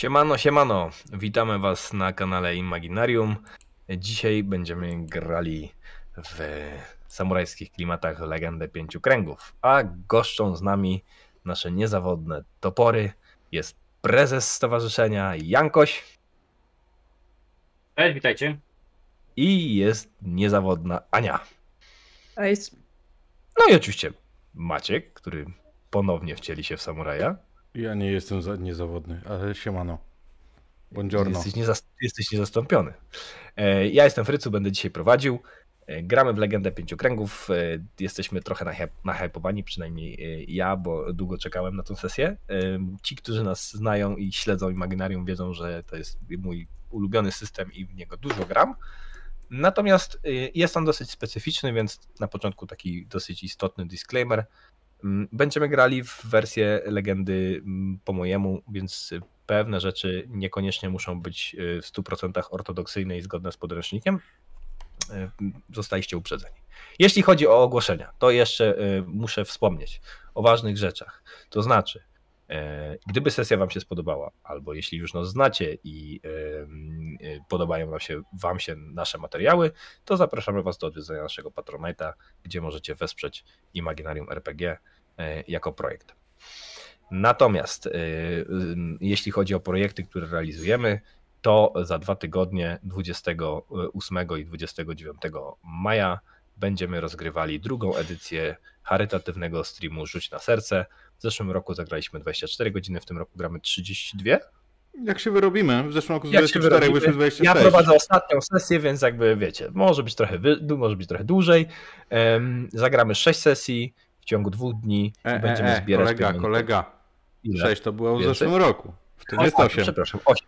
Siemano, siemano. Witamy Was na kanale Imaginarium. Dzisiaj będziemy grali w samurajskich klimatach Legendę Pięciu Kręgów, a goszczą z nami nasze niezawodne topory. Jest prezes stowarzyszenia Jankoś Cześć, witajcie. i jest niezawodna Ania. Ej, No i oczywiście Maciek, który ponownie wcieli się w samuraja. Ja nie jestem za, niezawodny, ale siemano. Buongiorno. Jesteś, niezas- jesteś niezastąpiony. E, Ja jestem Frycu, będę dzisiaj prowadził. E, Gramy w Legendę Pięciu Kręgów. E, Jesteśmy trochę nahyp- nahypowani, przynajmniej ja, bo długo czekałem na tę sesję. Ci, którzy nas znają i śledzą Imaginarium, wiedzą, że to jest mój ulubiony system i w niego dużo gram. Natomiast jest on dosyć specyficzny, więc na początku taki dosyć istotny disclaimer. Mm, Będziemy grali w wersję legendy mm, po mojemu, więc pewne rzeczy niekoniecznie muszą być y, w 100% ortodoksyjne i zgodne z podręcznikiem. Y, Zostaliście uprzedzeni. Jeśli chodzi o ogłoszenia, to jeszcze y, muszę wspomnieć o ważnych rzeczach. To znaczy, gdyby sesja Wam się spodobała, albo jeśli już nas znacie i y, y, podobają wam się, wam się nasze materiały, to zapraszamy Was do odwiedzenia naszego Patronite'a, gdzie możecie wesprzeć Imaginarium RPG e, jako projekt. Natomiast jeśli chodzi o projekty, które realizujemy, to za dwa tygodnie, 28 i 29 maja, będziemy rozgrywali drugą edycję charytatywnego streamu Rzuć na serce. W zeszłym roku zagraliśmy 24 godziny, w tym roku gramy 32. Jak się wyrobimy? W zeszłym roku z Jak się 24 wyrobimy? wyszły 26. Ja prowadzę ostatnią sesję, więc jakby wiecie, może być trochę, może być trochę dłużej. Em, Zagramy 6 sesji w ciągu dwóch dni. E, e, będziemy e, zbierać kolega, pieniądze. kolega. Ile? 6 to było w Więcej? zeszłym roku. W tym O, jest o, 8. Przepraszam, 8.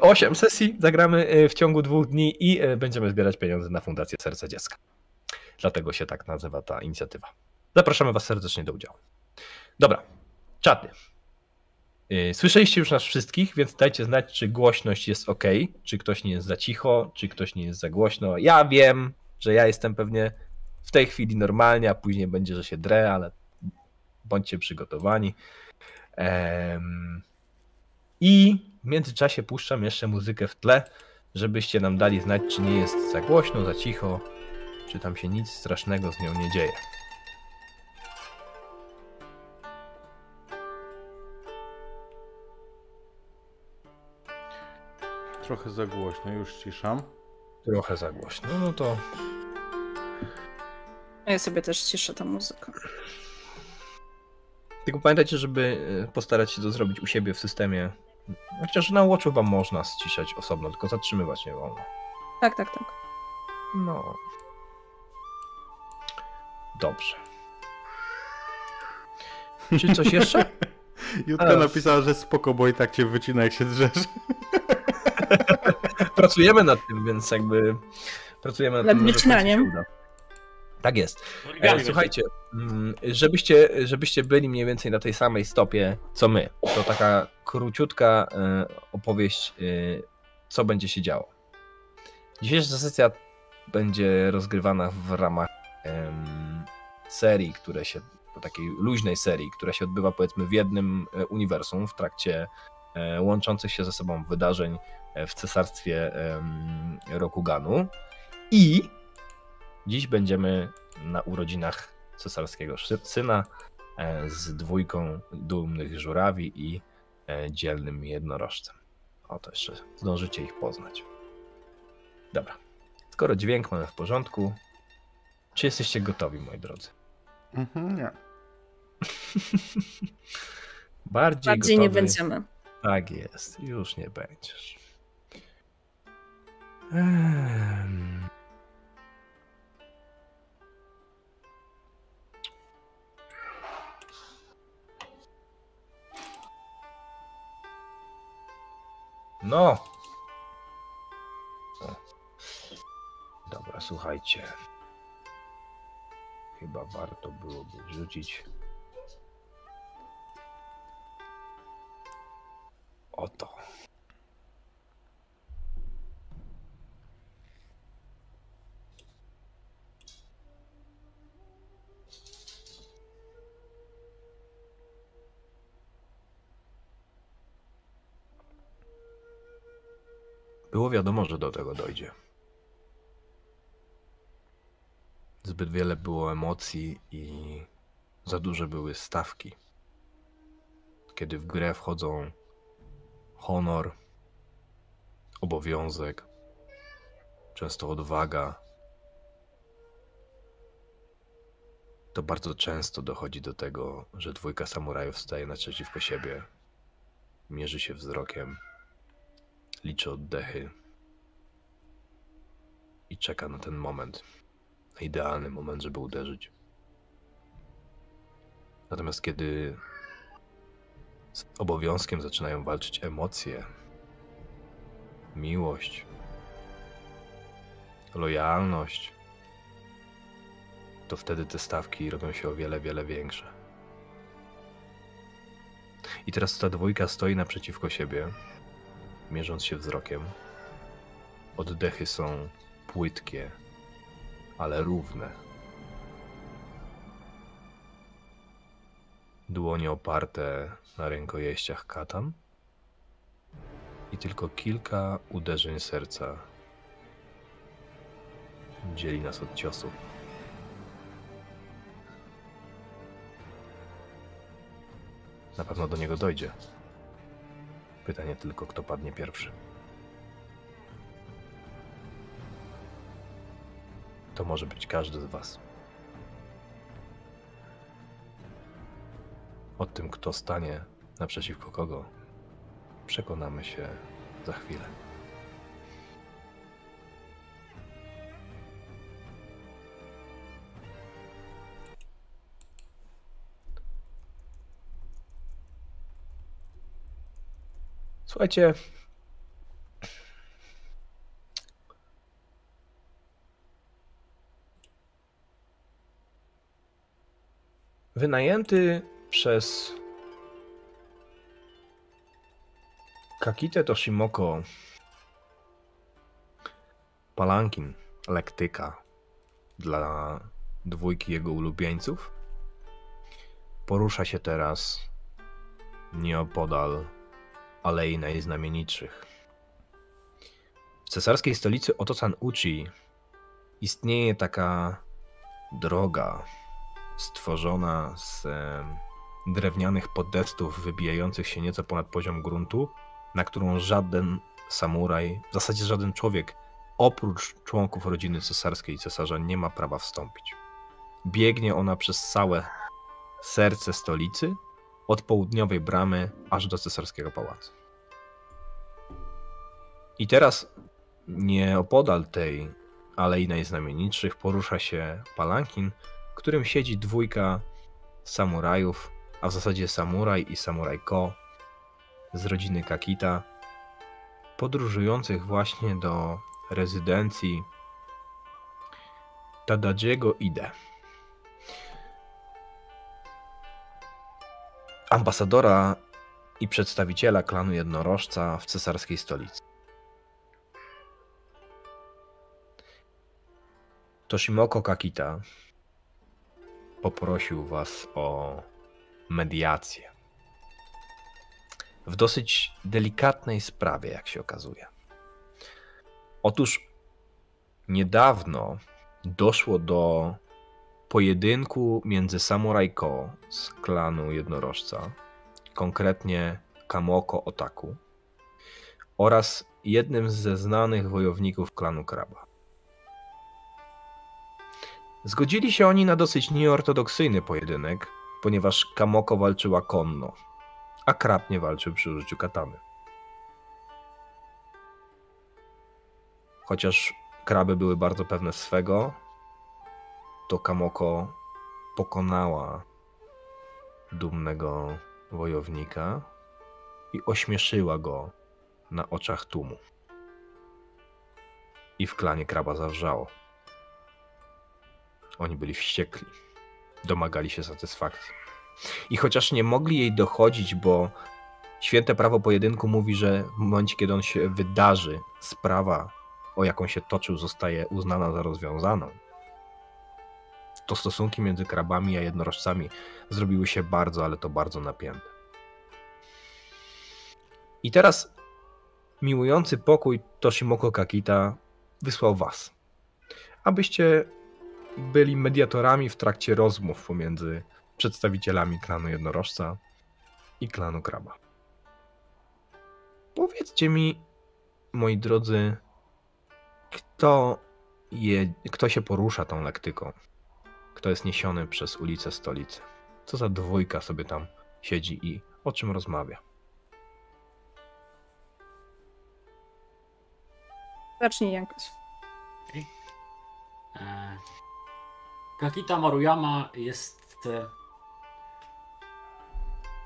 8 sesji zagramy y, w ciągu dwóch dni i będziemy zbierać pieniądze na Fundację Serce Dziecka. Dlatego się tak nazywa ta inicjatywa. Zapraszamy Was serdecznie do udziału. Dobra, czaty. Y, Słyszeliście już nas wszystkich, więc dajcie znać, czy głośność jest ok, czy ktoś nie jest za cicho, czy ktoś nie jest za głośno. Ja wiem, że ja jestem pewnie w tej chwili normalnie, a później będzie, że się drę, ale bądźcie przygotowani. I w międzyczasie puszczam jeszcze muzykę w tle, żebyście nam dali znać, czy nie jest za głośno, za cicho, czy tam się nic strasznego z nią nie dzieje. Trochę za głośno, już ciszam. Trochę za głośno, no to ja sobie też ciszę tę muzykę. Tylko pamiętajcie, żeby y, postarać się to zrobić u siebie w systemie. Chociaż na Watchu wam można ściszać osobno, tylko zatrzymywać nie wolno. Tak, tak, tak. No. Dobrze. Czy coś jeszcze? Jutka napisała, że spoko, bo i tak cię wycina jak się drzesz. Pracujemy nad tym, więc jakby pracujemy nad Nad tym. wycinaniem? Tak jest. Origami E, słuchajcie, mm, żebyście, żebyście byli mniej więcej na tej samej stopie co my, to taka króciutka e, opowieść, e, co będzie się działo. Dzisiejsza sesja będzie rozgrywana w ramach serii, które się, takiej luźnej serii, która się odbywa powiedzmy w jednym uniwersum w trakcie łączących się ze sobą wydarzeń e, w cesarstwie Rokuganu. I Dziś będziemy na urodzinach cesarskiego syna e, z dwójką dumnych żurawi i e, dzielnym jednorożcem. Oto jeszcze zdążycie ich poznać. Dobra. Skoro dźwięk mamy w porządku, czy jesteście gotowi, moi drodzy? Mhm, nie. Bardziej, Bardziej nie gotowy. będziemy. Tak jest, już nie będziesz. Ehm. No. Dobra, słuchajcie. Chyba warto byłoby wrzucić. Oto. Było wiadomo, że do tego dojdzie. Zbyt wiele było emocji i za duże były stawki. Kiedy w grę wchodzą honor, obowiązek, często odwaga, to bardzo często dochodzi do tego, że dwójka samurajów staje naprzeciwko siebie, mierzy się wzrokiem, liczy oddechy i czeka na ten moment, na idealny moment, żeby uderzyć. Natomiast kiedy z obowiązkiem zaczynają walczyć emocje, miłość, lojalność, to wtedy te stawki robią się o wiele, wiele większe. I teraz ta dwójka stoi naprzeciwko siebie, mierząc się wzrokiem. Oddechy są płytkie, ale równe. Dłonie oparte na rękojeściach katan i tylko kilka uderzeń serca dzieli nas od ciosu. Na pewno do niego dojdzie. Pytanie tylko, kto padnie pierwszy. To może być każdy z Was. O tym, kto stanie naprzeciwko kogo, przekonamy się za chwilę. Słuchajcie. Wynajęty przez Kakite Toshimoko palankin lektyka dla dwójki jego ulubieńców porusza się teraz nieopodal Alei Najznamienitszych. W cesarskiej stolicy Otosan Uchi istnieje taka droga stworzona z drewnianych podestów wybijających się nieco ponad poziom gruntu, na którą żaden samuraj, w zasadzie żaden człowiek, oprócz członków rodziny cesarskiej i cesarza, nie ma prawa wstąpić. Biegnie ona przez całe serce stolicy, od południowej bramy aż do cesarskiego pałacu. I teraz nieopodal tej alei najznamienitszych porusza się palankin, w którym siedzi dwójka samurajów, a w zasadzie samuraj i samuraj Ko z rodziny Kakita, podróżujących właśnie do rezydencji Tadadziego Ide. Ambasadora i przedstawiciela klanu jednorożca w cesarskiej stolicy. Toshimoko Kakita poprosił was o mediację. W dosyć delikatnej sprawie, jak się okazuje. Otóż niedawno doszło do pojedynku między Samurai Ko z klanu jednorożca, konkretnie Kamoko Otaku, oraz jednym ze znanych wojowników klanu Kraba. Zgodzili się oni na dosyć nieortodoksyjny pojedynek, ponieważ Kamoko walczyła konno, a Krab nie walczył przy użyciu katany. Chociaż kraby były bardzo pewne swego, to Kamoko pokonała dumnego wojownika i ośmieszyła go na oczach tłumu. I w klanie kraba zawrzało. Oni byli wściekli. Domagali się satysfakcji. I chociaż nie mogli jej dochodzić, bo święte prawo pojedynku mówi, że w momencie, kiedy on się wydarzy, sprawa, o jaką się toczył, zostaje uznana za rozwiązaną, to stosunki między krabami a jednorożcami zrobiły się bardzo, ale to bardzo napięte. I teraz miłujący pokój Toshimoko Kakita wysłał was, abyście byli mediatorami w trakcie rozmów pomiędzy przedstawicielami klanu jednorożca i klanu kraba. Powiedzcie mi, moi drodzy, kto, je, kto się porusza tą lektyką? Kto jest niesiony przez ulicę stolicy? Co za dwójka sobie tam siedzi i o czym rozmawia? Zacznij Jankoś. Kakita Maruyama jest e,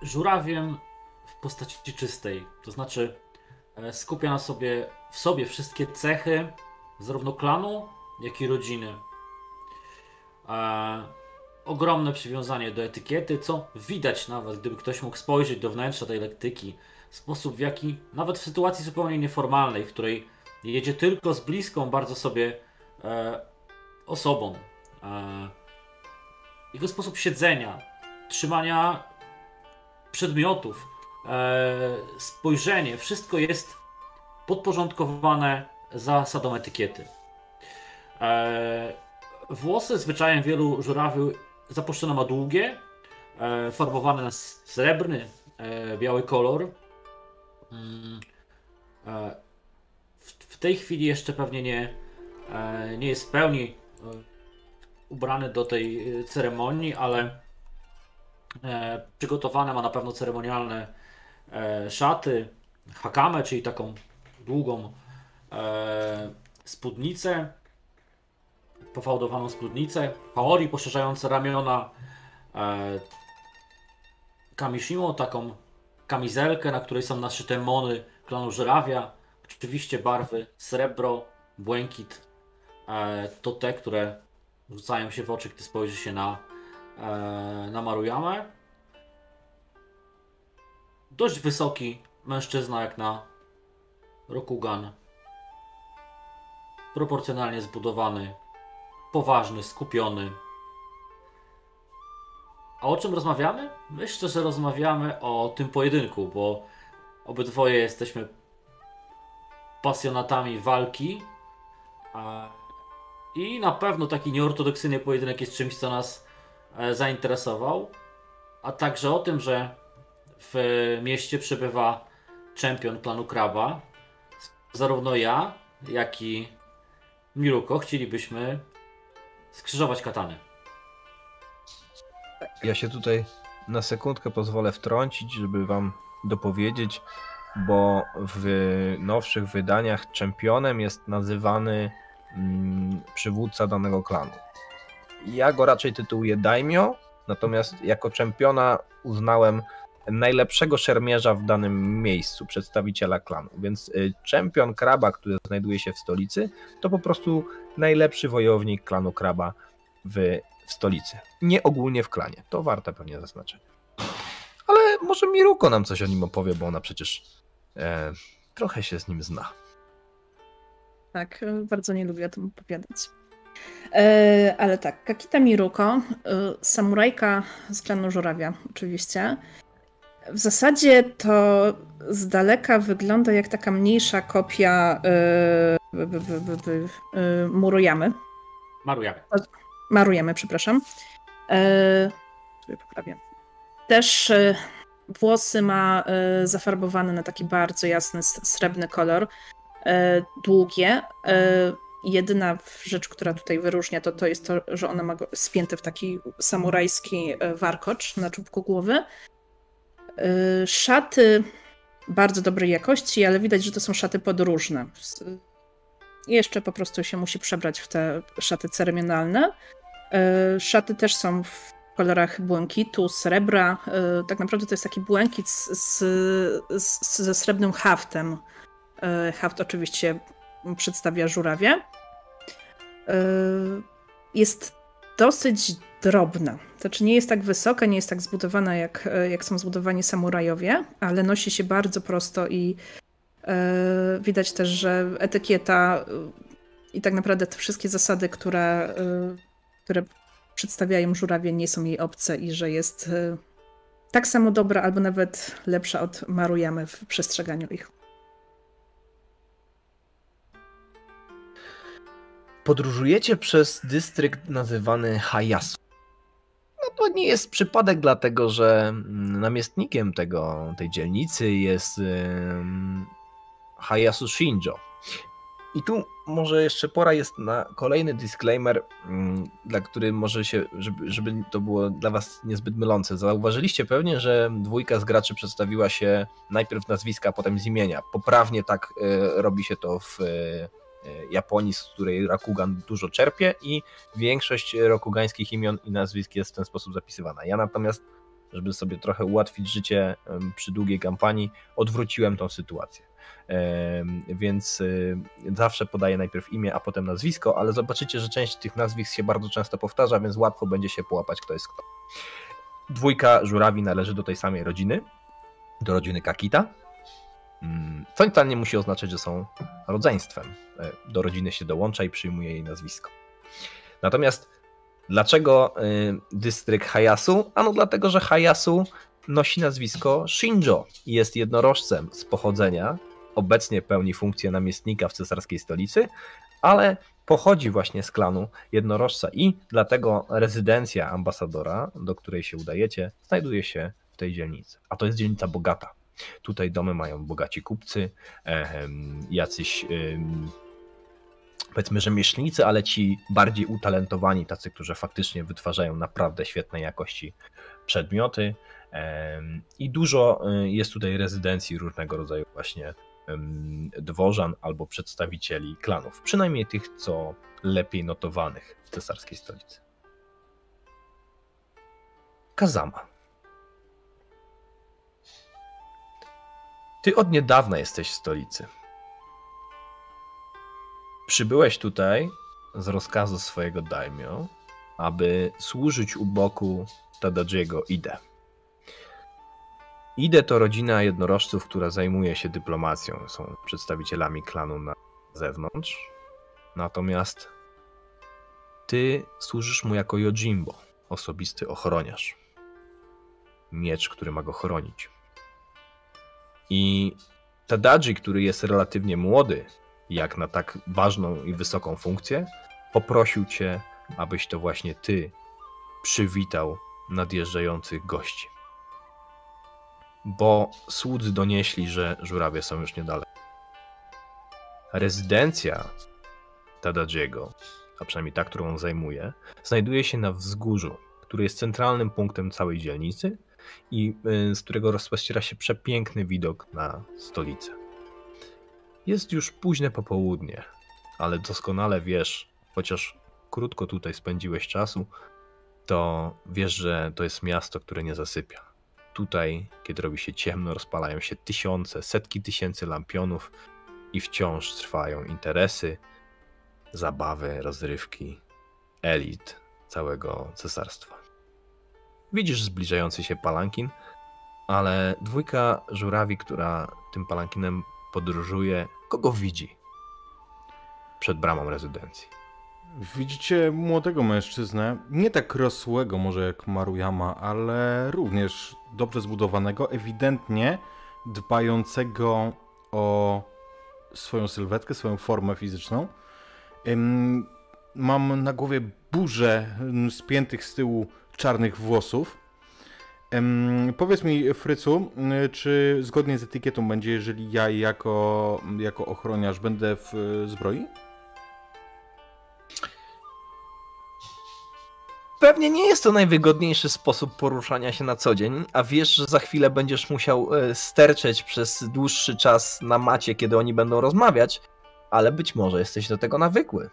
żurawiem w postaci czystej. To znaczy e, skupia na sobie w sobie wszystkie cechy zarówno klanu, jak i rodziny. E, ogromne przywiązanie do etykiety, co widać nawet, gdyby ktoś mógł spojrzeć do wnętrza tej lektyki. Sposób w jaki, nawet w sytuacji zupełnie nieformalnej, w której jedzie tylko z bliską bardzo sobie e, osobą. E, jego sposób siedzenia, trzymania przedmiotów, e, spojrzenie, wszystko jest podporządkowane zasadą etykiety. E, włosy zwyczajem wielu żurawi zapuszczone ma długie, farbowane na srebrny, biały kolor. Mm, w, tej chwili jeszcze pewnie nie, nie jest w pełni ubrany do tej e, ceremonii, ale e, przygotowane ma na pewno ceremonialne e, szaty, hakame, czyli taką długą spódnicę, pofałdowaną spódnicę, haori poszerzające ramiona, kamishimo, taką kamizelkę, na której są naszyte mony klanu żurawia, oczywiście barwy srebro, błękit, to te, które rzucają się w oczy, gdy spojrzy się na, e, na. Dość wysoki mężczyzna jak na Rokugan. Proporcjonalnie zbudowany, poważny, skupiony. A o czym rozmawiamy? Myślę, że rozmawiamy o tym pojedynku, bo obydwoje jesteśmy pasjonatami walki. A- I na pewno taki nieortodoksyjny pojedynek jest czymś, co nas e, zainteresował. A także o tym, że w mieście przebywa czempion klanu Kraba. Zarówno ja, jak i Miruko chcielibyśmy skrzyżować katany. Ja się tutaj na sekundkę pozwolę wtrącić, żeby wam dopowiedzieć, bo w nowszych wydaniach czempionem jest nazywany przywódca danego klanu. Ja go raczej tytułuję Daimyo, natomiast jako czempiona uznałem najlepszego szermierza w danym miejscu, przedstawiciela klanu. Więc y, czempion Kraba, który znajduje się w stolicy, to po prostu najlepszy wojownik klanu Kraba w, w stolicy. Nie ogólnie w klanie. To warte pewnie zaznaczenia. Ale może Miruko nam coś o nim opowie, bo ona przecież e, trochę się z nim zna. Tak, bardzo nie lubię o tym opowiadać. E, ale tak, Kakita Miruko, e, samurajka z klanu Żurawia, oczywiście. W zasadzie to z daleka wygląda jak taka mniejsza kopia b, b, e, Muruyamy. Marujamy. Marujemy, przepraszam. Sobie poprawię. Też e, włosy ma zafarbowane na taki bardzo jasny, srebrny kolor. E, długie. E, jedyna rzecz, która tutaj wyróżnia, to, to jest to, że ona ma go spięte w taki samurajski e, warkocz na czubku głowy. Szaty bardzo dobrej jakości, ale widać, że to są szaty podróżne. Jeszcze po prostu się musi przebrać w te szaty ceremonialne. Szaty też są w kolorach błękitu, srebra. Tak naprawdę to jest taki błękit z, z, z, ze srebrnym haftem. E, Haft oczywiście przedstawia żurawie. E, Jest dosyć drobna. Znaczy nie jest tak wysoka, nie jest tak zbudowana jak, jak są zbudowani samurajowie, ale nosi się bardzo prosto i e, widać też, że etykieta e, i tak naprawdę te wszystkie zasady, które, e, które przedstawiają żurawie, nie są jej obce i że jest e, tak samo dobra, albo nawet lepsza od Maruyamy w przestrzeganiu ich. Podróżujecie przez dystrykt nazywany Hayasu. No to nie jest przypadek, dlatego że mm, namiestnikiem tego, tej dzielnicy jest Hayasu Shinjo. I tu może jeszcze pora jest na kolejny disclaimer, mm, dla który może się, żeby, żeby to było dla was niezbyt mylące. Zauważyliście pewnie, że dwójka z graczy przedstawiła się najpierw nazwiska, a potem z imienia. Poprawnie tak y, robi się to w y, Japonii, z której Rakugan dużo czerpie i większość rokugańskich imion i nazwisk jest w ten sposób zapisywana. Ja natomiast, żeby sobie trochę ułatwić życie przy długiej kampanii, odwróciłem tą sytuację więc y, zawsze podaję najpierw imię, a potem nazwisko, ale zobaczycie, że część tych nazwisk się bardzo często powtarza, więc łatwo będzie się połapać, kto jest kto. Dwójka żurawi należy do tej samej rodziny, do rodziny Kakita. Mm, co wcale nie musi oznaczać, że są rodzeństwem. E, do rodziny się dołącza i przyjmuje jej nazwisko. Natomiast dlaczego y, dystrykt Hayasu? Ano dlatego, że Hayasu nosi nazwisko Shinjo i jest jednorożcem z pochodzenia, obecnie pełni funkcję namiestnika w cesarskiej stolicy, ale pochodzi właśnie z klanu jednorożca i dlatego rezydencja ambasadora, do której się udajecie, znajduje się w tej dzielnicy. A to jest dzielnica bogata. Tutaj domy mają bogaci kupcy, jacyś powiedzmy rzemieślnicy, ale ci bardziej utalentowani, tacy, którzy faktycznie wytwarzają naprawdę świetnej jakości przedmioty. I dużo y, jest tutaj rezydencji różnego rodzaju właśnie dworzan albo przedstawicieli klanów, przynajmniej tych, co lepiej notowanych w cesarskiej stolicy. Kazama. Ty od niedawna jesteś w stolicy. Przybyłeś tutaj z rozkazu swojego daimyo, aby służyć u boku Tadajiego Ide. Ide to rodzina jednorożców, która zajmuje się dyplomacją. Są przedstawicielami klanu na zewnątrz. Natomiast ty służysz mu jako Yojimbo, osobisty ochroniarz. Miecz, który ma go chronić. I Tadaji, który jest relatywnie młody, jak na tak ważną i wysoką funkcję, poprosił cię, abyś to właśnie ty przywitał nadjeżdżających gości bo słudzy donieśli, że żurawie są już niedaleko. Rezydencja Tadadziego, a przynajmniej ta, którą on zajmuje, znajduje się na wzgórzu, który jest centralnym punktem całej dzielnicy i y, z którego rozpościera się przepiękny widok na stolicę. Jest już późne popołudnie, ale doskonale wiesz, chociaż krótko tutaj spędziłeś czasu, to wiesz, że to jest miasto, które nie zasypia Tutaj, kiedy robi się ciemno, rozpalają się tysiące, setki tysięcy lampionów i wciąż trwają interesy, zabawy, rozrywki, elit całego cesarstwa. Widzisz zbliżający się palankin, ale dwójka żurawi, która tym palankinem podróżuje, kogo widzi przed bramą rezydencji? Widzicie młodego mężczyznę, nie tak rosłego może jak Maruyama, ale również dobrze zbudowanego, ewidentnie dbającego o swoją sylwetkę, swoją formę fizyczną. Mam na głowie burzę spiętych z tyłu czarnych włosów. Powiedz mi, Frycu, czy zgodnie z etykietą będzie, jeżeli ja jako, jako ochroniarz będę w zbroi? Pewnie nie jest to najwygodniejszy sposób poruszania się na co dzień, a wiesz, że za chwilę będziesz musiał e, sterczeć przez dłuższy czas na macie, kiedy oni będą rozmawiać, ale być może jesteś do tego nawykły.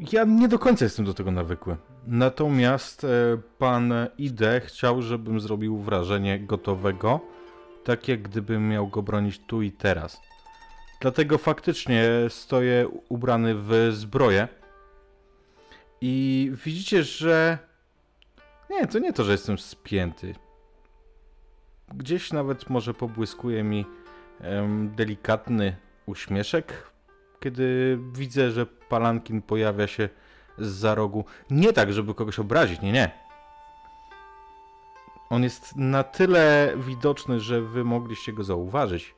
Ja nie do końca jestem do tego nawykły. Natomiast e, pan Ide chciał, żebym zrobił wrażenie gotowego, tak jak gdybym miał go bronić tu i teraz. Dlatego faktycznie stoję ubrany w zbroję i widzicie, że. Nie, to nie to, że jestem spięty. Gdzieś nawet może pobłyskuje mi um, delikatny uśmieszek, kiedy widzę, że palankin pojawia się z za rogu. Nie tak, żeby kogoś obrazić, nie, nie. On jest na tyle widoczny, że wy mogliście go zauważyć,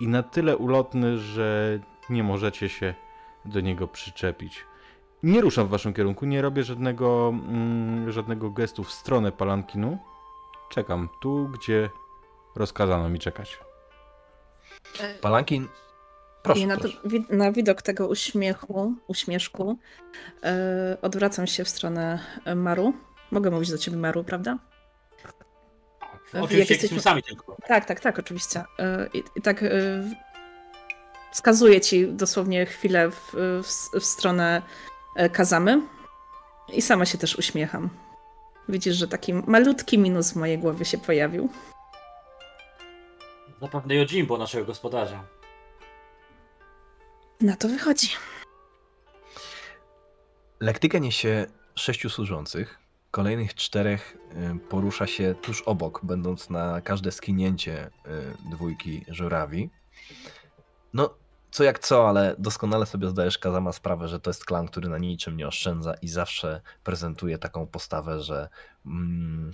i na tyle ulotny, że nie możecie się do niego przyczepić. Nie ruszam w waszym kierunku, nie robię żadnego, mm, żadnego gestu w stronę palankinu. Czekam tu, gdzie rozkazano mi czekać. Palankin, proszę, I na, proszę. na widok tego uśmiechu, uśmieszku, e, odwracam się w stronę e, Maru. Mogę mówić do ciebie Maru, prawda? jak Oczywiście jak jesteśmy- sami tylko. Tak, tak, tak, oczywiście. E, I, tak e, wskazuję ci dosłownie chwilę w, w, w stronę e, Kazamy i sama się też uśmiecham. Widzisz, że taki malutki minus w mojej głowie się pojawił. Zapewne Yojimbo, naszego gospodarza. Na to wychodzi. Lektykę niesie sześciu służących. Kolejnych czterech y, porusza się tuż obok, będąc na każde skinięcie y, dwójki żurawi. No, co jak co, ale doskonale sobie zdajesz Kazama sprawę, że to jest klan, który na niczym nie oszczędza i zawsze prezentuje taką postawę, że mm,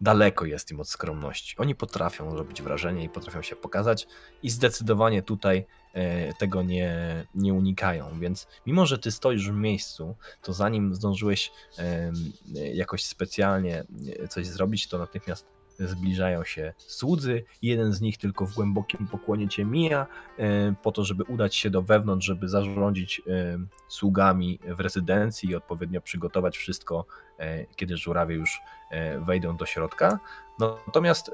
daleko jest im od skromności. Oni potrafią robić wrażenie i potrafią się pokazać i zdecydowanie tutaj e, tego nie, nie unikają, więc mimo, że ty stoisz w miejscu, to zanim zdążyłeś jakoś specjalnie e, coś zrobić, to natychmiast zbliżają się słudzy. Jeden z nich tylko w głębokim pokłonie cię mija, e, po to, żeby udać się do wewnątrz, żeby zarządzić e, sługami w rezydencji i odpowiednio przygotować wszystko, e, kiedy żurawie już wejdą do środka. Natomiast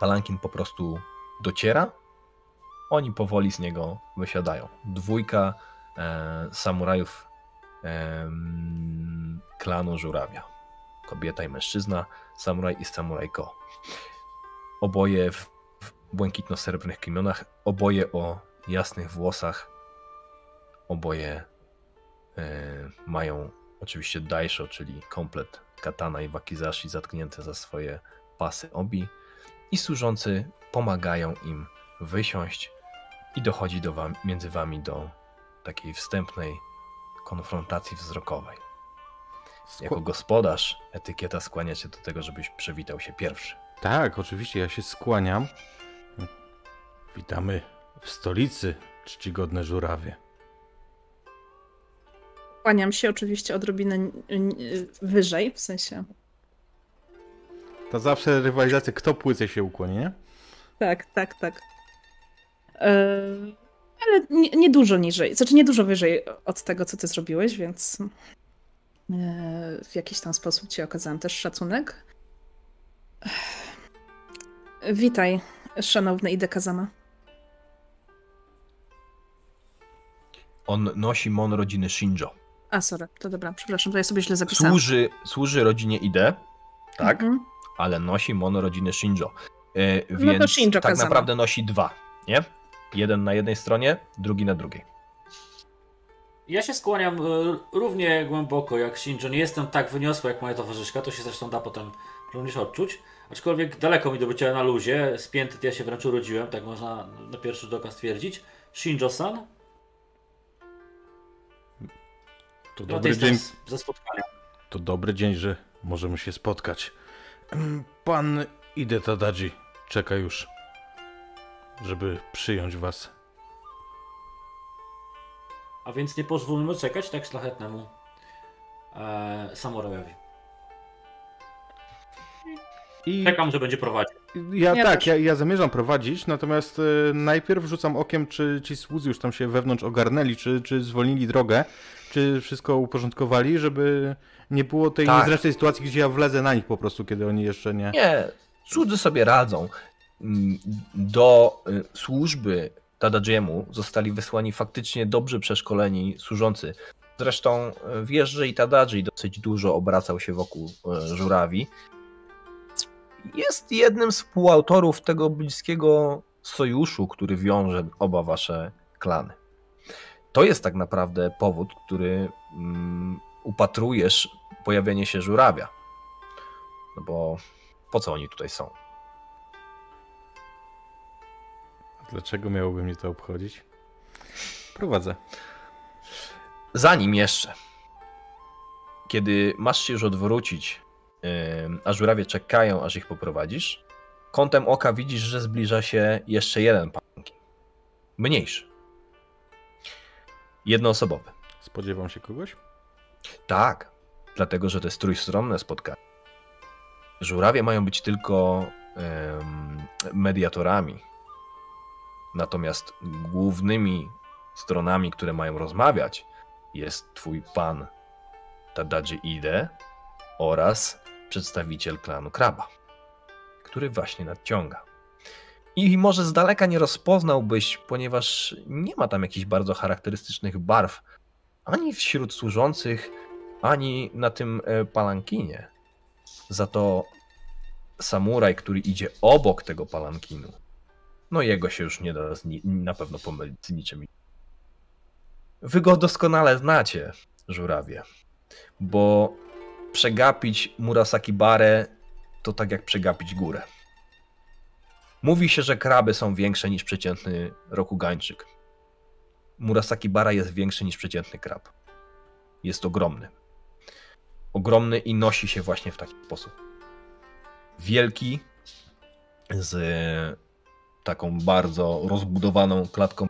Palankin po prostu dociera, oni powoli z niego wysiadają. Dwójka samurajów klanu żurawia. Kobieta i mężczyzna, samuraj i samurajko. Oboje w, w błękitno-srebrnych kimionach, oboje o jasnych włosach, oboje e, mają oczywiście daisho, czyli komplet katana i wakizashi zatknięte za swoje pasy obi i służący pomagają im wysiąść i dochodzi do wam, między wami do takiej wstępnej konfrontacji wzrokowej. Jako gospodarz etykieta skłania się do tego, żebyś przywitał się pierwszy. Tak, oczywiście, ja się skłaniam. Witamy w stolicy, czcigodne żurawie. Kłaniam się oczywiście odrobinę wyżej, w sensie. To zawsze rywalizacja, kto płyce się ukłoni, nie? Tak, tak, tak. E, ale nie, nie dużo niżej, znaczy nie dużo wyżej od tego, co ty zrobiłeś, więc w jakiś tam sposób ci okazałam też szacunek. Witaj, szanowny Ide Kazama. On nosi mon rodziny Shinjo. A, sorry, to dobra, przepraszam, to ja sobie źle zapisałam. Służy, służy rodzinie Ide, tak, Mhm. ale nosi mon rodziny Shinjo. E, No więc Shinjo tak naprawdę nosi dwa, nie? Jeden na jednej stronie, drugi na drugiej. Ja się skłaniam e, równie głęboko jak Shinjo. Nie jestem tak wyniosły jak moja towarzyszka, to się zresztą da potem również odczuć. Aczkolwiek daleko mi do bycia na luzie. Spięty ja się wręcz urodziłem, tak można na pierwszy rzut oka stwierdzić. Shinjo-san, To no dobry jest dzień, ze spotkania. to dobry dzień, że możemy się spotkać. Pan Ide Tadaji czeka już, żeby przyjąć was. A więc nie pozwólmy czekać tak szlachetnemu e, samurajowi. I Czekam, że będzie prowadził. ja, Ja tak, też. ja, ja zamierzam prowadzić, natomiast e, najpierw rzucam okiem, czy ci słudzy już tam się wewnątrz ogarnęli, czy, czy zwolnili drogę, czy wszystko uporządkowali, żeby nie było tej Tak. niezręcznej sytuacji, gdzie ja wlezę na nich po prostu, kiedy oni jeszcze nie... Nie, cudzy sobie radzą. Mm, Do y, służby Tadajiemu zostali wysłani faktycznie dobrze przeszkoleni służący. Zresztą y, wiesz, że i Tadaji dosyć dużo obracał się wokół y, żurawi. Jest jednym z współautorów tego bliskiego sojuszu, który wiąże oba wasze klany. To jest tak naprawdę powód, który mm, upatrujesz pojawienie się żurawia. No bo po co oni tutaj są? Dlaczego miałoby mnie to obchodzić? Prowadzę. Zanim jeszcze, kiedy masz się już odwrócić, yy, a żurawie czekają, aż ich poprowadzisz, kątem oka widzisz, że zbliża się jeszcze jeden panki. Mniejszy. Jednoosobowy. Spodziewam się kogoś? Tak, dlatego że to jest trójstronne spotkanie. Żurawie mają być tylko mediatorami. Natomiast głównymi stronami, które mają rozmawiać, jest twój pan Tadadży Ide oraz przedstawiciel klanu Kraba, który właśnie nadciąga. I może z daleka nie rozpoznałbyś, ponieważ nie ma tam jakichś bardzo charakterystycznych barw ani wśród służących, ani na tym e, palankinie. Za to samuraj, który idzie obok tego palankinu, no jego się już nie da na pewno pomylić z niczym. Wy go doskonale znacie, żurawie, bo przegapić Murasaki Barę to tak jak przegapić górę. Mówi się, że kraby są większe niż przeciętny rokugańczyk. Murasaki Bara jest większy niż przeciętny krab. Jest ogromny. Ogromny i nosi się właśnie w taki sposób. Wielki, z taką bardzo rozbudowaną klatką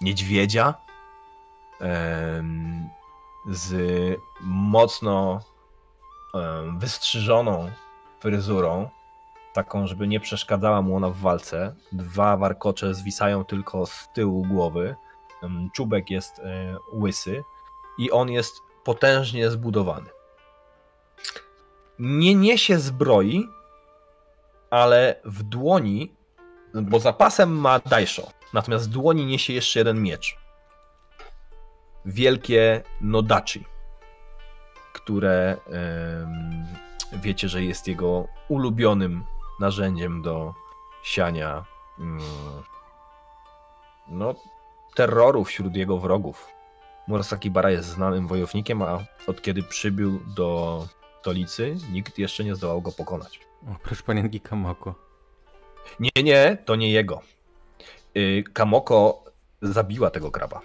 niedźwiedzia, z mocno wystrzyżoną fryzurą, taką, żeby nie przeszkadzała mu ona w walce. Dwa warkocze zwisają tylko z tyłu głowy. Czubek jest e, łysy i on jest potężnie zbudowany. Nie niesie zbroi, ale w dłoni, bo za pasem ma Daisho, natomiast w dłoni niesie jeszcze jeden miecz. Wielkie Nodachi, które em, wiecie, że jest jego ulubionym narzędziem do siania mm, no, terroru wśród jego wrogów. Murasaki Bara jest znanym wojownikiem, a od kiedy przybył do stolicy, nikt jeszcze nie zdołał go pokonać. O, proszę panienki Kamako. Nie, nie, to nie jego. Y, Kamoko zabiła tego kraba.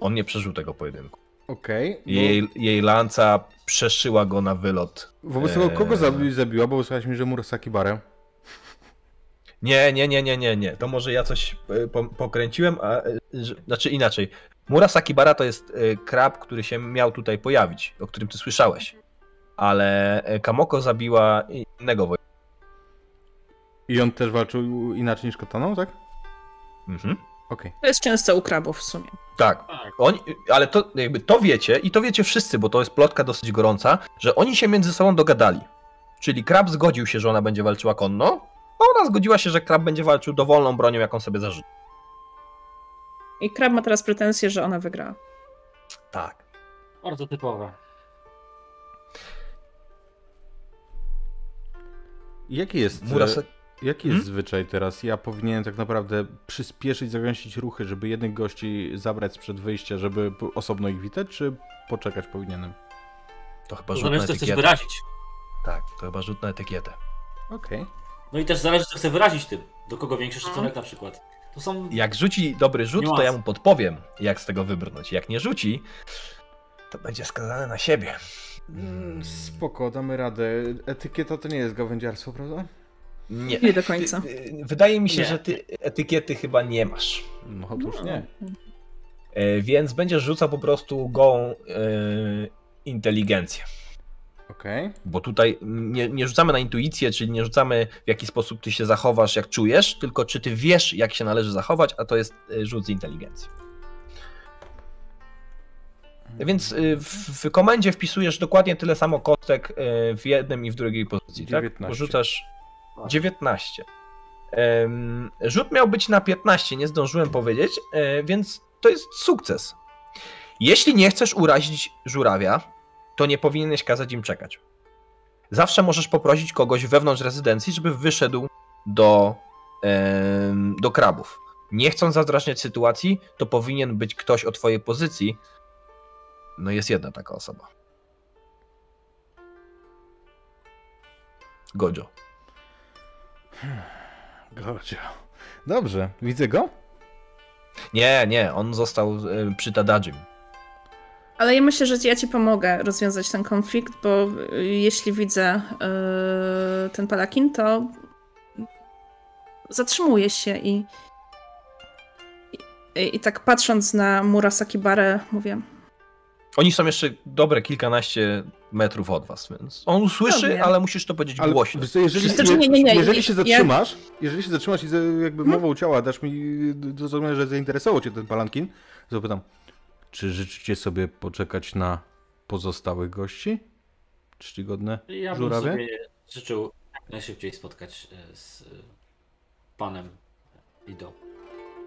On nie przeżył tego pojedynku. Okej. no, Jej, jej lanca przeszyła go na wylot. Wobec tego kogo Eee. zabi zabiła? Bo usłyszałeś mi, że Murasaki Barę. Nie, nie, nie, nie, nie, nie. To może ja coś y, po, pokręciłem, a y, że- znaczy inaczej. Murasaki Bara to jest krab, który się miał tutaj pojawić, o którym ty słyszałeś. Ale y, Kamoko zabiła innego wojownika. I on też walczył inaczej niż Kataną, tak? Mhm. Okej. To jest często u krabów w sumie. Tak, Tak. Oni, ale to jakby to wiecie i to wiecie wszyscy, bo to jest plotka dosyć gorąca, że oni się między sobą dogadali. Czyli Krab zgodził się, że ona będzie walczyła konno, a ona zgodziła się, że Krab będzie walczył dowolną bronią, jaką sobie zażyczy. I krab ma teraz pretensje, że ona wygrała. Tak. Bardzo typowe. Jaki jest, Murasa... jaki jest Hmm? zwyczaj teraz? Ja powinienem tak naprawdę przyspieszyć, zagęścić ruchy, żeby jednych gości zabrać sprzed wyjścia, żeby osobno ich witać, czy poczekać powinienem? To chyba rzut na co chcesz etykietę. wyrazić. Tak, to chyba rzut na etykietę. Okej. No i też zależy, co chcę wyrazić tym. Do kogo większy szacunek na przykład. To są... Jak rzuci dobry rzut, to ja mu podpowiem, jak z tego wybrnąć. Jak nie rzuci, to będzie skazane na siebie. Mm, Spoko, damy radę. Etykieta to nie jest gawędziarstwo, prawda? Nie. Nie do końca. Ty, y, wydaje mi się, Nie. że ty etykiety chyba nie masz. No otóż nie. E, Więc będziesz rzucał po prostu gołą e, inteligencję. Okej. Bo tutaj nie, nie rzucamy na intuicję, czyli nie rzucamy w jaki sposób ty się zachowasz, jak czujesz, tylko czy ty wiesz, jak się należy zachować, a to jest e, rzut z inteligencji. Więc y, w, w komendzie wpisujesz dokładnie tyle samo kostek y, w jednym i w drugiej pozycji, tak? 19. Bo rzucasz 19. Em, Rzut miał być na 15, nie zdążyłem powiedzieć, e, więc to jest sukces. Jeśli nie chcesz urazić żurawia, to nie powinieneś kazać im czekać. Zawsze możesz poprosić kogoś wewnątrz rezydencji, żeby wyszedł do, do krabów. Nie chcąc zadrażniać sytuacji, to powinien być ktoś o twojej pozycji. No jest jedna taka osoba. Gojo. Godzio. Dobrze, widzę go? Nie, nie, on został e, przy Tadadzim. Ale ja myślę, że ja ci pomogę rozwiązać ten konflikt, bo y, jeśli widzę y, ten palakin, to zatrzymuję się i I, I tak patrząc na Murasaki Barę, mówię, Oni są jeszcze dobre kilkanaście metrów od was, więc on usłyszy, Dobrze. ale musisz to powiedzieć Ale głośno. co, jeżeli, Znaczy, nie, nie, nie, jeżeli ja- się ja- zatrzymasz, jeżeli się zatrzymasz i jakby Hmm? mową ciała dasz mi do zrozumienia, że zainteresował cię ten palankin, zapytam, czy życzycie sobie poczekać na pozostałych gości? Czcigodne Ja bym żurawie? sobie życzył najszybciej spotkać e, z e, panem Ido.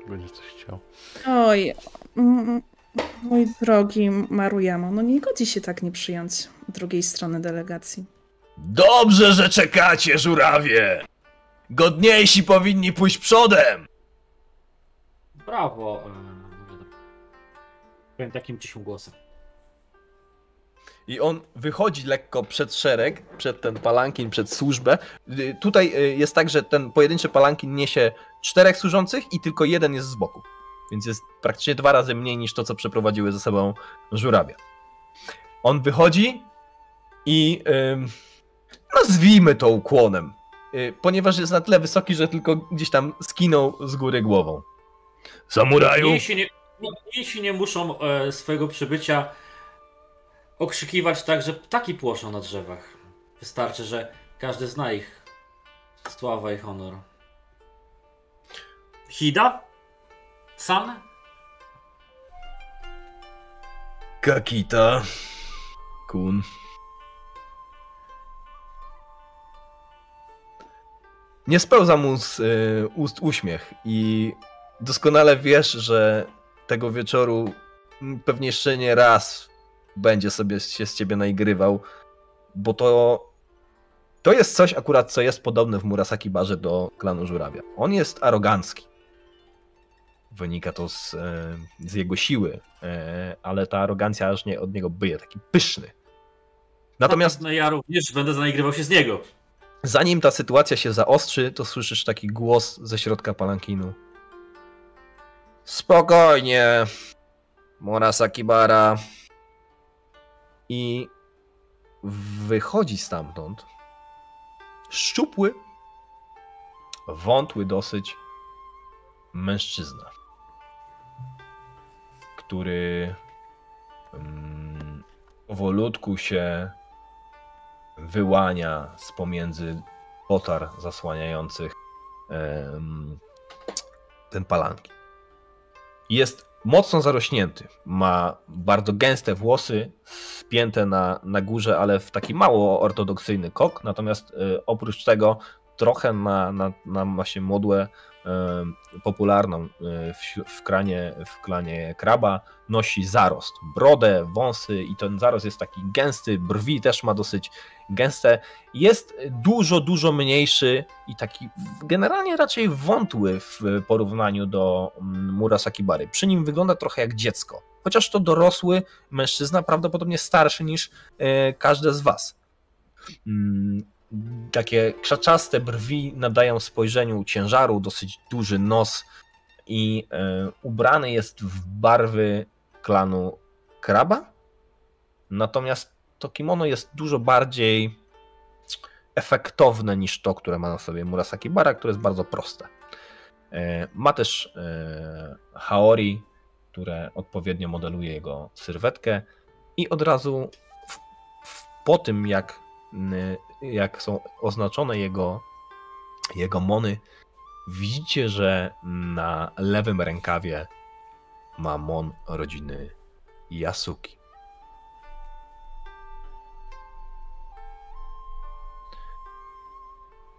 Będzie coś chciał. oj, mm, mój drogi Maruyamo, no nie godzi się tak nie przyjąć drugiej strony delegacji. Dobrze, że czekacie, żurawie! Godniejsi powinni pójść przodem! Brawo. e, mówię do- Powiem takim cichym głosem. I on wychodzi lekko przed szereg, przed ten palankin, przed służbę. Y, Tutaj y, jest tak, że ten pojedynczy palankin niesie czterech służących i tylko jeden jest z boku. Więc jest praktycznie dwa razy mniej niż to, co przeprowadziły ze sobą żurawie. On wychodzi i ym, nazwijmy to ukłonem, y, ponieważ jest na tyle wysoki, że tylko gdzieś tam skinął z góry głową. Samuraju! Jeśli nie, nie muszą e, swojego przybycia okrzykiwać tak, że ptaki płoszą na drzewach. Wystarczy, że każdy zna ich sława i honor. Hida? San? Kakita. Kun. Nie spełza mu z y, ust uśmiech i doskonale wiesz, że tego wieczoru pewnie jeszcze nie raz będzie sobie się z ciebie naigrywał, bo to to jest coś akurat, co jest podobne w Murasaki Barze do klanu Żurawia. On jest arogancki. Wynika to z, e, z jego siły, e, ale ta arogancja aż nie od niego byje, taki pyszny. Natomiast No ja również będę zanagrywał się z niego. zanim ta sytuacja się zaostrzy, to słyszysz taki głos ze środka palankinu. Spokojnie, Murasaki Bara. I wychodzi stamtąd szczupły, wątły dosyć mężczyzna, który mm, powolutku się wyłania z pomiędzy potar zasłaniających ten palanki. Jest mocno zarośnięty. Ma bardzo gęste włosy, spięte na, na górze, ale w taki mało ortodoksyjny kok. Natomiast e, oprócz tego trochę na, na, na właśnie modłę e, popularną e, w, w, kranie, w klanie kraba nosi zarost. Brodę, wąsy i ten zarost jest taki gęsty, brwi też ma dosyć gęste. Jest dużo, dużo mniejszy i taki generalnie raczej wątły w porównaniu do mm, Murasaki Bary. Przy nim wygląda trochę jak dziecko. Chociaż to dorosły mężczyzna, prawdopodobnie starszy niż e, każde z was. Takie krzaczaste brwi nadają spojrzeniu ciężaru, dosyć duży nos i e, ubrany jest w barwy klanu kraba. Natomiast to kimono jest dużo bardziej efektowne niż to, które ma na sobie Murasaki Bara, które jest bardzo proste. E, Ma też e, Haori, które odpowiednio modeluje jego sylwetkę i od razu w, w, po tym, jak, jak są oznaczone jego, jego mony, widzicie, że na lewym rękawie ma mon rodziny Yasuki.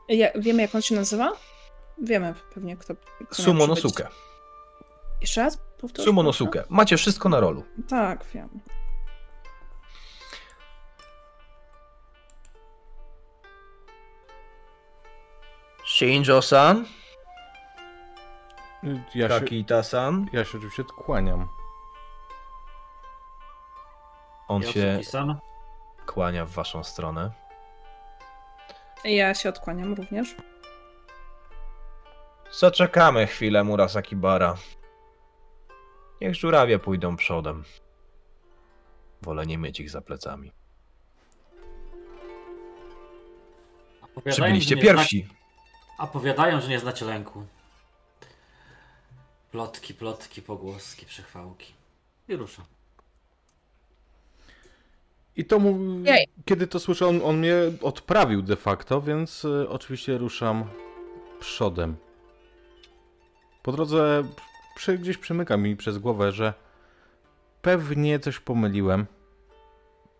Ja, wiemy, jak on się nazywa? Wiemy pewnie, kto. kto. Sumonosuke. Jeszcze raz? Powtórz, Sumonosuke. Macie wszystko na rolu. Tak, wiem. Shinjo-san, Ja Kakita-san. ja się oczywiście kłaniam. On się kłania w waszą stronę. Ja się odkłaniam również. Zaczekamy chwilę, Murasaki Bara. Niech żurawie pójdą przodem. Wolę nie mieć ich za plecami. Że nie pierwsi. A powiadają, że nie znacie lęku. Plotki, plotki, pogłoski, przechwałki. I ruszam. I to mu, Jej. kiedy to słyszę, on, on mnie odprawił de facto, więc y, oczywiście ruszam przodem. Po drodze przy, gdzieś przemyka mi przez głowę, że pewnie coś pomyliłem.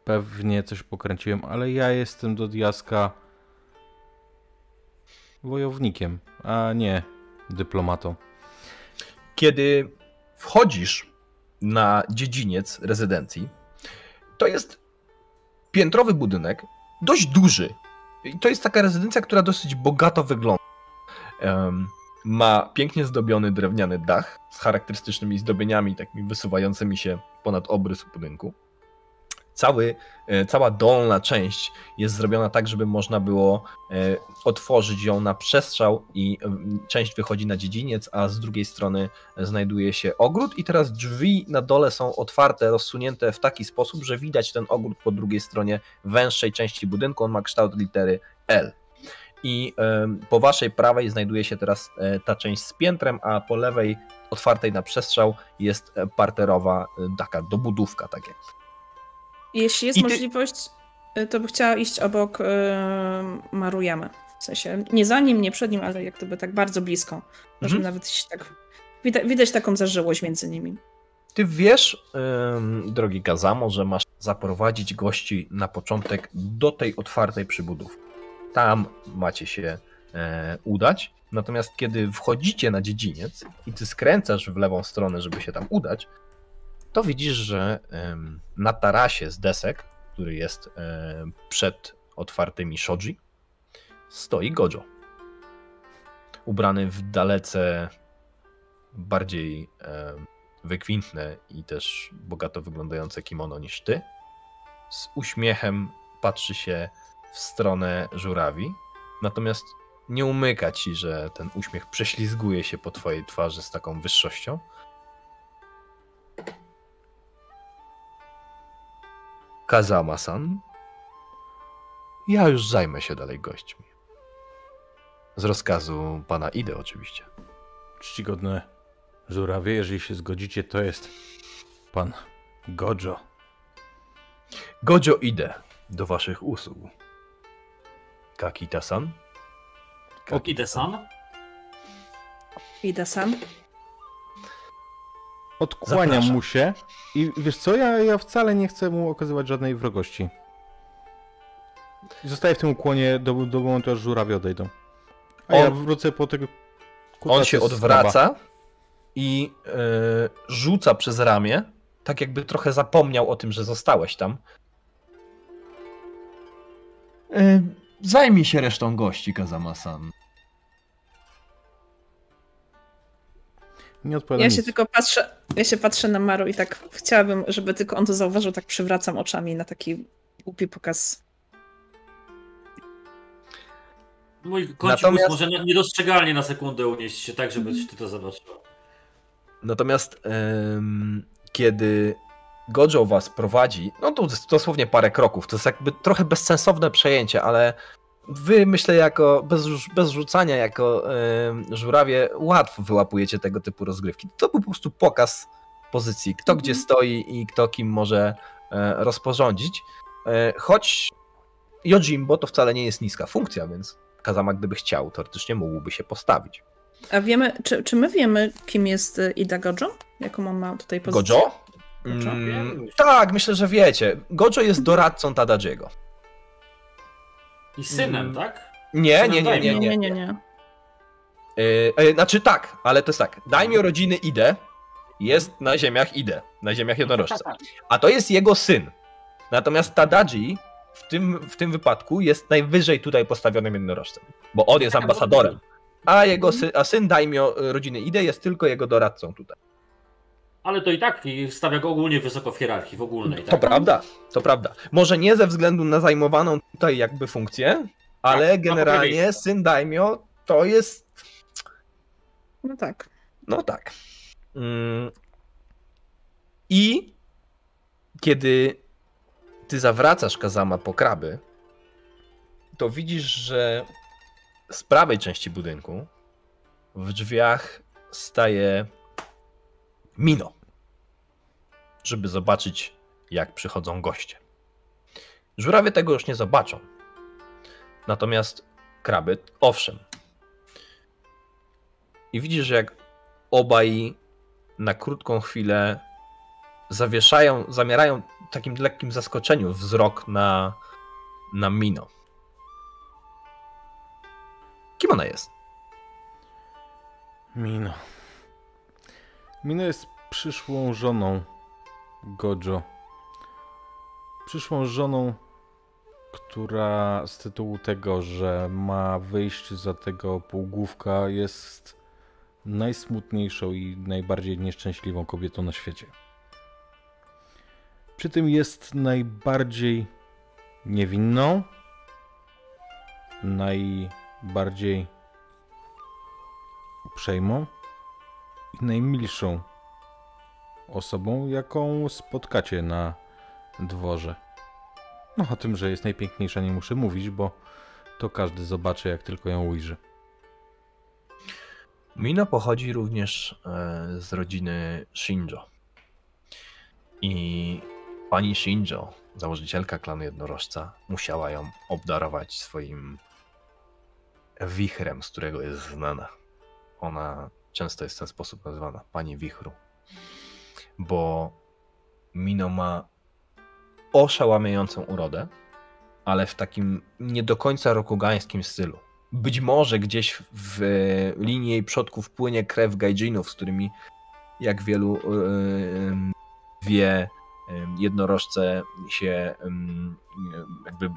Pewnie coś pokręciłem, ale ja jestem do diaska wojownikiem, a nie dyplomatą. Kiedy wchodzisz na dziedziniec rezydencji, to jest piętrowy budynek, dość duży. I to jest taka rezydencja, która dosyć bogato wygląda. Em, ma pięknie zdobiony drewniany dach z charakterystycznymi zdobieniami, takimi wysuwającymi się ponad obrys budynku. Cały, e, cała dolna część jest zrobiona tak, żeby można było e, otworzyć ją na przestrzał i em, część wychodzi na dziedziniec, a z drugiej strony znajduje się ogród i teraz drzwi na dole są otwarte, rozsunięte w taki sposób, że widać ten ogród po drugiej stronie węższej części budynku. On ma kształt litery L. I po waszej prawej znajduje się teraz e, ta część z piętrem, a po lewej otwartej na przestrzał jest e, parterowa e, taka dobudówka, tak jak. Jeśli jest ty- możliwość, y, to by chciała iść obok y, Marujamy. W sensie nie za nim, nie przed nim, ale jak gdyby tak bardzo blisko. Może Mhm. nawet iść tak. Widać, widać taką zażyłość między nimi. Ty wiesz, em, drogi Kazamo, że masz zaprowadzić gości na początek do tej otwartej przybudówki. Tam macie się e, udać. Natomiast kiedy wchodzicie na dziedziniec i ty skręcasz w lewą stronę, żeby się tam udać, to widzisz, że na tarasie z desek, który jest przed otwartymi shoji, stoi Gojo. Ubrany w dalece bardziej wykwintne i też bogato wyglądające kimono niż ty. Z uśmiechem patrzy się w stronę żurawi, natomiast nie umyka ci, że ten uśmiech prześlizguje się po twojej twarzy z taką wyższością. Kazama-san, ja już zajmę się dalej gośćmi. Z rozkazu pana Ide oczywiście. Czcigodne żurawie, jeżeli się zgodzicie, to jest pan Gojo. Gojo idę do waszych usług. Kakita-san? Idę sam. Ida-san. Odkłaniam Zapraszam. mu się i wiesz co, ja, ja wcale nie chcę mu okazywać żadnej wrogości. Zostaję w tym ukłonie do, do momentu, aż żurawie odejdą. A ja On- wrócę po tego On się odwraca i e, rzuca przez ramię, tak jakby trochę zapomniał o tym, że zostałeś tam. E, zajmij się resztą gości, Kazama-san. Nie odpowiadam Ja nic. się tylko patrzę, ja się patrzę na Maru i tak chciałabym, żeby tylko on to zauważył, tak przywracam oczami na taki głupi pokaz. Mój kącik Natomiast- może niedostrzegalnie na sekundę unieść się tak, żeby ty to zobaczyła. Natomiast kiedy Gojo was prowadzi, no to dosłownie parę kroków, to jest jakby trochę bezsensowne przejęcie, ale wy myślę jako, bez, bez rzucania jako em, żurawie łatwo wyłapujecie tego typu rozgrywki. To był po prostu pokaz pozycji, kto Mhm. gdzie stoi i kto kim może e, rozporządzić. E, choć Yojimbo to wcale nie jest niska funkcja, więc Kazama gdyby chciał, teoretycznie mógłby się postawić. A wiemy, czy, czy my wiemy, kim jest y, Ida Gojo? Jaką on ma tutaj pozycję? Gojo? Mm, tak, myślę, że wiecie. Gojo jest doradcą Tadajiego. I synem, Mm. tak? Nie, nie, nie, nie, Nie, nie. nie. Yy, yy, znaczy tak, ale to jest tak. Daimyo rodziny Ide jest na ziemiach Ide, na ziemiach jednorożca. Tak, A to jest jego syn. Natomiast Tadaji w tym, w tym wypadku jest najwyżej tutaj postawionym jednorożcem, bo on jest Tak, ambasadorem. A jego syn, a syn Daimyo y, rodziny Ide jest tylko jego doradcą tutaj. Ale to i tak stawia go ogólnie wysoko w hierarchii, w ogólnej. To Tak? prawda, to prawda. Może nie ze względu na zajmowaną tutaj jakby funkcję, ale Tak, generalnie syn Daimyo to jest No tak. No tak. Mm. I kiedy ty zawracasz Kazama po kraby, to widzisz, że z prawej części budynku w drzwiach staje Mino, żeby zobaczyć, jak przychodzą goście. Żurawie tego już nie zobaczą. Natomiast kraby, owszem. I widzisz, jak obaj na krótką chwilę zawieszają, zamierają takim lekkim zaskoczeniu wzrok na, na Mino. Kim ona jest? Mino. Mino jest przyszłą żoną Gojo. Przyszłą żoną, która z tytułu tego, że ma wyjść za tego półgłówka, jest najsmutniejszą i najbardziej nieszczęśliwą kobietą na świecie. Przy tym jest najbardziej niewinną, najbardziej uprzejmą i najmilszą osobą, jaką spotkacie na dworze. No o tym, że jest najpiękniejsza nie muszę mówić, bo to każdy zobaczy, jak tylko ją ujrzy. Mino pochodzi również e, z rodziny Shinjo. I pani Shinjo, założycielka klanu jednorożca, musiała ją obdarować swoim wichrem, z którego jest znana. Ona często jest w ten sposób nazywana pani wichru. Bo Mino ma oszałamiającą urodę, ale w takim nie do końca rokugańskim stylu. Być może gdzieś w linii jej przodków płynie krew gaijinów, z którymi, jak wielu yy, wie, yy, jednorożce się jakby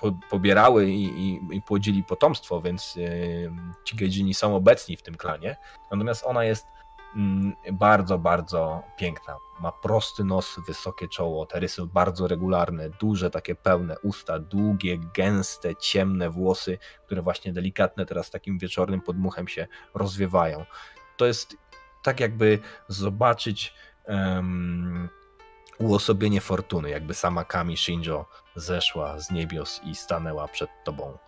po, pobierały i, i, płodzili potomstwo, więc ci gaijini są obecni w tym klanie. Natomiast ona jest bardzo, bardzo piękna. Ma prosty nos, wysokie czoło, te rysy bardzo regularne, duże, takie pełne usta, długie, gęste, ciemne włosy, które właśnie delikatne teraz takim wieczornym podmuchem się rozwiewają. To jest tak jakby zobaczyć um, uosobienie fortuny, jakby sama Kami Shinjo zeszła z niebios i stanęła przed tobą.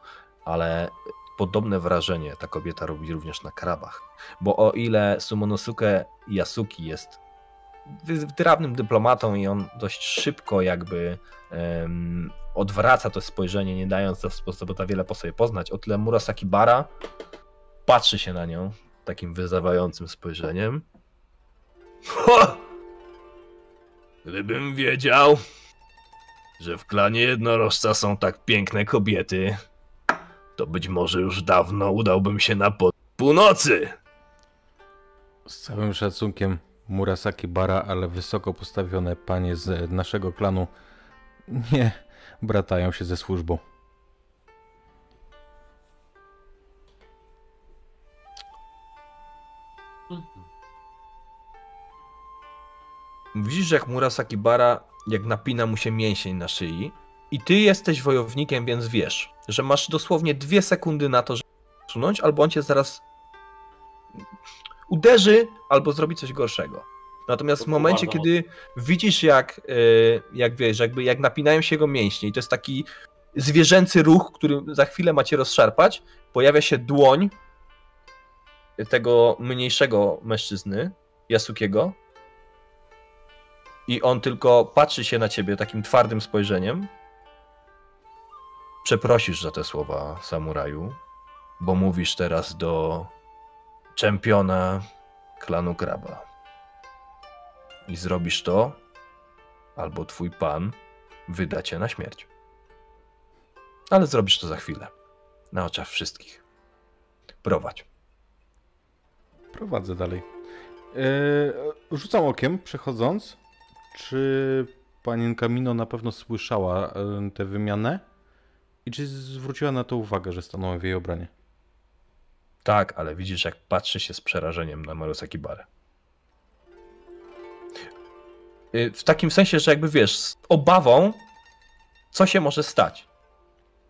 Ale podobne wrażenie ta kobieta robi również na krabach. Bo o ile Sumonosuke Yasuki jest wytrawnym dyplomatą i on dość szybko jakby um, odwraca to spojrzenie, nie dając za wiele po sobie poznać, o tyle Murasaki Bara patrzy się na nią takim wyzawającym spojrzeniem. Ho! Gdybym wiedział, że w klanie jednorożca są tak piękne kobiety, to być może już dawno udałbym się na pod północy. Z całym szacunkiem Murasaki Bara, ale wysoko postawione panie z naszego klanu nie bratają się ze służbą. Widzisz, jak Murasaki Bara, jak napina mu się mięsień na szyi. I ty jesteś wojownikiem, więc wiesz, że masz dosłownie dwie sekundy na to, żeby sunąć, albo on cię zaraz uderzy, albo zrobi coś gorszego. Natomiast w momencie, kiedy widzisz, jak, e, jak wiesz, jakby jak napinają się jego mięśnie, i to jest taki zwierzęcy ruch, który za chwilę macie rozszarpać, pojawia się dłoń tego mniejszego mężczyzny, Yasukiego, i on tylko patrzy się na ciebie takim twardym spojrzeniem. Przeprosisz za te słowa, samuraju, bo mówisz teraz do czempiona klanu Kraba. I zrobisz to, albo twój pan wyda cię na śmierć. Ale zrobisz to za chwilę. Na oczach wszystkich. Prowadź. Prowadzę dalej. Yy, rzucam okiem, przechodząc. Czy panienka Mino na pewno słyszała e, tę wymianę? I czy zwróciła na to uwagę, że stanąłem w jej obronie? Tak, ale widzisz, jak patrzy się z przerażeniem na Marusaki Barę. Y, w takim sensie, że jakby wiesz, z obawą, co się może stać.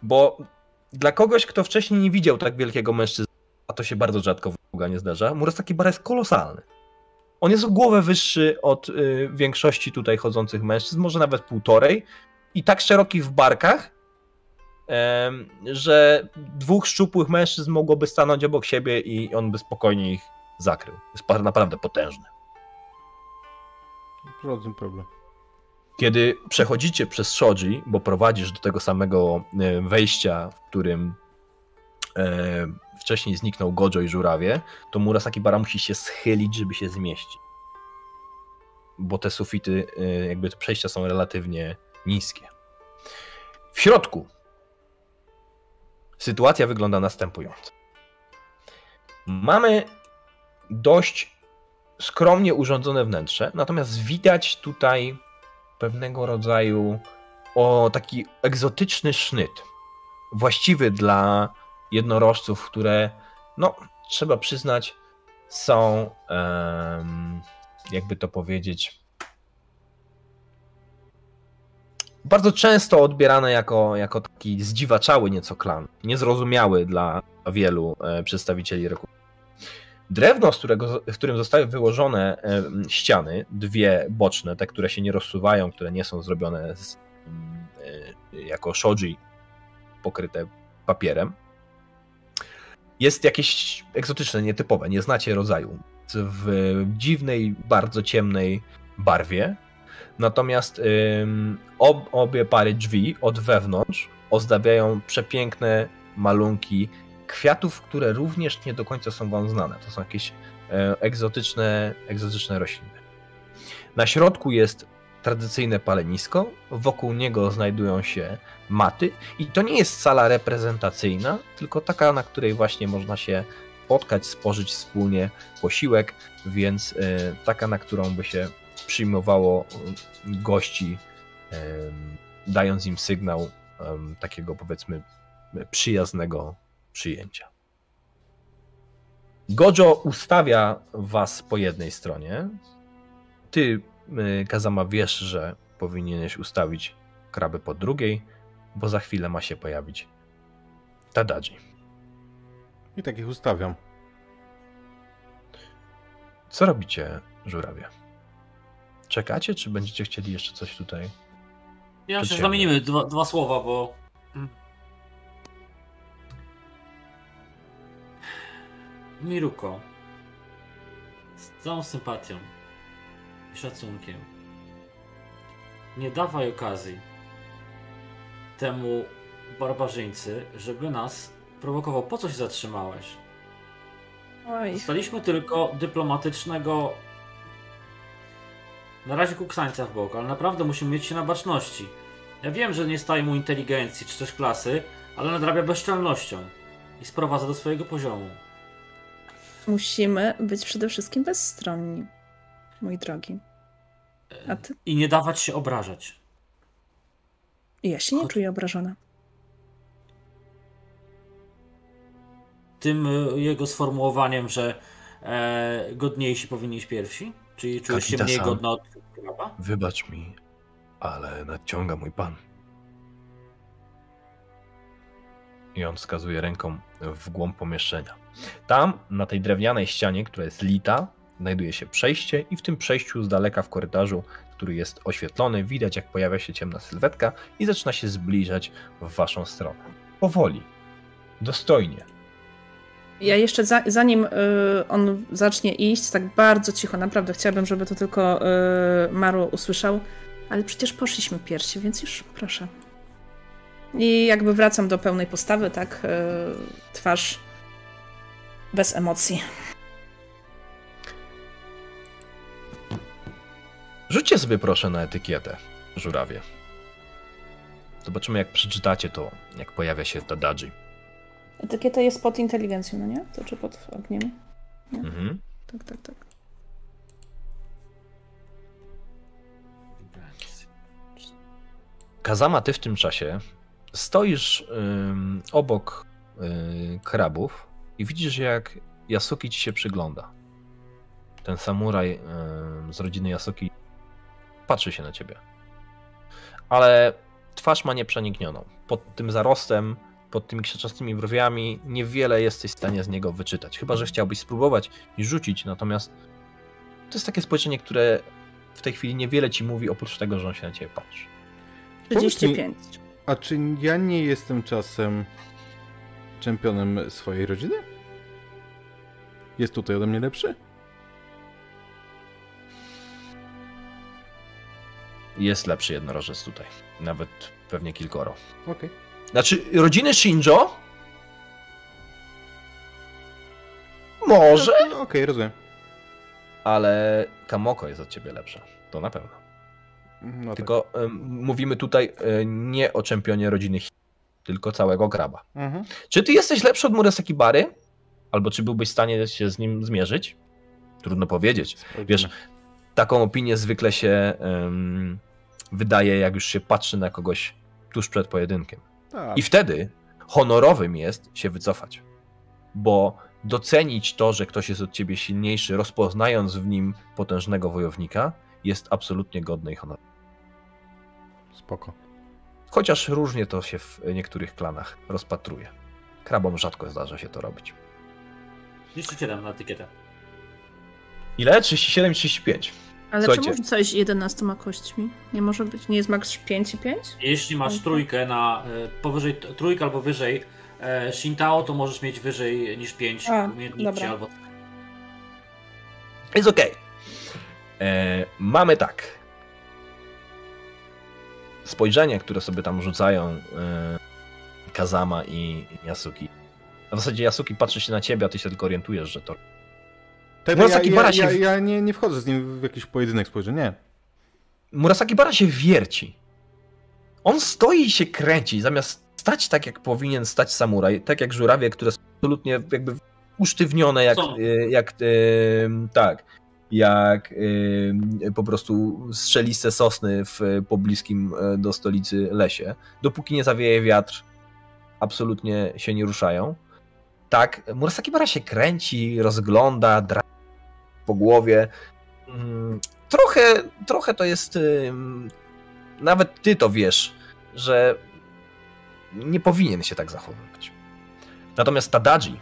Bo dla kogoś, kto wcześniej nie widział tak wielkiego mężczyzny, a to się bardzo rzadko w nie zdarza, Murasaki Bara jest kolosalny. On jest o głowę wyższy od y, większości tutaj chodzących mężczyzn, może nawet półtorej, i tak szeroki w barkach, że dwóch szczupłych mężczyzn mogłoby stanąć obok siebie i on by spokojnie ich zakrył. Jest naprawdę potężny. Żaden problem. Kiedy przechodzicie przez Shoji, bo prowadzisz do tego samego e, wejścia, w którym e, wcześniej zniknął Gojo i żurawie, to Murasaki Bara musi się schylić, żeby się zmieścić. Bo te sufity, e, jakby te przejścia są relatywnie niskie. W środku sytuacja wygląda następująco. Mamy dość skromnie urządzone wnętrze, natomiast widać tutaj pewnego rodzaju o taki egzotyczny sznyt, właściwy dla jednorożców, które, no, trzeba przyznać, są, um, jakby to powiedzieć, bardzo często odbierane jako, jako taki zdziwaczały nieco klan, niezrozumiały dla wielu e, przedstawicieli roku. Drewno, z, którego, z którym zostały wyłożone e, ściany, dwie boczne, te, które się nie rozsuwają, które nie są zrobione z, e, jako shoji pokryte papierem, jest jakieś egzotyczne, nietypowe, nie znacie rodzaju. W dziwnej, bardzo ciemnej barwie. Natomiast ob, obie pary drzwi od wewnątrz ozdabiają przepiękne malunki kwiatów, które również nie do końca są wam znane. To są jakieś e, egzotyczne, egzotyczne rośliny. Na środku jest tradycyjne palenisko, wokół niego znajdują się maty i to nie jest sala reprezentacyjna, tylko taka, na której właśnie można się spotkać, spożyć wspólnie posiłek, więc e, taka, na którą by się przyjmowało gości, dając im sygnał takiego powiedzmy przyjaznego przyjęcia. Gojo ustawia was po jednej stronie. Ty, y, Kazama, wiesz, że powinieneś ustawić kraby po drugiej, bo za chwilę ma się pojawić Tadaji. I tak ich ustawiam. Co robicie, żurawie? Czekacie, czy będziecie chcieli jeszcze coś tutaj? Ja się zamienimy dwa, dwa słowa, bo Miruko, z całą sympatią i szacunkiem, nie dawaj okazji temu barbarzyńcy, żeby nas prowokował. Po coś zatrzymałeś? Oj. Staliśmy tylko dyplomatycznego na razie kuksańca w bok, ale naprawdę musimy mieć się na baczności. Ja wiem, że nie staje mu inteligencji czy też klasy, ale nadrabia bezczelnością i sprowadza do swojego poziomu. Musimy być przede wszystkim bezstronni, mój drogi. A ty? I nie dawać się obrażać. Ja się nie Chodź. czuję obrażona. Tym e, jego sformułowaniem, że e, godniejsi powinni iść pierwsi? Czyli czujesz się mniej godna od kraba? Wybacz mi, ale nadciąga mój pan. I on wskazuje ręką w głąb pomieszczenia. Tam, na tej drewnianej ścianie, która jest lita, znajduje się przejście i w tym przejściu z daleka w korytarzu, który jest oświetlony, widać jak pojawia się ciemna sylwetka i zaczyna się zbliżać w waszą stronę. Powoli, dostojnie. Ja jeszcze za, zanim y, on zacznie iść, tak bardzo cicho, naprawdę chciałabym, żeby to tylko y, Maru usłyszał, ale przecież poszliśmy piersi, więc już proszę. I jakby wracam do pełnej postawy, tak? Y, twarz bez emocji. Rzućcie sobie proszę na etykietę, żurawie. Zobaczymy, jak przeczytacie to, jak pojawia się ta Tadaji. Etykieta jest pod inteligencją, no nie? To czy pod ogniem? Nie? Mhm. Tak, tak, tak. Kazama, ty w tym czasie stoisz ym, obok y, krabów i widzisz, jak Yasuki ci się przygląda. Ten samuraj z rodziny Yasuki patrzy się na ciebie. Ale twarz ma nieprzeniknioną. Pod tym zarostem, pod tymi krzaczastymi brwiami niewiele jesteś w stanie z niego wyczytać. Chyba, że chciałbyś spróbować i rzucić, natomiast to jest takie spojrzenie, które w tej chwili niewiele ci mówi, oprócz tego, że on się na ciebie patrzy. 35. A czy ja nie jestem czasem czempionem swojej rodziny? Jest tutaj ode mnie lepszy? jest lepszy jednorożec tutaj. Nawet pewnie kilkoro. Okej. Znaczy, rodziny Shinjo? Może, No, Okej, rozumiem. ale Kamoko jest od ciebie lepsza. To na pewno. No tak. Tylko em, mówimy tutaj e, nie o czempionie rodziny tylko całego graba. Mhm. Czy ty jesteś lepszy od Murasaki Bary? Albo czy byłbyś w stanie się z nim zmierzyć? Trudno powiedzieć. Wiesz, taką opinię zwykle się wydaje, jak już się patrzy na kogoś tuż przed pojedynkiem. Tak. I wtedy honorowym jest się wycofać. Bo docenić to, że ktoś jest od ciebie silniejszy, rozpoznając w nim potężnego wojownika, jest absolutnie godne i honorowe. Spoko. Chociaż różnie to się w niektórych klanach rozpatruje. Krabom rzadko zdarza się to robić. 37 na etykietę. Ile? 37, 35. Ale Słuchajcie. czemu coś 11 kośćmi? Nie może być, nie jest max 5 i 5? Jeśli masz trójkę na e, powyżej, trójkę albo wyżej e, Shintao, to możesz mieć wyżej niż 5 A, umiejętności dobra. albo Jest okej. E, Mamy tak. Spojrzenie, które sobie tam rzucają e, Kazama i Yasuki. A w zasadzie Yasuki patrzy się na ciebie, a ty się tylko orientujesz, że to. Murasaki ja, Bara się ja, ja nie, nie wchodzę z nim w jakiś pojedynek spojrzeń, nie. Murasaki Bara się wierci. On stoi i się kręci, zamiast stać tak, jak powinien stać samuraj, tak jak żurawie, które są absolutnie jakby usztywnione, jak, e, jak e, tak, jak e, po prostu strzeliste sosny w pobliskim e, do stolicy lesie. Dopóki nie zawieje wiatr, absolutnie się nie ruszają. Tak, Murasaki Bara się kręci, rozgląda, dra po głowie. Mm, Trochę, trochę to jest. Nawet ty to wiesz, że nie powinien się tak zachowywać. Natomiast Tadaji,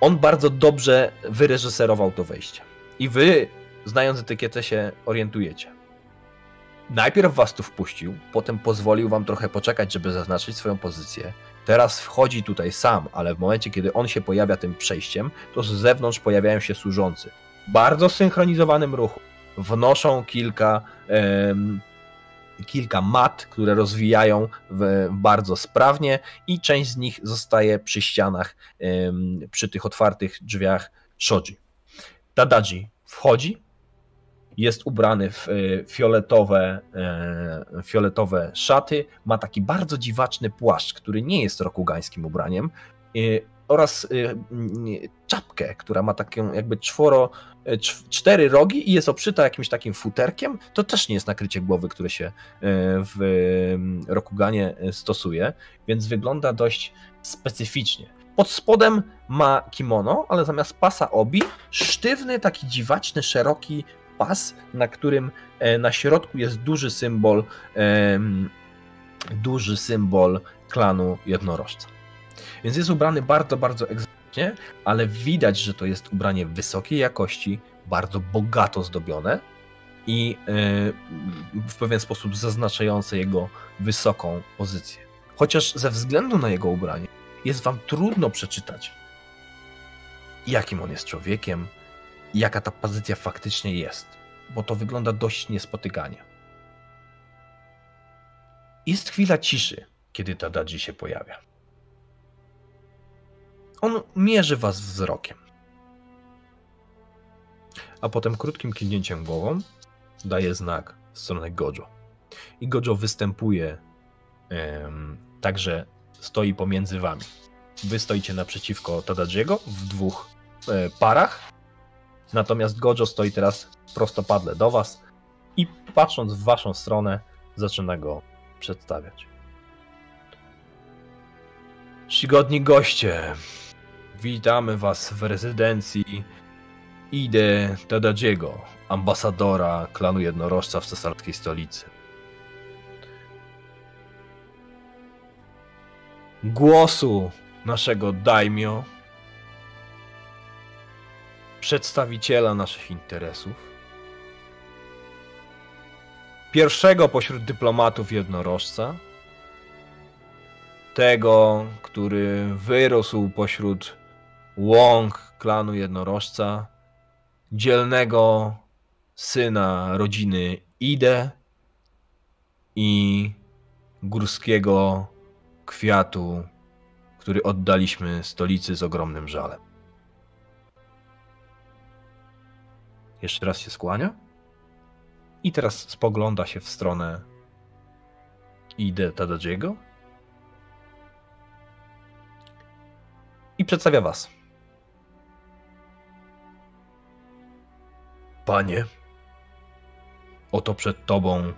on bardzo dobrze wyreżyserował to wejście. I wy, znając etykietę, się orientujecie. Najpierw was tu wpuścił, potem pozwolił wam trochę poczekać, żeby zaznaczyć swoją pozycję. Teraz wchodzi tutaj sam, ale w momencie, kiedy on się pojawia tym przejściem, to z zewnątrz pojawiają się służący. Bardzo synchronizowanym ruchu. Wnoszą kilka, kilka mat, które rozwijają w, bardzo sprawnie i część z nich zostaje przy ścianach, przy tych otwartych drzwiach Shoji. Tadaji wchodzi, jest ubrany w e, fioletowe, e, fioletowe szaty, ma taki bardzo dziwaczny płaszcz, który nie jest rokugańskim ubraniem e, oraz mm, czapkę, która ma taką jakby czworo, cz- cztery rogi i jest obszyta jakimś takim futerkiem. To też nie jest nakrycie głowy, które się e, w mm, rokuganie stosuje, więc wygląda dość specyficznie. Pod spodem ma kimono, ale zamiast pasa obi, sztywny, taki dziwaczny, szeroki pas, na którym e, na środku jest duży symbol, duży symbol klanu jednorożca. Więc jest ubrany bardzo, bardzo egzotycznie, ale widać, że to jest ubranie wysokiej jakości, bardzo bogato zdobione i e, w pewien sposób zaznaczające jego wysoką pozycję. Chociaż ze względu na jego ubranie jest wam trudno przeczytać, jakim on jest człowiekiem, jaka ta pozycja faktycznie jest, bo to wygląda dość niespotykanie. Jest chwila ciszy, kiedy Tadaji się pojawia. On mierzy was wzrokiem. A potem krótkim kiwnięciem głową daje znak w stronę Gojo. I Gojo występuje em, także stoi pomiędzy wami. Wy stoicie naprzeciwko Tadajiego w dwóch e, parach, natomiast Gojo stoi teraz prostopadle do was i patrząc w waszą stronę zaczyna go przedstawiać. Czcigodni goście, witamy was w rezydencji Ide Tadajiego, ambasadora klanu jednorożca w cesarskiej stolicy. Głosu naszego daimyo, przedstawiciela naszych interesów, pierwszego pośród dyplomatów jednorożca, tego, który wyrósł pośród łąk klanu jednorożca, dzielnego syna rodziny Ide, i górskiego kwiatu, który oddaliśmy stolicy z ogromnym żalem. Jeszcze raz się skłania i teraz spogląda się w stronę Ide Tadadziego i przedstawia was. Panie, oto przed tobą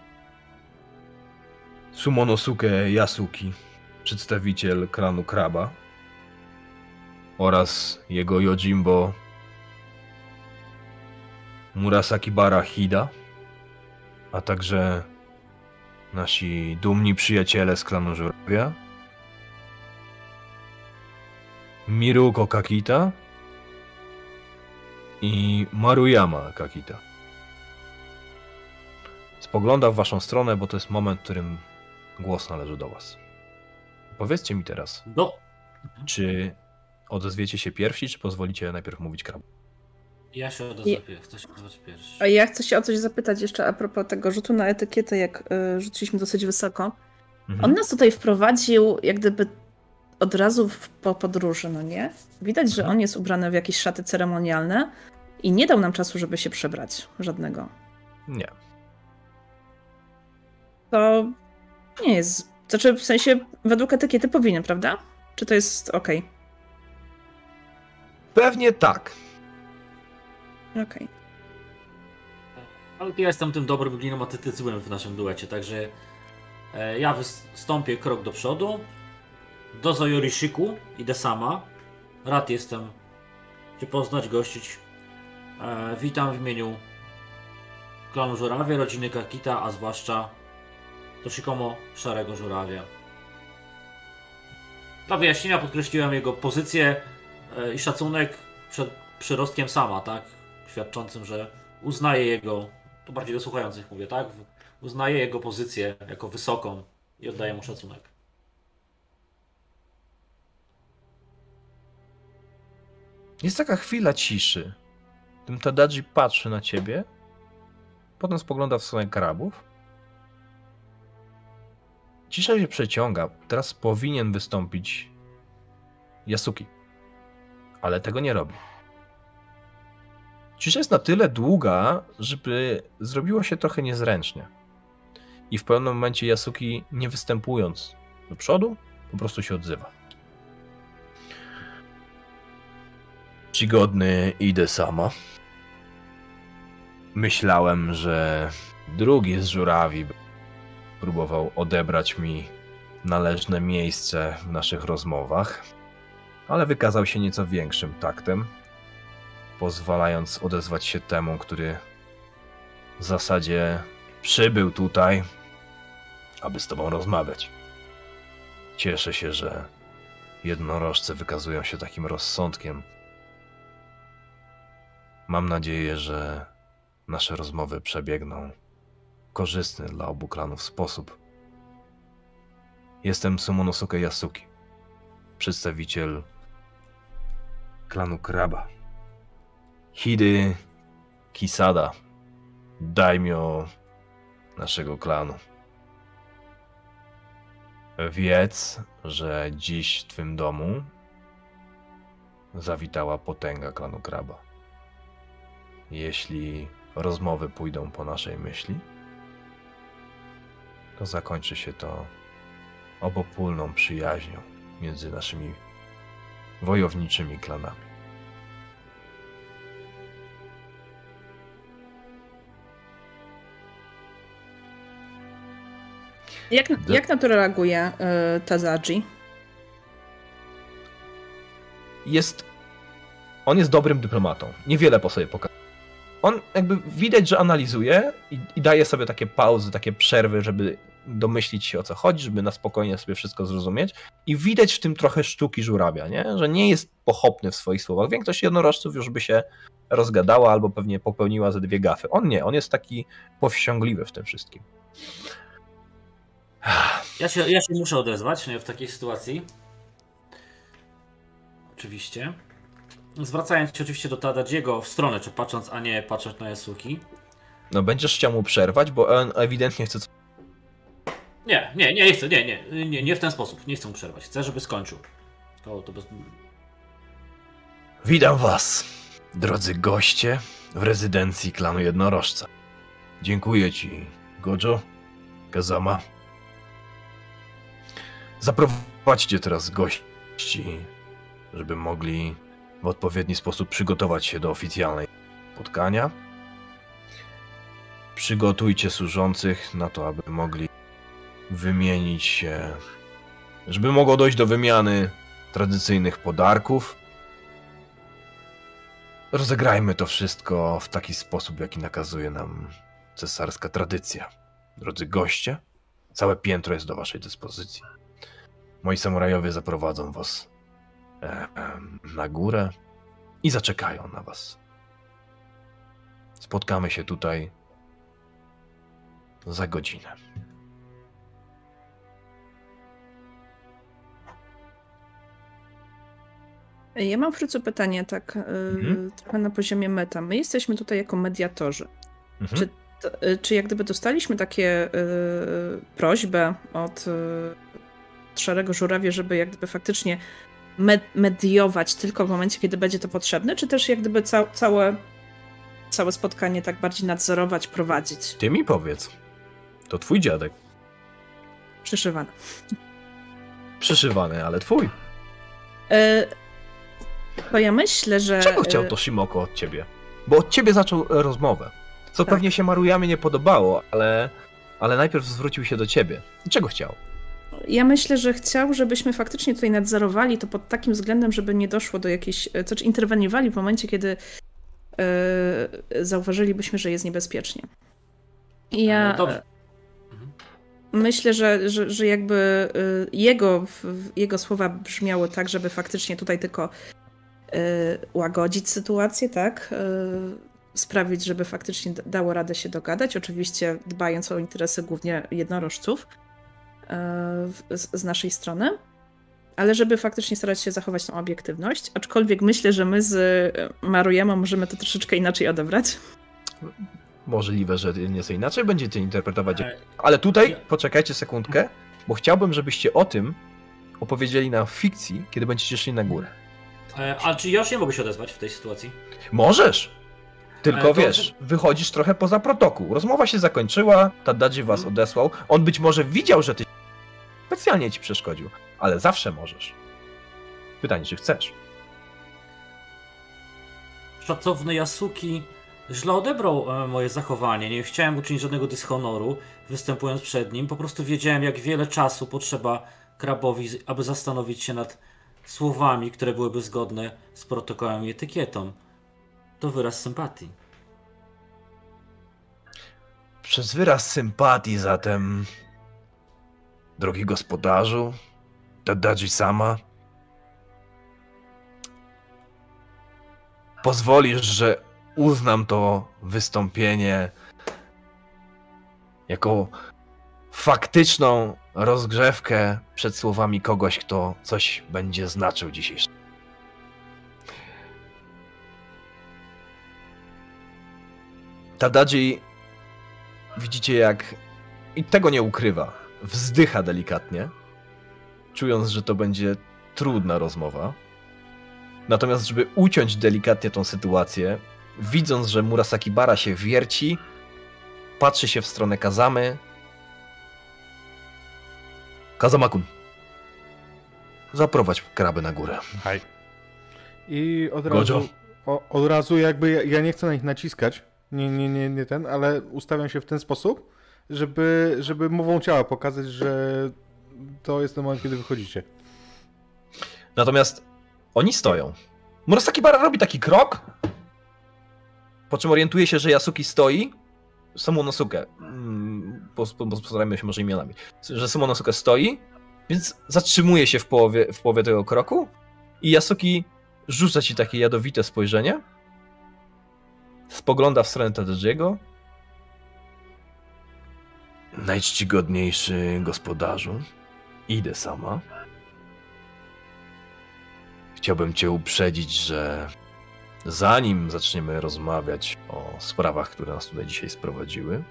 Sumonosuke Yasuki, przedstawiciel klanu Kraba oraz jego Yojimbo Murasaki Bara Hida, a także nasi dumni przyjaciele z klanu Żurawia, Miruko Kakita i Maruyama Kakita. Spogląda w waszą stronę, bo to jest moment, w którym głos należy do was. Powiedzcie mi teraz, Do... czy odezwiecie się pierwsi, czy pozwolicie najpierw mówić krab? Ja się odezwę, chcę się odezwać pierwszy. A ja chcę się o coś zapytać jeszcze a propos tego rzutu na etykietę, jak y, rzuciliśmy dosyć wysoko. Mhm. On nas tutaj wprowadził jak gdyby od razu w, po podróży, no nie? Widać, że Mhm. on jest ubrany w jakieś szaty ceremonialne i nie dał nam czasu, żeby się przebrać. Żadnego. Nie. To nie jest... Znaczy, w sensie, według etykiety powinien, prawda? Czy to jest okej? Pewnie tak. Okej. Ale ja jestem tym dobrym gliną, a ty, ty złym w naszym duecie, także e, ja wystąpię krok do przodu. Do Zoyorishiku idę sama. Rad jestem Cię poznać, gościć. E, witam w imieniu klanu Żurawia, rodziny Kakita, a zwłaszcza Toshikomo Szarego Żurawia. Dla wyjaśnienia podkreśliłem jego pozycję e, i szacunek przed przyrostkiem sama, tak? Świadczącym, że uznaje jego, to bardziej do słuchających mówię, tak? Uznaje jego pozycję jako wysoką i oddaje mu szacunek. Jest taka chwila ciszy. Tym Tadaji patrzy na ciebie, potem spogląda w stronę krabów. Cisza się przeciąga. Teraz powinien wystąpić Yasuki. Ale tego nie robi. Cisza jest na tyle długa, żeby zrobiło się trochę niezręcznie. I w pewnym momencie Yasuki, nie występując do przodu, po prostu się odzywa. Czcigodny idę sama. Myślałem, że drugi z żurawi próbował odebrać mi należne miejsce w naszych rozmowach, ale wykazał się nieco większym taktem, pozwalając odezwać się temu, który w zasadzie przybył tutaj, aby z tobą rozmawiać. Cieszę się, że jednorożce wykazują się takim rozsądkiem. Mam nadzieję, że nasze rozmowy przebiegną w korzystny dla obu klanów sposób. Jestem Sumonosuke Yasuki, przedstawiciel klanu Kraba. Hidy Kisada, daimyo naszego klanu. Wiedz, że dziś w twym domu zawitała potęga klanu Kraba. Jeśli rozmowy pójdą po naszej myśli, to zakończy się to obopólną przyjaźnią między naszymi wojowniczymi klanami. Jak, jak na to reaguje y, Tazaji? Jest. On jest dobrym dyplomatą. Niewiele po sobie pokazuje. On jakby widać, że analizuje i, i daje sobie takie pauzy, takie przerwy, żeby domyślić się o co chodzi, żeby na spokojnie sobie wszystko zrozumieć. I widać w tym trochę sztuki żurawia, nie? że nie jest pochopny w swoich słowach. Większość jednorożców już by się rozgadała albo pewnie popełniła ze dwie gafy. On nie, on jest taki powściągliwy w tym wszystkim. Ja się, ja się muszę odezwać w takiej sytuacji. Oczywiście. Zwracając się oczywiście do Tadadziego w stronę, czy patrząc, a nie patrząc na Yasuki. No będziesz chciał mu przerwać, bo on ewidentnie chce. co- Nie, nie, nie chcę, nie, nie, nie, nie w ten sposób. Nie chcę mu przerwać. Chcę, żeby skończył. To, to bez... Witam was, drodzy goście w rezydencji klanu Jednorożca. Dziękuję ci, Gojo, Kazama. Zaprowadźcie teraz gości, żeby mogli w odpowiedni sposób przygotować się do oficjalnej spotkania. Przygotujcie służących na to, aby mogli wymienić się, żeby mogło dojść do wymiany tradycyjnych podarków. Rozegrajmy to wszystko w taki sposób, jaki nakazuje nam cesarska tradycja. Drodzy goście, całe piętro jest do waszej dyspozycji. Moi samurajowie zaprowadzą was na górę i zaczekają na was. Spotkamy się tutaj za godzinę. Ja mam Frycu pytanie, tak, y, Mhm. trochę na poziomie meta. My jesteśmy tutaj jako mediatorzy. Mhm. Czy, y, czy jak gdyby dostaliśmy takie y, prośbę od y, Szarego Żurawie, żeby jak gdyby faktycznie mediować tylko w momencie, kiedy będzie to potrzebne, czy też jak gdyby ca- całe, całe spotkanie tak bardziej nadzorować, prowadzić? Ty mi powiedz. To twój dziadek. Przyszywane. Przyszywany, ale twój. Y, to ja myślę, że... Czego chciał y, Toshimoko od ciebie? Bo od ciebie zaczął e, rozmowę. Co Tak. pewnie się Maruyamie nie podobało, ale, ale najpierw zwrócił się do ciebie. Czego chciał? Ja myślę, że chciał, żebyśmy faktycznie tutaj nadzorowali to pod takim względem, żeby nie doszło do jakiejś. To znaczy interweniowali w momencie, kiedy e, zauważylibyśmy, że jest niebezpiecznie. I ja No dobrze. myślę, że, że, że jakby e, jego, jego słowa brzmiały tak, żeby faktycznie tutaj tylko e, łagodzić sytuację, tak? E, Sprawić, żeby faktycznie dało radę się dogadać. Oczywiście dbając o interesy głównie jednorożców e, z, z naszej strony, ale żeby faktycznie starać się zachować tą obiektywność. Aczkolwiek myślę, że my z e, Maruyama możemy to troszeczkę inaczej odebrać. Możliwe, że nieco inaczej będziecie interpretować. E, Ale tutaj, ja- poczekajcie sekundkę, bo chciałbym, żebyście o tym opowiedzieli na fikcji, kiedy będziecie szli na górę. E, A czy Josh nie mogę się odezwać w tej sytuacji? Możesz! Tylko wiesz, wychodzisz trochę poza protokół. Rozmowa się zakończyła, Tadadzi was Mhm. odesłał. On być może widział, że ty specjalnie ci przeszkodził, ale zawsze możesz. Pytanie, czy chcesz? Szacowny Yasuki źle odebrał e, moje zachowanie. Nie chciałem uczynić żadnego dyshonoru, występując przed nim. Po prostu wiedziałem, jak wiele czasu potrzeba krabowi, aby zastanowić się nad słowami, które byłyby zgodne z protokołem i etykietą. To wyraz sympatii. Przez wyraz sympatii zatem, drogi gospodarzu, Tadadzi sama, pozwolisz, że uznam to wystąpienie jako faktyczną rozgrzewkę przed słowami kogoś, kto coś będzie znaczył dzisiejszy. Tadadzi widzicie jak i tego nie ukrywa. Wzdycha delikatnie, czując, że to będzie trudna rozmowa. Natomiast, żeby uciąć delikatnie tą sytuację, widząc, że Murasaki Bara się wierci, patrzy się w stronę Kazamy. Kazamakun. Zaprowadź krabę na górę. Haj. I od Gojo. razu, o, od razu jakby ja, ja nie chcę na nich naciskać, nie, nie, nie, nie ten, ale ustawiam się w ten sposób, żeby, żeby mową ciała pokazać, że to jest ten moment, kiedy wychodzicie. Natomiast oni stoją. Murasaki Bara robi taki krok, po czym orientuje się, że Yasuki stoi. Sumonosuke. Mm, pos- pos- Postarajmy się może imionami. Że Sumonosuke stoi, więc zatrzymuje się w połowie, w połowie tego kroku i Yasuki rzuca ci takie jadowite spojrzenie. Spogląda w stronę Tadajiego. Najczcigodniejszy gospodarzu, idę sama. Chciałbym cię uprzedzić, że zanim zaczniemy rozmawiać o sprawach, które nas tutaj dzisiaj sprowadziły,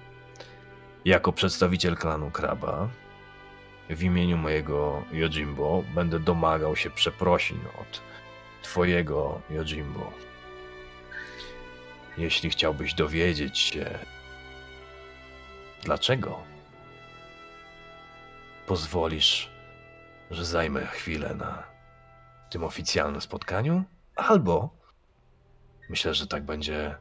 jako przedstawiciel klanu Kraba, w imieniu mojego Yojimbo będę domagał się przeprosin od twojego Yojimbo. Jeśli chciałbyś dowiedzieć się, dlaczego, pozwolisz, że zajmę chwilę na tym oficjalnym spotkaniu, albo myślę, że tak będzie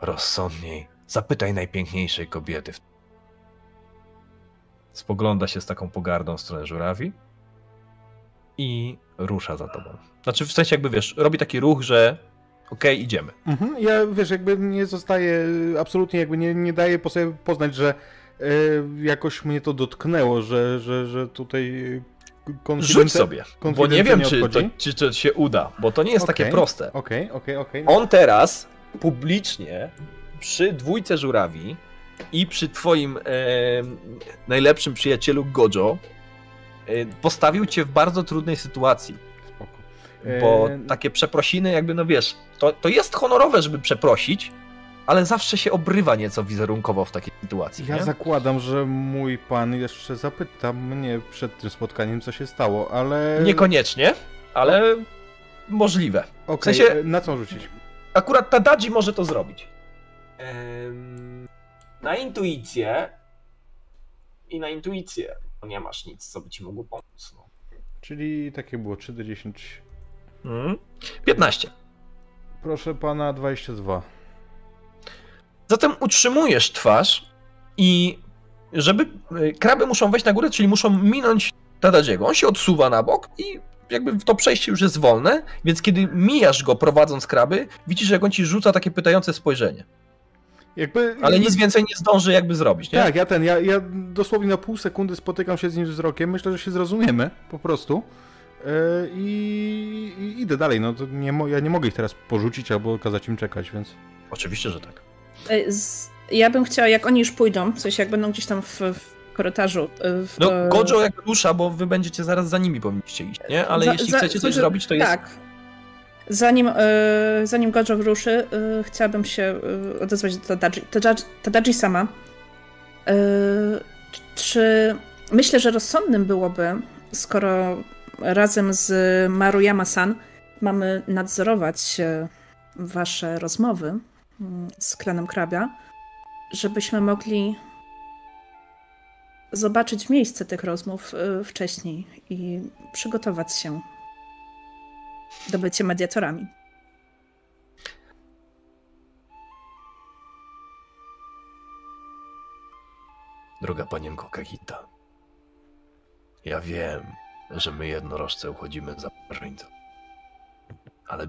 rozsądniej. Zapytaj najpiękniejszej kobiety. Spogląda się z taką pogardą w stronę żurawi i rusza za tobą. Znaczy, w sensie, jakby wiesz, robi taki ruch, że okej, okay, idziemy. Mhm. Ja wiesz, jakby nie zostaje, absolutnie jakby nie, nie daje po sobie poznać, że jakoś mnie to dotknęło, że, że, że tutaj Rzuć sobie, bo nie wiem, czy to, czy to się uda, bo to nie jest okay, takie proste. Okej, okej, okej. On teraz publicznie przy dwójce żurawi i przy twoim e, najlepszym przyjacielu Gojo e, postawił cię w bardzo trudnej sytuacji. Spoko. Bo e... takie przeprosiny, jakby, no wiesz, to, to jest honorowe, żeby przeprosić, ale zawsze się obrywa nieco wizerunkowo w takiej sytuacji. Ja nie? zakładam, że mój pan jeszcze zapyta mnie przed tym spotkaniem, co się stało, ale. Niekoniecznie, ale możliwe. Okay, w sensie, na co rzucić? Akurat Tadaji może to zrobić. Ehm, na intuicję i na intuicję nie masz nic, co by ci mogło pomóc. No. Czyli takie było 3 do 10. Mm. 15. Proszę pana, 22. Zatem utrzymujesz twarz i żeby y, kraby muszą wejść na górę, czyli muszą minąć Tadadziego. On się odsuwa na bok i jakby to przejście już jest wolne, więc kiedy mijasz go prowadząc kraby, widzisz, jak on ci rzuca takie pytające spojrzenie. Jakby, Ale nic więcej nie zdąży jakby zrobić, nie? Tak, ja ten, ja, ja dosłownie na pół sekundy spotykam się z nim wzrokiem, myślę, że się zrozumiemy po prostu yy, i, idę dalej, no nie, ja nie mogę ich teraz porzucić albo kazać im czekać, więc... Oczywiście, że tak. E, ja bym chciała, jak oni już pójdą, w sensie jak będą gdzieś tam w, w korytarzu. E, w... No, Gojo jak rusza, bo wy będziecie zaraz za nimi powinniście iść, nie? Ale za, jeśli za, chcecie coś zrobić, to jest... Tak. Zanim, zanim Gojo ruszy, chciałabym się odezwać do Tadaji. Tadaji sama. czy myślę, że rozsądnym byłoby, skoro razem z Maruyama-san mamy nadzorować wasze rozmowy, z klanem Krabia, żebyśmy mogli zobaczyć miejsce tych rozmów y, wcześniej i przygotować się do bycia mediatorami. Droga panienko Kakita, ja wiem, że my jednorożce uchodzimy za barbarzyńców, ale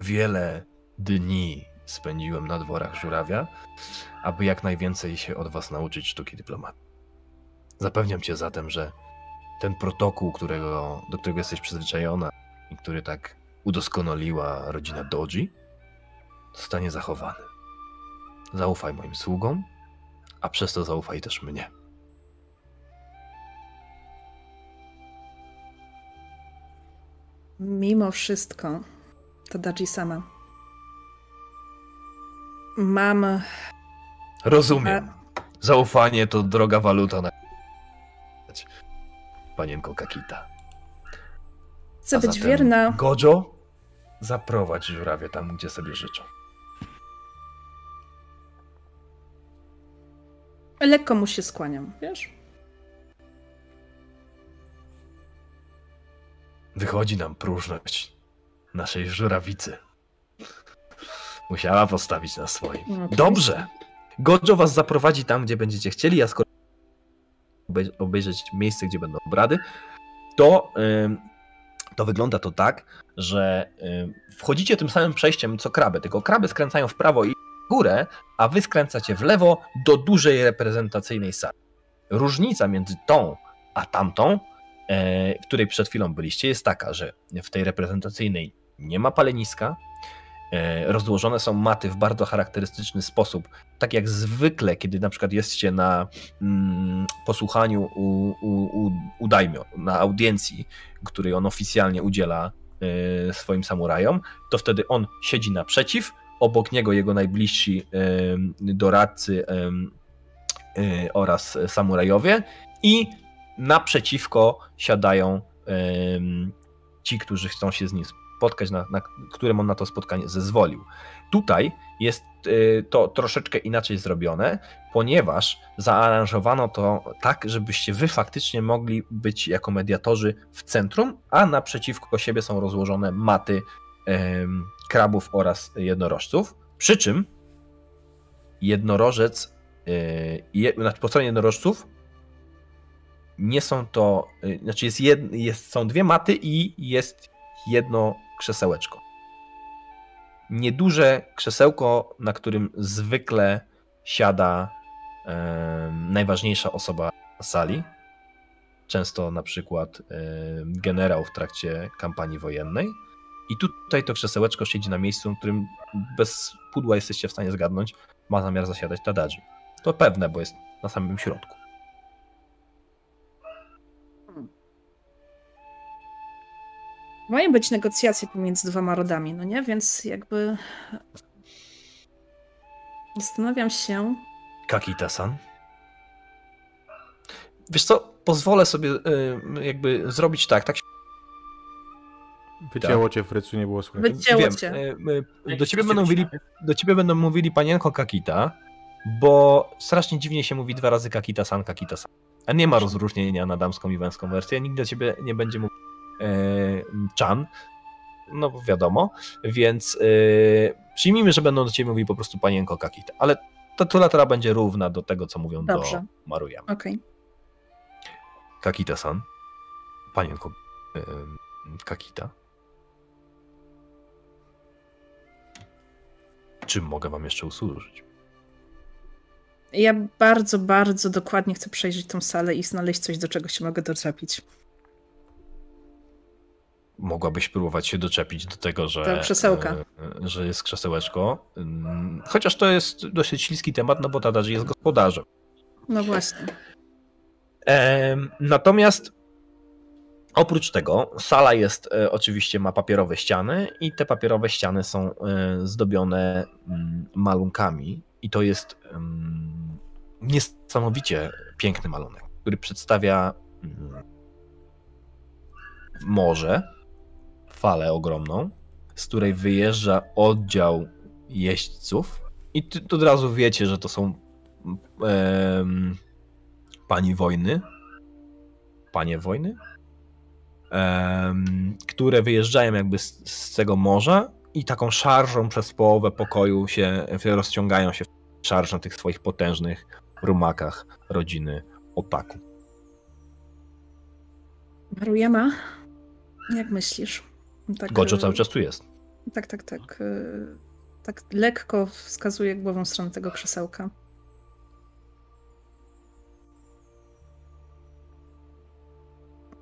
wiele dni spędziłem na dworach żurawia, aby jak najwięcej się od was nauczyć sztuki dyplomacji. Zapewniam cię zatem, że ten protokół, którego, do którego jesteś przyzwyczajona i który tak udoskonaliła rodzina Doji, zostanie zachowany. Zaufaj moim sługom, a przez to zaufaj też mnie. Mimo wszystko, to Daji sama Mam. Rozumiem. Zaufanie to droga waluta na. Panienko Kakita. Chcę A być wierna. Gojo, zaprowadź żurawie tam, gdzie sobie życzą. Lekko mu się skłaniam, wiesz? Wychodzi nam próżność naszej żurawicy. Musiała postawić na swoim. No, Dobrze. Gojo was zaprowadzi tam, gdzie będziecie chcieli, a skoro obejrzeć miejsce, gdzie będą obrady, to, to wygląda to tak, że wchodzicie tym samym przejściem co kraby, tylko kraby skręcają w prawo i w górę, a wy skręcacie w lewo do dużej reprezentacyjnej sali. Różnica między tą a tamtą, e, w której przed chwilą byliście, jest taka, że w tej reprezentacyjnej nie ma paleniska, rozłożone są maty w bardzo charakterystyczny sposób. Tak jak zwykle, kiedy na przykład jesteście na mm, posłuchaniu u, u, u, u daimyo, na audiencji, której on oficjalnie udziela y, swoim samurajom, to wtedy on siedzi naprzeciw, obok niego jego najbliżsi y, doradcy y, oraz samurajowie i naprzeciwko siadają ci, którzy chcą się z nim spotkać, na, na którym on na to spotkanie zezwolił. Tutaj jest y, to troszeczkę inaczej zrobione, ponieważ zaaranżowano to tak, żebyście wy faktycznie mogli być jako mediatorzy w centrum, a naprzeciwko siebie są rozłożone maty krabów oraz jednorożców. Przy czym jednorożec, y, znaczy po stronie jednorożców nie są to, y, znaczy jest, jed, jest są dwie maty i jest jedno krzesełeczko. Nieduże krzesełko, na którym zwykle siada e, najważniejsza osoba sali. Często na przykład e, generał w trakcie kampanii wojennej. I tutaj to krzesełeczko siedzi na miejscu, w którym bez pudła jesteście w stanie zgadnąć, ma zamiar zasiadać Tadadzi. To pewne, bo jest na samym środku. Mają być negocjacje pomiędzy dwoma rodami, no nie? Więc jakby. Zastanawiam się. Kakita-san. Wiesz co, pozwolę sobie y, jakby zrobić tak, tak Wycięło tak. cię, Frycu, nie było słychać. Wycięło Wiem, cię. Y, do ciebie, będą mówili, do ciebie będą mówili panienko Kakita, bo strasznie dziwnie się mówi dwa razy Kakita-san, Kakita-san. A nie ma rozróżnienia na damską i męską wersję. Nikt do ciebie nie będzie mówił Chan, no wiadomo, więc yy, przyjmijmy, że będą do ciebie mówili po prostu panienko Kakita, ale ta tylatura będzie równa do tego, co mówią Dobrze. do Maruyama. Okej. Okay. Kakita-san, panienko yy, Kakita. Czym mogę wam jeszcze usłużyć? Ja bardzo, bardzo dokładnie chcę przejrzeć tą salę i znaleźć coś, do czego się mogę doczepić mogłabyś próbować się doczepić do tego, że, to krzesełka. E, że jest krzesełeczko. Mm, chociaż to jest dosyć śliski temat, no bo Tadaji jest gospodarzem. No właśnie. Natomiast oprócz tego sala jest, e, oczywiście ma papierowe ściany i te papierowe ściany są e, zdobione mm, malunkami i to jest mm, niesamowicie piękny malunek, który przedstawia morze falę ogromną, z której wyjeżdża oddział jeźdźców i ty, od razu wiecie, że to są e, pani wojny, panie wojny, e, które wyjeżdżają jakby z, z, tego morza i taką szarżą przez połowę pokoju się rozciągają się szarż tych swoich potężnych rumakach rodziny Otaku. Marujema, jak myślisz? Tak, Gojo cały czas tu jest. Tak, tak, tak. Y, tak lekko wskazuje głową w stronę tego krzesełka.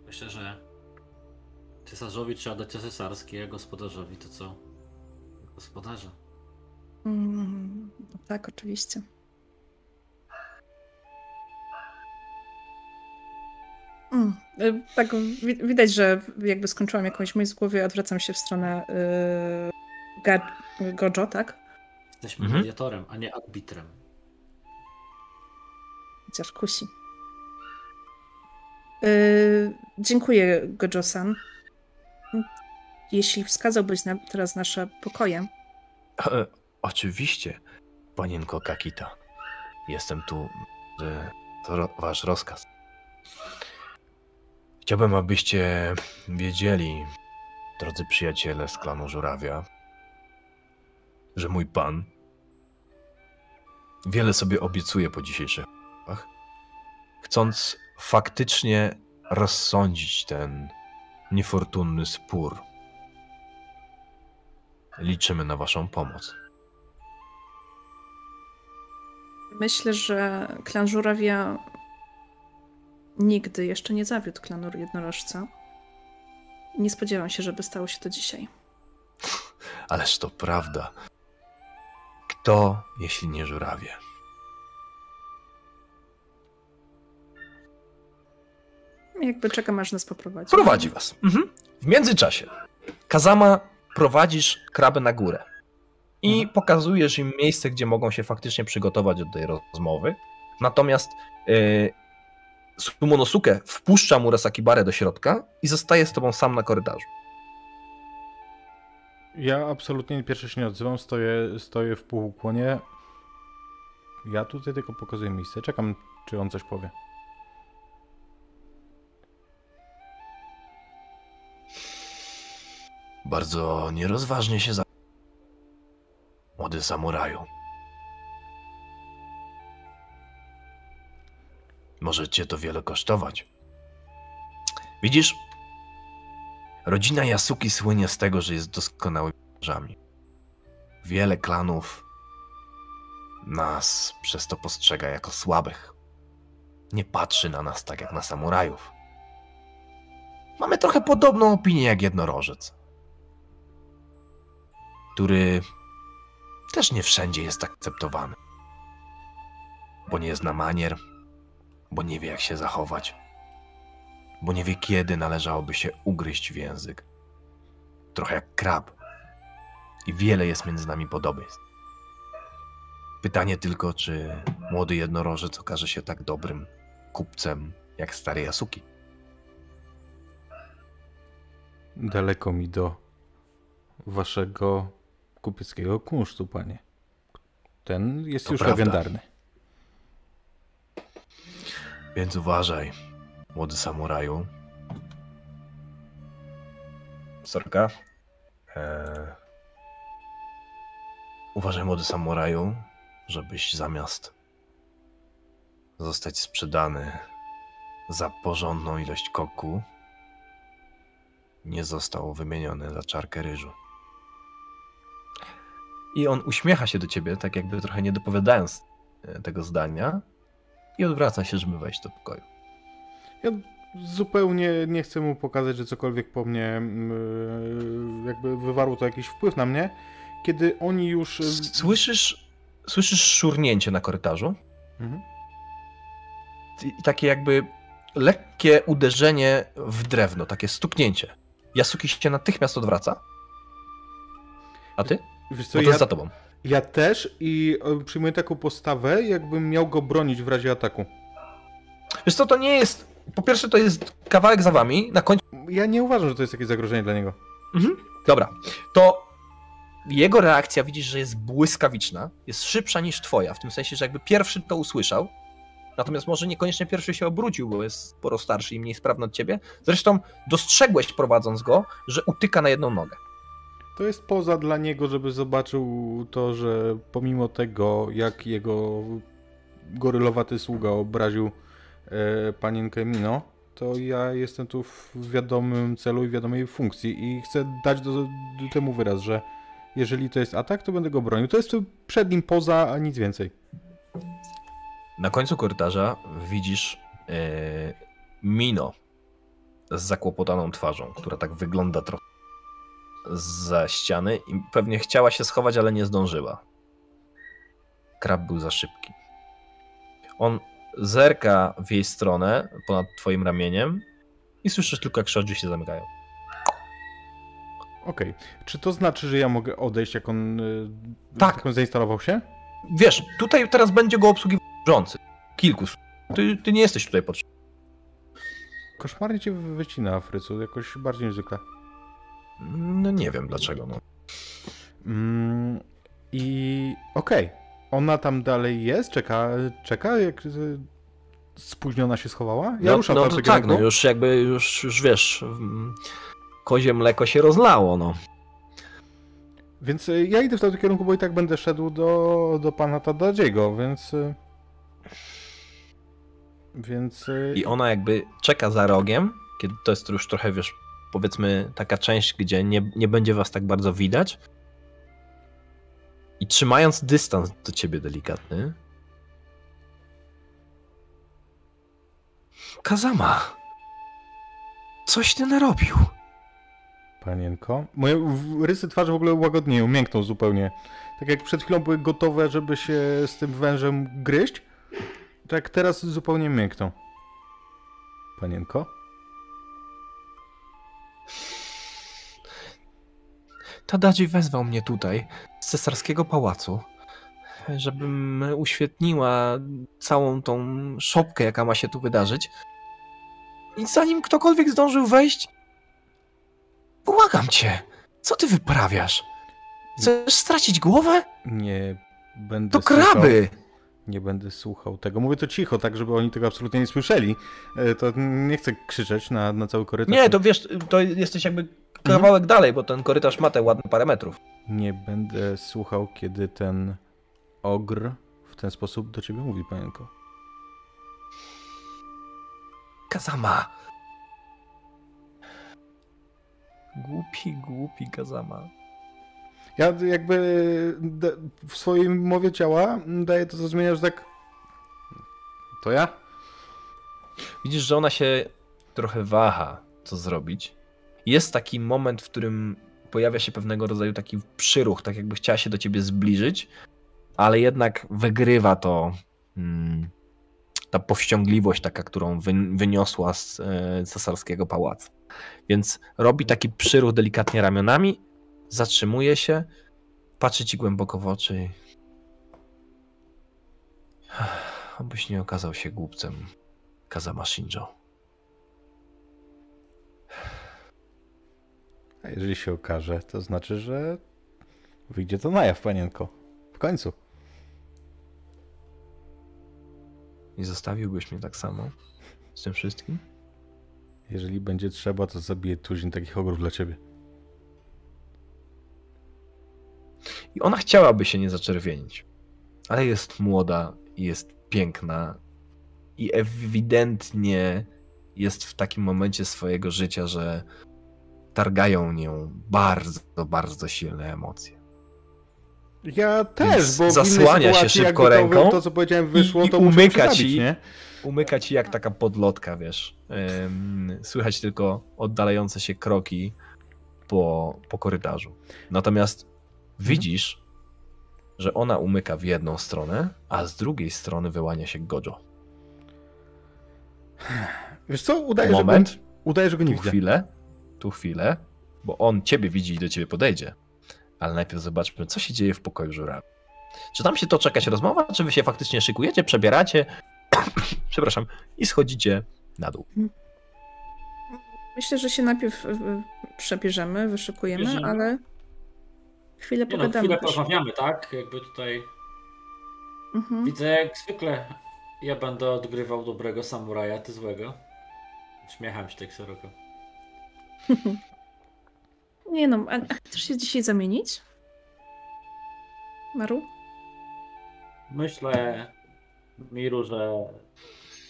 Myślę, że cesarzowi trzeba dać cesarskie, a gospodarzowi to co? Gospodarza. Mm, tak, oczywiście. Mm, y, tak, widać, że jakby skończyłam jakąś myśl w głowie, odwracam się w stronę yy, Gojo, tak? Jesteśmy mhm. mediatorem, a nie arbitrem. Chociaż kusi. Yy, dziękuję, Gojo-san. Jeśli wskazałbyś nam teraz nasze pokoje. E, oczywiście, panienko Kakita. Jestem tu, że to wasz rozkaz. Chciałbym, abyście wiedzieli, drodzy przyjaciele z klanu Żurawia, że mój pan wiele sobie obiecuje po dzisiejszych rozmowach, chcąc faktycznie rozsądzić ten niefortunny spór. Liczymy na Waszą pomoc. Myślę, że klan Żurawia Nigdy jeszcze nie zawiódł klanu jednorożca. Nie spodziewam się, żeby stało się to dzisiaj. Ależ to prawda. Kto, jeśli nie żurawie? Jakby czekam, aż nas poprowadzi. Prowadzi was. Mhm. W międzyczasie Kazama prowadzisz krabę na górę i mhm. pokazujesz im miejsce, gdzie mogą się faktycznie przygotować do tej rozmowy. Natomiast yy, Sumonosuke wpuszcza Murasakibarę do środka i zostaje z tobą sam na korytarzu. Ja absolutnie pierwszy się nie odzywam, stoję, stoję w półukłonie. Ja tutaj tylko pokazuję miejsce. Czekam, czy on coś powie. Bardzo nierozważnie się za... Młody samuraju. Może cię to wiele kosztować. Widzisz, rodzina Yasuki słynie z tego, że jest doskonałymi mężami. Wiele klanów nas przez to postrzega jako słabych. Nie patrzy na nas tak jak na samurajów. Mamy trochę podobną opinię jak jednorożec, który też nie wszędzie jest akceptowany. Bo nie zna manier, bo nie wie jak się zachować, bo nie wie kiedy należałoby się ugryźć w język. Trochę jak krab. I wiele jest między nami podobieństw. Pytanie tylko, czy młody jednorożec okaże się tak dobrym kupcem jak stary Yasuki. Daleko mi do waszego kupieckiego kunsztu, panie. Ten jest To już prawda. legendarny. Więc uważaj, młody samuraju. Sorka. Eee... Uważaj, młody samuraju, żebyś zamiast zostać sprzedany za porządną ilość koku, nie został wymieniony za czarkę ryżu. I on uśmiecha się do ciebie, tak jakby trochę nie dopowiadając e, tego zdania, i odwraca się, żeby wejść do pokoju. Ja zupełnie nie chcę mu pokazać, że cokolwiek po mnie mm, jakby wywarło to jakiś wpływ na mnie. Kiedy oni już... y, Słyszysz, słyszysz szurnięcie na korytarzu Mhm. i takie jakby lekkie uderzenie w drewno, takie stuknięcie. Yasuki się natychmiast odwraca. A ty? Wiesz co, to ja, jest za tobą. Ja też i e, przyjmuję taką postawę, jakbym miał go bronić w razie ataku. Wiesz co, to nie jest... Po pierwsze to jest kawałek za wami, na końcu... Ja nie uważam, że to jest jakieś zagrożenie dla niego. Mhm. Dobra, to jego reakcja widzisz, że jest błyskawiczna, jest szybsza niż twoja, w tym sensie, że jakby pierwszy to usłyszał, natomiast może niekoniecznie pierwszy się obrócił, bo jest sporo starszy i mniej sprawny od ciebie. Zresztą dostrzegłeś prowadząc go, że utyka na jedną nogę. To jest poza dla niego, żeby zobaczył to, że pomimo tego, jak jego gorylowaty sługa obraził e, panienkę Mino, to ja jestem tu w wiadomym celu i wiadomej funkcji i chcę dać do, do temu wyraz, że jeżeli to jest atak, to będę go bronił. To jest tu przed nim poza, a nic więcej. Na końcu korytarza widzisz e, Mino z zakłopotaną twarzą, która tak wygląda trochę za ściany i pewnie chciała się schować, ale nie zdążyła. Krab był za szybki. On zerka w jej stronę ponad twoim ramieniem i słyszysz tylko, jak szorzy się zamykają. Okej. Czy to znaczy, że ja mogę odejść, jak on, y, Tak. jak on zainstalował się? Wiesz, tutaj teraz będzie go obsługiwał. Kilku. Ty, ty nie jesteś tutaj potrzebny. Koszmarnie cię wycina, Frycu, jakoś bardziej niezwykle. No nie wiem dlaczego. No. Mm, I okej. Ona tam dalej jest, czeka, czeka, jak y, spóźniona się schowała? Ja no, ruszam no, tam no tak, no już jakby, już, już wiesz, mm, kozie mleko się rozlało, no. Więc y, ja idę w tym kierunku, bo i tak będę szedł do, do pana Tadadziego, więc... y, Więc... I ona jakby czeka za rogiem, kiedy to jest już trochę, wiesz, powiedzmy taka część, gdzie nie, nie będzie was tak bardzo widać. I trzymając dystans do ciebie delikatny. Kazama, coś ty narobił. Panienko. Moje rysy twarzy w ogóle łagodnieją, miękną zupełnie. Tak jak przed chwilą były gotowe, żeby się z tym wężem gryźć, tak teraz zupełnie miękną. Panienko? Tadadzi wezwał mnie tutaj, z cesarskiego pałacu. żebym uświetniła całą tą szopkę, jaka ma się tu wydarzyć. I zanim ktokolwiek zdążył wejść, błagam cię, co ty wyprawiasz? Chcesz stracić głowę? Nie będę To kraby! Słuchał, nie będę słuchał tego. Mówię to cicho, tak żeby oni tego absolutnie nie słyszeli. E, To nie chcę krzyczeć na, na cały korytarz. Nie, to wiesz, to jesteś jakby kawałek dalej, bo ten korytarz ma te ładne parę metrów. Nie będę słuchał, kiedy ten ogr w ten sposób do ciebie mówi, panienko. Kazama. Głupi, głupi Kazama. Ja jakby w swojej mowie ciała daję to zrozumienie, że tak... To ja? Widzisz, że ona się trochę waha, co zrobić. Jest taki moment, w którym pojawia się pewnego rodzaju taki przyruch, tak jakby chciała się do ciebie zbliżyć, ale jednak wygrywa to mm, ta powściągliwość taka, którą wy, wyniosła z e, cesarskiego pałacu. Więc robi taki przyruch delikatnie ramionami, zatrzymuje się, patrzy ci głęboko w oczy. i- Obyś nie okazał się głupcem, Kazama Shinjo. A jeżeli się okaże, to znaczy, że wyjdzie to na jaw, panienko. W końcu. I zostawiłbyś mnie tak samo z tym wszystkim? Jeżeli będzie trzeba, to zabiję tuzin takich ogrów dla ciebie. I ona chciałaby się nie zaczerwienić, ale jest młoda i jest piękna i ewidentnie jest w takim momencie swojego życia, że targają nią bardzo, bardzo silne emocje. Ja też, bo zasłania się szybko ręką To, co powiedziałem, wyszło, i to muszę umyka ci. nie? Umyka ci jak taka podlotka, wiesz. Słychać tylko oddalające się kroki po, po korytarzu. Natomiast widzisz, że ona umyka w jedną stronę, a z drugiej strony wyłania się Gojo. Wiesz co, udaje, Moment, że go, udaje, że go nie tu widzę. chwilę, tu chwilę, bo on ciebie widzi i do ciebie podejdzie. Ale najpierw zobaczmy, co się dzieje w pokoju żurawi. Czy tam się toczy jakaś rozmowa, czy wy się faktycznie szykujecie, przebieracie, przepraszam, i schodzicie na dół. Myślę, że się najpierw y, y, przebierzemy, wyszykujemy, Bierzemy. ale chwilę Nie no, pogadamy chwilę też. porozmawiamy, tak? Jakby tutaj Mhm. widzę jak zwykle ja będę odgrywał dobrego samuraja, ty złego. Śmiecham się tak szeroko. Nie no, a a chcesz się dzisiaj zamienić? Maru? Myślę, Miru, że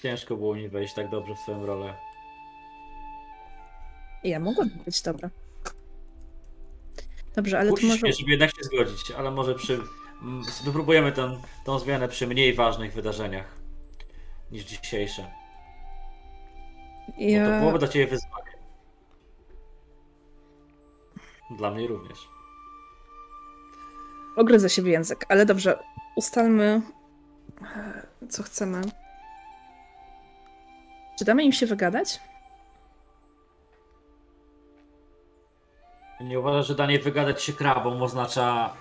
ciężko było mi wejść tak dobrze w swoją rolę. Ja mogłam być dobra. Dobrze, ale to Musisz może... mnie, żeby jednak się zgodzić, ale może przy... Wypróbujemy tę, tą zmianę przy mniej ważnych wydarzeniach niż dzisiejsze. Bo to Ja... byłoby dla Ciebie wyzwanie. Dla mnie również. Ogryzę się w język, ale dobrze, ustalmy, e, co chcemy. Czy damy im się wygadać? Nie uważasz, że danie wygadać się krabom oznacza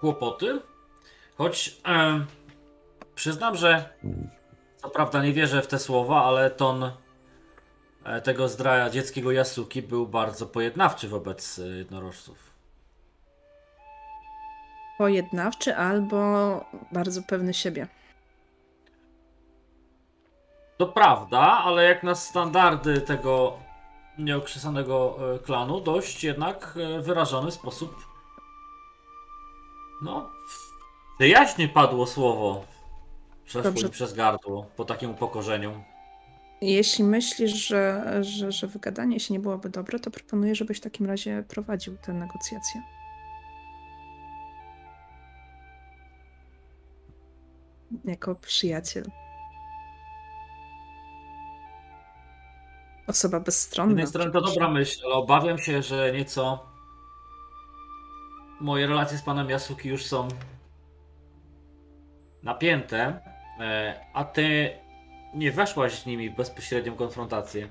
kłopoty? Choć em, przyznam, że co prawda nie wierzę w te słowa, ale ton e, tego zdraja dzieckiego Yasuki był bardzo pojednawczy wobec e, jednorożców. Pojednawczy albo bardzo pewny siebie. To prawda, ale jak na standardy tego nieokrzesanego e, klanu, dość jednak e, wyrażony sposób. No. Wyjaśnie padło słowo. Przeszło przez gardło po takim upokorzeniu. Jeśli myślisz, że, że, że wygadanie się nie byłoby dobre, to proponuję, żebyś w takim razie prowadził te negocjacje. Jako przyjaciel. Osoba Z bezstronna. jednej strony to dobra myśl, ale obawiam się, że nieco moje relacje z panem Yasuki już są napięte, e, a ty nie weszłaś z nimi w bezpośrednią konfrontację.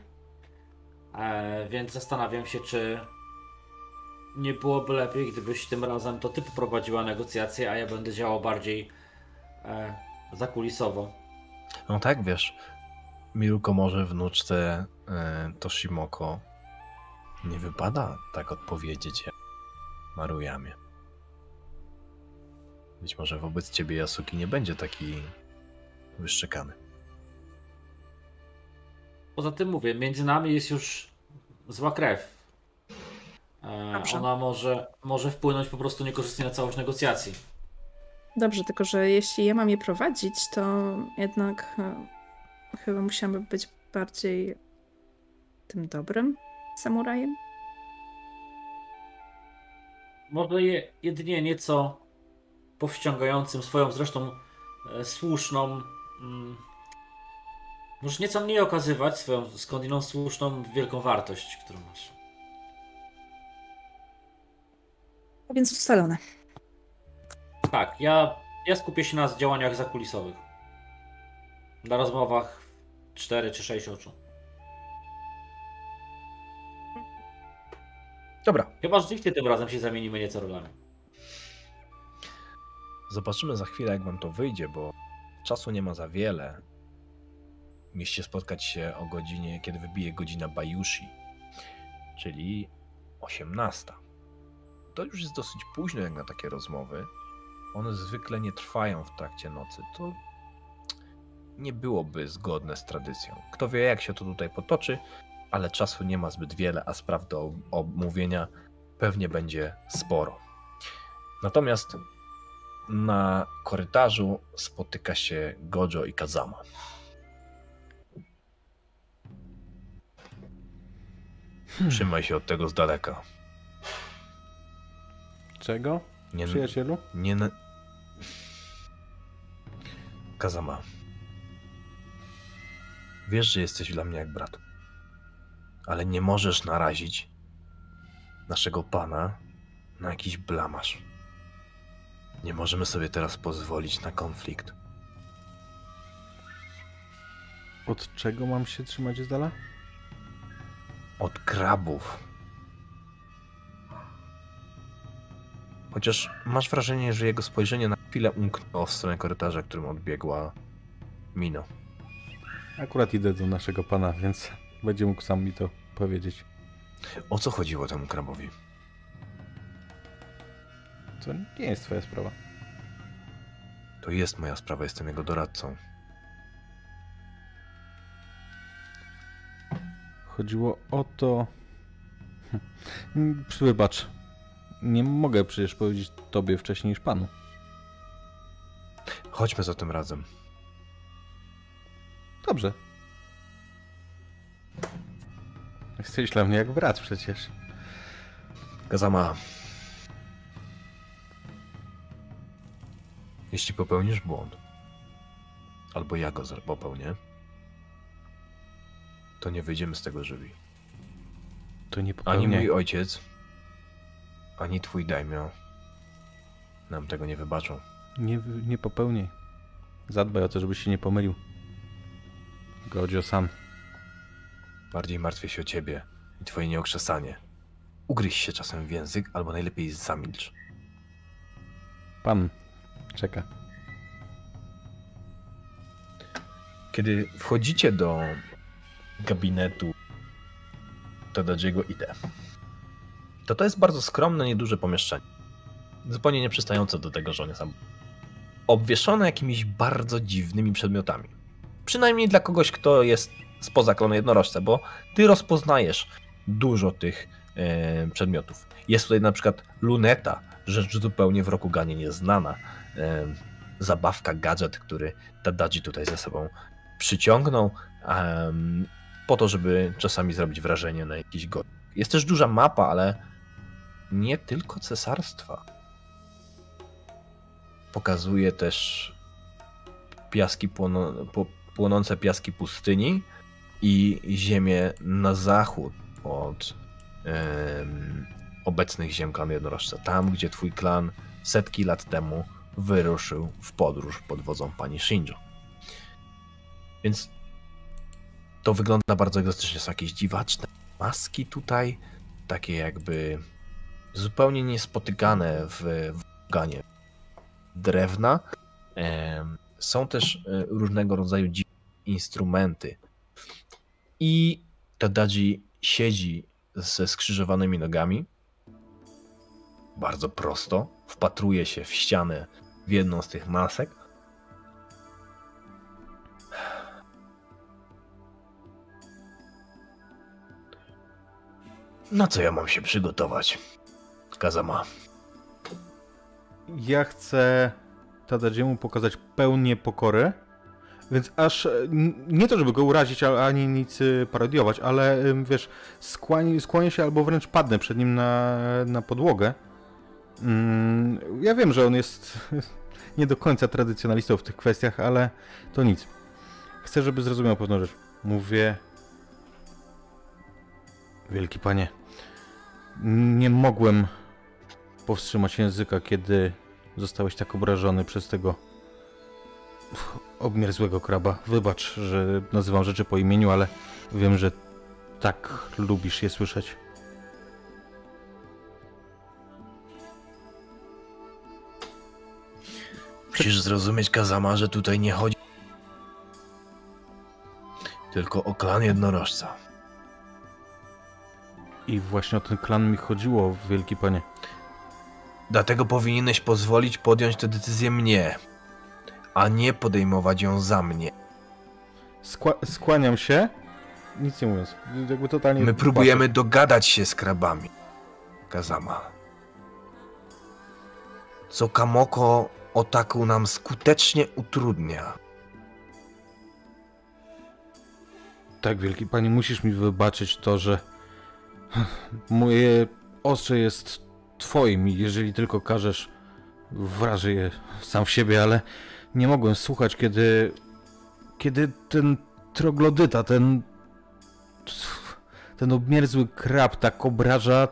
E, Więc zastanawiam się, czy nie byłoby lepiej, gdybyś tym razem to ty poprowadziła negocjacje, a ja będę działał bardziej e, zakulisowo. No tak, wiesz, Miruko może wnuczce Toshimoko nie wypada tak odpowiedzieć jak Maruyamie. Być może wobec ciebie Yasuki nie będzie taki wyszczekany. Poza tym mówię, między nami jest już zła krew. E, Dobrze. ona może, może wpłynąć po prostu niekorzystnie na całość negocjacji. Dobrze, tylko że jeśli ja mam je prowadzić, to jednak e, chyba musiałabym być bardziej tym dobrym samurajem. Może je jedynie nieco powściągającym swoją zresztą e, słuszną. Mm, może nieco mniej okazywać swoją skądinąd słuszną wielką wartość, którą masz. A więc ustalone. Tak, ja, ja skupię się na działaniach zakulisowych. Na rozmowach 4 czy 6 oczu. Dobra, Chyba rzeczywiście tym razem się zamienimy nieco rolami. zobaczymy za chwilę, jak wam to wyjdzie, bo czasu nie ma za wiele. Mieliście spotkać się o godzinie, kiedy wybije godzina Bayushi, czyli 18. To już jest dosyć późno jak na takie rozmowy. One zwykle nie trwają w trakcie nocy. To nie byłoby zgodne z tradycją. Kto wie, jak się to tutaj potoczy, ale czasu nie ma zbyt wiele, a spraw do omówienia pewnie będzie sporo. Natomiast na korytarzu spotyka się Gojo i Kazama. Trzymaj się od tego z daleka. Czego? Nie, Przyjacielu? nie. na- Kazama. Wiesz, że jesteś dla mnie jak brat. Ale nie możesz narazić naszego pana na jakiś blamasz. Nie możemy sobie teraz pozwolić na konflikt. Od czego mam się trzymać z dala? Od krabów. Chociaż masz wrażenie, że jego spojrzenie na chwilę umknęło w stronę korytarza, którym odbiegła Mino. Akurat idę do naszego pana, więc będzie mógł sam mi to powiedzieć. O co chodziło temu krabowi? To nie jest twoja sprawa. To jest moja sprawa, jestem jego doradcą. Chodziło o to... Hmm. Wybacz. Nie mogę przecież powiedzieć tobie wcześniej niż panu. Chodźmy za tym razem. Dobrze. Jesteś dla mnie jak brat przecież. Kazama. Jeśli popełnisz błąd, albo ja go popełnię, to nie wyjdziemy z tego żywi. To nie Ani popełniaj. mój ojciec, ani twój daimyo nam tego nie wybaczą. Nie, nie popełniaj. Zadbaj o to, żebyś się nie pomylił. Godzio-san. Bardziej martwię się o ciebie i twoje nieokrzesanie. Ugryź się czasem w język, albo najlepiej zamilcz. Pan czeka. Kiedy wchodzicie do gabinetu Tadajiego Ide, to to jest bardzo skromne, nieduże pomieszczenie. Zupełnie nie przystające do tego, że on jest sam. Obwieszone jakimiś bardzo dziwnymi przedmiotami. Przynajmniej dla kogoś, kto jest spoza klonu jednorożca, bo ty rozpoznajesz dużo tych e, przedmiotów. Jest tutaj na przykład luneta, rzecz zupełnie w Rokuganie nieznana. E, zabawka, gadżet, który Tadaji tutaj ze sobą przyciągnął em, po to, żeby czasami zrobić wrażenie na jakiś gość. Jest też duża mapa, ale nie tylko cesarstwa. Pokazuje też piaski płonące piaski pustyni i ziemię na zachód od em, obecnych ziem klanu jednorożca. Tam, gdzie twój klan setki lat temu wyruszył w podróż pod wodzą pani Shinjo. Więc to wygląda bardzo egzotycznie. Są jakieś dziwaczne maski tutaj, takie jakby zupełnie niespotykane w, w Ganie. Drewna Są też e, różnego rodzaju instrumenty. I Tadaji siedzi ze skrzyżowanymi nogami. Bardzo prosto. Wpatruje się w ścianę w jedną z tych masek. Na co ja mam się przygotować? Kazama. Ja chcę Tadadziemu pokazać pełnię pokory, więc aż e, nie to, żeby go urazić, ani nic y, parodiować, ale wiesz, skłani, skłonię się albo wręcz padnę przed nim na, na podłogę. Mm, ja wiem, że on jest nie do końca tradycjonalistą w tych kwestiach, ale to nic. Chcę, żeby zrozumiał pewną rzecz. Mówię... Wielki panie, nie mogłem powstrzymać języka, kiedy zostałeś tak obrażony przez tego obmierzłego kraba. Wybacz, że nazywam rzeczy po imieniu, ale wiem, że tak lubisz je słyszeć. Musisz zrozumieć, Kazama, że tutaj nie chodzi tylko o klan jednorożca. I właśnie o ten klan mi chodziło, wielki panie. Dlatego powinieneś pozwolić podjąć tę decyzję mnie, a nie podejmować ją za mnie. Skła- skłaniam się, nic nie mówiąc. Jakby totalnie. My próbujemy dogadać się z krabami, Kazama. Co Kamoko Otaku nam skutecznie utrudnia. Tak, wielki panie, musisz mi wybaczyć to, że moje ostrze jest twoim i jeżeli tylko każesz, wrażę je sam w siebie, ale nie mogłem słuchać, kiedy kiedy ten troglodyta, ten ten obmierzły krab tak obraża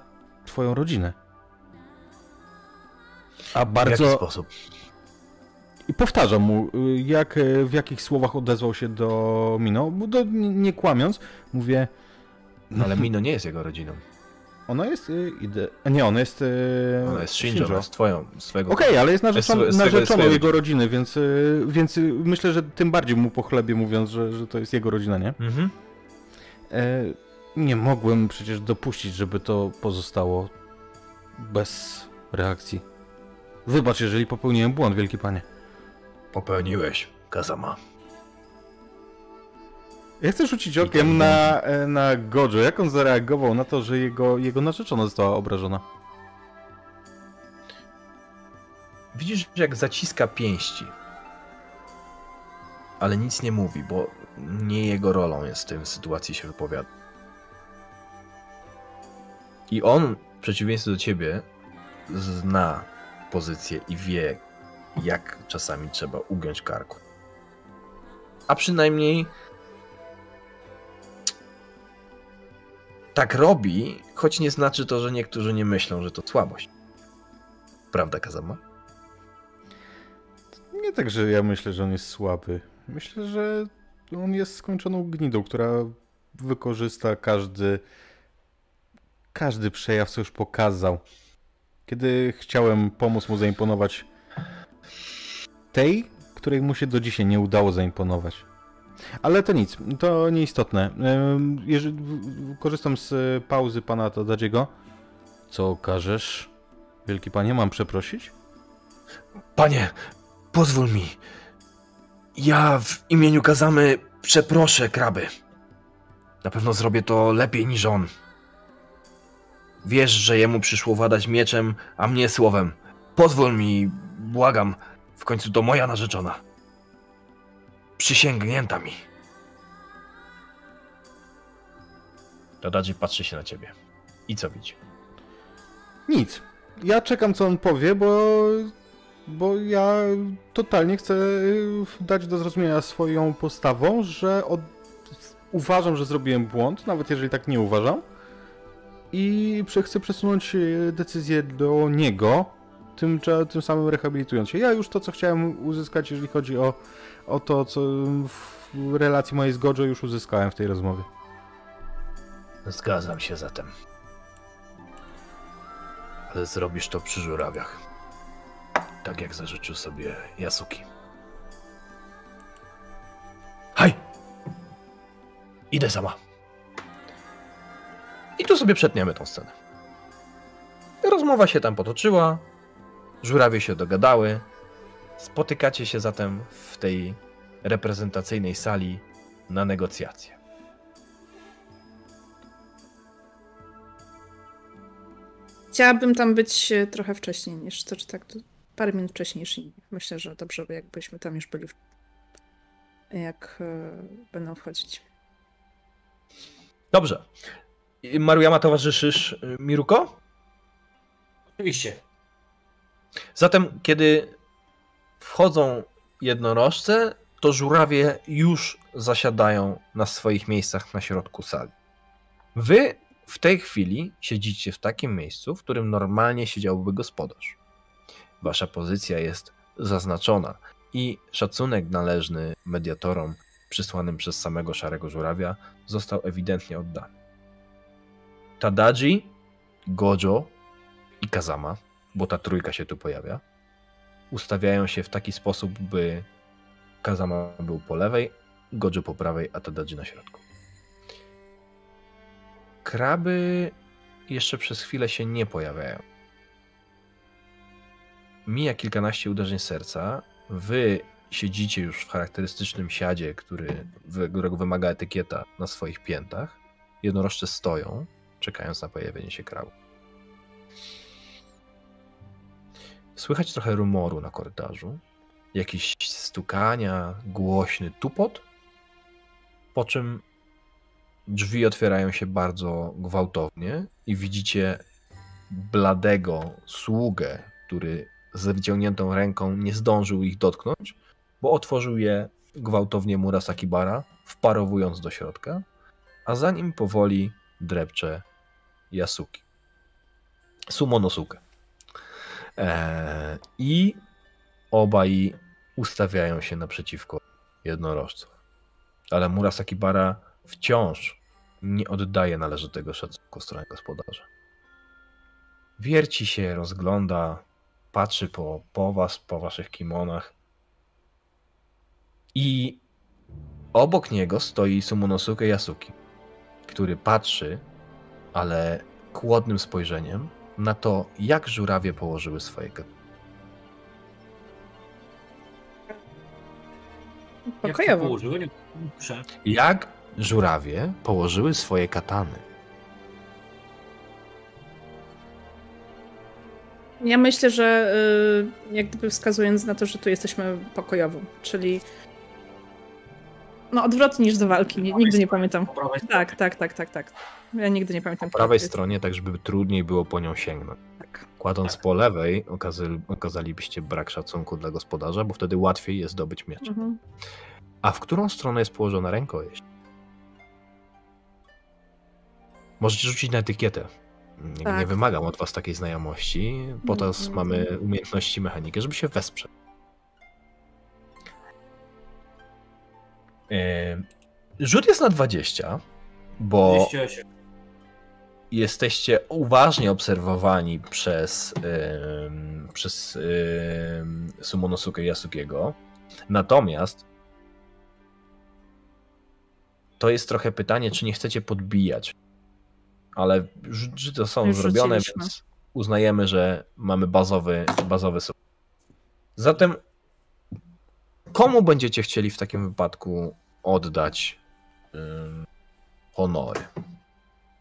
twoją rodzinę. A W bardzo... jaki sposób? I powtarzam mu, jak, w jakich słowach odezwał się do Mino, do, nie, nie kłamiąc, mówię, No, ale Mino nie jest jego rodziną. Ona jest y, ide... a Nie, ona jest... y, Ona jest Shinjo, ona jest twoją, swojego... Okej, ale jest narzeczoną, Jest narzeczoną jego rodziny, więc, y, więc myślę, że tym bardziej mu pochlebie mówiąc, że, że to jest jego rodzina, nie? Mhm. E, nie mogłem przecież dopuścić, żeby to pozostało bez reakcji. Wybacz, jeżeli popełniłem błąd, wielki panie. Popełniłeś, Kazama. Ja chcę rzucić okiem ten na, e, na Gojo. Jak on zareagował na to, że jego, jego narzeczona została obrażona? Widzisz, jak zaciska pięści. Ale nic nie mówi, bo nie jego rolą jest w tej sytuacji się wypowiada. I on, w przeciwieństwie do ciebie, zna pozycję i wie, jak czasami trzeba ugiąć karku. A przynajmniej tak robi, choć nie znaczy to, że niektórzy nie myślą, że to słabość. Prawda, Kazama? Nie tak, że ja myślę, że on jest słaby. Myślę, że on jest skończoną gnidą, która wykorzysta każdy każdy przejaw, co już pokazał. Kiedy chciałem pomóc mu zaimponować tej, której mu się do dzisiaj nie udało zaimponować. Ale to nic, to nieistotne. Jeżeli korzystam z e, pauzy pana Tadadziego. Co każesz? Wielki panie, mam przeprosić? Panie, pozwól mi. Ja w imieniu Kazamy przeproszę kraby. Na pewno zrobię to lepiej niż on. Wiesz, że jemu przyszło władać mieczem, a mnie słowem. Pozwól mi, błagam. W końcu to moja narzeczona. Przysięgnięta mi. Tadaji patrzy się na ciebie. I co widzi? Nic. Ja czekam, co on powie, bo, bo ja totalnie chcę y, dać do zrozumienia swoją postawą, że od... uważam, że zrobiłem błąd, nawet jeżeli tak nie uważam. I chcę przesunąć y, decyzję do niego, tym, tym samym rehabilitując się. Ja już to, co chciałem uzyskać, jeżeli chodzi o, o to, co w relacji mojej z Gojo już uzyskałem w tej rozmowie. Zgadzam się zatem. Ale zrobisz to przy żurawiach. Tak jak zażyczył sobie Yasuki. Haj! Idę sama. I tu sobie przetniemy tą scenę. Rozmowa się tam potoczyła, żurawie się dogadały, Spotykacie się zatem w tej reprezentacyjnej sali na negocjacje. Chciałabym tam być e, trochę wcześniej niż to, czy tak to parę minut wcześniej niż inni. Myślę, że dobrze by jakbyśmy tam już byli, jak e, będą wchodzić. Dobrze. I Marujama towarzyszysz y, Miruko? Oczywiście. Zatem, kiedy wchodzą jednorożce, to żurawie już zasiadają na swoich miejscach na środku sali. Wy w tej chwili siedzicie w takim miejscu, w którym normalnie siedziałby gospodarz. Wasza pozycja jest zaznaczona i szacunek należny mediatorom przysłanym przez samego szarego żurawia został ewidentnie oddany. Tadaji, Gojo i Kazama bo ta trójka się tu pojawia, ustawiają się w taki sposób, by Kazama był po lewej, Gojo po prawej, a Tadaji na środku. Kraby jeszcze przez chwilę się nie pojawiają. Mija kilkanaście uderzeń serca. Wy siedzicie już w charakterystycznym siadzie, który, którego wymaga etykieta na swoich piętach. Jednorożce stoją, czekając na pojawienie się krabu. Słychać trochę rumoru na korytarzu, jakieś stukania, głośny tupot, po czym drzwi otwierają się bardzo gwałtownie i widzicie bladego sługę, który z wyciągniętą ręką nie zdążył ich dotknąć, bo otworzył je gwałtownie Murasaki Bara, wparowując do środka, a za nim powoli drepcze Yasuki. Sumonosuke. Eee, I obaj ustawiają się naprzeciwko jednorożców. Ale Murasaki Bara wciąż nie oddaje należytego szacunku stronie gospodarza. Wierci się, rozgląda, patrzy po, po was, po waszych kimonach. I obok niego stoi Sumonosuke Yasuki, który patrzy, ale chłodnym spojrzeniem na to, jak żurawie położyły swoje gat- Jak to Pokojowo. położyły? Nie muszę. Jak żurawie położyły swoje katany. Ja myślę, że y, jak gdyby wskazując na to, że tu jesteśmy pokojowo, czyli no odwrotnie niż do walki. Nigdy nie pamiętam. Tak, tak, tak, tak, tak. Ja nigdy nie pamiętam. Po prawej stronie, tak żeby trudniej było po nią sięgnąć. Tak. Kładąc po lewej, okazali, okazalibyście brak szacunku dla gospodarza, bo wtedy łatwiej jest zdobyć miecz. Mhm. A w którą stronę jest położona rękojeść? Możecie rzucić na etykietę. Nie, Tak. nie wymagam od was takiej znajomości. Po to Mhm. mamy umiejętności mechaniki, żeby się wesprzeć. Yy, Rzut jest na 20, bo 208. jesteście uważnie obserwowani przez, ym, przez ym, Sumonosuke Yasukiego. Natomiast to jest trochę pytanie, czy nie chcecie podbijać. Ale rzuty są Już zrobione, rzuciliśmy. więc uznajemy, że mamy bazowy, bazowy sukces. Zatem komu będziecie chcieli w takim wypadku oddać ym, honory?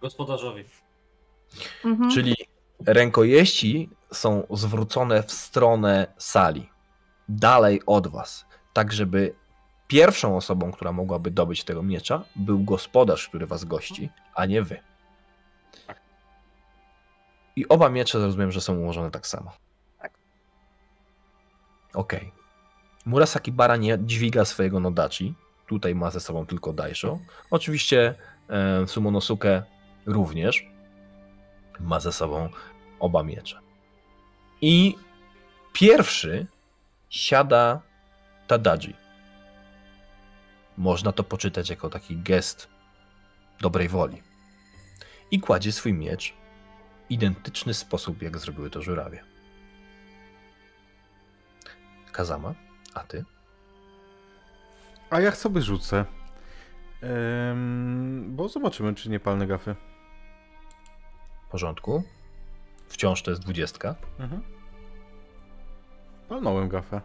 Gospodarzowi. Mhm. Czyli rękojeści są zwrócone w stronę sali, dalej od was, tak żeby pierwszą osobą, która mogłaby dobyć tego miecza, był gospodarz, który was gości, a nie wy. I oba miecze rozumiem, że są ułożone tak samo. Tak. Okej. Murasaki Bara nie dźwiga swojego Nodachi. Tutaj ma ze sobą tylko Daisho. Oczywiście e, Sumonosuke również ma ze sobą oba miecze. I pierwszy siada Tadaji. Można to poczytać jako taki gest dobrej woli. I kładzie swój miecz w identyczny sposób, jak zrobiły to żurawie. Kazama, a ty? A jak sobie rzucę? Em, bo zobaczymy, czy nie palne gafy. W porządku. Wciąż to jest dwudziestka. Mhm. Palnąłem gafę.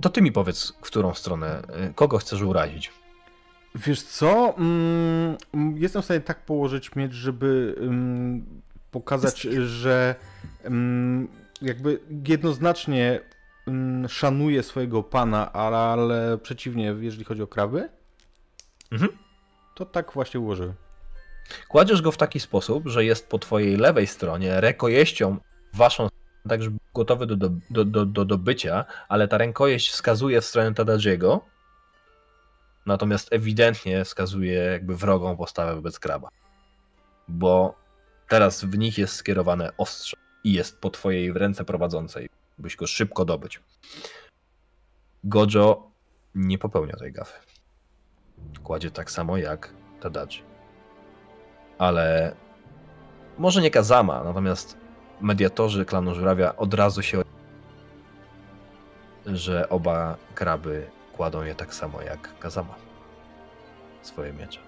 To ty mi powiedz, w którą stronę, y, kogo chcesz urazić. Wiesz co? Mm, jestem w stanie tak położyć miecz, żeby mm, pokazać, że mm, jakby jednoznacznie szanuje swojego pana, ale, ale przeciwnie, jeżeli chodzi o kraby, Mhm. to tak właśnie ułożyłem. Kładziesz go w taki sposób, że jest po twojej lewej stronie rękojeścią waszą tak żeby gotowy do, do, do, do, do dobycia, ale ta rękojeść wskazuje w stronę Tadadziego, natomiast ewidentnie wskazuje jakby wrogą postawę wobec kraba. Bo teraz w nich jest skierowane ostrze i jest po twojej ręce prowadzącej, byś go szybko dobyć. Gojo nie popełnia tej gafy. Kładzie tak samo jak Tadadzi. Ale może nie Kazama, natomiast mediatorzy klanu Żurawia od razu się że oba kraby kładą je tak samo jak Kazama. Swoje miecze.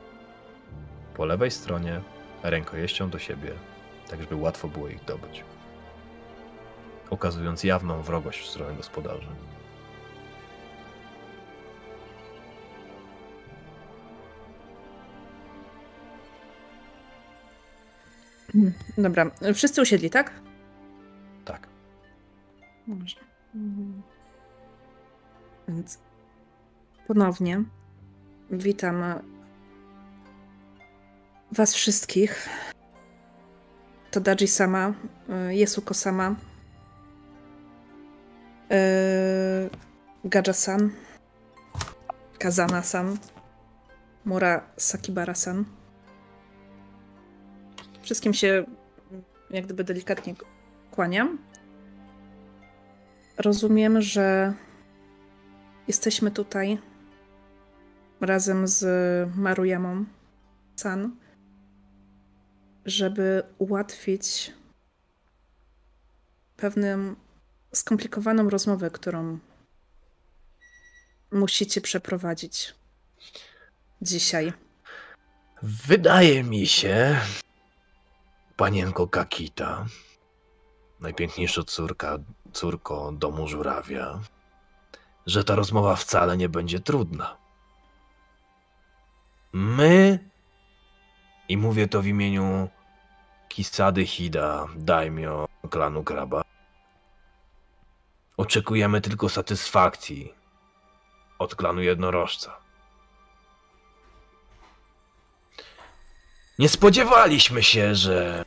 Po lewej stronie rękojeścią do siebie, tak żeby łatwo było ich dobyć. Ukazując jawną wrogość w stronę gospodarzy. Dobra, wszyscy usiedli, tak? Tak. Dobrze. Mhm. Więc ponownie witam Was wszystkich. To Daji sama, y, Jesuko sama, yy, Gaja-san, Kazana-san, Mura Sakibara-san. Wszystkim się jak gdyby delikatnie kłaniam. Rozumiem, że jesteśmy tutaj razem z Maruyamą San, żeby ułatwić pewną skomplikowaną rozmowę, którą musicie przeprowadzić dzisiaj. Wydaje mi się, panienko Kakita, najpiękniejsza córka, córko domu żurawia, że ta rozmowa wcale nie będzie trudna. My, i mówię to w imieniu Kisady Hida, daimyo klanu Kraba, oczekujemy tylko satysfakcji od klanu jednorożca. Nie spodziewaliśmy się, że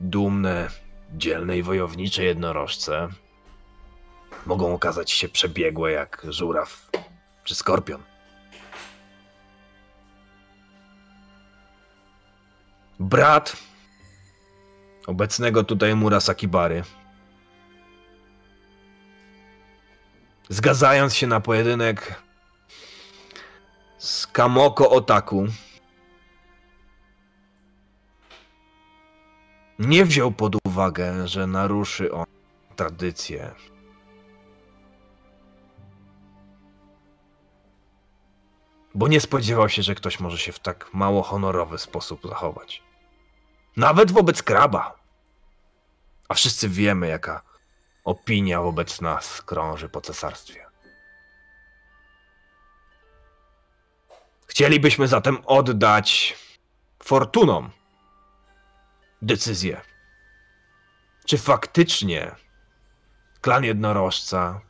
dumne, dzielne i wojownicze jednorożce mogą okazać się przebiegłe jak żuraw czy skorpion. Brat obecnego tutaj Murasaki Bary, zgadzając się na pojedynek z Kamoko Otaku, nie wziął pod uwagę, że naruszy on tradycję. Bo nie spodziewał się, że ktoś może się w tak mało honorowy sposób zachować. Nawet wobec kraba. A wszyscy wiemy, jaka opinia wobec nas krąży po cesarstwie. Chcielibyśmy zatem oddać fortunom decyzję. Czy faktycznie klan jednorożca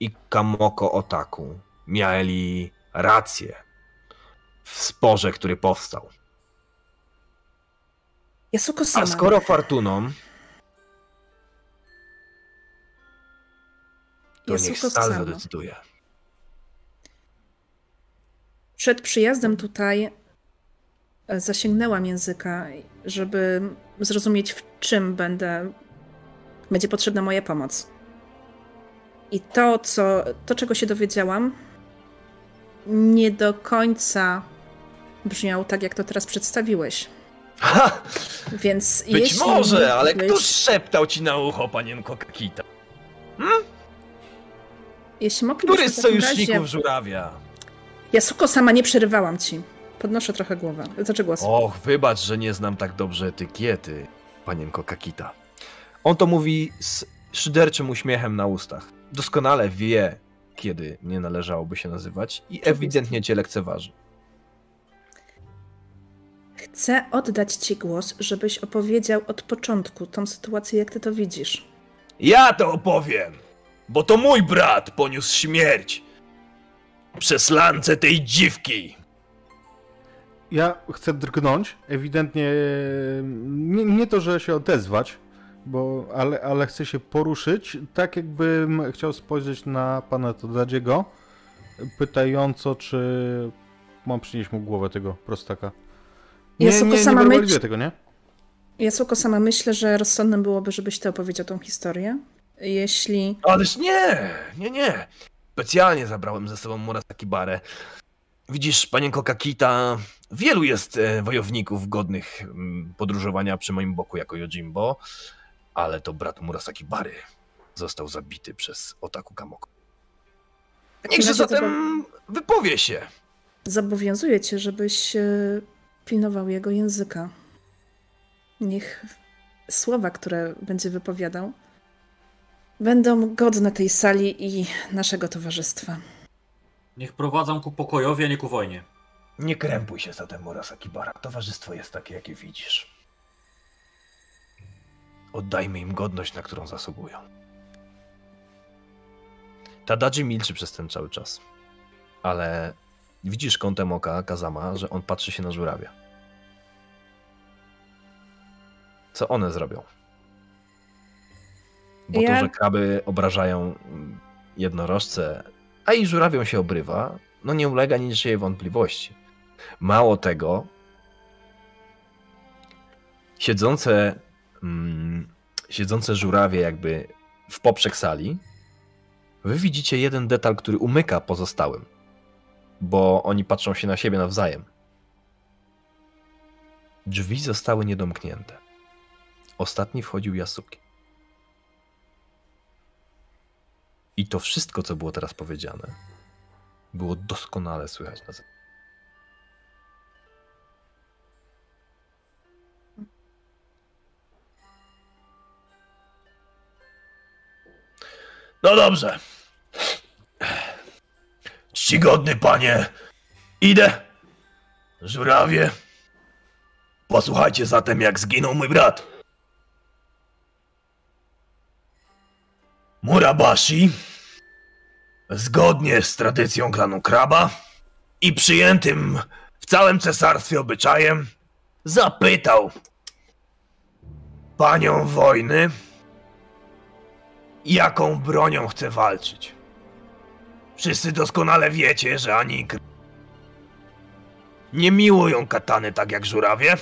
i Kamoko Otaku mieli rację w sporze, który powstał? A skoro Fortuną, to niech sama. zadecyduje. Przed przyjazdem tutaj zasięgnęłam języka, żeby zrozumieć, w czym będę, będzie potrzebna moja pomoc. I to, co, to, czego się dowiedziałam, nie do końca brzmiało tak, jak to teraz przedstawiłeś. Ha! Więc Być może, ale mógłbyś- któż szeptał ci na ucho, panienko Kakita? Jeśli moglibyśmy Który z sojuszników razie- żurawia? Jasuko, sama nie przerywałam ci. Podnoszę trochę głowę. Znaczy głos. Och, wybacz, że nie znam tak dobrze etykiety, panienko Kakita. On to mówi z szyderczym uśmiechem na ustach. Doskonale wie, kiedy nie należałoby się nazywać i ewidentnie cię lekceważy. Chcę oddać ci głos, żebyś opowiedział od początku tą sytuację, jak ty to widzisz. Ja to opowiem, bo to mój brat poniósł śmierć przez lance tej dziwki. Ja chcę drgnąć, ewidentnie nie, nie to, że się odezwać, bo, ale, ale chcę się poruszyć, tak jakbym chciał spojrzeć na pana Todadziego, pytająco, czy mam przynieść mu głowę tego prostaka. Nie, Jasuko, nie, nie sama werbalizuję myśl- tego, nie? Jasuko, sama myślę, że rozsądnym byłoby, żebyś ty opowiedział tą historię. Jeśli... Ależ nie, nie, nie. Specjalnie zabrałem ze sobą Murasaki Barę. Widzisz, panienko Kakita, wielu jest e, wojowników godnych mm, podróżowania przy moim boku jako Yojimbo, ale to brat Murasaki Bary został zabity przez Otaku Kamoko. Niechże zatem wypowie się. Zobowiązuję cię, żebyś e, pilnował jego języka. Niech słowa, które będzie wypowiadał, będą godne tej sali i naszego towarzystwa. Niech prowadzą ku pokojowi, a nie ku wojnie. Nie krępuj się zatem, Murasaki Bara. Towarzystwo jest takie, jakie widzisz. Oddajmy im godność, na którą zasługują. Tadaji milczy przez ten cały czas. Ale widzisz kątem oka Kazama, że on patrzy się na żurawia. Co one zrobią? Bo to, Ja- że kraby obrażają jednorożce, a i żurawią się obrywa, no nie ulega niczyjej wątpliwości. Mało tego, siedzące, mm, siedzące żurawie jakby w poprzek sali, wy widzicie jeden detal, który umyka pozostałym, bo oni patrzą się na siebie nawzajem. Drzwi zostały niedomknięte. Ostatni wchodził Yasuki. I to wszystko, co było teraz powiedziane, było doskonale słychać na zewnątrz. No dobrze. Czcigodny panie, idę. Żurawie. Posłuchajcie zatem, jak zginął mój brat. Murabashi, zgodnie z tradycją klanu Kraba i przyjętym w całym cesarstwie obyczajem, zapytał panią wojny, jaką bronią chce walczyć. Wszyscy doskonale wiecie, że ani nie miłują katany tak jak żurawie,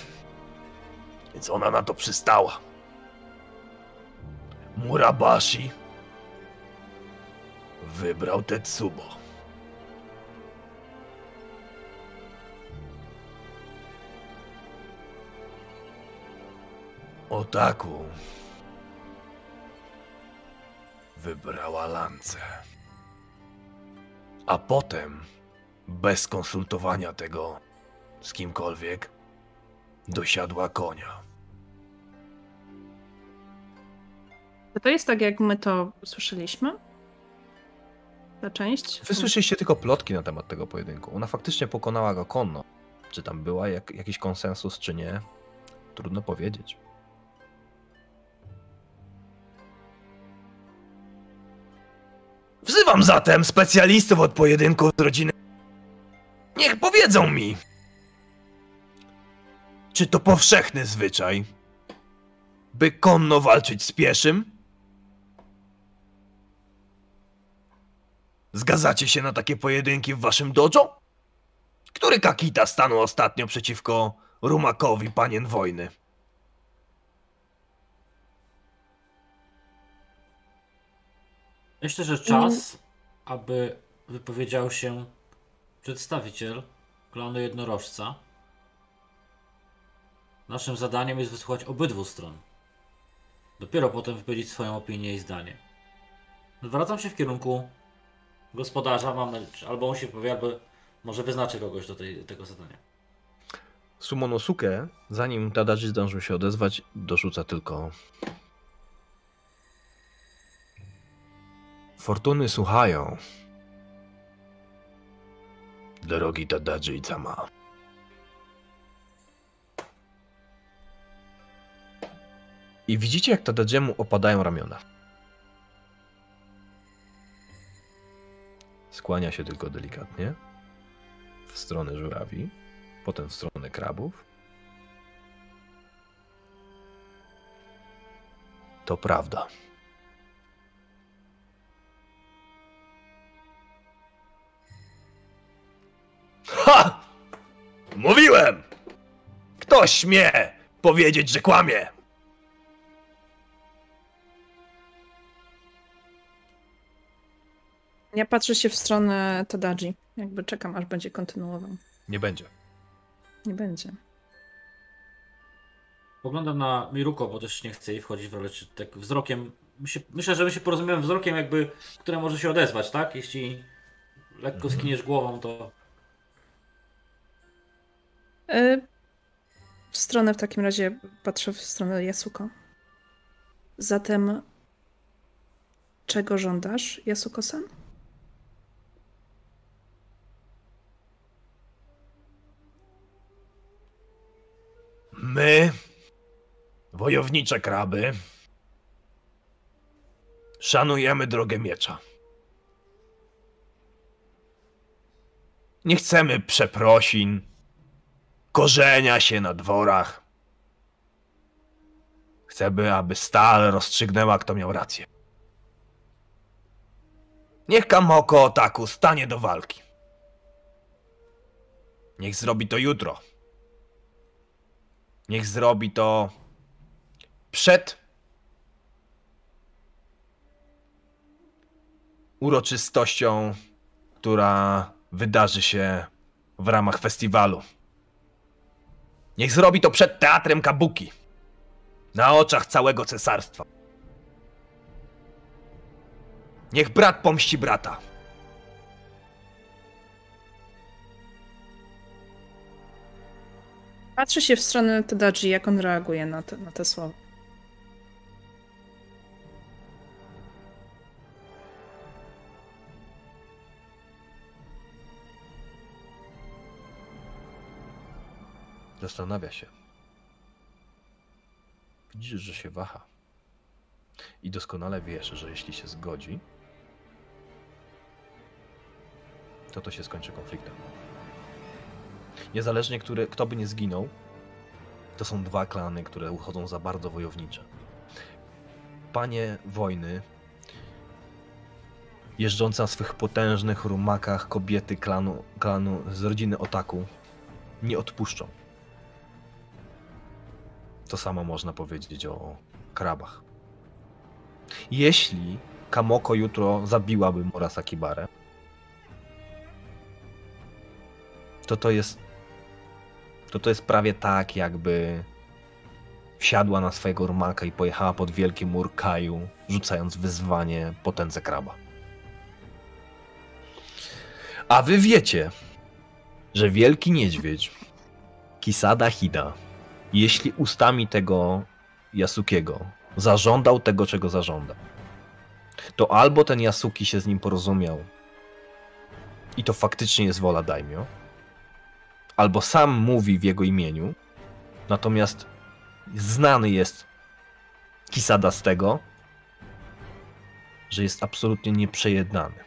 więc ona na to przystała. Murabashi wybrał Tetsubo. Otaku wybrała lance. A potem, bez konsultowania tego z kimkolwiek, dosiadła konia. To jest tak, jak my to słyszeliśmy? Ta część? Wy słyszeliście tylko plotki na temat tego pojedynku. Ona faktycznie pokonała go konno. Czy tam była jak, jakiś konsensus, czy nie? Trudno powiedzieć. Wzywam zatem specjalistów od pojedynków z rodziny. Niech powiedzą mi, czy to powszechny zwyczaj, by konno walczyć z pieszym? Zgadzacie się na takie pojedynki w waszym dojo? Który Kakita stanął ostatnio przeciwko Rumakowi panien wojny? Myślę, że czas, aby wypowiedział się przedstawiciel klanu jednorożca. Naszym zadaniem jest wysłuchać obydwu stron. Dopiero potem wypowiedzieć swoją opinię i zdanie. Zwracam się w kierunku gospodarza, mam albo on się wypowie, albo Może wyznaczę kogoś do tej, tego zadania. Sumonosuke, zanim Tadaji zdążył się odezwać, dorzuca tylko. Fortuny słuchają. Drogi Tadaji-sama. I widzicie, jak Tadadziemu opadają ramiona. Skłania się tylko delikatnie w stronę żurawi, potem w stronę krabów. To prawda. Ha! Mówiłem! Ktoś śmie powiedzieć, że kłamie! Ja patrzę się w stronę Tadaji. Jakby czekam, aż będzie kontynuował. Nie będzie. Nie będzie. Poglądam na Miruko, bo też nie chcę jej wchodzić w rolę, czy tak wzrokiem. Myślę, że my się porozumiemy wzrokiem, jakby, które może się odezwać, tak? Jeśli lekko skiniesz głową, to. Y, W stronę w takim razie patrzę w stronę Yasuko. Zatem czego żądasz, Yasuko-san? My, wojownicze kraby, szanujemy drogę miecza. Nie chcemy przeprosin, korzenia się na dworach. Chcemy, aby stal rozstrzygnęła, kto miał rację. Niech Kamoko Otaku stanie do walki. Niech zrobi to jutro. Niech zrobi to przed uroczystością, która wydarzy się w ramach festiwalu. Niech zrobi to przed teatrem Kabuki. Na oczach całego cesarstwa. Niech brat pomści brata. Patrzę się w stronę Tadaji, jak on reaguje na te, na te słowa. Zastanawia się. Widzisz, że się waha. I doskonale wiesz, że jeśli się zgodzi, to to się skończy konfliktem. Niezależnie, który, kto by nie zginął, to są dwa klany, które uchodzą za bardzo wojownicze. Panie wojny, jeżdżące na swych potężnych rumakach kobiety klanu, klanu z rodziny Otaku, nie odpuszczą. To samo można powiedzieć o krabach. Jeśli Kamoko jutro zabiłaby Murasakibarę, to to jest to to jest prawie tak, jakby wsiadła na swojego rumaka i pojechała pod wielki mur Kaju, rzucając wyzwanie potędze kraba. A wy wiecie, że wielki niedźwiedź Kisada Hida jeśli ustami tego Yasukiego zażądał tego, czego zażąda, to albo ten Yasuki się z nim porozumiał i to faktycznie jest wola daimyo, albo sam mówi w jego imieniu, natomiast znany jest Kisada z tego, że jest absolutnie nieprzejednany.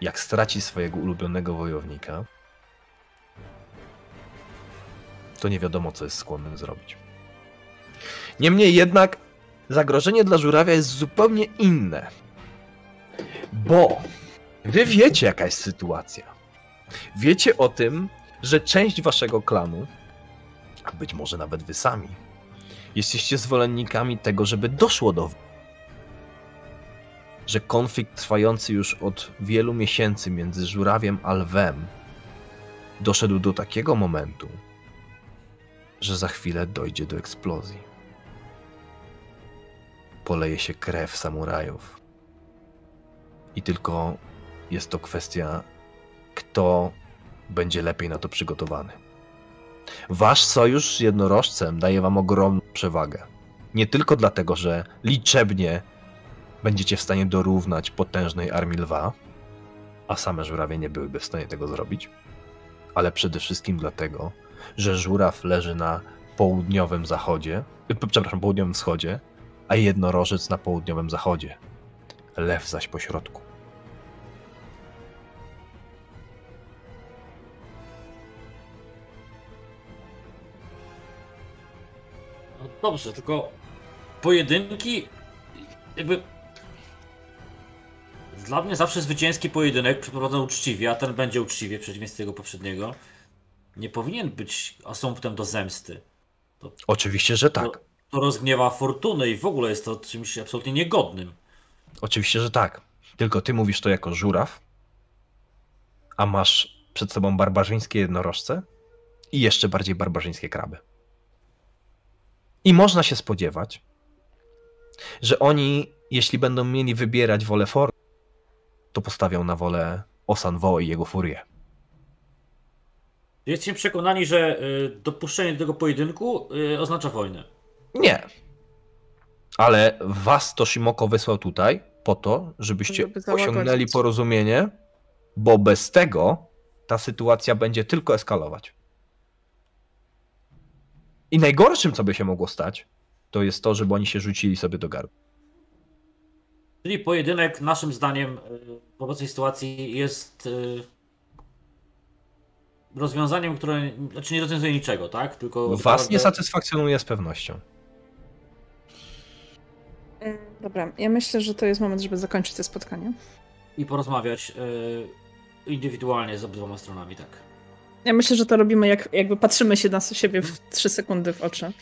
Jak straci swojego ulubionego wojownika, to nie wiadomo, co jest skłonny zrobić. Niemniej jednak zagrożenie dla żurawia jest zupełnie inne. Bo wy wiecie, jaka jest sytuacja. Wiecie o tym, że część waszego klanu, a być może nawet wy sami, jesteście zwolennikami tego, żeby doszło do. Że konflikt trwający już od wielu miesięcy między żurawiem a lwem doszedł do takiego momentu, że za chwilę dojdzie do eksplozji. Poleje się krew samurajów. I tylko jest to kwestia, kto będzie lepiej na to przygotowany. Wasz sojusz z jednorożcem daje wam ogromną przewagę. Nie tylko dlatego, że liczebnie będziecie w stanie dorównać potężnej armii lwa, a same żurawie nie byłyby w stanie tego zrobić, ale przede wszystkim dlatego, że żuraw leży na południowym zachodzie, y, przepraszam, południowym wschodzie, a jednorożec na południowym zachodzie, lew zaś po środku. No dobrze, tylko pojedynki jakby dla mnie zawsze zwycięski pojedynek przeprowadzony uczciwie, a ten będzie uczciwie w przeciwieństwie tego poprzedniego. Nie powinien być asumptem do zemsty. Oczywiście, że tak. To, to rozgniewa fortunę i w ogóle jest to czymś absolutnie niegodnym. Oczywiście, że tak. Tylko ty mówisz to jako żuraw, a masz przed sobą barbarzyńskie jednorożce i jeszcze bardziej barbarzyńskie kraby. I można się spodziewać, że oni, jeśli będą mieli wybierać wolę for, to postawią na wolę Osanwo i jego furię. Jesteście przekonani, że y, dopuszczenie do tego pojedynku y, oznacza wojnę. Nie. Ale was Toshimoko wysłał tutaj po to, żebyście Żeby osiągnęli porozumienie, bo bez tego ta sytuacja będzie tylko eskalować. I najgorszym, co by się mogło stać, to jest to, żeby oni się rzucili sobie do gardła. Czyli pojedynek, naszym zdaniem, y, w obecnej sytuacji jest y, rozwiązaniem, które znaczy nie rozwiązuje niczego, tak? Tylko Was naprawdę- nie satysfakcjonuje z pewnością. Mm, Dobra, ja myślę, że to jest moment, żeby zakończyć to spotkanie. i porozmawiać y, indywidualnie z obydwoma stronami, tak. Ja myślę, że to robimy, jak jakby patrzymy się na siebie w 3 sekundy w oczy.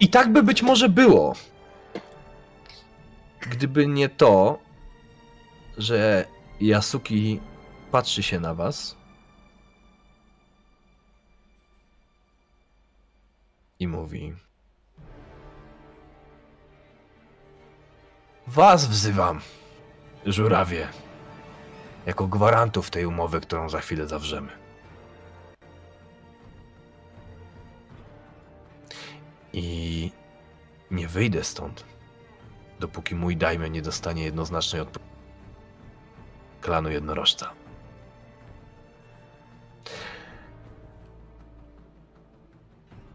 I tak by być może było. Gdyby nie to, że Yasuki patrzy się na was i mówi: Was wzywam, żurawie, jako gwarantów tej umowy, którą za chwilę zawrzemy. I nie wyjdę stąd, dopóki mój dajmy nie dostanie jednoznacznej odpowiedzi. Klanu jednorożca.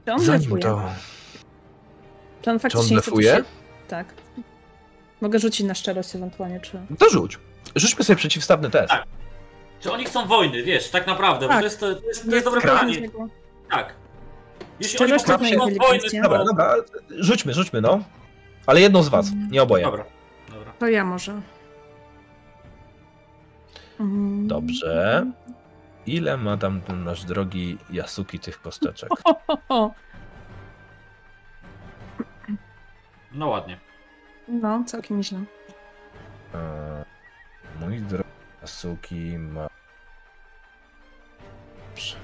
Czy on Zanim blefuje? to. Czy on Czy on faktycznie chce tu blefuje? się- Tak. Mogę rzucić na szczerość ewentualnie, czy... To rzuć. Rzućmy sobie przeciwstawny test. Tak. Czy oni chcą wojny, wiesz, tak naprawdę, bo Tak. to jest, to jest, to jest dobre Kra- pytanie. Tak. Jeśli oni Szczerość po prostu to chcą wojny, to... Dobra, dobra, rzućmy, rzućmy, no. Ale jedno z was, nie oboje. Dobra, dobra. To ja może. Dobrze. Ile ma tam ten nasz drogi Yasuki tych kosteczek? No ładnie. No, całkiem źle. Eee, Mój drogi Yasuki ma. Dobrze.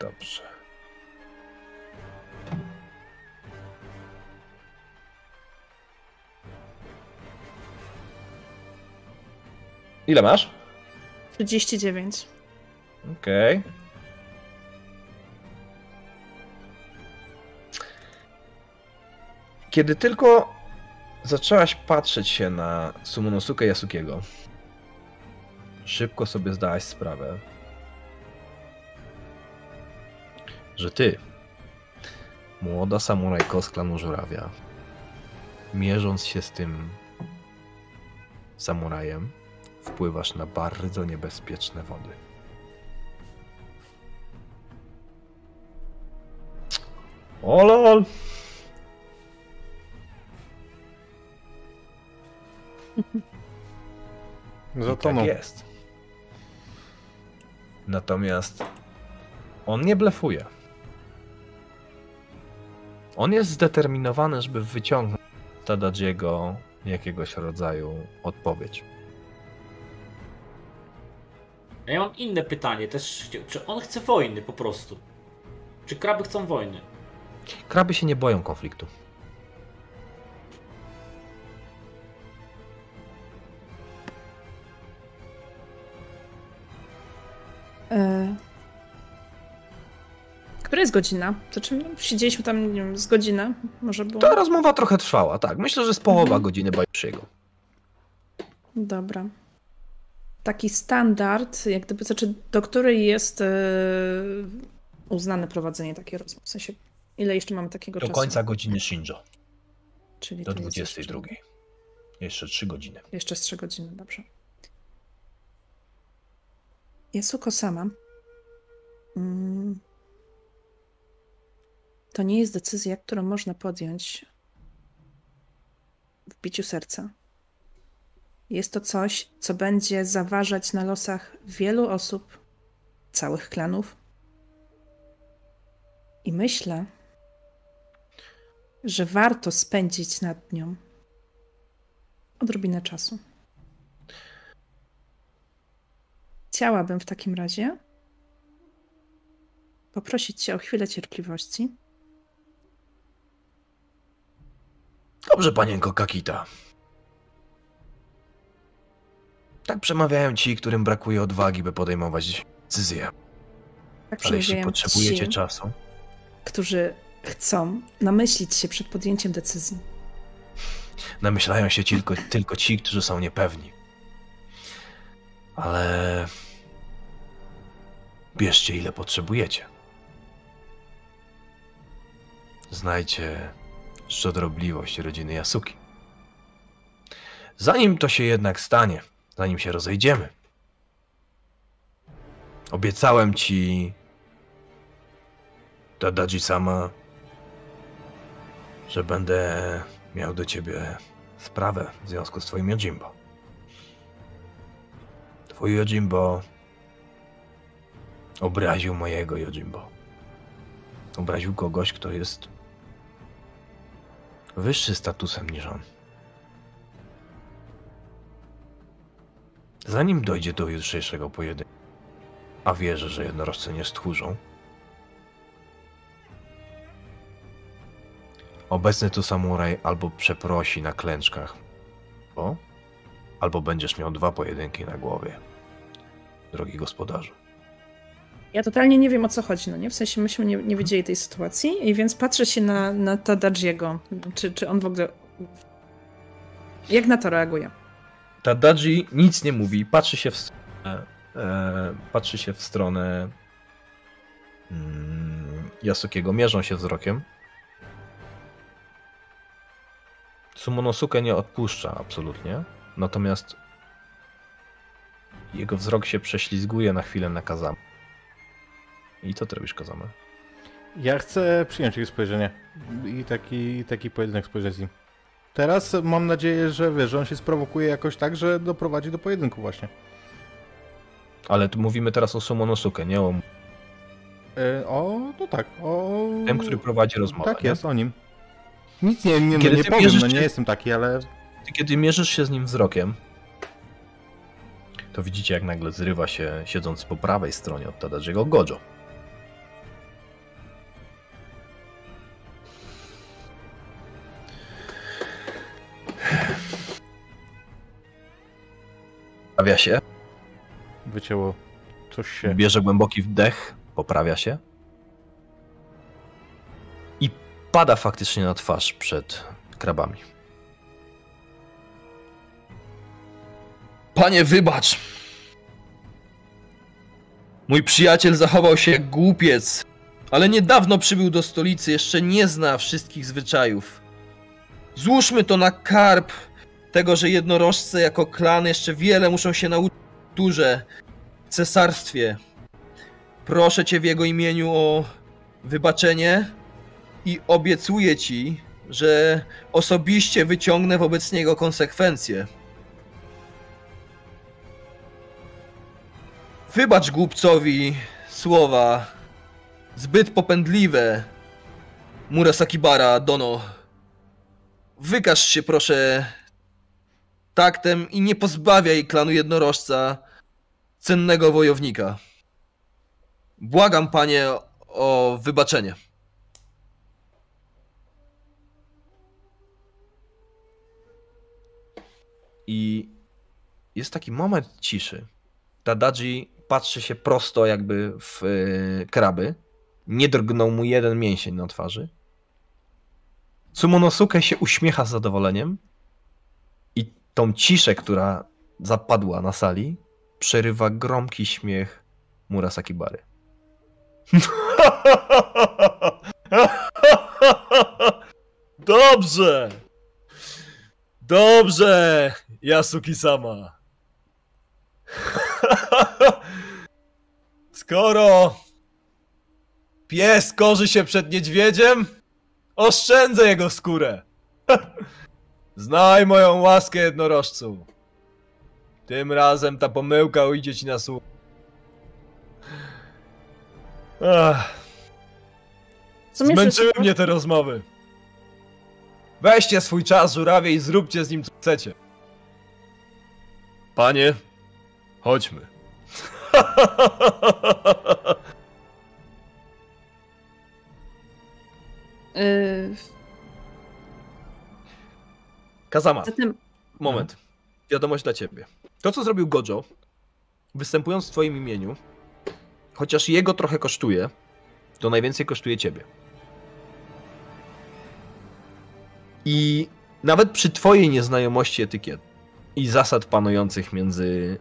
Dobrze. Ile masz? 39. Okej. Kiedy tylko zaczęłaś patrzeć się na Sumonosuke Yasukiego, szybko sobie zdałaś sprawę, że ty, młoda samurajko z klanu Żurawia, mierząc się z tym samurajem, wpływasz na bardzo niebezpieczne wody. O lol. Za I to tak jest. Natomiast on nie blefuje. On jest zdeterminowany, żeby wyciągnąć Tadadziego jakiegoś rodzaju odpowiedź. A ja mam inne pytanie też. Czy on chce wojny po prostu? Czy kraby chcą wojny? Kraby się nie boją konfliktu. E... Która jest godzina? To czym no, siedzieliśmy tam, nie wiem, z godzinę? Może było? Ta rozmowa trochę trwała, tak. Myślę, że z połowa Mhm. godziny Bajusziego. Dobra. Taki standard, jak gdyby, znaczy, do której jest e, uznane prowadzenie takiej rozmowy? W sensie, ile jeszcze mamy takiego Do czasu? końca godziny Shinjo, Czyli do to jest jeszcze- 22. Jeszcze 3 godziny. Jeszcze z 3 godziny, dobrze. Yasuko sama. Mm, to nie jest decyzja, którą można podjąć w biciu serca. Jest to coś, co będzie zaważać na losach wielu osób, całych klanów. I myślę, że warto spędzić nad nią odrobinę czasu. Chciałabym w takim razie poprosić Cię o chwilę cierpliwości. Dobrze, panienko Kakita. Tak przemawiają ci, którym brakuje odwagi, by podejmować decyzje. Tak Ale jeśli potrzebujecie ci, czasu, którzy chcą namyślić się przed podjęciem decyzji. namyślają się tylko, tylko ci, którzy są niepewni. Ale bierzcie ile potrzebujecie. Znajcie szczodrobliwość rodziny Yasuki. Zanim to się jednak stanie, zanim się rozejdziemy, obiecałem ci, Tadaji sama, że będę miał do ciebie sprawę w związku z twoim Yojimbo. Twój Yojimbo obraził mojego Yojimbo. Obraził kogoś, kto jest wyższy statusem niż on. Zanim dojdzie do jutrzejszego pojedynku, a wierzę, że jednorożce nie stchórzą, Obecny tu samuraj albo przeprosi na klęczkach, bo albo będziesz miał dwa pojedynki na głowie, drogi gospodarzu. Ja totalnie nie wiem o co chodzi, no nie? W sensie myśmy nie, nie wiedzieli tej sytuacji i więc patrzę się na, na Tadajiego. Czy, czy on w ogóle... Jak na to reaguje? Tadaji nic nie mówi, patrzy się w stronę, e, patrzy się w stronę mm, Yasukiego, mierzą się wzrokiem. Sumonosuke nie odpuszcza absolutnie, natomiast jego wzrok się prześlizguje na chwilę na Kazama. I co ty robisz, Kazama? Ja chcę przyjąć ich spojrzenie i taki, taki pojedynek spojrzeć z nim. Teraz mam nadzieję, że wiesz, że on się sprowokuje jakoś tak, że doprowadzi do pojedynku właśnie. Ale tu mówimy teraz o Sumonosuke, nie o E, o, no tak, o... tym, który prowadzi rozmowę. Tak nie? jest, o nim. Nic nie, nie, no nie powiem, mierzysz no nie jestem taki, ale kiedy mierzysz się z nim wzrokiem, to widzicie, jak nagle zrywa się, siedząc po prawej stronie od Tadajiego, Gojo. Poprawia się, wycięło coś się... bierze głęboki wdech, poprawia się i pada faktycznie na twarz przed krabami. Panie, wybacz! Mój przyjaciel zachował się jak głupiec, ale niedawno przybył do stolicy, jeszcze nie zna wszystkich zwyczajów. Złóżmy to na karb tego, że jednorożce jako klan jeszcze wiele muszą się nauczyć w cesarstwie. Proszę cię w jego imieniu o wybaczenie i obiecuję ci, że osobiście wyciągnę wobec niego konsekwencje. Wybacz głupcowi słowa zbyt popędliwe. Murasakibara, Dono. Wykaż się proszę taktem i nie pozbawia jej klanu jednorożca cennego wojownika. Błagam, panie, o wybaczenie. I jest taki moment ciszy. Tadaji patrzy się prosto, jakby w yy, kraby. Nie drgnął mu jeden mięsień na twarzy. Sumonosuke się uśmiecha z zadowoleniem tą ciszę, która zapadła na sali, przerywa gromki śmiech Murasaki Bary. Dobrze! Dobrze, Yasuki-sama. Skoro pies korzy się przed niedźwiedziem, oszczędzę jego skórę. Znaj moją łaskę jednorożcu. Tym razem ta pomyłka ujdzie ci na słuch. Zmęczyły wszystko- mnie te rozmowy. Weźcie swój czas, żurawie, i zróbcie z nim co chcecie. Panie, chodźmy. Yy, Kazama, zatem moment. Wiadomość dla ciebie. To, co zrobił Gojo, występując w twoim imieniu, chociaż jego trochę kosztuje, to najwięcej kosztuje ciebie. I nawet przy twojej nieznajomości etykiet i zasad panujących między,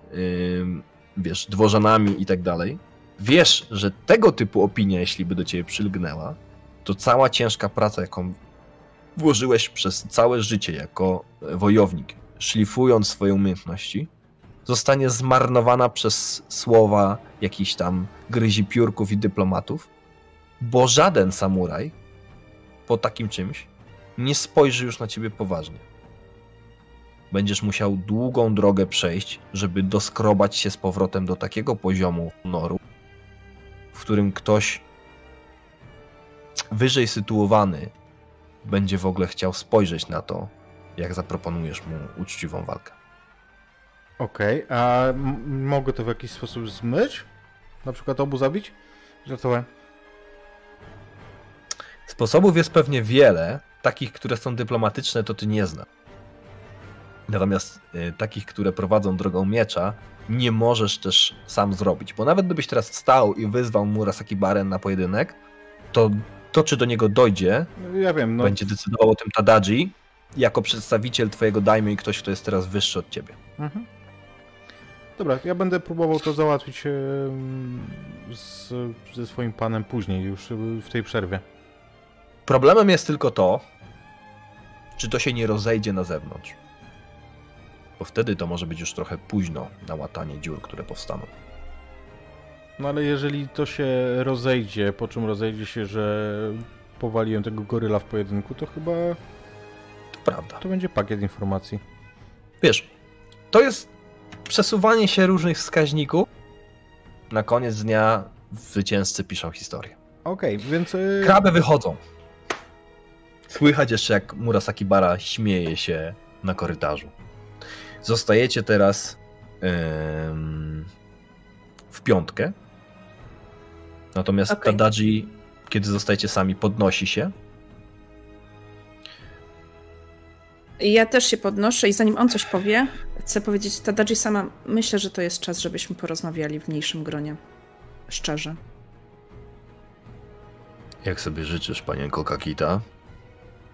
ym, wiesz, dworzanami i tak dalej, wiesz, że tego typu opinia, jeśli by do ciebie przylgnęła, to cała ciężka praca, jaką włożyłeś przez całe życie jako wojownik, szlifując swoje umiejętności, zostanie zmarnowana przez słowa jakichś tam gryzipiórków i dyplomatów, bo żaden samuraj po takim czymś nie spojrzy już na ciebie poważnie. Będziesz musiał długą drogę przejść, żeby doskrobać się z powrotem do takiego poziomu honoru, w którym ktoś wyżej sytuowany będzie w ogóle chciał spojrzeć na to, jak zaproponujesz mu uczciwą walkę. Okej, a m- mogę to w jakiś sposób zmyć? Na przykład obu zabić? Żartowałem. Sposobów jest pewnie wiele, takich, które są dyplomatyczne, to ty nie zna. Natomiast y, takich, które prowadzą drogą miecza, nie możesz też sam zrobić, bo nawet gdybyś teraz stał i wyzwał Murasaki Baren na pojedynek, to to, czy do niego dojdzie, ja wiem, no będzie decydował o tym Tadaji, jako przedstawiciel twojego daimyo i ktoś, kto jest teraz wyższy od ciebie. Mhm. Dobra, ja będę próbował to załatwić z, ze swoim panem później, już w tej przerwie. Problemem jest tylko to, czy to się nie rozejdzie na zewnątrz. Bo wtedy to może być już trochę późno na łatanie dziur, które powstaną. No ale jeżeli to się rozejdzie, po czym rozejdzie się, że powaliłem tego goryla w pojedynku, to chyba To prawda. to będzie pakiet informacji. Wiesz, to jest przesuwanie się różnych wskaźników. Na koniec dnia zwycięzcy piszą historię. Okej, więc... y, Kraby wychodzą. Słychać jeszcze jak Murasaki Bara śmieje się na korytarzu. Zostajecie teraz em, w piątkę. Natomiast Okej. Tadaji, kiedy zostajecie sami, podnosi się. ja też się podnoszę i zanim on coś powie, chcę powiedzieć Tadaji sama, myślę, że to jest czas, żebyśmy porozmawiali w mniejszym gronie. Szczerze. Jak sobie życzysz, panienko Kakita,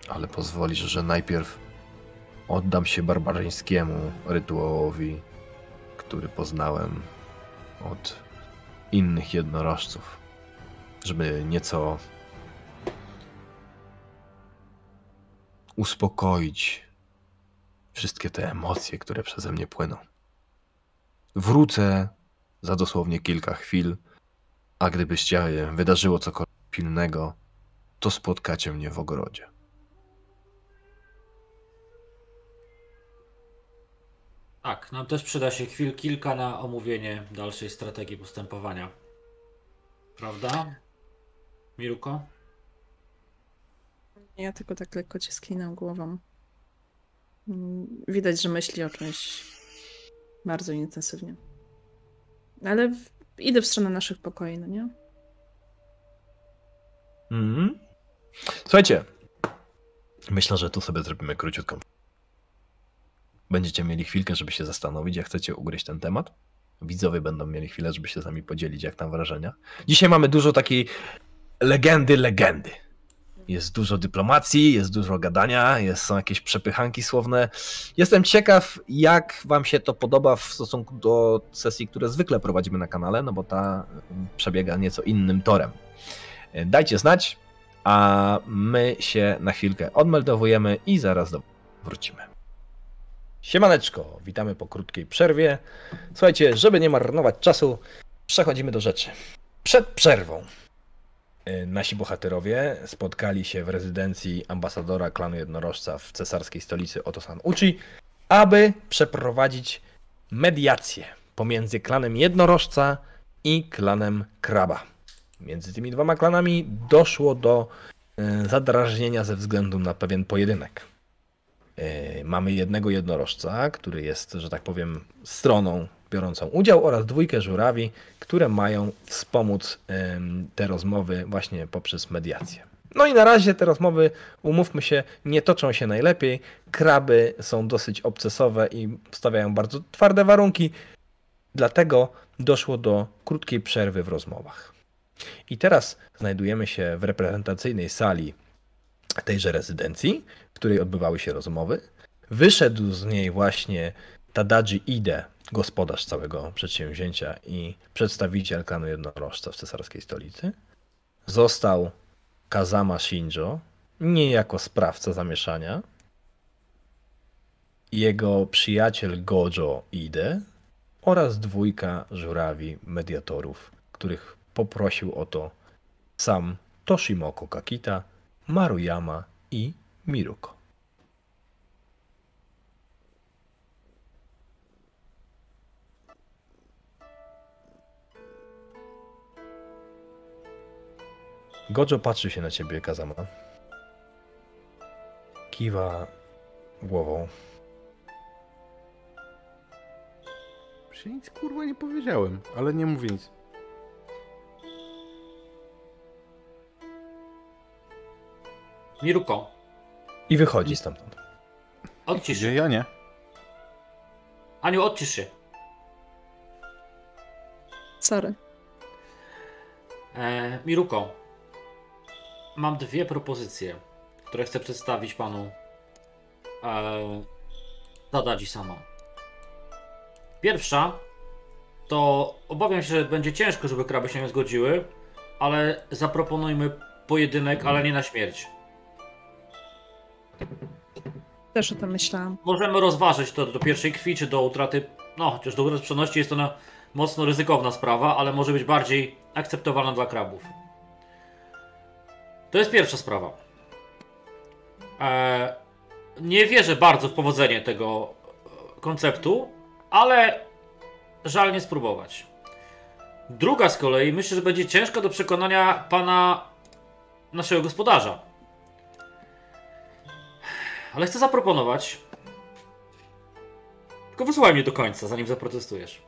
ale pozwolisz, że najpierw oddam się barbarzyńskiemu rytuałowi, który poznałem od innych jednorożców, żeby nieco uspokoić wszystkie te emocje, które przeze mnie płyną. Wrócę za dosłownie kilka chwil, a gdyby się wydarzyło cokolwiek pilnego, to spotkacie mnie w ogrodzie. Tak, nam też przyda się chwil kilka na omówienie dalszej strategii postępowania. Prawda? Miruko? Ja tylko tak lekko cię skinę głową. Widać, że myśli o czymś bardzo intensywnie. Ale w... idę w stronę naszych pokoi, no nie? Mhm. Słuchajcie, myślę, że tu sobie zrobimy króciutką. Będziecie mieli chwilkę, żeby się zastanowić, jak chcecie ugryźć ten temat. Widzowie będą mieli chwilę, żeby się z nami podzielić, jak tam wrażenia. Dzisiaj mamy dużo takiej legendy, legendy. Jest dużo dyplomacji, jest dużo gadania, jest, są jakieś przepychanki słowne. Jestem ciekaw, jak Wam się to podoba w stosunku do sesji, które zwykle prowadzimy na kanale, no bo ta przebiega nieco innym torem. Dajcie znać, a my się na chwilkę odmeldowujemy i zaraz do... wrócimy. Siemaneczko, witamy po krótkiej przerwie. Słuchajcie, żeby nie marnować czasu, przechodzimy do rzeczy. Przed przerwą nasi bohaterowie spotkali się w rezydencji ambasadora klanu jednorożca w cesarskiej stolicy Otosan Uchi, aby przeprowadzić mediację pomiędzy klanem jednorożca i klanem kraba. Między tymi dwoma klanami doszło do y, zadrażnienia ze względu na pewien pojedynek. Y, Mamy jednego jednorożca, który jest, że tak powiem, stroną biorącą udział oraz dwójkę żurawi, które mają wspomóc te rozmowy właśnie poprzez mediację. No i na razie te rozmowy, umówmy się, nie toczą się najlepiej. Kraby są dosyć obcesowe i stawiają bardzo twarde warunki, dlatego doszło do krótkiej przerwy w rozmowach. I teraz znajdujemy się w reprezentacyjnej sali tejże rezydencji, w której odbywały się rozmowy. Wyszedł z niej właśnie Tadaji Ide, gospodarz całego przedsięwzięcia i przedstawiciel klanu jednorożca w cesarskiej stolicy. Został Kazama Shinjo, niejako sprawca zamieszania. Jego przyjaciel Gojo Ide oraz dwójka żurawi mediatorów, których poprosił o to sam Toshimoko Kakita, Maruyama i Miruko. Gojo patrzy się na ciebie, Kazama. Kiwa głową. Się nic kurwa nie powiedziałem, ale nie mówię nic. Miruko, I wychodzi stamtąd. odcisz się. ja nie? Aniu, odcisz się. Sorry. E, Miruko, mam dwie propozycje, które chcę przedstawić panu e, Tadaji sama. Pierwsza to obawiam się, że będzie ciężko, żeby kraby się nie zgodziły, ale zaproponujmy pojedynek, ale nie na śmierć. Też o tym myślałam. Możemy rozważyć to do pierwszej krwi, czy do utraty. No, chociaż do utraty jest to na mocno ryzykowna sprawa, ale może być bardziej akceptowalna dla krabów. To jest pierwsza sprawa. Eee, nie wierzę bardzo w powodzenie tego e, konceptu, ale żal nie spróbować. Druga z kolei myślę, że będzie ciężko do przekonania pana naszego gospodarza. Ale chcę zaproponować. Tylko wysłuchaj mnie do końca, zanim zaprotestujesz.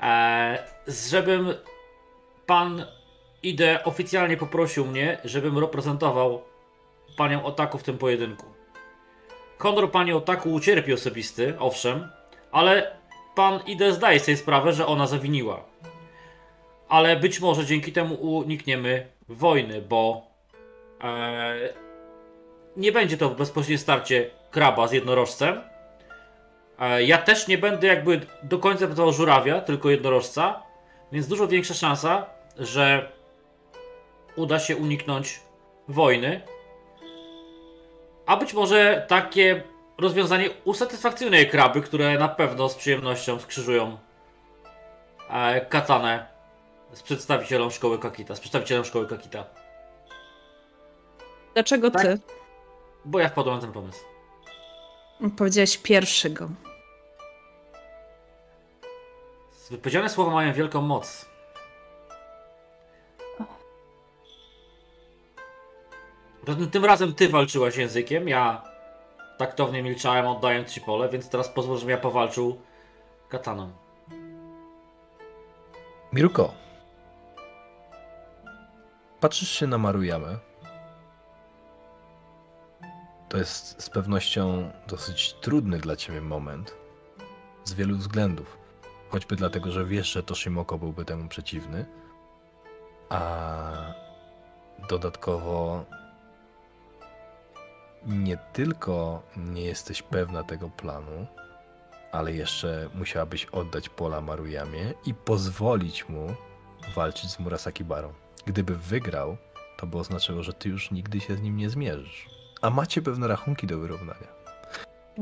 Eee, żebym pan Ide oficjalnie poprosił mnie, żebym reprezentował panią Otaku w tym pojedynku. Honor pani Otaku ucierpi osobisty, owszem, ale pan Ide zdaje sobie sprawę, że ona zawiniła. Ale być może dzięki temu unikniemy wojny, bo eee, nie będzie to bezpośrednie starcie kraba z jednorożcem. E, Ja też nie będę jakby do końca pytał żurawia, tylko jednorożca, więc dużo większa szansa, że uda się uniknąć wojny. A być może takie rozwiązanie usatysfakcjonuje kraby, które na pewno z przyjemnością skrzyżują e, katanę z przedstawicielem szkoły Kakita, z przedstawicielem szkoły Kakita. Dlaczego Tak? ty? Bo ja wpadłem na ten pomysł. Powiedziałeś pierwszy go. Wypowiedziane słowa mają wielką moc. Tym razem ty walczyłaś językiem, ja taktownie milczałem, oddając ci pole, więc teraz pozwól, żebym ja powalczył kataną. Miruko. Patrzysz się na Maruyamę. To jest z pewnością dosyć trudny dla ciebie moment. Z wielu względów. Choćby dlatego, że wiesz, że Toshimoko byłby temu przeciwny. A dodatkowo nie tylko nie jesteś pewna tego planu, ale jeszcze musiałabyś oddać pola Maruyamie i pozwolić mu walczyć z Murasaki Barą. Gdyby wygrał, to by oznaczało, że ty już nigdy się z nim nie zmierzysz. A macie pewne rachunki do wyrównania.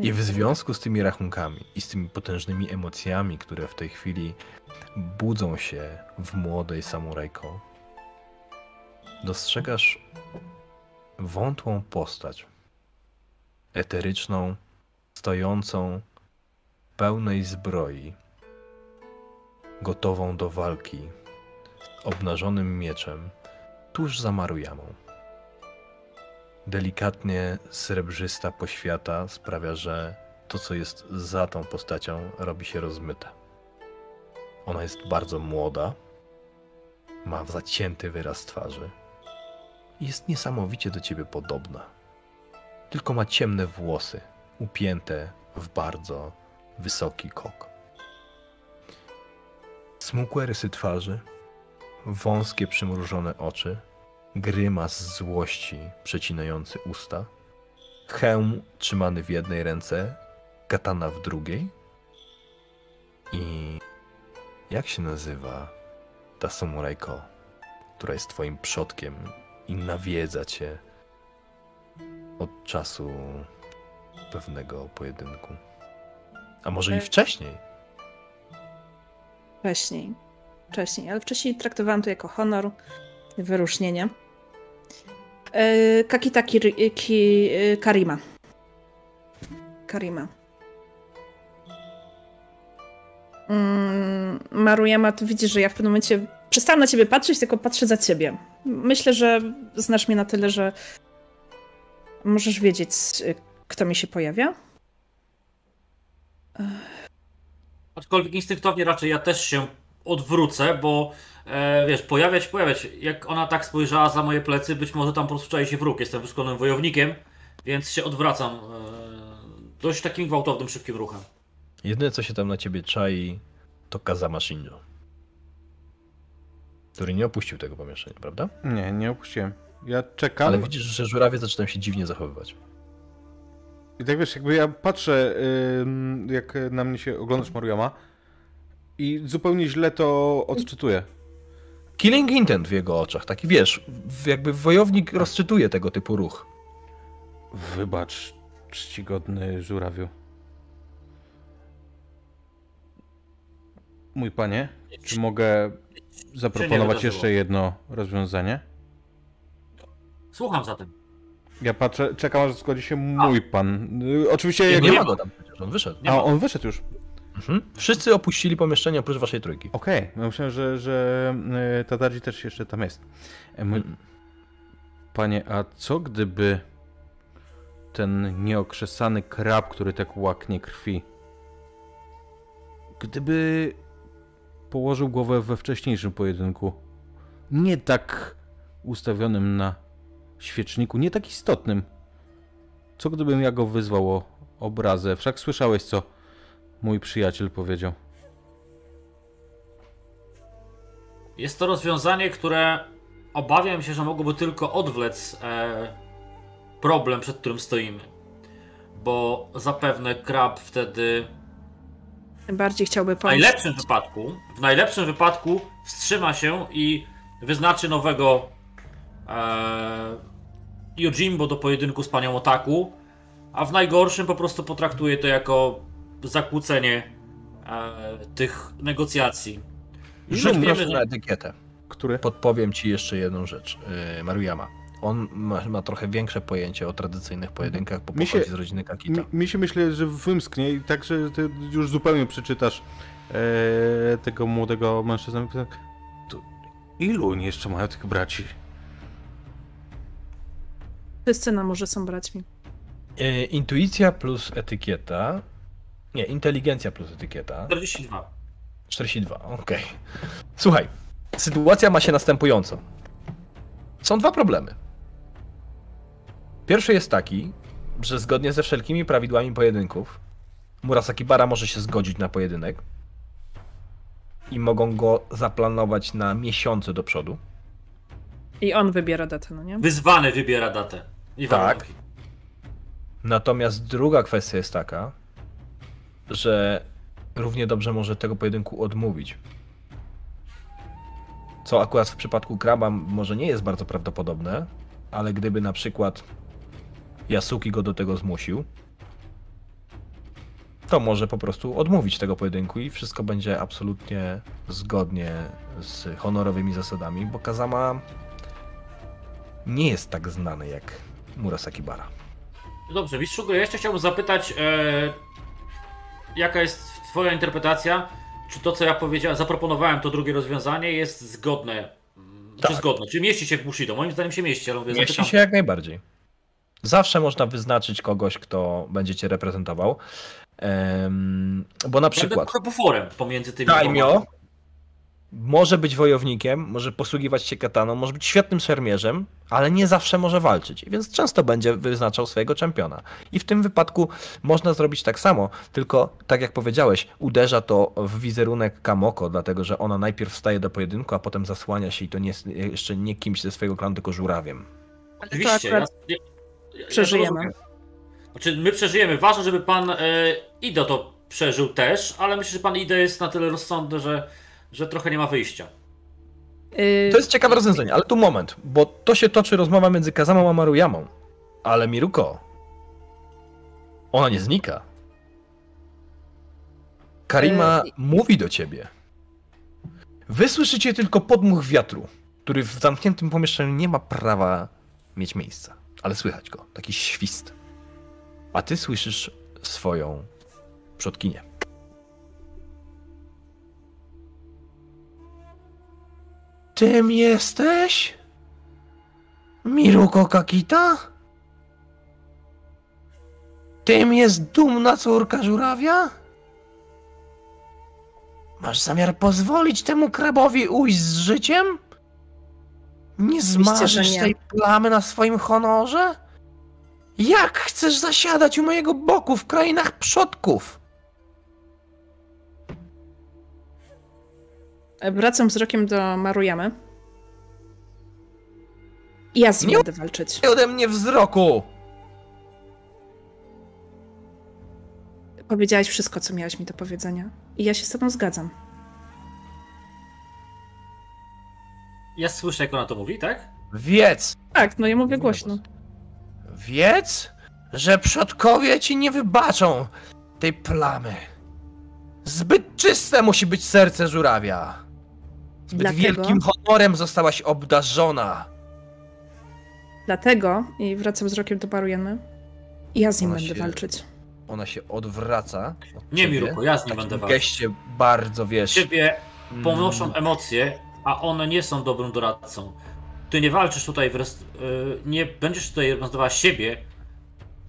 I w związku z tymi rachunkami i z tymi potężnymi emocjami, które w tej chwili budzą się w młodej samurajko, dostrzegasz wątłą postać, eteryczną, stojącą, pełnej zbroi, gotową do walki, z obnażonym mieczem, tuż za Maruyamą. Delikatnie srebrzysta poświata sprawia, że to, co jest za tą postacią, robi się rozmyte. Ona jest bardzo młoda, ma zacięty wyraz twarzy i jest niesamowicie do ciebie podobna. Tylko ma ciemne włosy, upięte w bardzo wysoki kok. Smukłe rysy twarzy, wąskie przymrużone oczy, grymas złości przecinający usta, hełm trzymany w jednej ręce, katana w drugiej. I jak się nazywa ta samurajko, która jest twoim przodkiem i nawiedza cię od czasu pewnego pojedynku? A może i wcześniej? Wcześniej. Wcześniej, ale wcześniej traktowałam to jako honor, wyróżnienie. E, Kakita Kiri, Ki, Karima. Karima. Mm, Maruyama, ty widzisz, że ja w pewnym momencie przestałam na ciebie patrzeć, tylko patrzę za ciebie. Myślę, że znasz mnie na tyle, że możesz wiedzieć, e, kto mi się pojawia. Aczkolwiek instynktownie raczej ja też się odwrócę, bo e, wiesz, pojawiać, pojawiać. Jak ona tak spojrzała za moje plecy, być może tam po prostu czai się wróg. Jestem wyszkolonym wojownikiem, więc się odwracam e, dość takim gwałtownym, szybkim ruchem. Jedyne, co się tam na ciebie czai, to Kazama Shinjo. Który nie opuścił tego pomieszczenia, prawda? Nie, nie opuściłem. Ja czekam. Ale widzisz, że żurawie zaczynają się dziwnie zachowywać. I tak wiesz, jakby ja patrzę, jak na mnie się oglądasz Maruyama i zupełnie źle to odczytuję. Killing intent w jego oczach, taki wiesz, jakby wojownik rozczytuje tego typu ruch. Wybacz, czcigodny żurawiu. Mój panie, czy mogę zaproponować jeszcze jedno rozwiązanie? Słucham zatem. Ja patrzę, czekam aż zgodzi się mój pan. Y, Oczywiście Nie, jak nie ma go tam przecież, on wyszedł. Nie A ma. on wyszedł już. Mhm. Wszyscy opuścili pomieszczenie oprócz waszej trójki. Okej, ja myślałem, że, że y, Tadadzi też jeszcze tam jest. E. Mm. Panie, a co gdyby ten nieokrzesany krab, który tak łaknie krwi, gdyby położył głowę we wcześniejszym pojedynku, nie tak ustawionym na świeczniku, nie tak istotnym, co gdybym ja go wyzwał o obrazę? Wszak słyszałeś, co mój przyjaciel powiedział. Jest to rozwiązanie, które obawiam się, że mogłoby tylko odwlec e, problem, przed którym stoimy. Bo zapewne krab wtedy bardziej chciałby w pomóc. najlepszym wypadku, w najlepszym wypadku wstrzyma się i wyznaczy nowego e, Yojimbo do pojedynku z panią Otaku, a w najgorszym po prostu potraktuje to jako zakłócenie e, tych negocjacji. Rzuć proszę na etykietę. Który? Podpowiem ci jeszcze jedną rzecz. Yy, Maruyama. On ma, ma trochę większe pojęcie o tradycyjnych pojedynkach, bo Mi się- pochodzi z rodziny Kakita. Mi, mi się myślę, że wymsknie i tak, że ty już zupełnie przeczytasz e, tego młodego mężczyznę. Ilu oni jeszcze mają tych braci? Wszyscy na morze są braćmi. Yy, intuicja plus etykieta. Nie, inteligencja plus etykieta. 42. 42, okej. Słuchaj, sytuacja ma się następująco. Są dwa problemy. Pierwszy jest taki, że zgodnie ze wszelkimi prawidłami pojedynków Murasaki Bara może się zgodzić na pojedynek i mogą go zaplanować na miesiące do przodu. I on wybiera datę, no nie? Wyzwany wybiera datę. I Tak. Natomiast druga kwestia jest taka, że równie dobrze może tego pojedynku odmówić. Co akurat w przypadku Kraba może nie jest bardzo prawdopodobne, ale gdyby na przykład Yasuki go do tego zmusił, to może po prostu odmówić tego pojedynku i wszystko będzie absolutnie zgodnie z honorowymi zasadami, bo Kazama nie jest tak znany jak Murasaki Bara. Dobrze, Mistrzu ja jeszcze chciałbym zapytać, e, jaka jest twoja interpretacja? Czy to, co ja powiedziałem, zaproponowałem, to drugie rozwiązanie jest zgodne? mm, Czy Tak. zgodne? Czy mieści się w Bushido? Moim zdaniem się mieści, ale mówię, Mieści zapytam. się jak najbardziej. Zawsze można wyznaczyć kogoś, kto będzie cię reprezentował. Em, bo na Będę przykład trochę buforem pomiędzy tymi Daimyo. Może być wojownikiem, może posługiwać się kataną, może być świetnym szermierzem, ale nie zawsze może walczyć, więc często będzie wyznaczał swojego czempiona. I w tym wypadku można zrobić tak samo, tylko tak jak powiedziałeś, uderza to w wizerunek Kamoko, dlatego że ona najpierw wstaje do pojedynku, a potem zasłania się i to nie, jeszcze nie kimś ze swojego klanu, tylko żurawiem. Oczywiście, akurat ja, ja, ja przeżyjemy. Znaczy, my przeżyjemy. Ważne, żeby pan e, Ido to przeżył też, ale myślę, że pan Ido jest na tyle rozsądny, że, że trochę nie ma wyjścia. y, To jest ciekawe rozwiązanie, ale tu moment, bo to się toczy rozmowa między Kazamą a Maruyamą. Ale Miruko, ona nie znika. Karima E, mówi do ciebie. Wy słyszycie tylko podmuch wiatru, który w zamkniętym pomieszczeniu nie ma prawa mieć miejsca, ale słychać go, taki świst. A ty słyszysz swoją przodkinię. Tym jesteś? Miruko Kakita? Tym jest dumna córka żurawia? Masz zamiar pozwolić temu krabowi ujść z życiem? Nie zmarzysz tej plamy na swoim honorze? Jak chcesz zasiadać u mojego boku w krainach przodków? Wracam wzrokiem do Maruyamy. Ja z nim Nie- będę walczyć. Nie ode mnie wzroku! Powiedziałaś wszystko, co miałaś mi do powiedzenia. I ja się z tobą zgadzam. Ja słyszę, jak ona to mówi, tak? Wiedz, Tak, no ja mówię głośno. wiedz, że przodkowie ci nie wybaczą tej plamy. Zbyt czyste musi być serce żurawia. Zbyt Dlatego, wielkim honorem zostałaś obdarzona. dlatego, i wracam wzrokiem do Maruyamy, ja z nim Ona będę się- walczyć. Ona się odwraca. Od Nie, ciebie. Miruko, ja z nim takim będę walczyć. geście bardzo, wiesz... Ciebie mm, ponoszą emocje, a one nie są dobrym doradcą. Ty nie walczysz tutaj, wrest, y, nie będziesz tutaj reprezentowała siebie,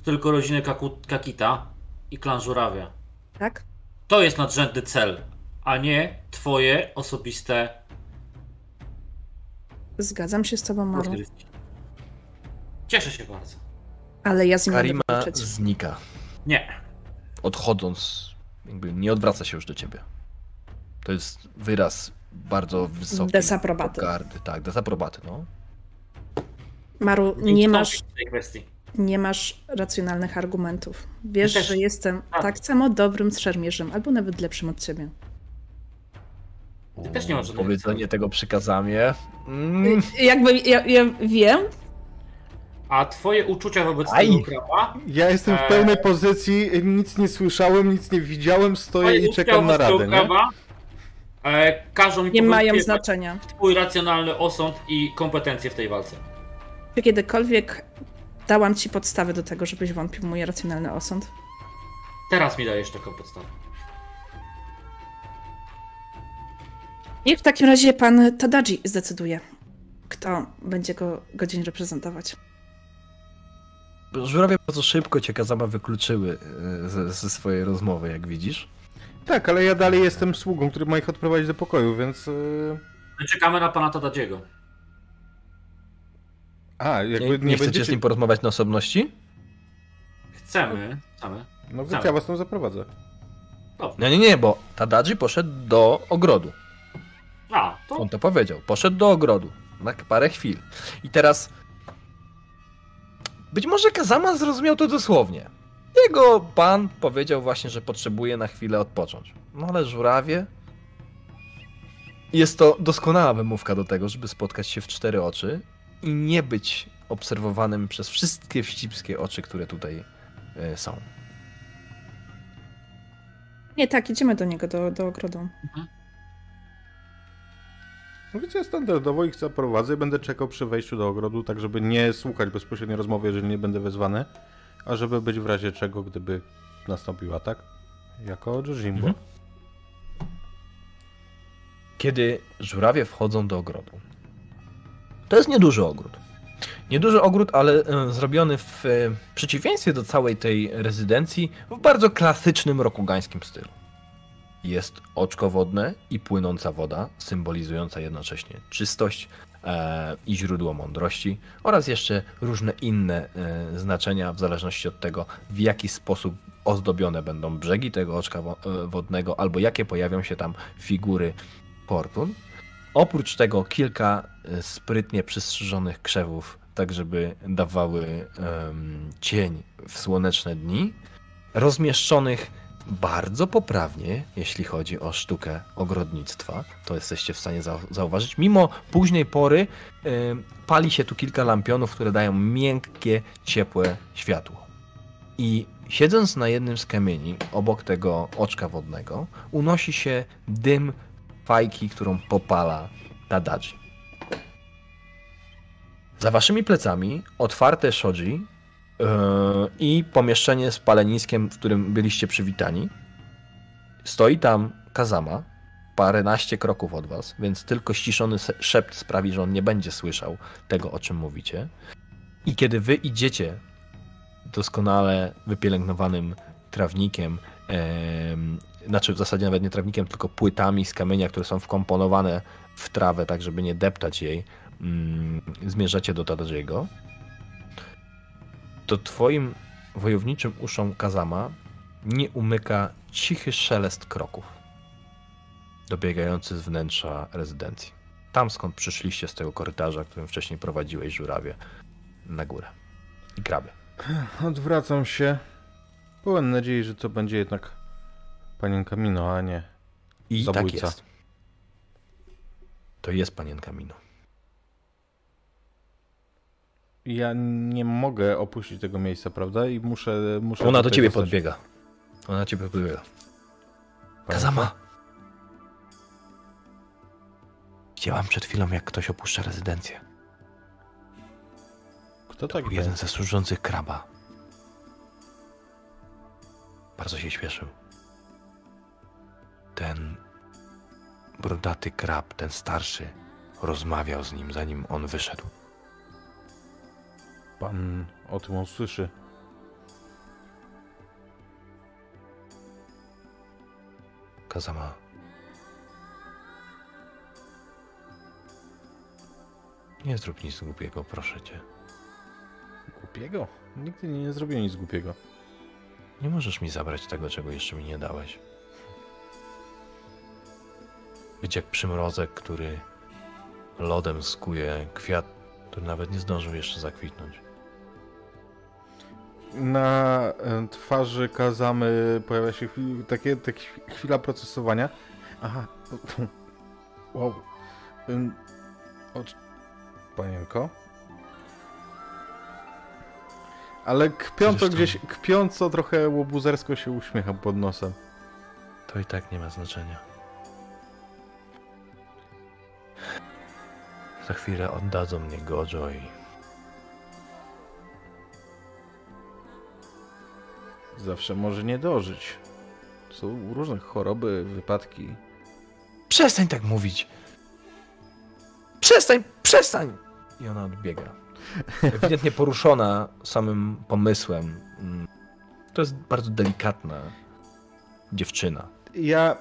tylko rodzinę Kaku, Kakita i klan Żurawia. Tak? To jest nadrzędny cel, a nie twoje osobiste Zgadzam się z tobą, Maru. Cieszę się bardzo. Ale ja z nim Karima znika. Nie. Odchodząc, jakby nie odwraca się już do ciebie. To jest wyraz bardzo wysoki. Desaprobaty. pogardy. Tak, desaprobaty, no. Maru, nie masz, w tej kwestii. nie masz racjonalnych argumentów. Wiesz, Też- że jestem tak. tak samo dobrym szermierzem, albo nawet lepszym od ciebie. Ty też nie masz żadnych Powiedzenie tego przykazamie. Mm, Jakby, ja, ja wiem, A twoje uczucia wobec Aj. tego kraba? Ja jestem w Eee. pełnej pozycji, nic nie słyszałem, nic nie widziałem, stoję Twoje i czekam na radę, nie? E, każą mi nie mają znaczenia. twój racjonalny osąd i kompetencje w tej walce. Czy kiedykolwiek dałam ci podstawy do tego, żebyś wątpił w mój racjonalny osąd? Teraz mi dajesz taką podstawę. I w takim razie pan Tadaji zdecyduje, kto będzie go godzin reprezentować. Żurawie bardzo szybko cię Kazama wykluczyły e, ze, ze swojej rozmowy, jak widzisz. Tak, ale ja dalej jestem sługą, który ma ich odprowadzić do pokoju, więc... Yy... My czekamy na pana Tadadziego. A, Nie, jakby nie, nie, chcecie będziecie... z nim porozmawiać na osobności? Chcemy, chcemy. No więc Chcemy. ja was tam zaprowadzę. No nie, nie, bo Tadadzi poszedł do ogrodu. A, to On to powiedział. Poszedł do ogrodu na parę chwil. I teraz. Być może Kazama zrozumiał to dosłownie. Jego pan powiedział właśnie, że potrzebuje na chwilę odpocząć. No ale żurawie. Jest to doskonała wymówka do tego, żeby spotkać się w cztery oczy i nie być obserwowanym przez wszystkie wścibskie oczy, które tutaj e, są. Nie, tak, idziemy do niego, do, do ogrodu. No ja standardowo ich zaprowadzę i będę czekał przy wejściu do ogrodu, tak żeby nie słuchać bezpośrednio rozmowy, jeżeli nie będę wezwany, a żeby być w razie czego, gdyby nastąpił atak, jako Jimbo. Mhm. kiedy żurawie wchodzą do ogrodu. To jest nieduży ogród. Nieduży ogród, ale e, zrobiony w e, przeciwieństwie do całej tej rezydencji w bardzo klasycznym rokugańskim stylu. Jest oczko wodne i płynąca woda, symbolizująca jednocześnie czystość e, i źródło mądrości oraz jeszcze różne inne e, znaczenia w zależności od tego, w jaki sposób ozdobione będą brzegi tego oczka wo- e, wodnego albo jakie pojawią się tam figury fortun. Oprócz tego kilka e, sprytnie przystrzyżonych krzewów, tak żeby dawały cień w słoneczne dni, rozmieszczonych bardzo poprawnie, jeśli chodzi o sztukę ogrodnictwa. To jesteście w stanie zau- zauważyć. Mimo późnej pory em, pali się tu kilka lampionów, które dają miękkie, ciepłe światło. I siedząc na jednym z kamieni obok tego oczka wodnego, unosi się dym fajki, którą popala Tadaji. Za waszymi plecami otwarte shoji yy, i pomieszczenie z paleniskiem, w którym byliście przywitani. Stoi tam Kazama, paręnaście kroków od was, więc tylko ściszony szept sprawi, że on nie będzie słyszał tego, o czym mówicie. I kiedy wy idziecie doskonale wypielęgnowanym trawnikiem, em, znaczy w zasadzie nawet nie trawnikiem, tylko płytami z kamienia, które są wkomponowane w trawę, tak żeby nie deptać jej, mm, zmierzacie do Tadajiego, to twoim wojowniczym uszom Kazama nie umyka cichy szelest kroków dobiegający z wnętrza rezydencji. Tam skąd przyszliście z tego korytarza, którym wcześniej prowadziłeś żurawie na górę. I kraby. Odwracam się. Pełen nadziei, że to będzie jednak panienka Mino, a nie. I tak Zabójca. jest. To jest panienka Mino. Ja nie mogę opuścić tego miejsca, prawda? I muszę. muszę Ona do ciebie zostać. podbiega. Ona do ciebie podbiega. Kazama! Widziałam przed chwilą, jak ktoś opuszcza rezydencję. Kto tak Był jeden ze służących kraba. Bardzo się śpieszył. Ten brodaty krab, ten starszy, rozmawiał z nim, zanim on wyszedł. Pan o tym usłyszy. Kazama. Nie zrób nic głupiego, proszę cię. Głupiego? Nigdy nie, zrobiłem nic głupiego. Nie możesz mi zabrać tego, czego jeszcze mi nie dałeś. Być jak przymrozek, który lodem skuje kwiat, który nawet nie zdążył jeszcze zakwitnąć. Na e, twarzy Kazamy pojawia się takie, takie chwila procesowania. Aha. Wow. Ocz... Panienko? Ale kpiąco gdzieś, kpiąco trochę łobuzersko się uśmiecha pod nosem. To i tak nie ma znaczenia. Za chwilę oddadzą mnie Gojo i Zawsze może nie dożyć. Są różne choroby, wypadki. Przestań tak mówić! Przestań, przestań! I ona odbiega. Ewidentnie poruszona samym pomysłem. Mm. To jest bardzo delikatna dziewczyna. Ja.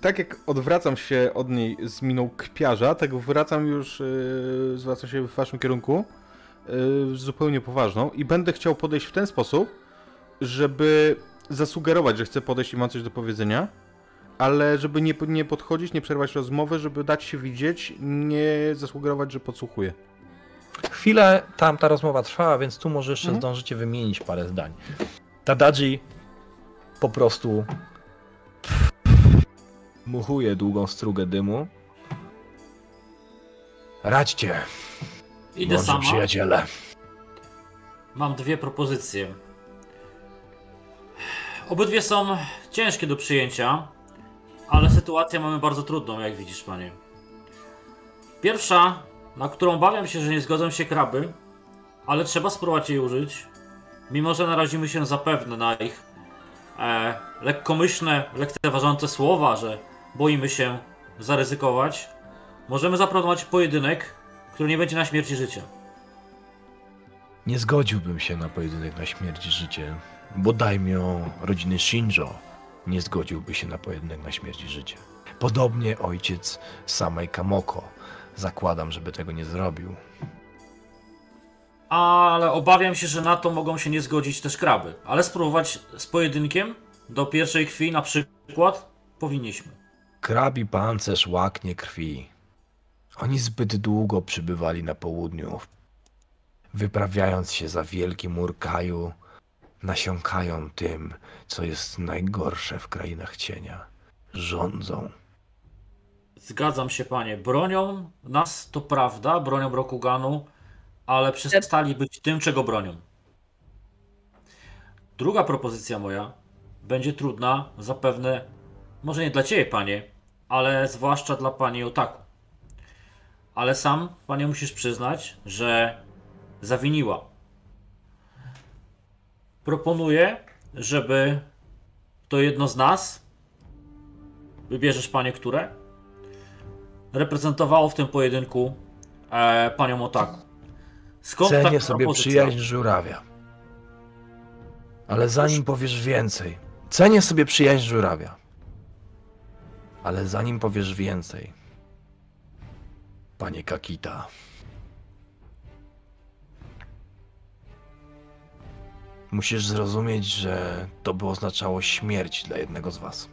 Tak jak odwracam się od niej z miną kpiarza, tak wracam już, yy, zwracam się w waszym kierunku. y, zupełnie poważną i będę chciał podejść w ten sposób, żeby zasugerować, że chcę podejść i mam coś do powiedzenia, ale żeby nie, nie podchodzić, nie przerwać rozmowy, żeby dać się widzieć, nie zasugerować, że podsłuchuję. Chwilę tam ta rozmowa trwała, więc tu może jeszcze Mhm. zdążycie wymienić parę zdań. Tadaji po prostu muchuje długą strugę dymu. Radźcie, Idę mądrzy sama. przyjaciele. Mam dwie propozycje. Obydwie są ciężkie do przyjęcia, ale sytuację mamy bardzo trudną, jak widzisz, panie. Pierwsza, na którą obawiam się, że nie zgodzą się kraby, ale trzeba spróbować jej użyć, mimo że narazimy się zapewne na ich e, lekkomyślne, lekceważące słowa, że boimy się zaryzykować, możemy zaproponować pojedynek, który nie będzie na śmierć i życie. Nie zgodziłbym się na pojedynek na śmierć i życie, bo daimyo rodziny Shinjo nie zgodziłby się na pojedynek na śmierć i życie. Podobnie ojciec samej Kamoko. Zakładam, żeby tego nie zrobił. Ale obawiam się, że na to mogą się nie zgodzić też kraby. Ale spróbować z pojedynkiem do pierwszej krwi na przykład powinniśmy. Krabi pancerz łaknie krwi. Oni zbyt długo przybywali na południu, wyprawiając się za wielki mur Kaju, nasiąkają tym, co jest najgorsze w krainach cienia. Rządzą. Zgadzam się, panie. Bronią nas, to prawda, bronią Rokuganu, ale przestali być tym, czego bronią. Druga propozycja moja będzie trudna, zapewne, może nie dla ciebie, panie, ale zwłaszcza dla pani Otaku. Ale sam, panie, musisz przyznać, że zawiniła. Proponuję, żeby to jedno z nas, wybierzesz panie, które, reprezentowało w tym pojedynku e, panią Otaku. Skąd Cenię taka sobie propozycja? przyjaźń żurawia. Ale zanim powiesz więcej, cenię sobie przyjaźń żurawia. Ale zanim powiesz więcej, panie Kakita, musisz zrozumieć, że to by oznaczało śmierć dla jednego z was.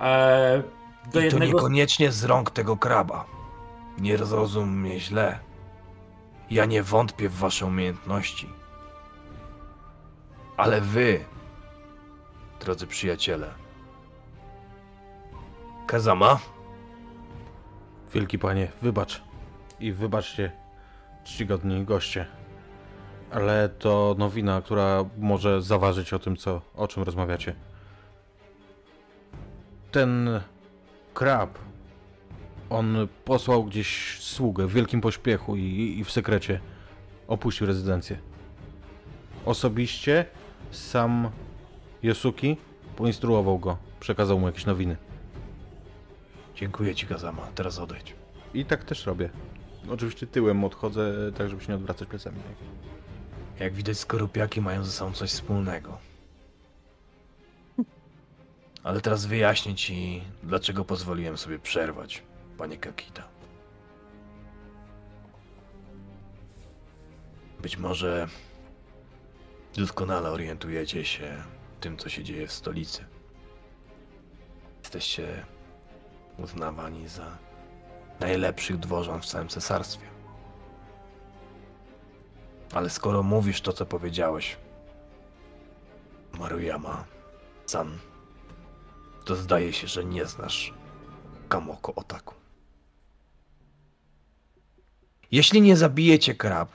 E, do I to jednego z... niekoniecznie z rąk tego kraba. Nie zrozum mnie źle. Ja nie wątpię w wasze umiejętności. Ale wy, drodzy przyjaciele. Kazama? Wielki panie, wybacz. I wybaczcie, czcigodni goście. Ale to nowina, która może zaważyć o tym, co, o czym rozmawiacie. Ten krab, on posłał gdzieś sługę w wielkim pośpiechu i, i w sekrecie opuścił rezydencję. Osobiście sam Yosuki poinstruował go, przekazał mu jakieś nowiny. Dziękuję ci, Kazama. Teraz odejdź. I tak też robię. Oczywiście tyłem odchodzę, tak żeby się nie odwracać plecami. Jak widać, skorupiaki mają ze sobą coś wspólnego. Ale teraz wyjaśnię ci, dlaczego pozwoliłem sobie przerwać, panie Kakita. Być może doskonale orientujecie się w tym, co się dzieje w stolicy. Jesteście uznawani za najlepszych dworzan w całym cesarstwie. Ale skoro mówisz to, co powiedziałeś, Maruyama, San, to zdaje się, że nie znasz Kamoko Otaku. Jeśli nie zabijecie krab,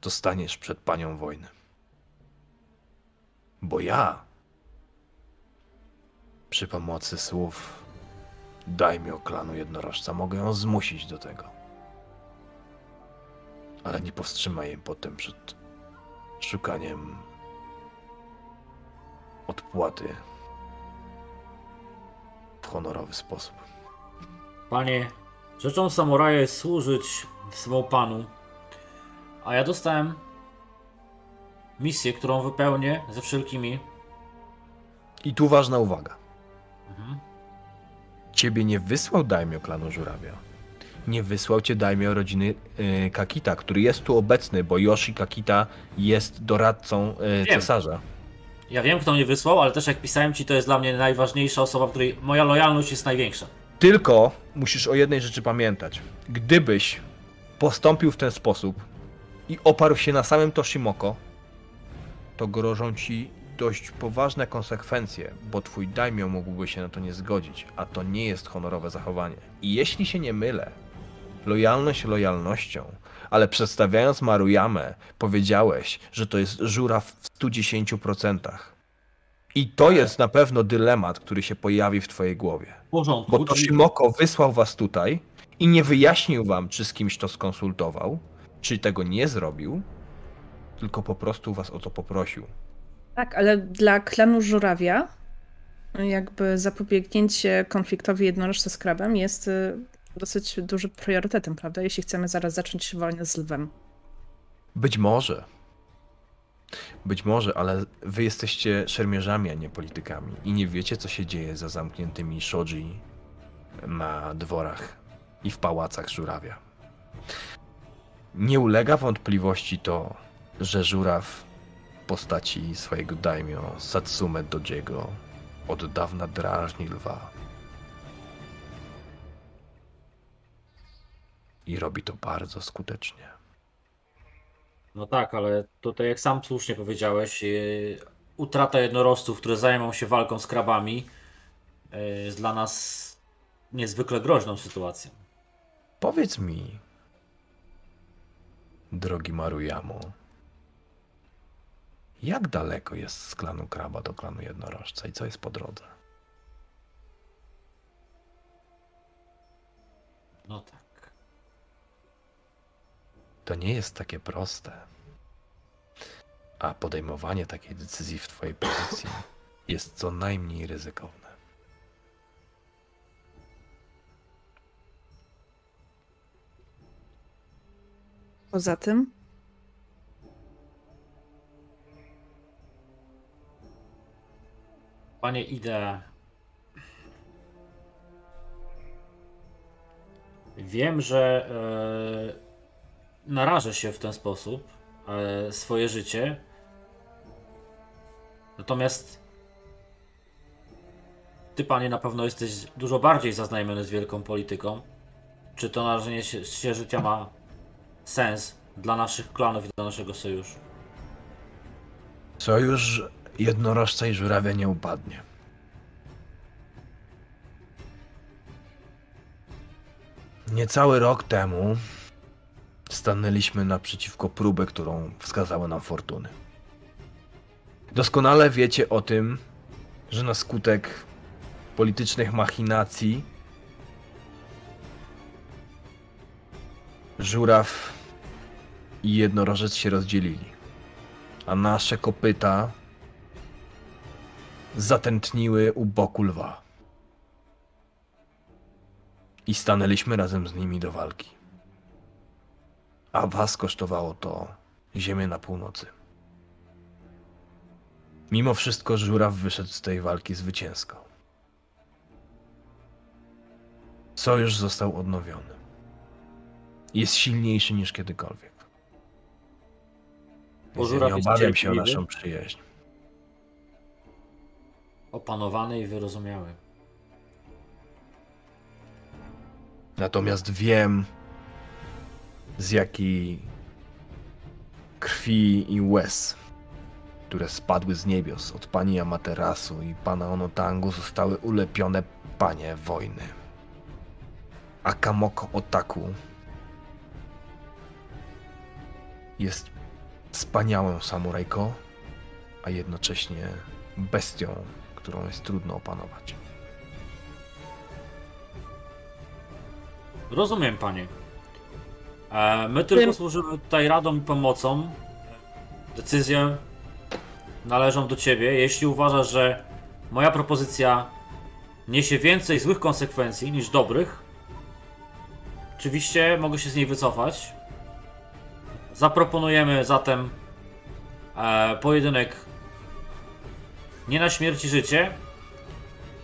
to staniesz przed panią wojny. Bo ja przy pomocy słów dajmy o klanu jednorożca mogę ją zmusić do tego. Ale nie powstrzymaj jej potem przed szukaniem odpłaty w honorowy sposób. Panie, rzeczą samuraja jest służyć swemu panu, a ja dostałem misję, którą wypełnię ze wszelkimi. I tu ważna uwaga. Ciebie nie wysłał daimio klanu Żurawia. Nie wysłał cię daimio rodziny y, Kakita, który jest tu obecny, bo Yoshi Kakita jest doradcą y, Wiem. cesarza. Ja wiem, kto mnie wysłał, ale też jak pisałem ci, to jest dla mnie najważniejsza osoba, w której moja lojalność jest największa. Tylko musisz o jednej rzeczy pamiętać. Gdybyś postąpił w ten sposób i oparł się na samym Toshimoko, to grożą ci dość poważne konsekwencje, bo twój daimyo mógłby się na to nie zgodzić, a to nie jest honorowe zachowanie. I jeśli się nie mylę, lojalność lojalnością, ale przedstawiając Maruyamę, powiedziałeś, że to jest żuraw w 110%. I to jest na pewno dylemat, który się pojawi w twojej głowie. W porządku. Bo czyli- Toshimoko wysłał was tutaj i nie wyjaśnił wam, czy z kimś to skonsultował, czy tego nie zrobił, tylko po prostu was o to poprosił. Tak, ale dla klanu Żurawia jakby zapobiegnięcie konfliktowi jednorożca z krabem jest y, dosyć dużym priorytetem, prawda? Jeśli chcemy zaraz zacząć wojnę z lwem. Być może. Być może, ale wy jesteście szermierzami, a nie politykami i nie wiecie, co się dzieje za zamkniętymi shoji na dworach i w pałacach żurawia. Nie ulega wątpliwości to, że żuraw postaci swojego daimyo Satsume Dojiego od dawna drażni lwa. I robi to bardzo skutecznie. No tak, ale tutaj jak sam słusznie powiedziałeś, yy, utrata jednorożców, które zajmą się walką z krabami, yy, jest dla nas niezwykle groźną sytuacją. Powiedz mi, drogi Maruyamo, jak daleko jest z klanu kraba do klanu jednorożca i co jest po drodze? No tak. To nie jest takie proste. A podejmowanie takiej decyzji w twojej pozycji jest co najmniej ryzykowne. Poza tym, Panie Ide, wiem, że e, narażę się w ten sposób e, swoje życie. Natomiast ty, panie, na pewno jesteś dużo bardziej zaznajomiony z wielką polityką. Czy to narażenie się, się życia ma sens dla naszych klanów i dla naszego sojuszu? Sojusz jednorożca i żurawia nie upadnie. Niecały rok temu stanęliśmy naprzeciwko próby, którą wskazały nam fortuny. Doskonale wiecie o tym, że na skutek politycznych machinacji żuraw i jednorożec się rozdzielili a nasze kopyta zatętniły u boku lwa. I stanęliśmy razem z nimi do walki. A was kosztowało to ziemię na północy. Mimo wszystko żuraw wyszedł z tej walki zwycięsko. Sojusz został odnowiony. Jest silniejszy niż kiedykolwiek. Bo Więc ja żuraw nie obawiam się o naszą przyjaźń. Opanowany i wyrozumiały. Natomiast wiem, z jakiej krwi i łez, które spadły z niebios od pani Amaterasu i pana Onotangu, zostały ulepione panie wojny. Akamoko Otaku jest wspaniałą samurajką, a jednocześnie bestią, którą jest trudno opanować. Rozumiem, panie. E, my tylko Tym- służymy tutaj radą i pomocą. Decyzje należą do ciebie. Jeśli uważasz, że moja propozycja niesie więcej złych konsekwencji niż dobrych, oczywiście mogę się z niej wycofać. Zaproponujemy zatem e, pojedynek nie na śmierć i życie,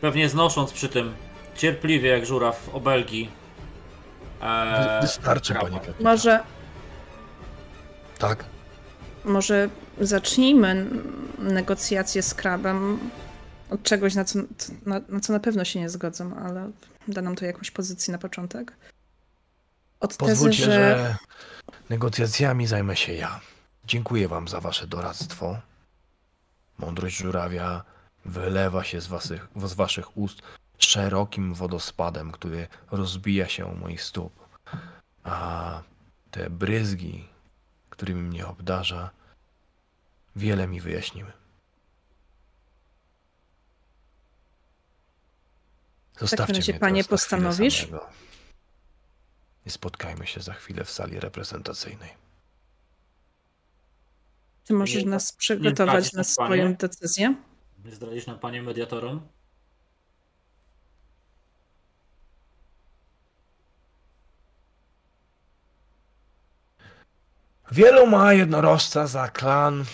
pewnie znosząc przy tym cierpliwie jak żuraw obelgi. Eee, Wystarczy, panie kapitanie. Może, Tak. może zacznijmy negocjacje z krabem od czegoś, na co, na, na co na pewno się nie zgodzę, ale da nam to jakąś pozycję na początek. Od tezy, Pozwólcie, że... że negocjacjami zajmę się ja. Dziękuję wam za wasze doradztwo. Mądrość żurawia wylewa się z waszych, z waszych ust szerokim wodospadem, który rozbija się u moich stóp. A te bryzgi, którymi mnie obdarza, wiele mi wyjaśniły. Zostawcie razie, mnie panie, teraz na chwilę postanowisz? I spotkajmy się za chwilę w sali reprezentacyjnej. Ty możesz nas nie przygotować zdradzisz na swoją panie? decyzję? Nie zdradzisz nam panie mediatorom? Wielu ma jednorożca za klan,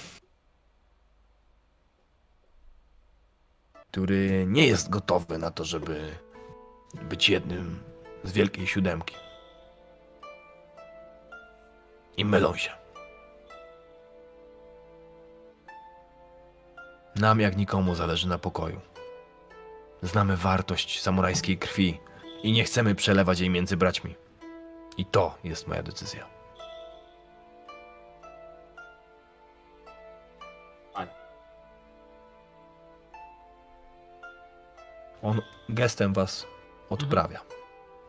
który nie jest gotowy na to, żeby być jednym z wielkiej siódemki. I mylą się. Nam jak nikomu zależy na pokoju. Znamy wartość samurajskiej krwi i nie chcemy przelewać jej między braćmi. I to jest moja decyzja. On gestem was odprawia.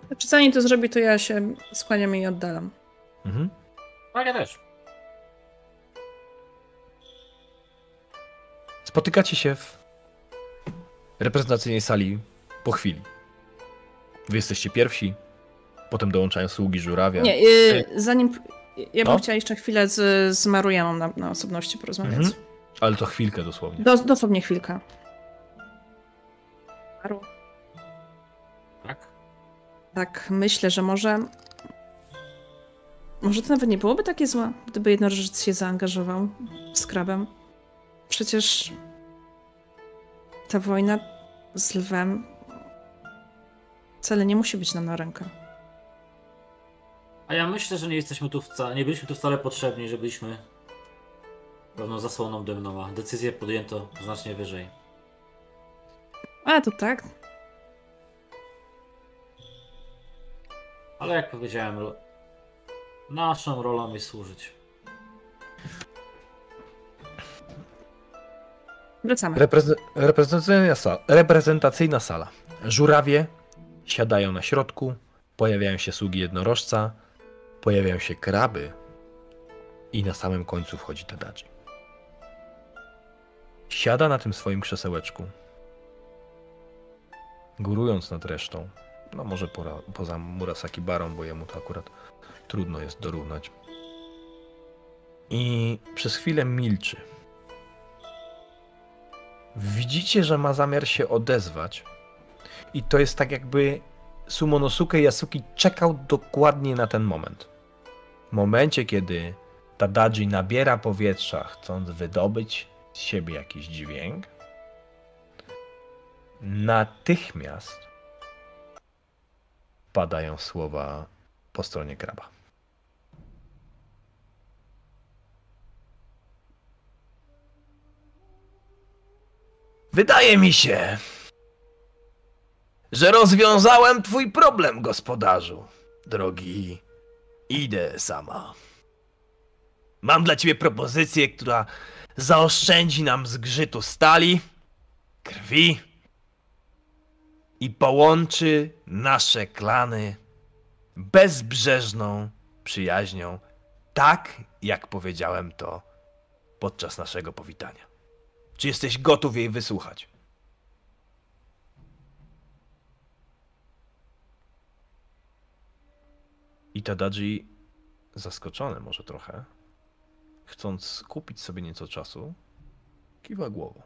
Znaczy, zanim to zrobi, to ja się skłaniam i oddalam. Mhm. Tak, ja też. Spotykacie się w reprezentacyjnej sali po chwili. Wy jesteście pierwsi, potem dołączają sługi żurawia. Nie, y, zanim... Ja bym No. chciała jeszcze chwilę z, z na, na osobności porozmawiać. Mhm. Ale to chwilkę dosłownie. Do, dosłownie chwilkę. Maru. Tak. Tak, myślę, że może. Może to nawet nie byłoby takie złe, gdyby jednorożec się zaangażował z krabem. Przecież ta wojna z lwem wcale nie musi być nam na rękę. A ja myślę, że nie jesteśmy tu wcale, nie byliśmy tu wcale potrzebni, że byliśmy pewną zasłoną dymną, a decyzję podjęto znacznie wyżej. A to tak. Ale jak powiedziałem, naszą rolą jest służyć. Wracamy. Repreze- reprezentacyjna, sala, reprezentacyjna sala. Żurawie siadają na środku, pojawiają się sługi jednorożca, pojawiają się kraby i na samym końcu wchodzi Tadaji. Siada na tym swoim krzesełeczku, górując nad resztą. No może pora, poza Murasaki Barą, bo jemu to akurat trudno jest dorównać. I przez chwilę milczy. Widzicie, że ma zamiar się odezwać. I to jest tak jakby Sumonosuke Yasuki czekał dokładnie na ten moment. W momencie, kiedy Tadaji nabiera powietrza, chcąc wydobyć z siebie jakiś dźwięk, natychmiast padają słowa po stronie kraba. Wydaje mi się, że rozwiązałem twój problem, gospodarzu, drogi. Idę sama. Mam dla ciebie propozycję, która zaoszczędzi nam zgrzytu stali, krwi i połączy nasze klany bezbrzeżną przyjaźnią, tak jak powiedziałem to podczas naszego powitania. Czy jesteś gotów jej wysłuchać? I Tadaji, zaskoczony może trochę, chcąc kupić sobie nieco czasu, kiwa głową.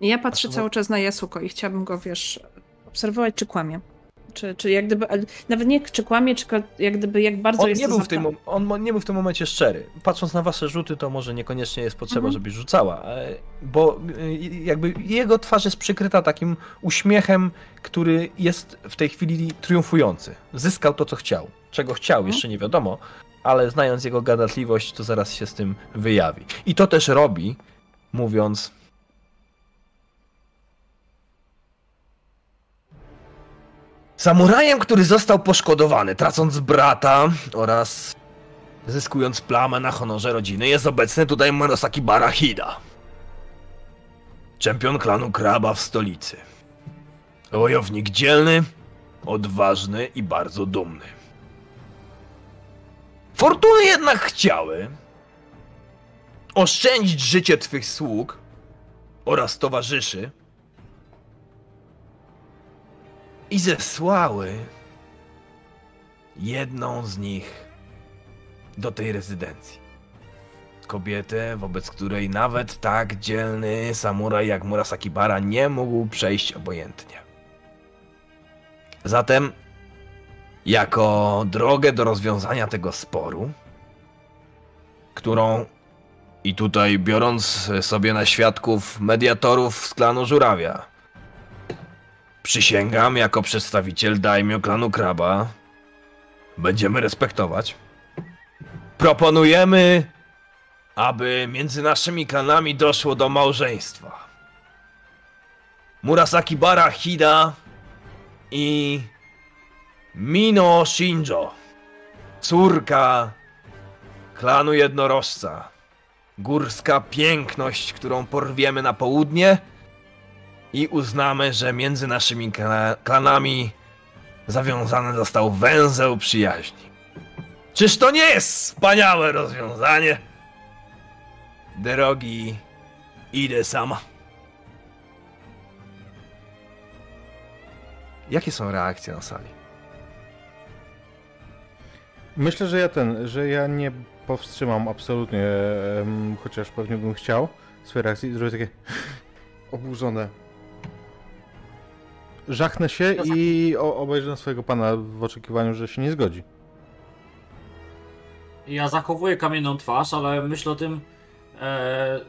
Ja patrzę A cały czas na Yasuko i chciałabym go, wiesz, obserwować, czy kłamie. Czy, czy jak gdyby, nawet nie czy kłamie, czy jak gdyby, jak bardzo On jest nie, był w tym, on nie był w tym momencie szczery. Patrząc na wasze rzuty, to może niekoniecznie jest potrzeba, Mhm. żebyś rzucała, e, bo y, jakby jego twarz jest przykryta takim uśmiechem, który jest w tej chwili triumfujący. Zyskał to, co chciał. Czego chciał, Mhm. jeszcze nie wiadomo, ale znając jego gadatliwość, to zaraz się z tym wyjawi. I to też robi, mówiąc... Samurajem, który został poszkodowany, tracąc brata oraz zyskując plamę na honorze rodziny, jest obecny tutaj Murasaki Barahida. Czempion klanu Kraba w stolicy. Wojownik dzielny, odważny i bardzo dumny. Fortuny jednak chciały oszczędzić życie twych sług oraz towarzyszy i zesłały jedną z nich do tej rezydencji. Kobietę, wobec której nawet tak dzielny samuraj jak Murasaki Bara nie mógł przejść obojętnie. Zatem, jako drogę do rozwiązania tego sporu, którą i tutaj biorąc sobie na świadków mediatorów z klanu Żurawia, przysięgam jako przedstawiciel daimyo klanu Kraba, będziemy respektować. Proponujemy, aby między naszymi klanami doszło do małżeństwa. Murasaki Bara Hida i Mino Shinjo, córka klanu jednorożca. Górska piękność, którą porwiemy na południe i uznamy, że między naszymi kla- klanami zawiązany został węzeł przyjaźni. Czyż to nie jest wspaniałe rozwiązanie? Drogi, idę sama. Jakie są reakcje na sali? Myślę, że ja ten, że ja nie powstrzymam absolutnie, chociaż pewnie bym chciał swojej reakcji, zrobię takie oburzone. Żachnę się i o, obejrzę na swojego pana w oczekiwaniu, że się nie zgodzi. Ja zachowuję kamienną twarz, ale myślę o tym e,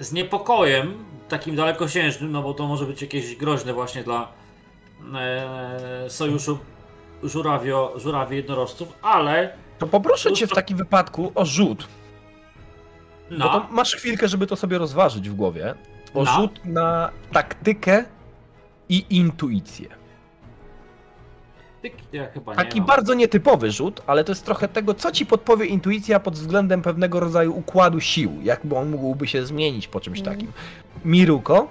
z niepokojem, takim dalekosiężnym, no bo to może być jakieś groźne właśnie dla e, sojuszu żurawio, żurawi jednorożców, ale To poproszę cię w takim wypadku o rzut. Bo na, to masz chwilkę, żeby to sobie rozważyć w głowie. O Na? rzut na taktykę i intuicję. ja chyba nie Taki mam. bardzo nietypowy rzut, ale to jest trochę tego, co ci podpowie intuicja pod względem pewnego rodzaju układu sił. Jakby on mógłby się zmienić po czymś Mhm. takim. Miruko,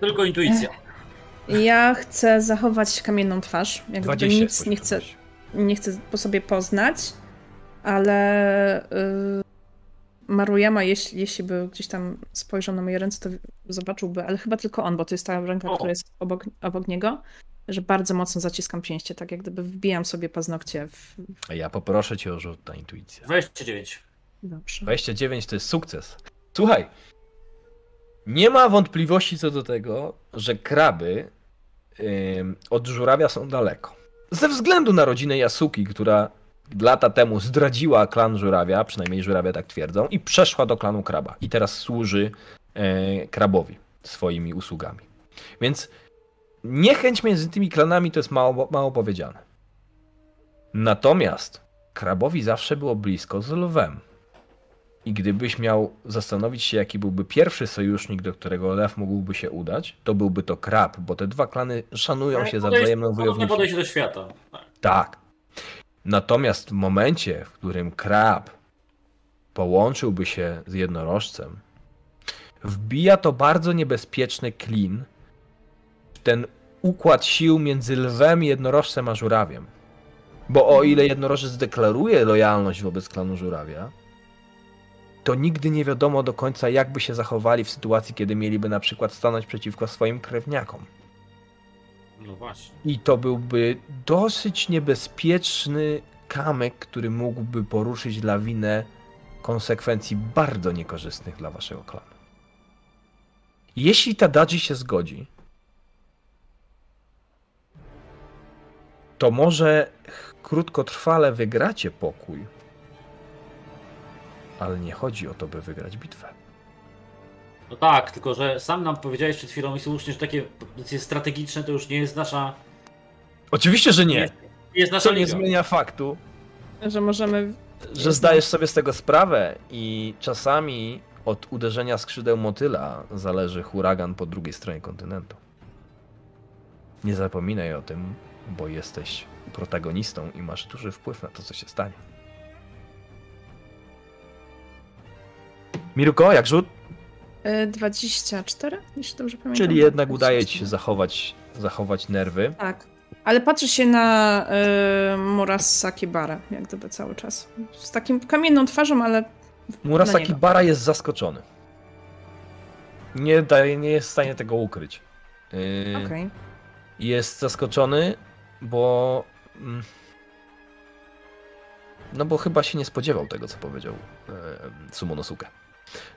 Tylko intuicja. Ja chcę zachować kamienną twarz. Jak gdyby 20 nic nie chcę, nie chcę po sobie poznać, ale y, Maruyama, jeśli, jeśli by gdzieś tam spojrzał na moje ręce, to zobaczyłby, ale chyba tylko on, bo to jest ta ręka, O. która jest obok, obok niego, że bardzo mocno zaciskam pięście, tak jak gdyby wbijam sobie paznokcie w... A Ja poproszę cię o rzut na intuicję. 29. Dobrze. 29 to jest sukces. Słuchaj, nie ma wątpliwości co do tego, że kraby ym, od żurawia są daleko. Ze względu na rodzinę Yasuki, która lata temu zdradziła klan żurawia, przynajmniej żurawia tak twierdzą, i przeszła do klanu kraba. I teraz służy e, krabowi swoimi usługami. Więc niechęć między tymi klanami to jest mało, mało powiedziane. Natomiast krabowi zawsze było blisko z lwem. I gdybyś miał zastanowić się, jaki byłby pierwszy sojusznik, do którego lew mógłby się udać, to byłby to krab, bo te dwa klany szanują się za wzajemną wojownictwo. podejście do świata. Tak. Tak. Natomiast w momencie, w którym krab połączyłby się z jednorożcem, wbija to bardzo niebezpieczny klin w ten układ sił między lwem, jednorożcem a żurawiem. Bo o ile jednorożec deklaruje lojalność wobec klanu żurawia, to nigdy nie wiadomo do końca, jak by się zachowali w sytuacji, kiedy mieliby na przykład stanąć przeciwko swoim krewniakom. No właśnie. I to byłby dosyć niebezpieczny kamyk, który mógłby poruszyć lawinę konsekwencji bardzo niekorzystnych dla waszego klanu. Jeśli Tadaji się zgodzi, to może krótkotrwale wygracie pokój, ale nie chodzi o to, by wygrać bitwę. No tak, tylko że sam nam powiedziałeś przed chwilą i słusznie, że takie decyzje strategiczne to już nie jest nasza. Oczywiście, że nie. Nie jest nasza Co nie liga. zmienia faktu, Że możemy. że zdajesz sobie z tego sprawę i czasami od uderzenia skrzydeł motyla zależy huragan po drugiej stronie kontynentu. Nie zapominaj o tym, bo jesteś protagonistą i masz duży wpływ na to, co się stanie. Miruko, jak rzut? E, 24, jeśli dobrze pamiętam. Czyli jednak udaje ci 24. się zachować, zachować nerwy. Tak. Ale patrzy się na y, Murasaki Bara, jak gdyby cały czas. Z takim kamienną twarzą, ale Murasaki. Bara jest zaskoczony. Nie, daje, nie jest w stanie tego ukryć. Yy, okej. Jest zaskoczony, bo. mm, No bo chyba się nie spodziewał tego, co powiedział e, Sumonosuke.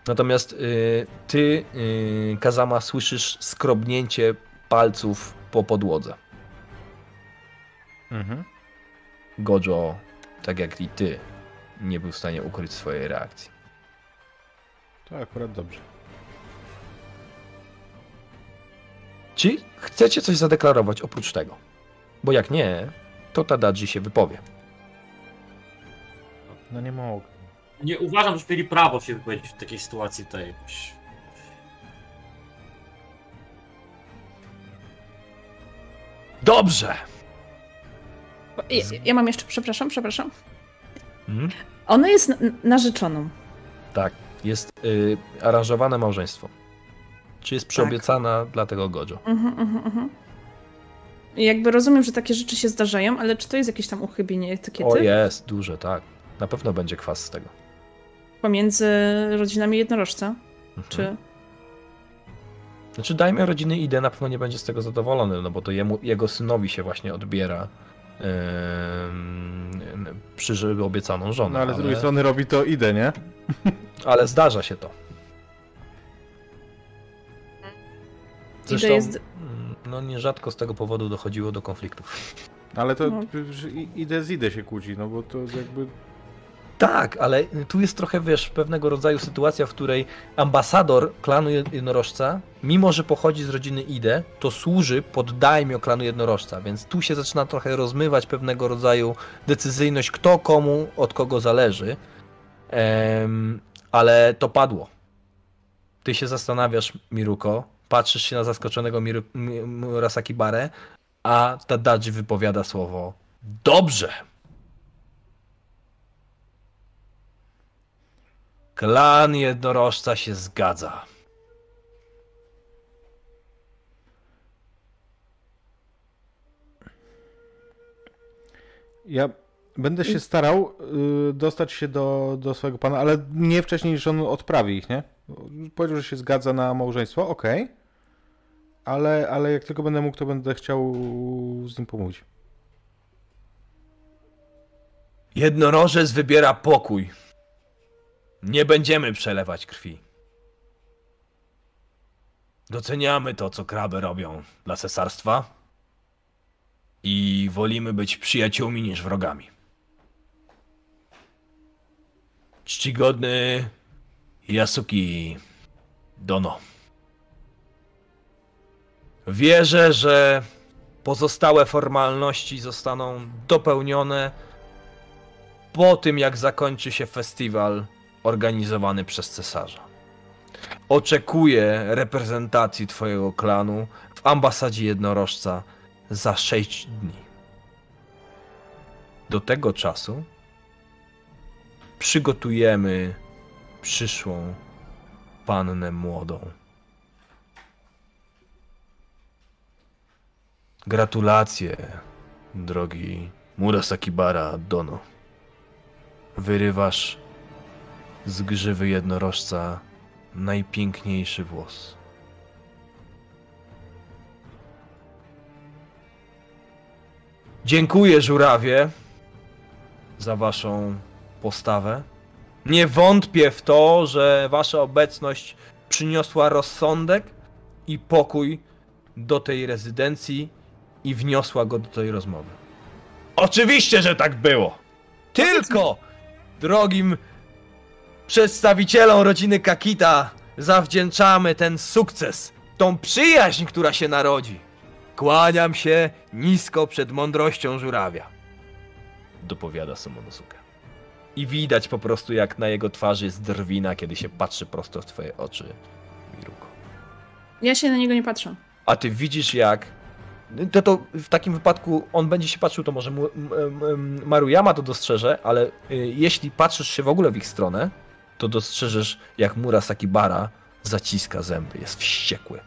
Natomiast y, ty, y, Kazama, słyszysz skrobnięcie palców po podłodze. Mhm. Gojo, tak jak i ty, nie był w stanie ukryć swojej reakcji. To akurat dobrze. Czy chcecie coś zadeklarować oprócz tego? Bo jak nie, to Tadaji się wypowie. No nie mogę. Nie uważam, że mieli prawo się wypowiedzieć w takiej sytuacji tutaj jakoś. Dobrze! Ja, ja mam jeszcze, przepraszam, przepraszam. Mhm. Ona jest narzeczoną. Tak, jest y, aranżowane małżeństwo. Czy jest przyobiecana dla tego Gojo? Mhm, mhm, mhm. Jakby rozumiem, że takie rzeczy się zdarzają, ale czy to jest jakieś tam uchybienie etykiety O jest, duże, tak. Na pewno będzie kwas z tego. Pomiędzy rodzinami jednorożca? Mhm. Czy... Znaczy dajmy rodziny Ide na pewno nie będzie z tego zadowolony, no bo to jemu, jego synowi się właśnie odbiera ym, przy obiecaną żonę. No ale z drugiej strony robi to idę, nie? ale zdarza się to. Zresztą, jest- mm, no nierzadko z tego powodu dochodziło do konfliktów. Ale to No. idę z idę się kłóci, no bo to jakby... Tak, ale tu jest trochę, wiesz, pewnego rodzaju sytuacja, w której ambasador klanu jednorożca, mimo że pochodzi z rodziny Ide, to służy pod daimio klanu jednorożca, więc tu się zaczyna trochę rozmywać pewnego rodzaju decyzyjność, kto komu od kogo zależy. Ale to padło. Ty się zastanawiasz, Miruko, patrzysz się na zaskoczonego Murasaki Bare, a Tadaji wypowiada słowo Dobrze! Klan jednorożca się zgadza. Ja będę się starał y, dostać się do, do swojego pana, ale nie wcześniej niż on odprawi ich, nie? Powiedział, że się zgadza na małżeństwo, okej. Ale, ale jak tylko będę mógł, to będę chciał z nim pomówić. Jednorożec wybiera pokój. Nie będziemy przelewać krwi. Doceniamy to, co kraby robią dla cesarstwa i wolimy być przyjaciółmi niż wrogami. Czcigodny Yasuki Dono. Wierzę, że pozostałe formalności zostaną dopełnione po tym, jak zakończy się festiwal organizowany przez cesarza. Oczekuję reprezentacji Twojego klanu w ambasadzie jednorożca za 6 dni. Do tego czasu przygotujemy przyszłą pannę młodą. Gratulacje, drogi Murasakibara Dono. Wyrywasz z grzywy jednorożca najpiękniejszy włos. Dziękuję, żurawie, za waszą postawę. Nie wątpię w to, że wasza obecność przyniosła rozsądek i pokój do tej rezydencji i wniosła go do tej rozmowy. Oczywiście, że tak było. Tylko drogim przedstawicielom rodziny Kakita zawdzięczamy ten sukces, tą przyjaźń, która się narodzi. Kłaniam się nisko przed mądrością żurawia. Dopowiada Somonosuke. I widać po prostu, jak na jego twarzy jest drwina, kiedy się patrzy prosto w twoje oczy, Miruko. Ja się na niego nie patrzę. A ty widzisz, jak. To, to w takim wypadku on będzie się patrzył, to może mu- m- m- Maruyama to dostrzeże, ale y, jeśli patrzysz się w ogóle w ich stronę, to dostrzeżesz, jak Murasaki Bara zaciska zęby, jest wściekły.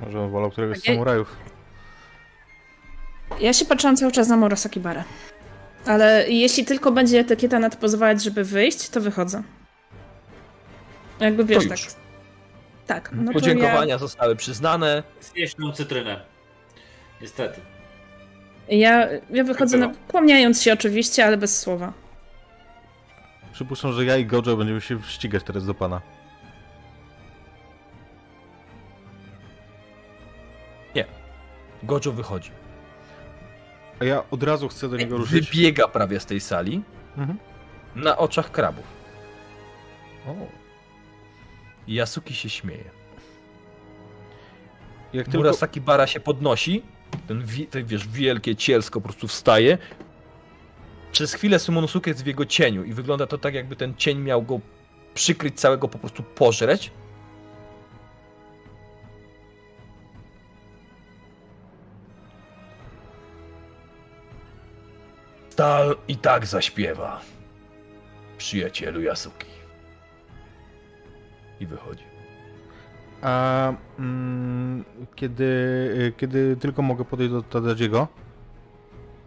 Może on wolał któregoś z ja- samurajów. Ja się patrzyłam cały czas na Murasaki Barę. Ale jeśli tylko będzie etykieta na to pozwalać, żeby wyjść, to wychodzę. Jakby wiesz, tak. Tak. No to Podziękowania zostały przyznane. Zjeść tą cytrynę. Niestety. Ja, ja, ja wychodzę, no, Było. kłaniając się oczywiście, ale bez słowa. Przypuszczam, że ja i Gojo będziemy się ścigać teraz do pana. Gojo wychodzi. A ja od razu chcę do niego ruszyć. Wybiega prawie z tej sali Mhm. na oczach krabów. O. I Yasuki się śmieje. Jak tylko... Murasaki Bara się podnosi, ten, ten wiesz, wielkie cielsko po prostu wstaje. Przez chwilę Sumonosuke jest w jego cieniu i wygląda to tak, jakby ten cień miał go przykryć całego, po prostu pożreć. Stal i tak zaśpiewa. Przyjacielu Yasuki. I wychodzi. A mm, kiedy, kiedy tylko mogę podejść do Tadadziego?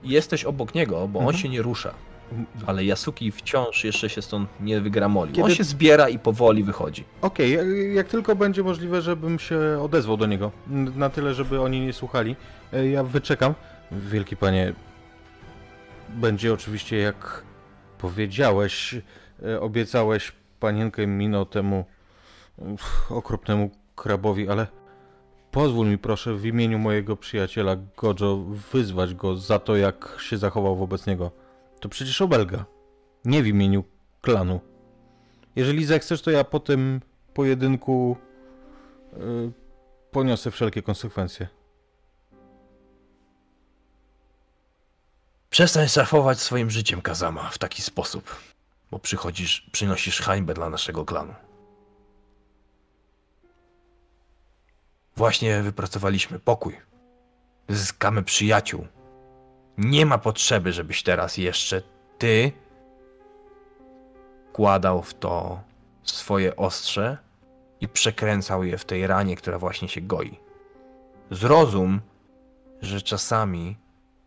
Jesteś obok niego, bo on Mhm. się nie rusza. Ale Yasuki wciąż jeszcze się stąd nie wygramolił. Kiedy- On się zbiera i powoli wychodzi. Okej, jak, jak tylko będzie możliwe, żebym się odezwał do niego, na tyle, żeby oni nie słuchali, e, ja wyczekam. Wielki panie, będzie oczywiście jak powiedziałeś, e, obiecałeś panienkę Mino temu okropnemu krabowi, ale pozwól mi proszę w imieniu mojego przyjaciela Gojo wyzwać go za to, jak się zachował wobec niego. To przecież obelga, nie w imieniu klanu. Jeżeli zechcesz, to ja po tym pojedynku y, poniosę wszelkie konsekwencje. Przestań szafować swoim życiem, Kazama, w taki sposób. Bo przychodzisz, przynosisz hańbę dla naszego klanu. Właśnie wypracowaliśmy pokój. Zyskamy przyjaciół. Nie ma potrzeby, żebyś teraz jeszcze ty kładał w to swoje ostrze i przekręcał je w tej ranie, która właśnie się goi. Zrozum, że czasami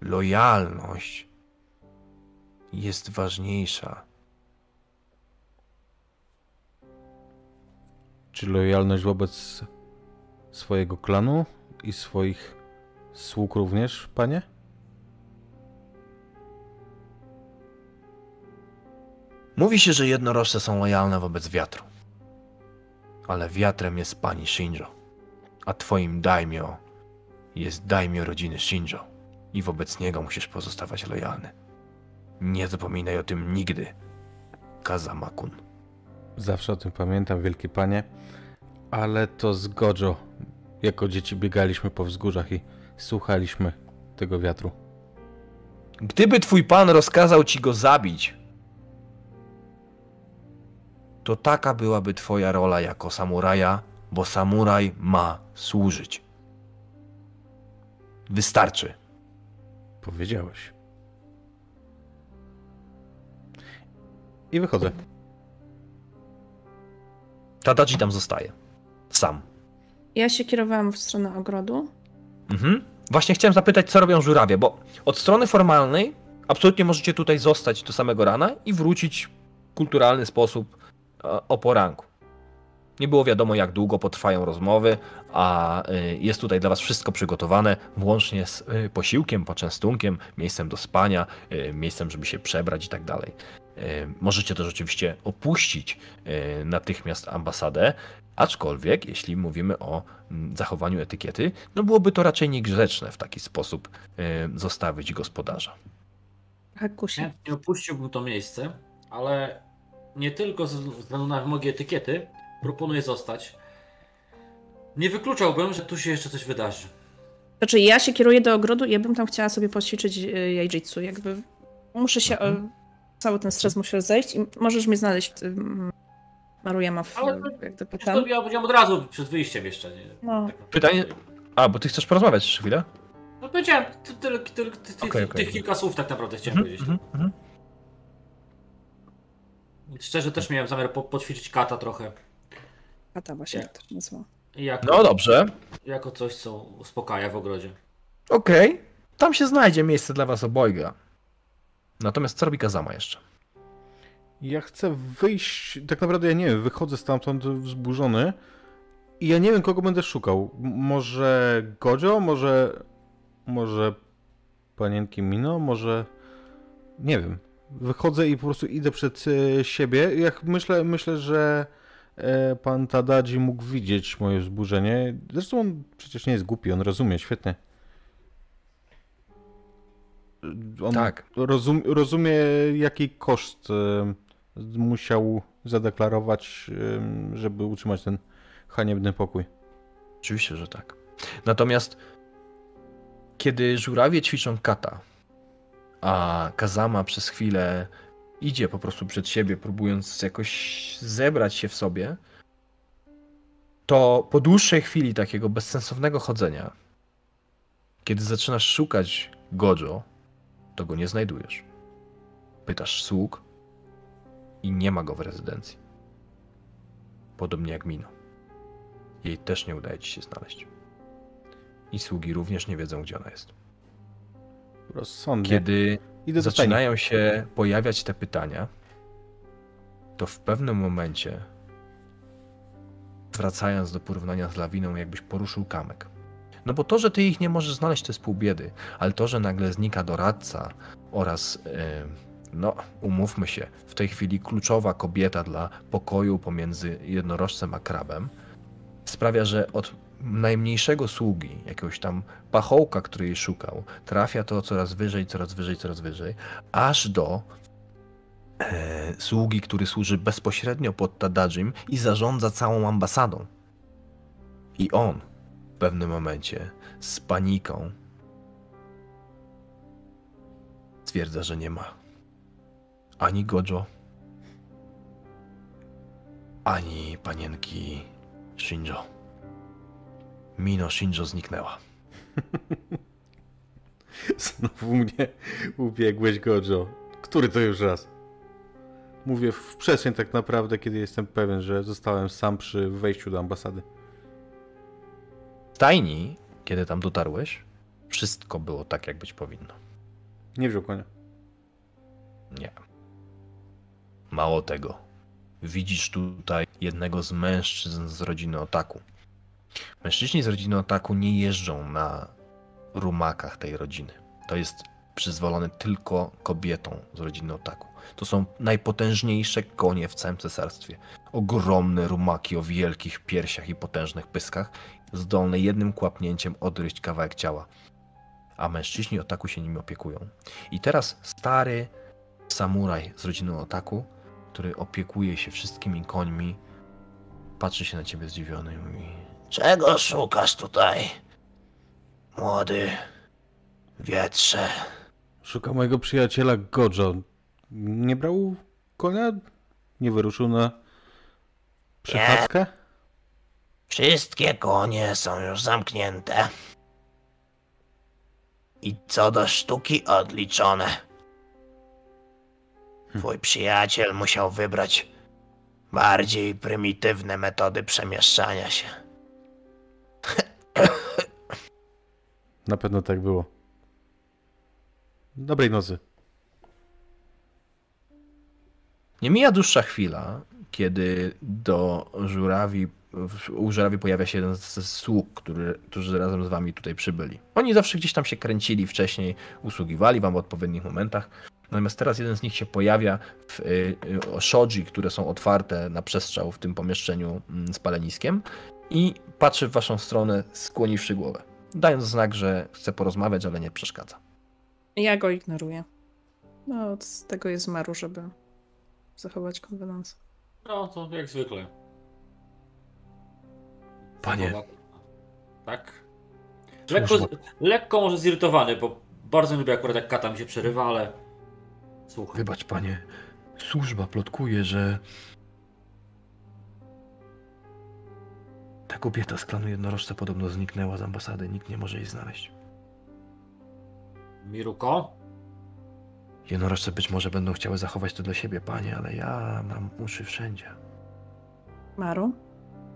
lojalność jest ważniejsza. Czy lojalność wobec swojego klanu i swoich sług również, panie? Mówi się, że jednorożce są lojalne wobec wiatru. Ale wiatrem jest pani Shinjo, a twoim daimyo jest daimyo rodziny Shinjo i wobec niego musisz pozostawać lojalny. Nie zapominaj o tym nigdy, Kazama-kun. Zawsze o tym pamiętam, wielkie panie. Ale to z Gojo. Jako dzieci biegaliśmy po wzgórzach i słuchaliśmy tego wiatru. Gdyby twój pan rozkazał ci go zabić, to taka byłaby twoja rola jako samuraja, bo samuraj ma służyć. Wystarczy. Powiedziałeś. I wychodzę. Tadaji tam zostaje. Sam. Ja się kierowałam w stronę ogrodu. Mhm. Właśnie chciałem zapytać, co robią żurawie, bo od strony formalnej absolutnie możecie tutaj zostać do samego rana i wrócić w kulturalny sposób e, o poranku. Nie było wiadomo, jak długo potrwają rozmowy, a y, jest tutaj dla Was wszystko przygotowane, włącznie z y, posiłkiem, poczęstunkiem, miejscem do spania, miejscem, żeby się przebrać i tak dalej. Możecie też oczywiście opuścić natychmiast ambasadę, Aczkolwiek, jeśli mówimy o mm, zachowaniu etykiety, no byłoby to raczej niegrzeczne w taki sposób y, zostawić gospodarza. Trochę kusi. Chętnie opuściłbym to miejsce, ale nie tylko ze względu na wymogi etykiety proponuję zostać. Nie wykluczałbym, że tu się jeszcze coś wydarzy. Znaczy, ja się kieruję do ogrodu i ja bym tam chciała sobie poćwiczyć y, jajjitsu. Jakby muszę się, Mhm. y, cały ten stres musi zejść i możesz mnie znaleźć w tym Maruyama, w, Ale to- jak to pytam. ja powiedziałem od razu przed wyjściem jeszcze. Nie? No. Tak. Pytanie. A, bo ty chcesz porozmawiać jeszcze chwilę? No powiedziałem ty, ty, ty, ty, ty, Okej, okej. tych kilka słów tak naprawdę chciałem powiedzieć. Mhm, mhm. Szczerze też miałem zamiar po, poćwiczyć kata trochę. Kata właśnie Nie. tak to się nazywa. Jako, No dobrze. jako coś, co uspokaja w ogrodzie. Okej. Tam się znajdzie miejsce dla was obojga. Natomiast co robi Kazama jeszcze? Ja chcę wyjść, tak naprawdę ja nie wiem, wychodzę stamtąd wzburzony i ja nie wiem kogo będę szukał. Może Godzio, może może panienki Mino, może nie wiem. Wychodzę i po prostu idę przed e, siebie. Jak myślę, myślę, że e, pan Tadadzi mógł widzieć moje wzburzenie. Zresztą on przecież nie jest głupi, on rozumie świetnie. On Tak. rozum, rozumie, jaki koszt e, musiał zadeklarować, żeby utrzymać ten haniebny pokój. Oczywiście, że tak. Natomiast kiedy żurawie ćwiczą kata, a Kazama przez chwilę idzie po prostu przed siebie, próbując jakoś zebrać się w sobie, to po dłuższej chwili takiego bezsensownego chodzenia, kiedy zaczynasz szukać Gojo, to go nie znajdujesz. Pytasz sług i nie ma go w rezydencji. Podobnie jak Mino. Jej też nie udaje ci się znaleźć. I sługi również nie wiedzą, gdzie ona jest. Rozsądnie. Kiedy zaczynają się pojawiać te pytania, to w pewnym momencie, wracając do porównania z lawiną, jakbyś poruszył kamek. No bo to, że ty ich nie możesz znaleźć, to jest pół biedy, ale to, że nagle znika doradca oraz, e, no, umówmy się, w tej chwili kluczowa kobieta dla pokoju pomiędzy jednorożcem a krabem, sprawia, że od najmniejszego sługi, jakiegoś tam pachołka, który jej szukał, trafia to coraz wyżej, coraz wyżej, coraz wyżej, aż do e, sługi, który służy bezpośrednio pod Tadajim i zarządza całą ambasadą. I on w pewnym momencie z paniką stwierdza, że nie ma ani Gojo, ani panienki Shinjo. Mino Shinjo zniknęła. Znowu mnie ubiegłeś, Gojo. Który to już raz? Mówię w przestrzeń tak naprawdę, kiedy jestem pewien, że zostałem sam przy wejściu do ambasady. W stajni, kiedy tam dotarłeś, wszystko było tak, jak być powinno. Nie wziął konia. Nie. Mało tego. Widzisz tutaj jednego z mężczyzn z rodziny Otaku. Mężczyźni z rodziny Otaku nie jeżdżą na rumakach tej rodziny. To jest przyzwolone tylko kobietom z rodziny Otaku. To są najpotężniejsze konie w całym cesarstwie. Ogromne rumaki o wielkich piersiach i potężnych pyskach, zdolne jednym kłapnięciem odgryźć kawałek ciała. A mężczyźni Otaku się nimi opiekują. I teraz stary samuraj z rodziny Otaku, który opiekuje się wszystkimi końmi, patrzy się na ciebie zdziwiony i mówi: Czego szukasz tutaj, młody wietrze? Szuka mojego przyjaciela Gojo. Nie brał konia? Nie wyruszył na przechadzkę? Wszystkie konie są już zamknięte. I co do sztuki odliczone. Twój przyjaciel musiał wybrać bardziej prymitywne metody przemieszczania się. Na pewno tak było. Dobrej nocy. Nie mija dłuższa chwila, kiedy do żurawi, u żurawi pojawia się jeden ze sług, który, którzy razem z wami tutaj przybyli. Oni zawsze gdzieś tam się kręcili wcześniej, usługiwali wam w odpowiednich momentach. Natomiast teraz jeden z nich się pojawia w y, y, shoji, które są otwarte na przestrzał w tym pomieszczeniu mm, z paleniskiem i patrzy w waszą stronę, skłoniwszy głowę. Dając znak, że chce porozmawiać, ale nie przeszkadza. Ja go ignoruję. No, od tego jest Maru, żeby zachować konwenans. No, to jak zwykle. Panie. Tak? Lekko, lekko może zirytowany, bo bardzo lubię akurat jak kata mi się przerywa, ale... Słuchaj. Wybacz, panie. Służba plotkuje, że. Ta kobieta z klanu jednorożca podobno zniknęła z ambasady. Nikt nie może jej znaleźć. Miruko? Jednorożce być może będą chciały zachować to dla siebie, panie, ale ja mam uszy wszędzie. Maru?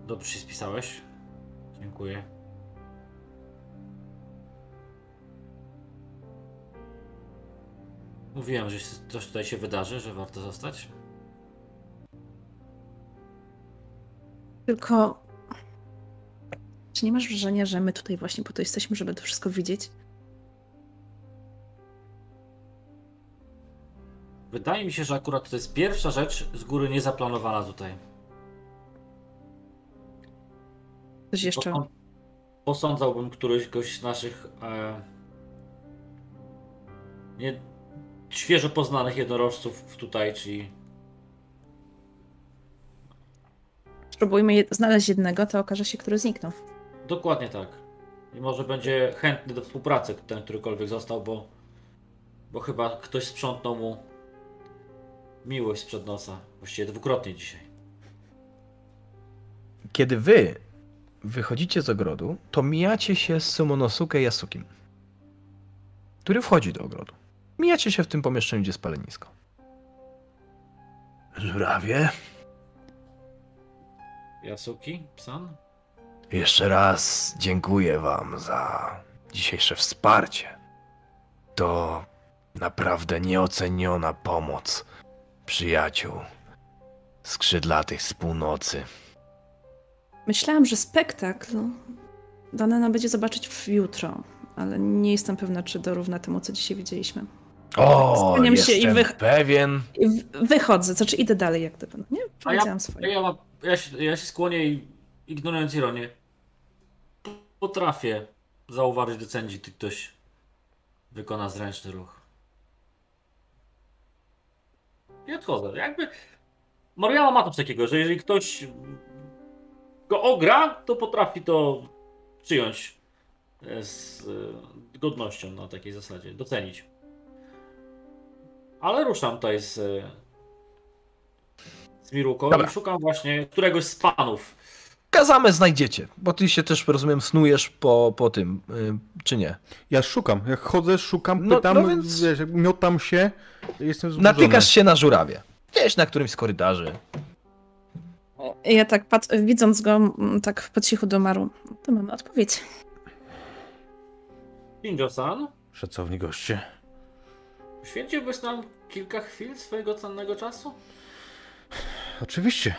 Dobrze się spisałeś. Dziękuję. Mówiłem, że coś tutaj się wydarzy, że warto zostać. Tylko. Czy nie masz wrażenia, że my tutaj właśnie po to jesteśmy, żeby to wszystko widzieć? Wydaje mi się, że akurat to jest pierwsza rzecz z góry niezaplanowana tutaj. Coś jeszcze. Posą- Posądzałbym któregoś z naszych e, nie, świeżo poznanych jednorożców tutaj, czyli Spróbujmy je- znaleźć jednego, to okaże się, który zniknął. dokładnie tak. I może będzie chętny do współpracy ten, którykolwiek został, bo, bo chyba ktoś sprzątnął mu miłość sprzed nosa. Właściwie dwukrotnie dzisiaj. Kiedy wy wychodzicie z ogrodu, to mijacie się z Sumonosuke Yasukim, który wchodzi do ogrodu. Mijacie się w tym pomieszczeniu, gdzie jest palenisko. Żurawie, Yasuki? Psan? jeszcze raz dziękuję wam za dzisiejsze wsparcie. To naprawdę nieoceniona pomoc przyjaciół skrzydlatych z północy. Myślałam, że spektakl dane nam będzie zobaczyć w jutro, ale nie jestem pewna, czy dorówna temu, co dzisiaj widzieliśmy. O, Skłaniam się jestem i wych- pewien. I wychodzę, znaczy idę dalej, jak gdyby. No nie, A ja, powiedziałam swoje. ja, ma- ja, się, ja się skłonię i ignorując ironię, potrafię zauważyć, docenić, gdy ktoś wykona zręczny ruch. I odchodzę. Jakby Mariana ma coś takiego, że jeżeli ktoś go ogra, to potrafi to przyjąć e, z e, godnością na takiej zasadzie, docenić. Ale ruszam tutaj z, z Miruką Dobra. i szukam właśnie któregoś z panów. Kazamę znajdziecie, bo ty się też, rozumiem, snujesz po, po tym, y, czy nie? Ja szukam, jak chodzę, szukam, No- pytam, no więc- wiesz, miotam się, jestem wzburzony. Natykasz się na żurawie. Gdzieś na którymś z korytarzy. Ja tak pat- widząc go tak po cichu do Maru, to mamy odpowiedź. Shinjo-san, Szacowni goście. Poświęciłbyś nam kilka chwil swojego cennego czasu? Oczywiście.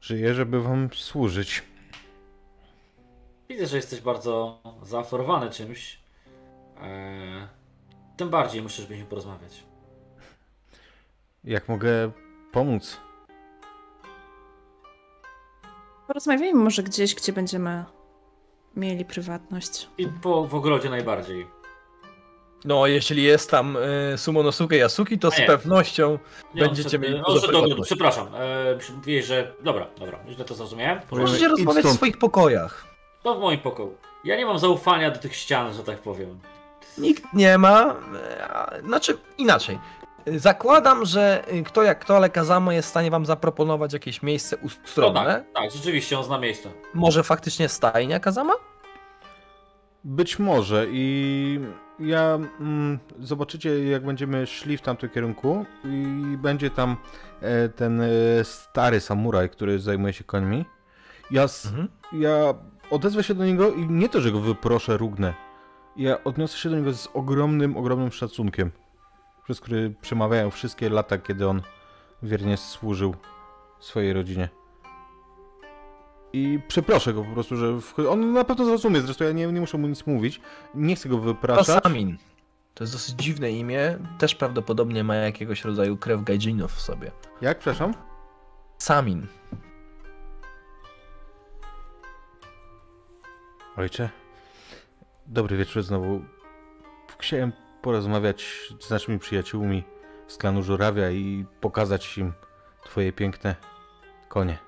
Żyję, żeby wam służyć. Widzę, że jesteś bardzo zaaferowany czymś. Eee, tym bardziej muszę, żebyśmy porozmawiać. Jak mogę pomóc? Porozmawiajmy może gdzieś, gdzie będziemy mieli prywatność. I po, w ogrodzie najbardziej. No, jeśli jest tam y, Sumonosuke Yasuki, to A z nie. pewnością Nie, będziecie mieli przed do prywatności. Przepraszam, mówiłeś, że... Dobra, dobra, źle to zrozumiałem. Możecie rozmawiać w swoich pokojach. To w moim pokoju. Ja nie mam zaufania do tych ścian, że tak powiem. Nikt nie ma. a- Znaczy, inaczej. Zakładam, że y, kto jak kto, ale Kazama jest w stanie wam zaproponować jakieś miejsce No ustronne. tak, tak, rzeczywiście on zna miejsce. Może faktycznie stajnia Kazama? Być może i ja mm, zobaczycie jak będziemy szli w tamtym kierunku i będzie tam e, ten e, stary samuraj, który zajmuje się końmi. Ja, Mhm. ja odezwę się do niego i nie to, że go wyproszę, rugnę. Ja odniosę się do niego z ogromnym, ogromnym szacunkiem, przez który przemawiają wszystkie lata, kiedy on wiernie służył swojej rodzinie. I przeproszę go po prostu, że on na pewno zrozumie, zresztą ja nie, nie muszę mu nic mówić. Nie chcę go wypraszać. Kasamin. To jest dosyć dziwne imię. Też prawdopodobnie ma jakiegoś rodzaju krew gaijinów w sobie. Jak, przepraszam? Samin. Ojcze, dobry wieczór znowu. Chciałem porozmawiać z naszymi przyjaciółmi z klanu Żurawia i pokazać im twoje piękne konie.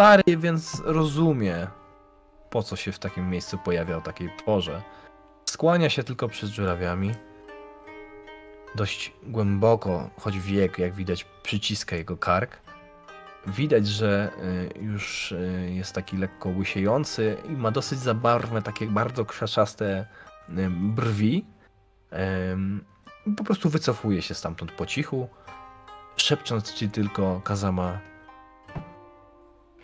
Stary, więc rozumie, po co się w takim miejscu pojawia o takiej porze. Skłania się tylko przed żurawiami. Dość głęboko, choć wiek, jak widać, przyciska jego kark. Widać, że y, już y, jest taki lekko łysiejący i ma dosyć zabawne, takie bardzo krzeszaste y, brwi. Po prostu wycofuje się stamtąd po cichu, szepcząc ci tylko Kazama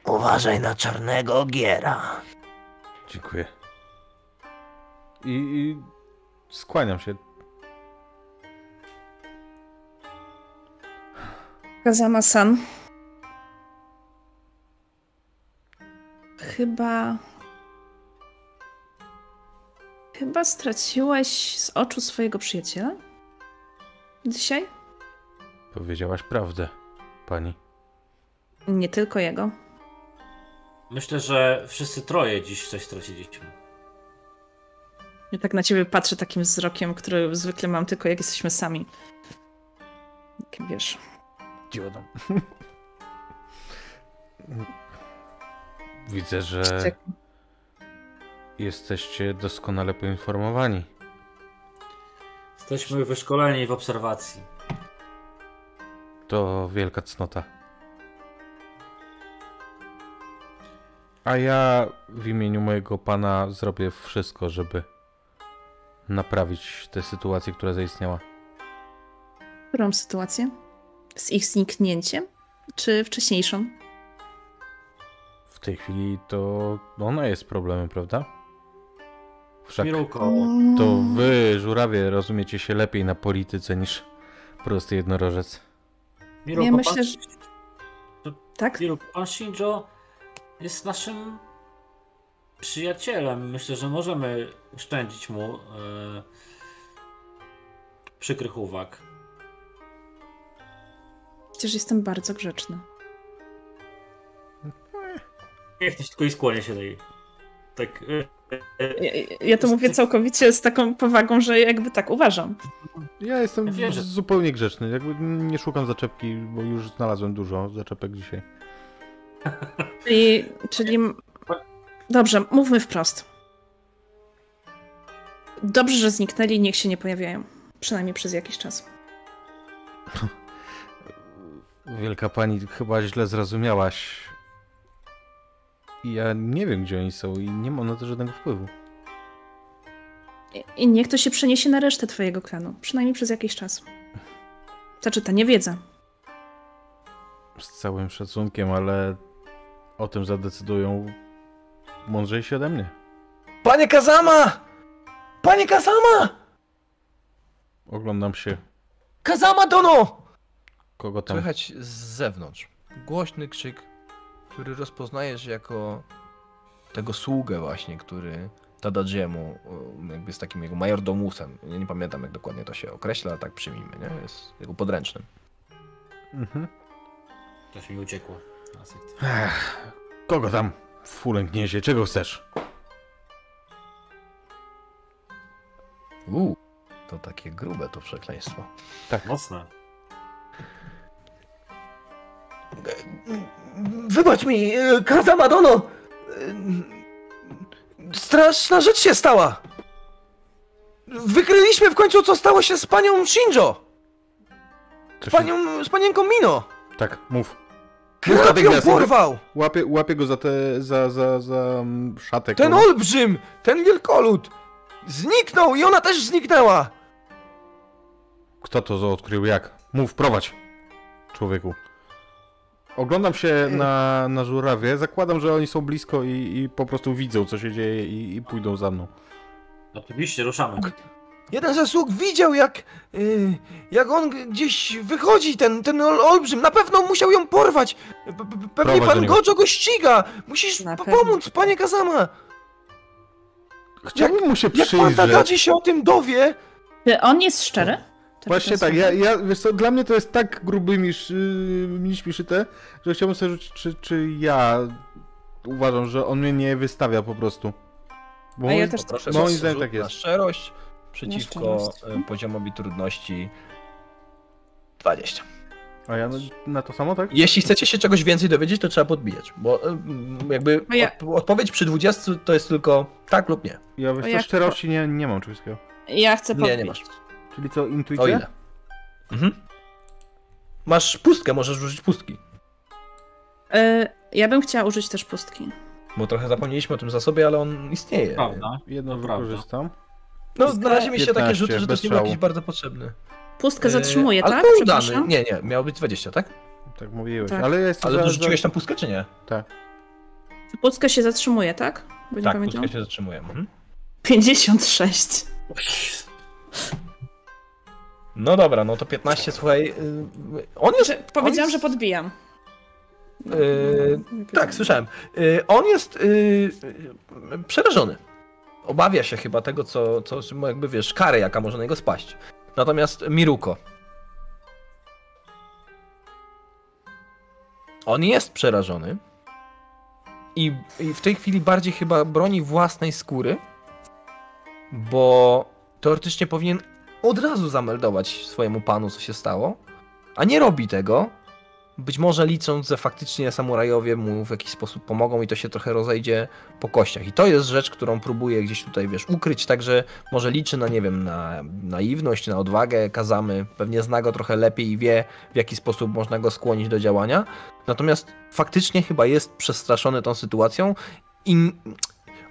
Uważaj na czarnego ogiera. Dziękuję. I, i skłaniam się. Kazama-san. Chyba. Chyba straciłeś z oczu swojego przyjaciela? Dzisiaj? Powiedziałaś prawdę, pani. Nie tylko jego. Myślę, że wszyscy troje dziś coś straciliśmy. Ja tak na ciebie patrzę takim wzrokiem, który zwykle mam tylko jak jesteśmy sami. Takie wiesz. Widzę, że jesteście doskonale poinformowani. Jesteśmy wyszkoleni w obserwacji. To wielka cnota. A ja w imieniu mojego pana zrobię wszystko, żeby naprawić tę sytuację, która zaistniała. Którą sytuację? Z ich zniknięciem? Czy wcześniejszą? W tej chwili to ona jest problemem, prawda? Wszak Miruko, to wy, żurawie, rozumiecie się lepiej na polityce niż prosty jednorożec. Miruko, Ja myślę, pan, że- Tak? Miruko, pan Shinjo jest naszym przyjacielem. Myślę, że możemy uszczędzić mu e, przykrych uwag. Przecież jestem bardzo grzeczna. Niech tylko i skłonię się do jej. Tak. e, Ja, ja to mówię całkowicie z taką powagą, że jakby tak uważam. Ja jestem Ja zupełnie grzeczny. Jakby nie szukam zaczepki, bo już znalazłem dużo zaczepek dzisiaj. Czyli, czyli... Dobrze, mówmy wprost. Dobrze, że zniknęli, niech się nie pojawiają. Przynajmniej przez jakiś czas. Wielka pani, chyba źle zrozumiałaś. Ja nie wiem, gdzie oni są i nie mam na to żadnego wpływu. I, niech to się przeniesie na resztę twojego klanu. Przynajmniej przez jakiś czas. Znaczy, ta niewiedza. Z całym szacunkiem, ale o tym zadecydują mądrzejsi ode mnie. Panie Kazama! Panie Kazama! Oglądam się, Kazama Dono! kogo tam. Słychać z zewnątrz głośny krzyk, który rozpoznajesz jako tego sługę właśnie, który Tadadziemu um, jakby jest takim jego majordomusem. Ja nie pamiętam jak dokładnie to się określa, ale tak przyjmijmy, nie? Jest jego podręcznym. Mhm. Coś mi uciekło. Ech, kogo tam? Fulę gniezie, czego chcesz? Uuu, to takie grube to przekleństwo. Mocne. Wybacz mi, e, Kazama Dono! E, Straszna rzecz się stała! Wykryliśmy w końcu, co stało się z panią Shinjo! Z panią, z panienką Mino! Tak, mów. Ją natychmiast, porwał! Łapię, łapię go za te, za, za, za mm, szatek. Ten olbrzym! Ten wielkolud! Zniknął i ona też zniknęła! Kto to odkrył, jak? Mów, prowadź. Człowieku. Oglądam się na, na żurawie, zakładam, że oni są blisko i, i po prostu widzą, co się dzieje i, i pójdą za mną. Oczywiście, ruszamy. Jeden ze sług widział, jak, y, jak on gdzieś wychodzi, ten, ten ol, olbrzym. Na pewno musiał ją porwać. P- p- Pewnie Prowadź do pan niego. Gojo go ściga. Musisz Na pewno. pomóc, panie Kazama. Chciałbym mu się Jak pan przyjrzeć. Się o tym dowie, Czy on jest szczery? Właśnie tak, ja, ja, wiesz co, dla mnie to jest tak grubymi sz- nićmi szyte, że chciałbym sobie rzucić, czy, czy ja uważam, że on mnie nie wystawia po prostu. Bo A ja też proszę Moim rzut zdaniem tak na jest. szczerość przeciwko e, poziomowi trudności 20. A ja na, na to samo, tak? Jeśli chcecie się czegoś więcej dowiedzieć, to trzeba podbijać, bo mm, jakby ja- od, odpowiedź przy 20 to jest tylko tak lub nie. Ja wiesz jak- szczerości nie, nie mam czegoś takiego. Ja chcę Nie, podbić. nie masz. Czyli co, intuicja? O ile? Mhm. Masz pustkę, możesz użyć pustki. Y, ja bym chciała użyć też pustki. Bo trochę zapomnieliśmy o tym zasobie, ale on istnieje. Prawda? Jedno To prawda. No, na razie mi się takie 15 rzuty, że to bez nie był jakiś bardzo potrzebny. Pustkę E, zatrzymuję, ale tak? to udany. Przepraszam. Nie, nie, miało być 20, tak? Tak mówiłeś, Tak. ale ja jestem Ale za, dorzuciłeś za... tam pustkę, czy nie? Tak. Czy Pustkę się zatrzymuje, tak? Bo nie Tak, pamiętam. pustka się zatrzymuje. Mhm. 56. No dobra, no to 15, słuchaj. y, On jest. Że, powiedziałam, on że jest, podbijam. Yy, tak, słyszałem. Y, On jest y, y, przerażony. Obawia się chyba tego, co, co jakby wiesz, kary, jaka może na niego spaść. Natomiast Miruko. On jest przerażony. I, I w tej chwili bardziej chyba broni własnej skóry, bo teoretycznie powinien od razu zameldować swojemu panu, co się stało, a nie robi tego, być może licząc, że faktycznie samurajowie mu w jakiś sposób pomogą i to się trochę rozejdzie po kościach. I to jest rzecz, którą próbuje gdzieś tutaj, wiesz, ukryć, także może liczy na, nie wiem, na naiwność, na odwagę Kazamy, pewnie zna go trochę lepiej i wie, w jaki sposób można go skłonić do działania. Natomiast faktycznie chyba jest przestraszony tą sytuacją i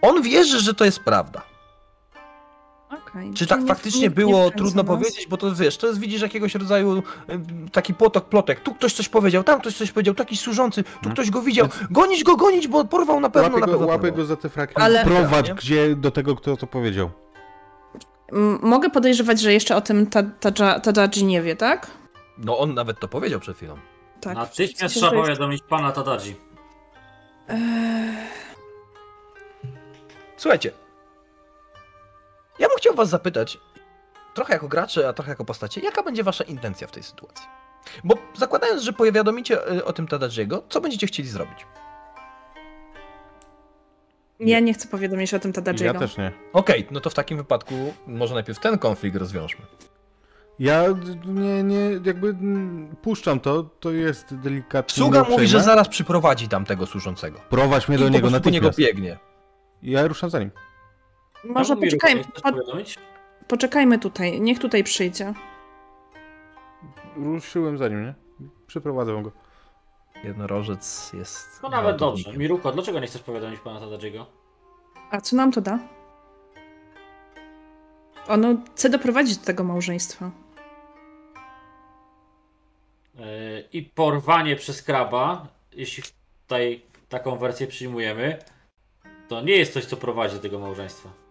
on wierzy, że to jest prawda. Okej. Czy tak nie- faktycznie nie- było, wkręca trudno nas. powiedzieć, bo to wiesz, to jest widzisz jakiegoś rodzaju taki potok plotek. Tu ktoś coś powiedział, tam ktoś coś powiedział, taki służący, tu Hmm. ktoś go widział. Gonić go, gonić, bo porwał na pewno, Łapę na go, pewno łapę porwał. go za te fraki. Ale- Prowadź Nie? gdzie do tego, kto to powiedział. M- Mogę podejrzewać, że jeszcze o tym ta- Tadża- Tadaji nie wie, tak? No on nawet to powiedział przed chwilą. Tak. Natychmiast trzeba powiadomić pana Tadadzi. Eee, Słuchajcie, ja bym chciał was zapytać, trochę jako gracze, a trochę jako postacie, jaka będzie wasza intencja w tej sytuacji? Bo zakładając, że powiadomicie y, o tym Tadajiego, co będziecie chcieli zrobić? Ja nie chcę powiadomić o tym Ja Tadajiego. też nie. Okej, no to w takim wypadku może najpierw ten konflikt rozwiążmy. Ja nie, nie, jakby puszczam to, to jest delikatnie. Sługa mówi, że zaraz przyprowadzi tamtego służącego. Prowadź mnie I do niego prostu po niego natychmiast. biegnie. Ja ruszam za nim. Może poczekajmy, po, poczekajmy tutaj, niech tutaj przyjdzie. Ruszyłem za nim, nie? Przyprowadzę go. Jednorożec jest. No nawet dobrze. Miruko, dlaczego nie chcesz powiadomić pana Tadadziego? A co nam to da? Ono chce doprowadzić do tego małżeństwa. Yy, I porwanie przez kraba, jeśli tutaj taką wersję przyjmujemy, to nie jest coś, co prowadzi do tego małżeństwa.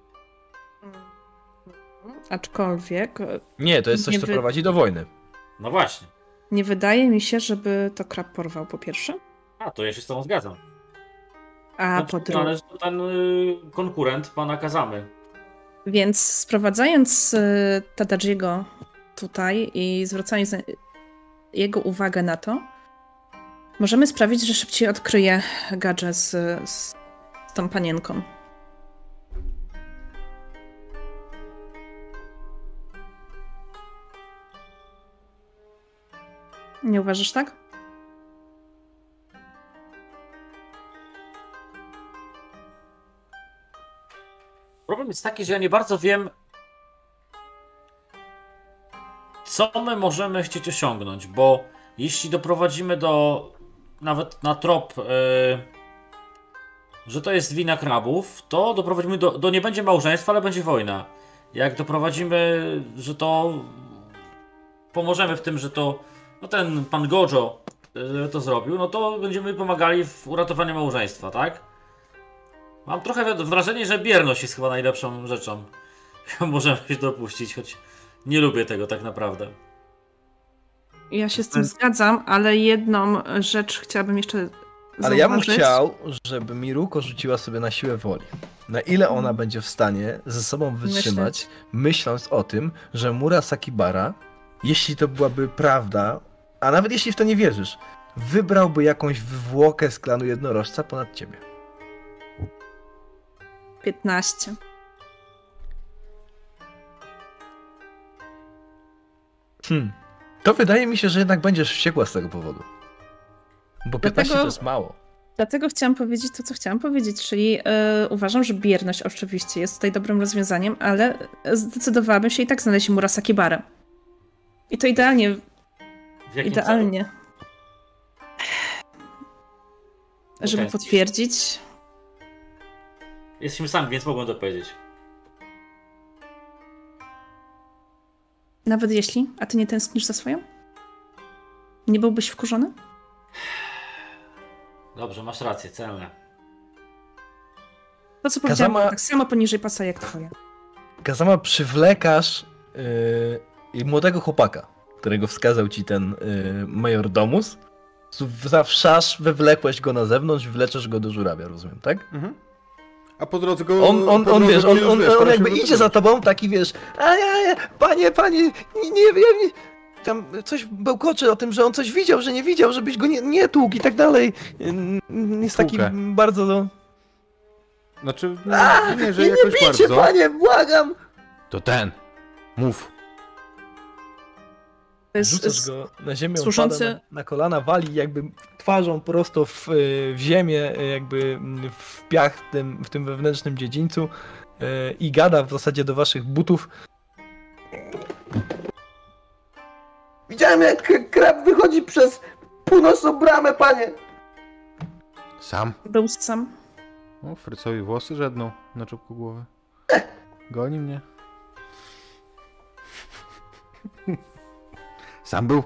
Aczkolwiek e, Nie, to jest coś, co wy- prowadzi do wojny. No właśnie. nie wydaje mi się, żeby to krab porwał po pierwsze. A, to ja się z tobą zgadzam. A No, po przypomnę, drugie. że to ten y, konkurent pana Kazamy. Więc sprowadzając y, Tadajiego tutaj i zwracając na- jego uwagę na to, możemy sprawić, że szybciej odkryje gadże z, z tą panienką. Nie uważasz tak? Problem jest taki, że ja nie bardzo wiem, co my możemy chcieć osiągnąć, bo jeśli doprowadzimy do nawet na trop, y, że to jest wina krabów, to doprowadzimy do, do nie będzie małżeństwa, ale będzie wojna. Jak doprowadzimy, że to pomożemy w tym, że to no ten pan Gojo y, to zrobił, no to będziemy pomagali w uratowaniu małżeństwa, tak? Mam trochę wrażenie, że bierność jest chyba najlepszą rzeczą. Możemy się dopuścić, choć nie lubię tego tak naprawdę. Ja się z tym zgadzam, ale jedną rzecz chciałabym jeszcze Ale ja bym zauważyć. chciał, żeby Miruko rzuciła sobie na siłę woli. na ile ona będzie w stanie ze sobą wytrzymać, myśląc o tym, że Mura Sakibara, jeśli to byłaby prawda, a nawet jeśli w to nie wierzysz, wybrałby jakąś wywłokę z klanu jednorożca ponad ciebie. 15. Hmm. To wydaje mi się, że jednak będziesz wściekła z tego powodu. Bo 15 Dlatego- to jest mało. Dlatego chciałam powiedzieć to, co chciałam powiedzieć, czyli e, uważam, że bierność oczywiście jest tutaj dobrym rozwiązaniem, ale zdecydowałabym się i tak znaleźć Murasaki Barę. I to idealnie, W jakim idealnie. Żeby Okej. potwierdzić. Celu? Jesteśmy sami, więc mogłem to powiedzieć. Nawet jeśli, a ty nie tęsknisz za swoją? Nie byłbyś wkurzony? Dobrze, masz rację, celne. To, co powiedziałam, Kazama- tak samo poniżej pasa jak twoje. Kazama, przywlekasz yy, młodego chłopaka, którego wskazał ci ten yy, major Domus. Zawszasz, wywlekłeś go na zewnątrz, wleczesz go do żurawia, rozumiem, tak? Mhm. A po drodze go... On, on, on wiesz, on, on, on się jakby idzie za tobą, taki wiesz, a ja, ja, panie, panie, nie, wiem, nie, tam coś bełkocze o tym, że on coś widział, że nie widział, żebyś go nie, nie tłukł i tak dalej. Jest taki Tłukę. bardzo... Znaczy, A, nie, nie, że nie, jakoś nie bijcie, bardzo. panie, błagam! To ten. Mów. Rzucasz go na ziemię, służący- na, na kolana, wali jakby twarzą prosto w, y, w ziemię, y, jakby w piach w tym, w tym wewnętrznym dziedzińcu y, i gada w zasadzie do waszych butów. Widziałem jak krab wychodzi przez północną bramę, panie! Sam. był sam. O, Frycowi włosy żedną na czubku głowy. Goni mnie. Sam był.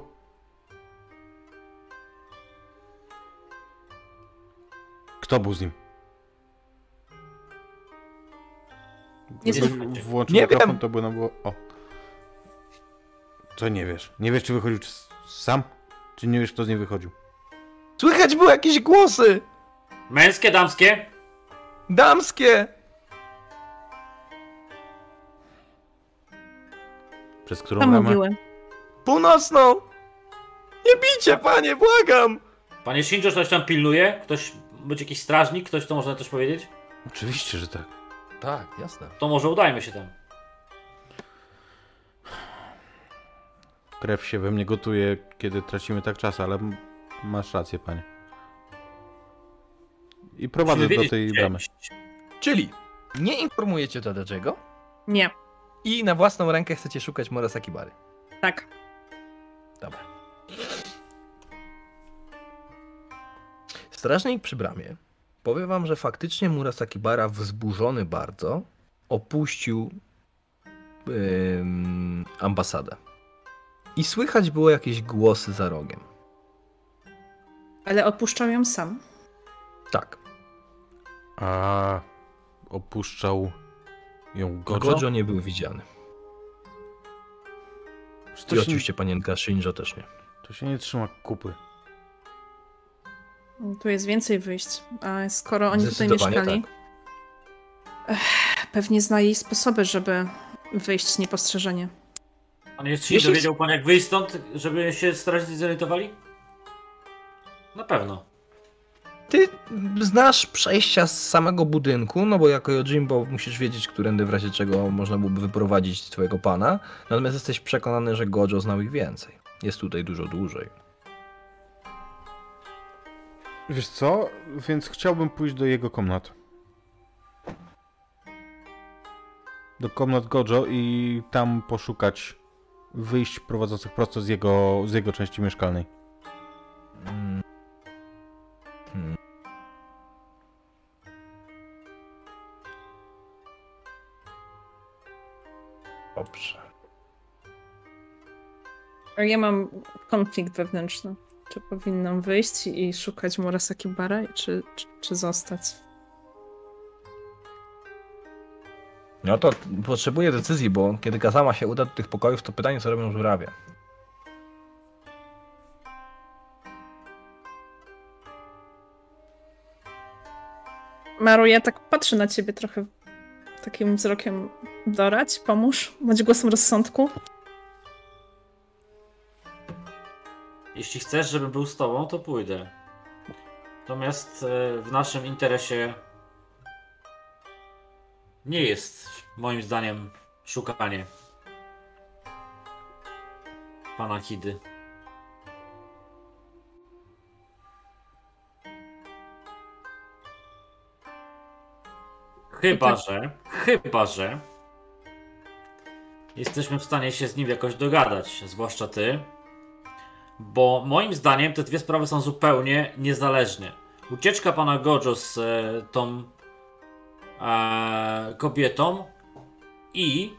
Kto był z nim? Nie słuchajcie. Włączył Nie mikrofon, wiem. to by było... O. Co nie wiesz? Nie wiesz, czy wychodził czy sam? Czy nie wiesz, kto z niej wychodził? Słychać było jakieś głosy! Męskie, damskie? Damskie! Przez którą Tam bramę? mówiły. Północną! Nie bicie, panie, błagam! Panie Shinjo, ktoś tam pilnuje? Ktoś, być jakiś strażnik? Ktoś to można też powiedzieć? Oczywiście, że tak. Tak, jasne. To może udajmy się tam. Krew się we mnie gotuje, kiedy tracimy tak czas, ale masz rację, panie. I prowadzę do tej gdzie bramy. Czyli nie informujecie Tadadziego Nie, i na własną rękę chcecie szukać Murasaki Bary. tak. Dobra. Strażnik przy bramie powie wam, że faktycznie Murasaki Bara wzburzony bardzo opuścił ym, ambasadę. I słychać było jakieś głosy za rogiem. Ale opuszczał ją sam. Tak. A opuszczał ją Gojo? Gojo nie był widziany. I To się, oczywiście panienka Shinjo też nie. to się nie trzyma kupy. Tu jest więcej wyjść. A skoro oni tutaj mieszkali, tak. pewnie znali sposoby, żeby wyjść niepostrzeżenie. Panie Shinjo, Jeśli- wiedział pan jak wyjść stąd, żeby się strażnicy zorientowali? Na pewno. Ty znasz przejścia z samego budynku, no bo jako Yojimbo musisz wiedzieć, którędy w razie czego można byłoby wyprowadzić twojego pana. Natomiast jesteś przekonany, że Gojo znał ich więcej. Jest tutaj dużo dłużej. Wiesz co? Więc chciałbym pójść do jego komnat. Do komnat Gojo i tam poszukać wyjść prowadzących prosto z jego, z jego części mieszkalnej. Mm. Hmm. Dobrze. Ja mam konflikt wewnętrzny. Czy powinnam wyjść i szukać Murasaki Bara, czy, czy, czy zostać? No to potrzebuję decyzji, bo kiedy Kazama się uda do tych pokojów, to pytanie, co robią żurawie. Maru, ja tak patrzę na ciebie trochę takim wzrokiem dorać, pomóż, bądź głosem rozsądku. Jeśli chcesz, żebym był z tobą, to pójdę. Natomiast e, w naszym interesie nie jest moim zdaniem szukanie pana Hidy. Chyba, że, chyba, że jesteśmy w stanie się z nim jakoś dogadać, zwłaszcza ty, bo moim zdaniem te dwie sprawy są zupełnie niezależne. Ucieczka pana Gojo z e, tą e, kobietą i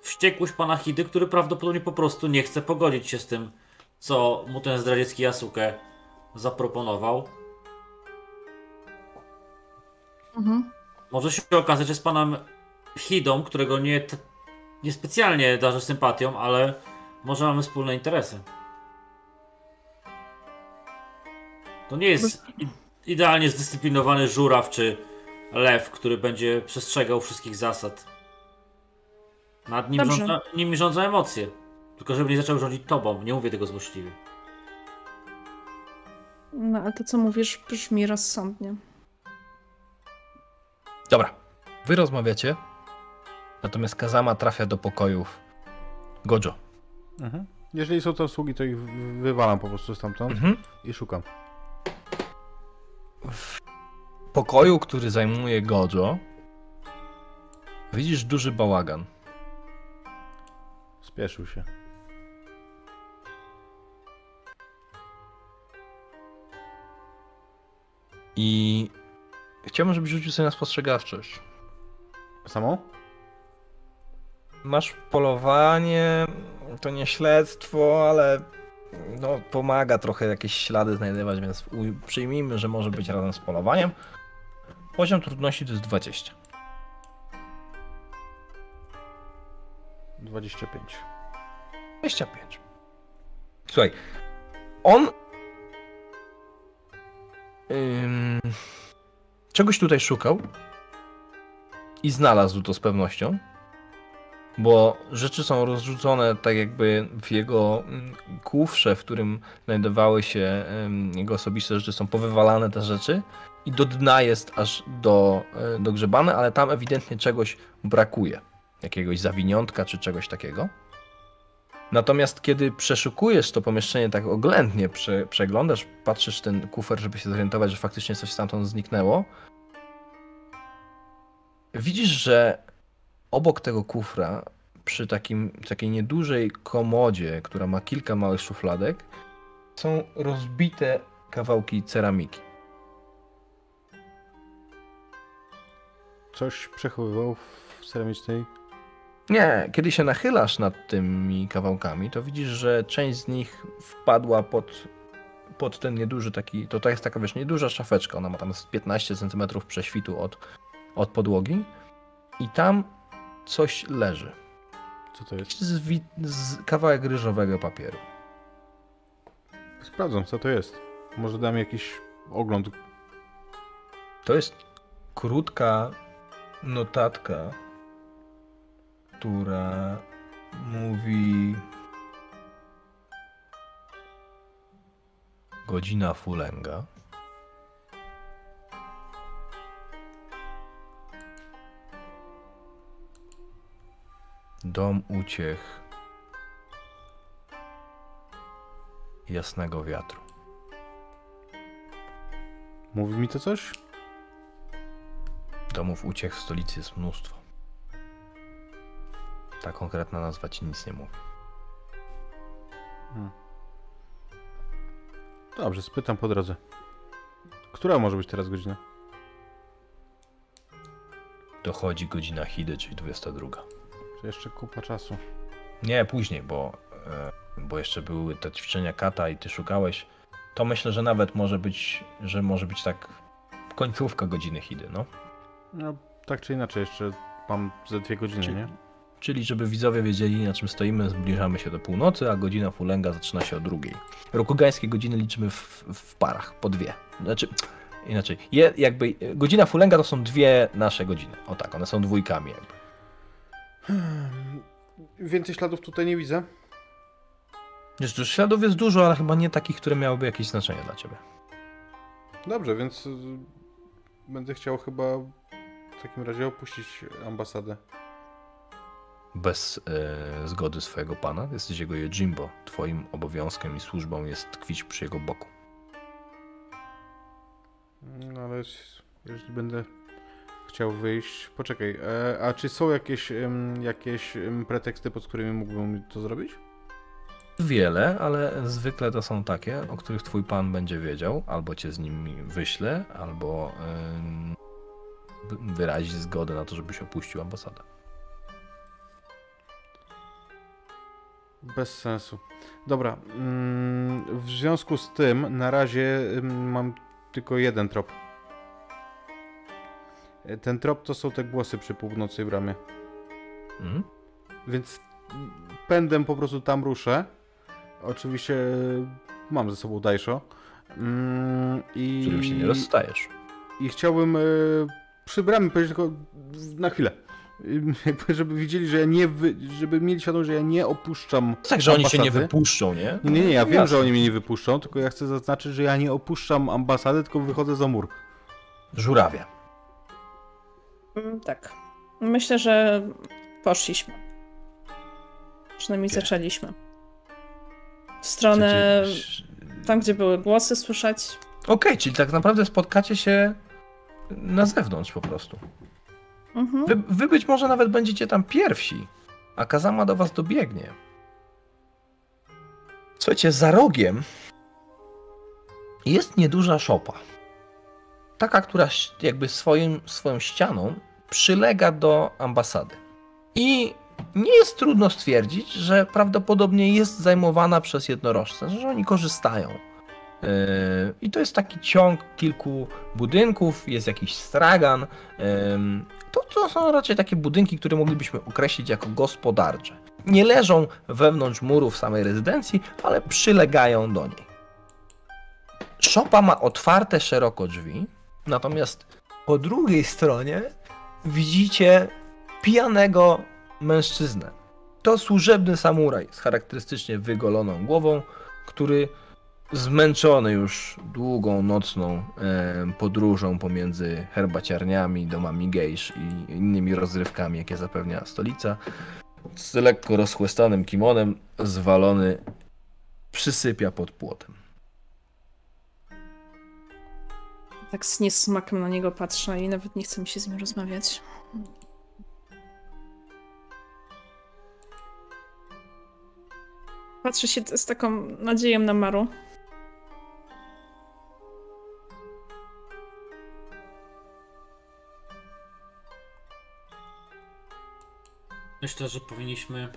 wściekłość pana Hidy, który prawdopodobnie po prostu nie chce pogodzić się z tym, co mu ten zdradziecki Yasuke zaproponował. Mhm. Może się okazać, że z panem Hidą, którego nie, t- nie specjalnie darzę sympatią, ale może mamy wspólne interesy. To nie jest idealnie zdyscyplinowany żuraw czy lew, który będzie przestrzegał wszystkich zasad. Nad nim, rządza, nimi rządzą emocje. Tylko żeby nie zaczął rządzić tobą. Nie mówię tego złośliwie. No, ale to, co mówisz, brzmi rozsądnie. Dobra, wy rozmawiacie, natomiast Kazama trafia do pokojów Gojo. Mhm. Jeżeli są to usługi, to ich wy- wywalam po prostu stamtąd Mhm. i szukam. W pokoju, który zajmuje Gojo, widzisz duży bałagan. Spieszył się. I chciałbym, żebyś rzucił sobie na spostrzegawczość. Samą? Masz polowanie, to nie śledztwo, ale no, pomaga trochę jakieś ślady znajdywać, więc przyjmijmy, że może być razem z polowaniem. Poziom trudności to jest 20. 25. 25. Słuchaj, on ym, czegoś tutaj szukał i znalazł to z pewnością, bo rzeczy są rozrzucone tak jakby w jego mm, kufrze, w którym znajdowały się jego osobiste rzeczy, są powywalane te rzeczy i do dna jest aż do, y, dogrzebane, ale tam ewidentnie czegoś brakuje. Jakiegoś zawiniątka czy czegoś takiego. Natomiast kiedy przeszukujesz to pomieszczenie tak oględnie, prze, przeglądasz, patrzysz ten kufer, żeby się zorientować, że faktycznie coś stamtąd zniknęło, widzisz, że obok tego kufra, przy takim, takiej niedużej komodzie, która ma kilka małych szufladek, są rozbite kawałki ceramiki. Coś przechowywał w ceramicznej. Nie, kiedy się nachylasz nad tymi kawałkami, to widzisz, że część z nich wpadła pod, pod ten nieduży taki, to, to jest taka, wiesz, nieduża szafeczka, ona ma tam z 15 cm prześwitu od, od podłogi i tam coś leży. Co to jest? Z, z kawałek ryżowego papieru. Sprawdzam, co to jest. Może dam jakiś ogląd. To jest krótka notatka, która mówi godzina fulenga. Dom uciech jasnego wiatru. Mówi mi to coś? Domów uciech w stolicy jest mnóstwo. Ta konkretna nazwa ci nic nie mówi. Dobrze, spytam po drodze. Która może być teraz godzina? Dochodzi godzina Hidy, czyli 22. Czy jeszcze kupa czasu? Nie, później, bo, e, bo jeszcze były te ćwiczenia kata i ty szukałeś. To myślę, że nawet może być, że może być tak końcówka godziny Hidy, no. No, tak czy inaczej, jeszcze mam ze dwie godziny, Czyli- nie? Czyli żeby widzowie wiedzieli na czym stoimy, zbliżamy się do północy, a godzina Fulenga zaczyna się o drugiej. Rokugańskie godziny liczymy w, w parach, po dwie. Znaczy, inaczej. Je, jakby godzina Fulenga to są dwie nasze godziny. O tak, one są dwójkami jakby. Hmm. Więcej śladów tutaj nie widzę. Wiesz, śladów jest dużo, ale chyba nie takich, które miałyby jakieś znaczenie dla ciebie. Dobrze, więc y, będę chciał chyba w takim razie opuścić ambasadę. Bez e, zgody swojego pana, jesteś jego Jimbo. Twoim obowiązkiem i służbą jest tkwić przy jego boku. No ale jeśli będę chciał wyjść. Poczekaj, e, a czy są jakieś, em, jakieś em, preteksty, pod którymi mógłbym to zrobić? Wiele, ale zwykle to są takie, o których twój pan będzie wiedział, albo cię z nimi wyśle, albo wyrazi zgodę na to, żebyś opuścił ambasadę. Bez sensu. Dobra, mm, w związku z tym na razie ym, mam tylko jeden trop. E, Ten trop to są te głosy przy północnej bramie. Mhm. Więc pędem po prostu tam ruszę. Oczywiście mam ze sobą Daisho. Mm, i... Z którym się nie rozstajesz. I chciałbym e, przy bramie powiedzieć tylko na chwilę. Jakby, żeby widzieli, że ja nie wy... żeby mieli świadomość, że ja nie opuszczam Tak, że oni się nie wypuszczą, nie? Nie, nie, nie, ja wiem, Jasne. że oni mnie nie wypuszczą, tylko ja chcę zaznaczyć, że ja nie opuszczam ambasady, tylko wychodzę za mur. Żurawie. Mm, Tak. Myślę, że poszliśmy. Przynajmniej Gdzie? zaczęliśmy. W stronę tam, gdzie były głosy słyszeć. Okej, czyli tak naprawdę spotkacie się na zewnątrz po prostu. Mhm. Wy, wy być może nawet będziecie tam pierwsi, a Kazama do was dobiegnie. Słuchajcie, za rogiem jest nieduża szopa. Taka, która jakby swoim, swoją ścianą przylega do ambasady. I nie jest trudno stwierdzić, że prawdopodobnie jest zajmowana przez jednorożce, że oni korzystają. Yy, I to jest taki ciąg kilku budynków, jest jakiś stragan. Ym, To, to są raczej takie budynki, które moglibyśmy określić jako gospodarcze. Nie leżą wewnątrz murów samej rezydencji, ale przylegają do niej. Szopa ma otwarte szeroko drzwi, natomiast po drugiej stronie widzicie pijanego mężczyznę. To służebny samuraj z charakterystycznie wygoloną głową, który zmęczony już długą nocną podróżą pomiędzy herbaciarniami, domami gejsz i innymi rozrywkami, jakie zapewnia stolica, z lekko rozchłestanym kimonem, zwalony, przysypia pod płotem. Tak z niesmakiem na niego patrzę i nawet nie chce mi się z nim rozmawiać. Patrzę się z taką nadzieją na Maru. Myślę, że powinniśmy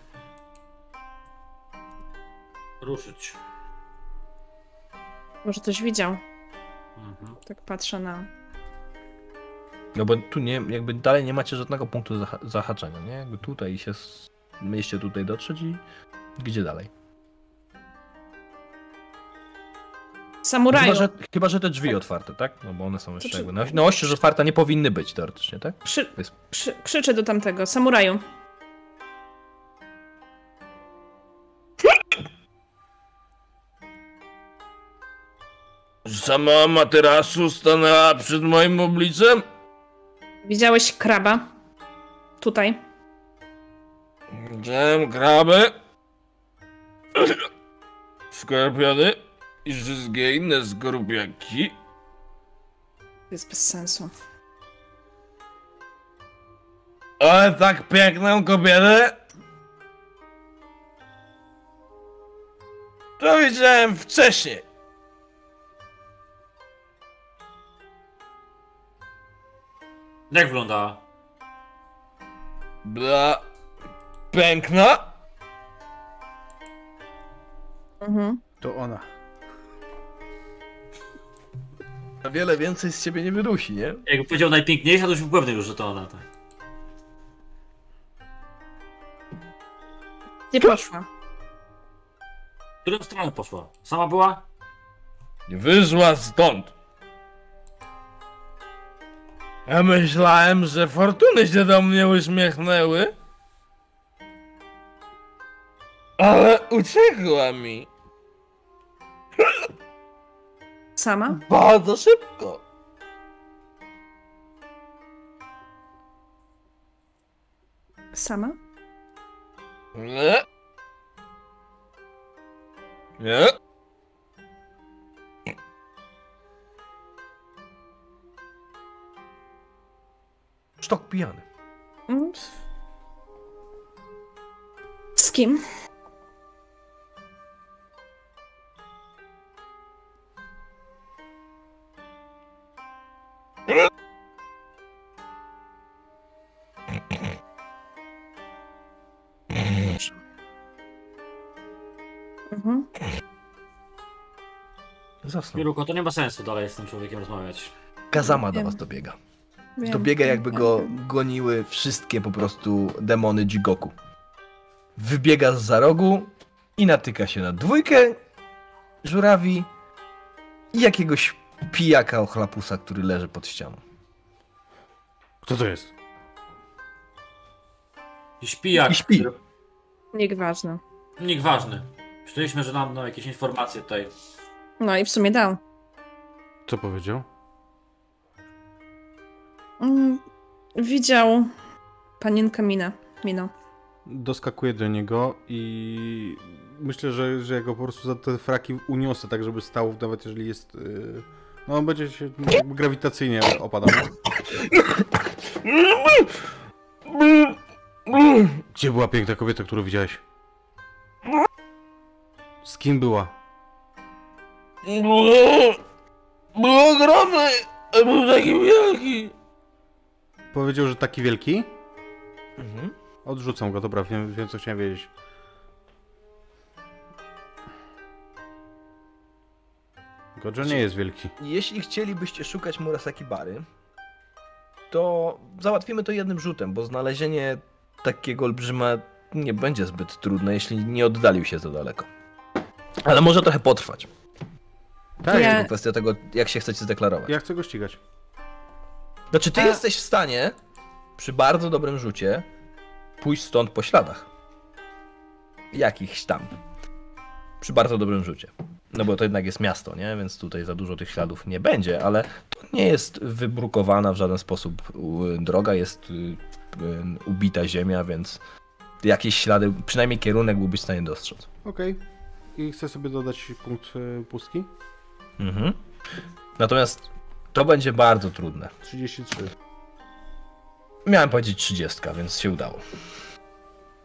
ruszyć. Może coś widział. Mhm. Tak patrzę na. No bo tu nie, jakby dalej nie macie żadnego punktu zaha- zahaczenia, nie? Jakby tutaj się, mieliście tutaj dotrzeć i gdzie dalej? Samuraju! Chyba że, chyba, że te drzwi otwarte, tak? No bo one są jeszcze czy- jakby na, na oścież otwarte nie powinny być teoretycznie, tak? Krzy... Jest- Krzy... Krzyczę do tamtego. Samuraju! Sama materasu stanęła przed moim obliczem? Widziałeś kraba? Tutaj. Widziałem kraby, skorpiony i wszystkie inne skorupiaki. To jest bez sensu. Ale tak piękną kobietę to widziałem wcześniej. Jak wyglądała? Była piękna, Mhm. To ona. a wiele więcej z ciebie nie wydusi, nie? Jakby powiedział najpiękniejsza, to już był pewny już, że to ona. Tak. Gdzie poszła? W którą stronę poszła? Sama była? Wyszła stąd. Ja myślałem, że fortuny się do mnie uśmiechnęły. Ale uciekła mi. Sama? Bardzo szybko. Sama? Nie. Nie. Sztok pijany. Mm. Z kim? Mhm. Zasnął. Miruko, to nie ma sensu dalej z tym człowiekiem rozmawiać. Kazama do was dobiega. Wiem, Dobiega wiem, jakby go goniły wszystkie po prostu demony Jigoku. Wybiega z za rogu i natyka się na dwójkę żurawi i jakiegoś pijaka ochlapusa, który leży pod ścianą. Kto to jest? I śpi jak. I śpi. Nikt ważny. Nikt ważny. Myśleliśmy, że nam no, jakieś informacje tutaj. No i w sumie dał. Co powiedział? Mm, widział panienkę Minę. Mino. Doskakuję do niego i myślę, że, że ja go po prostu za te fraki uniosę, tak żeby stał, nawet jeżeli jest... Yy... No on będzie się grawitacyjnie opadał. Gdzie była piękna kobieta, którą widziałeś? Z kim była? Było, było ogromne, a był taki wielki. Powiedział, że taki wielki? Mhm. Odrzucam go, dobra, wiem, wiem co chciałem wiedzieć. Gojo nie jest wielki. Jeśli chcielibyście szukać Murasaki Bary, to załatwimy to jednym rzutem, bo znalezienie takiego olbrzyma nie będzie zbyt trudne, jeśli nie oddalił się za daleko. Ale może trochę potrwać. Tak, Ja- Tylko kwestia tego, jak się chcecie zdeklarować. ja chcę go ścigać. Znaczy, ty A- jesteś w stanie przy bardzo dobrym rzucie pójść stąd po śladach. Jakichś tam. Przy bardzo dobrym rzucie. No bo to jednak jest miasto, nie? Więc tutaj za dużo tych śladów nie będzie, ale to nie jest wybrukowana w żaden sposób droga, jest y, y, ubita ziemia, więc jakieś ślady, przynajmniej kierunek byłbyś w stanie dostrzec. Okej. I chcę sobie dodać punkt e, pustki. Mhm. Natomiast to będzie bardzo trudne. 33. Miałem powiedzieć 30, więc się udało.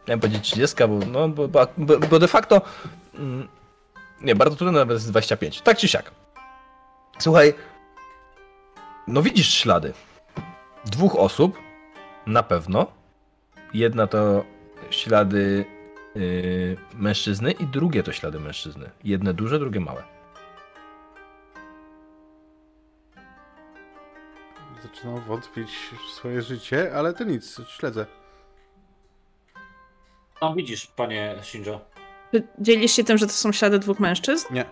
Miałem powiedzieć 30, bo, no, bo, bo, bo de facto. Mm, nie, bardzo trudno nawet jest 25. Tak czy siak. Słuchaj. No widzisz ślady. Dwóch osób. Na pewno. Jedna to ślady yy, mężczyzny, i drugie to ślady mężczyzny. Jedne duże, drugie małe. Zaczynam wątpić w swoje życie, ale to nic, śledzę. No widzisz, panie Shinjo. Czy Dzielisz się tym, że to są ślady dwóch mężczyzn? Nie.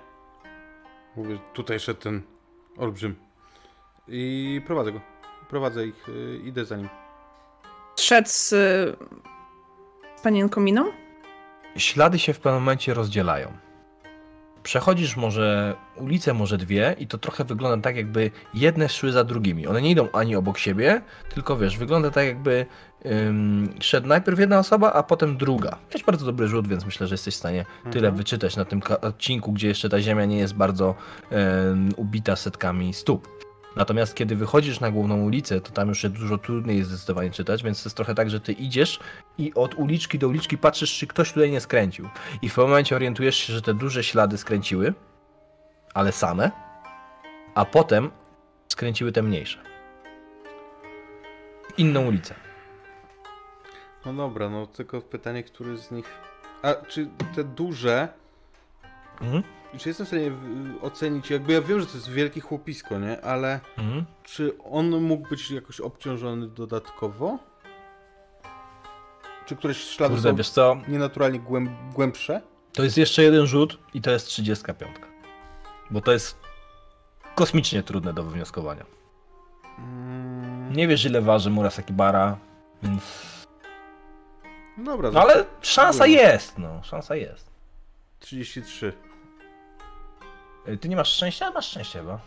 Mówię, tutaj szedł ten olbrzym. I prowadzę go. Prowadzę ich, y, idę za nim. Szedł z y, panienką Miną? Ślady się w pewnym momencie rozdzielają. Przechodzisz może ulicę, może dwie i to trochę wygląda tak, jakby jedne szły za drugimi. One nie idą ani obok siebie, tylko wiesz, wygląda tak, jakby ym, szedł najpierw jedna osoba, a potem druga. Miałeś bardzo dobry rzut, więc myślę, że jesteś w stanie tyle Mhm. wyczytać na tym odcinku, gdzie jeszcze ta ziemia nie jest bardzo em, ubita setkami stóp. Natomiast kiedy wychodzisz na główną ulicę, to tam już jest dużo trudniej jest zdecydowanie czytać, więc to jest trochę tak, że ty idziesz i od uliczki do uliczki patrzysz, czy ktoś tutaj nie skręcił. I w pewnym momencie orientujesz się, że te duże ślady skręciły, ale same, a potem skręciły te mniejsze. Inną ulicę. No dobra, no tylko pytanie, który z nich... A czy te duże... Mhm. Czy jestem w stanie ocenić, jakby ja wiem, że to jest wielkie chłopisko, nie? Ale Mhm. czy on mógł być jakoś obciążony dodatkowo? Czy któreś ślady Kurde, są wiesz co, nienaturalnie głęb głębsze? to jest jeszcze jeden rzut i to jest 35. Bo to jest kosmicznie trudne do wywnioskowania. Mm. Nie wiesz ile waży Murasaki Bara, więc... Dobra, No ale szansa jest, no, szansa jest. 33. Y, Ty nie masz szczęścia? Masz szczęście chyba.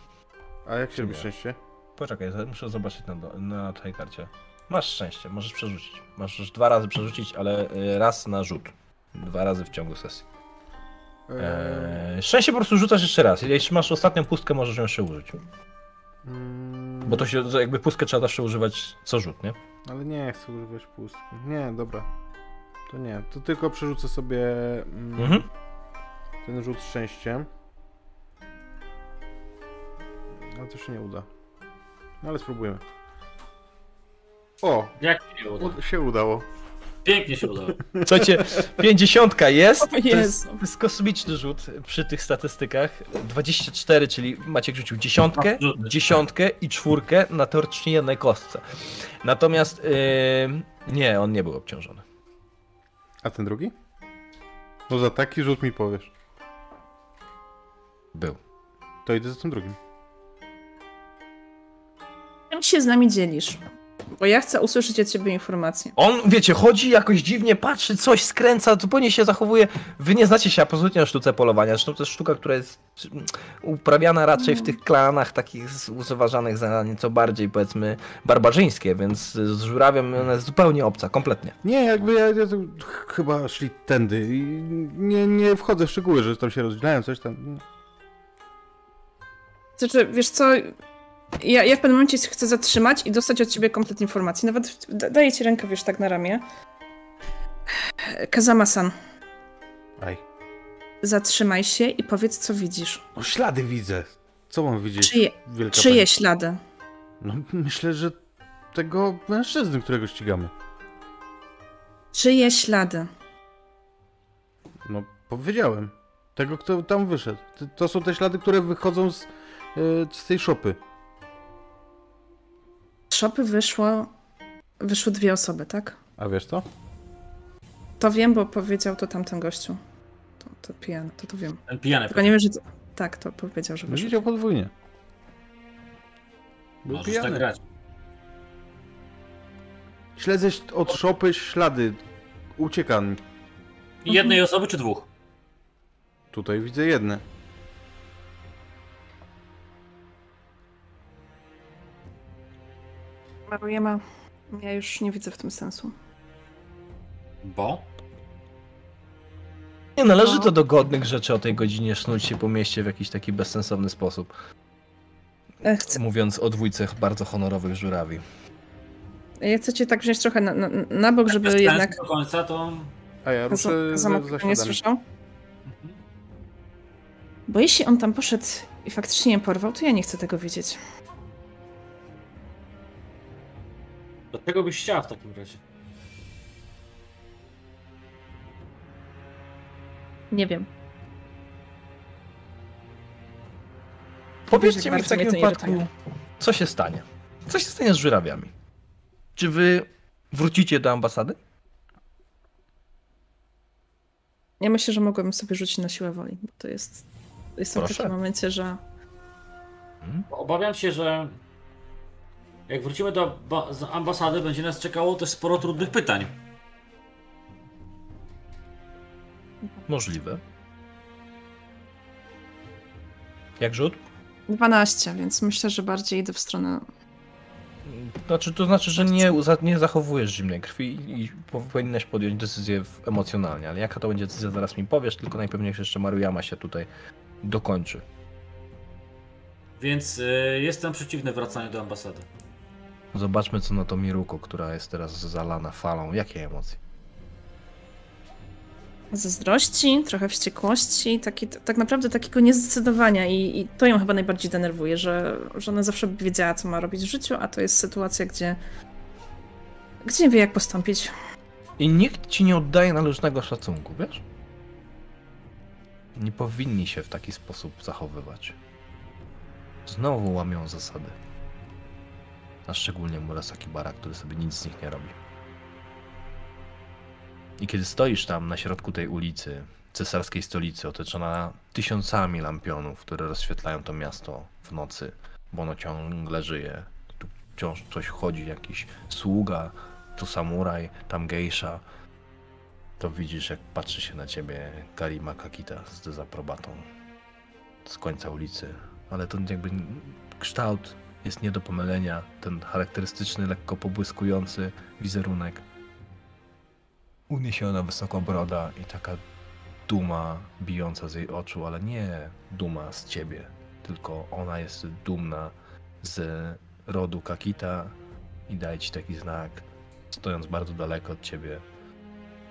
A jak się robi szczęście? Poczekaj, muszę zobaczyć na, na tej karcie. Masz szczęście, możesz przerzucić. Możesz dwa razy przerzucić, ale y, raz na rzut. Dwa razy w ciągu sesji. Eee, szczęście po prostu rzucasz jeszcze raz. Jeśli masz ostatnią pustkę, możesz ją jeszcze użyć. mm, Bo to się, jakby pustkę trzeba zawsze używać co rzut, nie? Ale nie chcę używać pustki. Nie, dobra. To nie, to tylko przerzucę sobie mm, Mhm. ten rzut szczęściem. Ale to się nie uda. No ale spróbujemy. O! Jak się uda? U- się udało. Pięknie się udało. Słuchajcie, pięćdziesiątka jest. To jest, to jest kosmiczny rzut przy tych statystykach. 24, czyli Maciek rzucił dziesiątkę, No, dziesiątkę i czwórkę na teoretycznie jednej kostce. Natomiast yy, nie, on nie był obciążony. A ten drugi? No za taki rzut mi powiesz. Był. To idę za tym drugim. Czym się z nami dzielisz? Bo ja chcę usłyszeć od ciebie informacje. On, wiecie, chodzi jakoś dziwnie, patrzy, coś skręca, zupełnie się zachowuje. Wy nie znacie się absolutnie na sztuce polowania. Zresztą to jest sztuka, która jest mm, uprawiana raczej w tych klanach takich uważanych za nieco bardziej, powiedzmy, barbarzyńskie, więc z żurawiem ona jest zupełnie obca, kompletnie. Nie, jakby ja, ja chyba szli tędy i nie, nie wchodzę w szczegóły, że tam się rozdzielają, coś tam. Znaczy, wiesz co, ja, ja w pewnym momencie chcę zatrzymać i dostać od ciebie komplet informacji. Nawet da- daję ci rękę, wiesz, tak na ramię. Kazama-san, Aj. zatrzymaj się i powiedz, co widzisz. No ślady widzę. Co mam widzieć? Czyje, Wielka czyje pani? ślady? No myślę, że tego mężczyzny, którego ścigamy. Czyje ślady? No powiedziałem. Tego, kto tam wyszedł. To, to są te ślady, które wychodzą z, e, z tej szopy. Szopy wyszło, wyszły dwie osoby, tak? A wiesz to? To wiem, bo powiedział to tamten gościu. To, to pijany, to to wiem. Ten pijany. Tylko nie wiem, że... Tak, to powiedział, że No, wyszło. widział podwójnie. Był Możesz tak pijany. grać. Śledzę od szopy ślady. Uciekań. I jednej osoby czy dwóch? Tutaj widzę jedne. Marujema, ja już nie widzę w tym sensu. Bo? Nie należy No. to do godnych rzeczy o tej godzinie sznuć się po mieście w jakiś taki bezsensowny sposób. E, Chcę, Mówiąc o dwójce bardzo honorowych żurawi. ja chcę cię tak wziąć trochę na, na, na bok, Bez żeby sensu jednak... do końca to... A ja ruszę za, za tego nie słyszał. Mhm. Bo jeśli on tam poszedł i faktycznie porwał, to ja nie chcę tego wiedzieć. Do czego byś chciała w takim razie? Nie wiem. Powiedzcie mi w takim wypadku, co się stanie? Co się stanie z żurawiami? Czy wy wrócicie do ambasady? Ja myślę, że mogłabym sobie rzucić na siłę woli, bo to jest... Jestem w Proszę. takim momencie, że... Bo Obawiam się, że jak wrócimy do ambasady, będzie nas czekało też sporo trudnych pytań. Możliwe. Jak rzut? 12, więc myślę, że bardziej idę w stronę... Znaczy, to znaczy, że nie, nie zachowujesz zimnej krwi i po- powinnaś podjąć decyzję emocjonalnie, ale jaka to będzie decyzja, zaraz mi powiesz, tylko najpewniej jeszcze Maruyama się tutaj dokończy. Więc y, jestem przeciwny wracaniu do ambasady. Zobaczmy, co na to Miruko, która jest teraz zalana falą. Jakie emocje? zazdrości, trochę wściekłości, taki, tak naprawdę takiego niezdecydowania i, i to ją chyba najbardziej denerwuje, że, że ona zawsze wiedziała, co ma robić w życiu, a to jest sytuacja, gdzie, gdzie nie wie, jak postąpić. I nikt ci nie oddaje należnego szacunku, wiesz? Nie powinni się w taki sposób zachowywać. Znowu łamią zasady. A szczególnie Murasaki Bara, który sobie nic z nich nie robi. I kiedy stoisz tam na środku tej ulicy, cesarskiej stolicy, otoczona tysiącami lampionów, które rozświetlają to miasto w nocy, bo ono ciągle żyje. Tu wciąż coś chodzi, jakiś sługa, to samuraj, tam gejsza, to widzisz, jak patrzy się na ciebie Karima Kakita z dezaprobatą z końca ulicy. Ale to jakby kształt jest nie do pomylenia. Ten charakterystyczny, lekko pobłyskujący wizerunek. Uniesiona wysoko broda i taka duma bijąca z jej oczu, ale nie duma z ciebie, tylko ona jest dumna z rodu Kakita i daje ci taki znak, stojąc bardzo daleko od ciebie,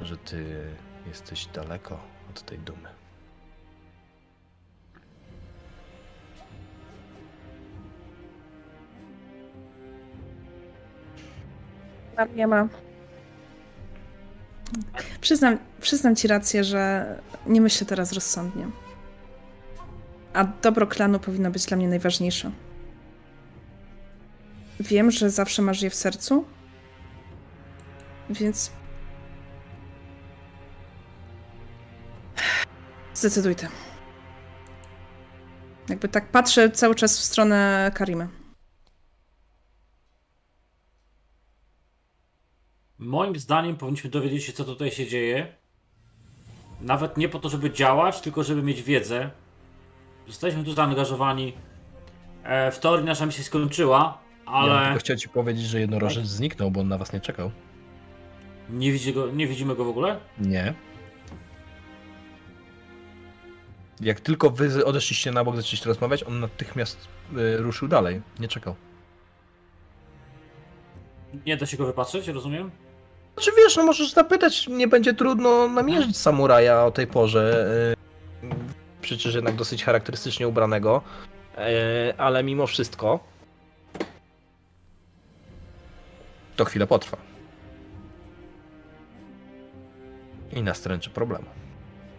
że ty jesteś daleko od tej dumy. Tam nie ma. Przyznam, przyznam ci rację, że nie myślę teraz rozsądnie. A dobro klanu powinno być dla mnie najważniejsze. Wiem, że zawsze masz je w sercu. Więc. Zdecyduj. Jakby tak patrzę cały czas w stronę Karimy. Moim zdaniem powinniśmy dowiedzieć się, co tutaj się dzieje. Nawet nie po to, żeby działać, tylko żeby mieć wiedzę. Zostaliśmy tu zaangażowani. E, w teorii nasza misja się skończyła, Ja ale tylko chciałem ci powiedzieć, że jednorożec zniknął, bo on na was nie czekał. nie, widzi go, nie widzimy go w ogóle. Nie. Jak tylko wy odeszliście na bok, zaczęliście rozmawiać, on natychmiast y, ruszył dalej. Nie czekał. Nie da się go wypatrzeć, rozumiem? Znaczy wiesz, no możesz zapytać, nie będzie trudno namierzyć samuraja o tej porze. Yy, przecież jednak dosyć charakterystycznie ubranego. Yy, ale mimo wszystko to chwilę potrwa. I nastręczy problemu.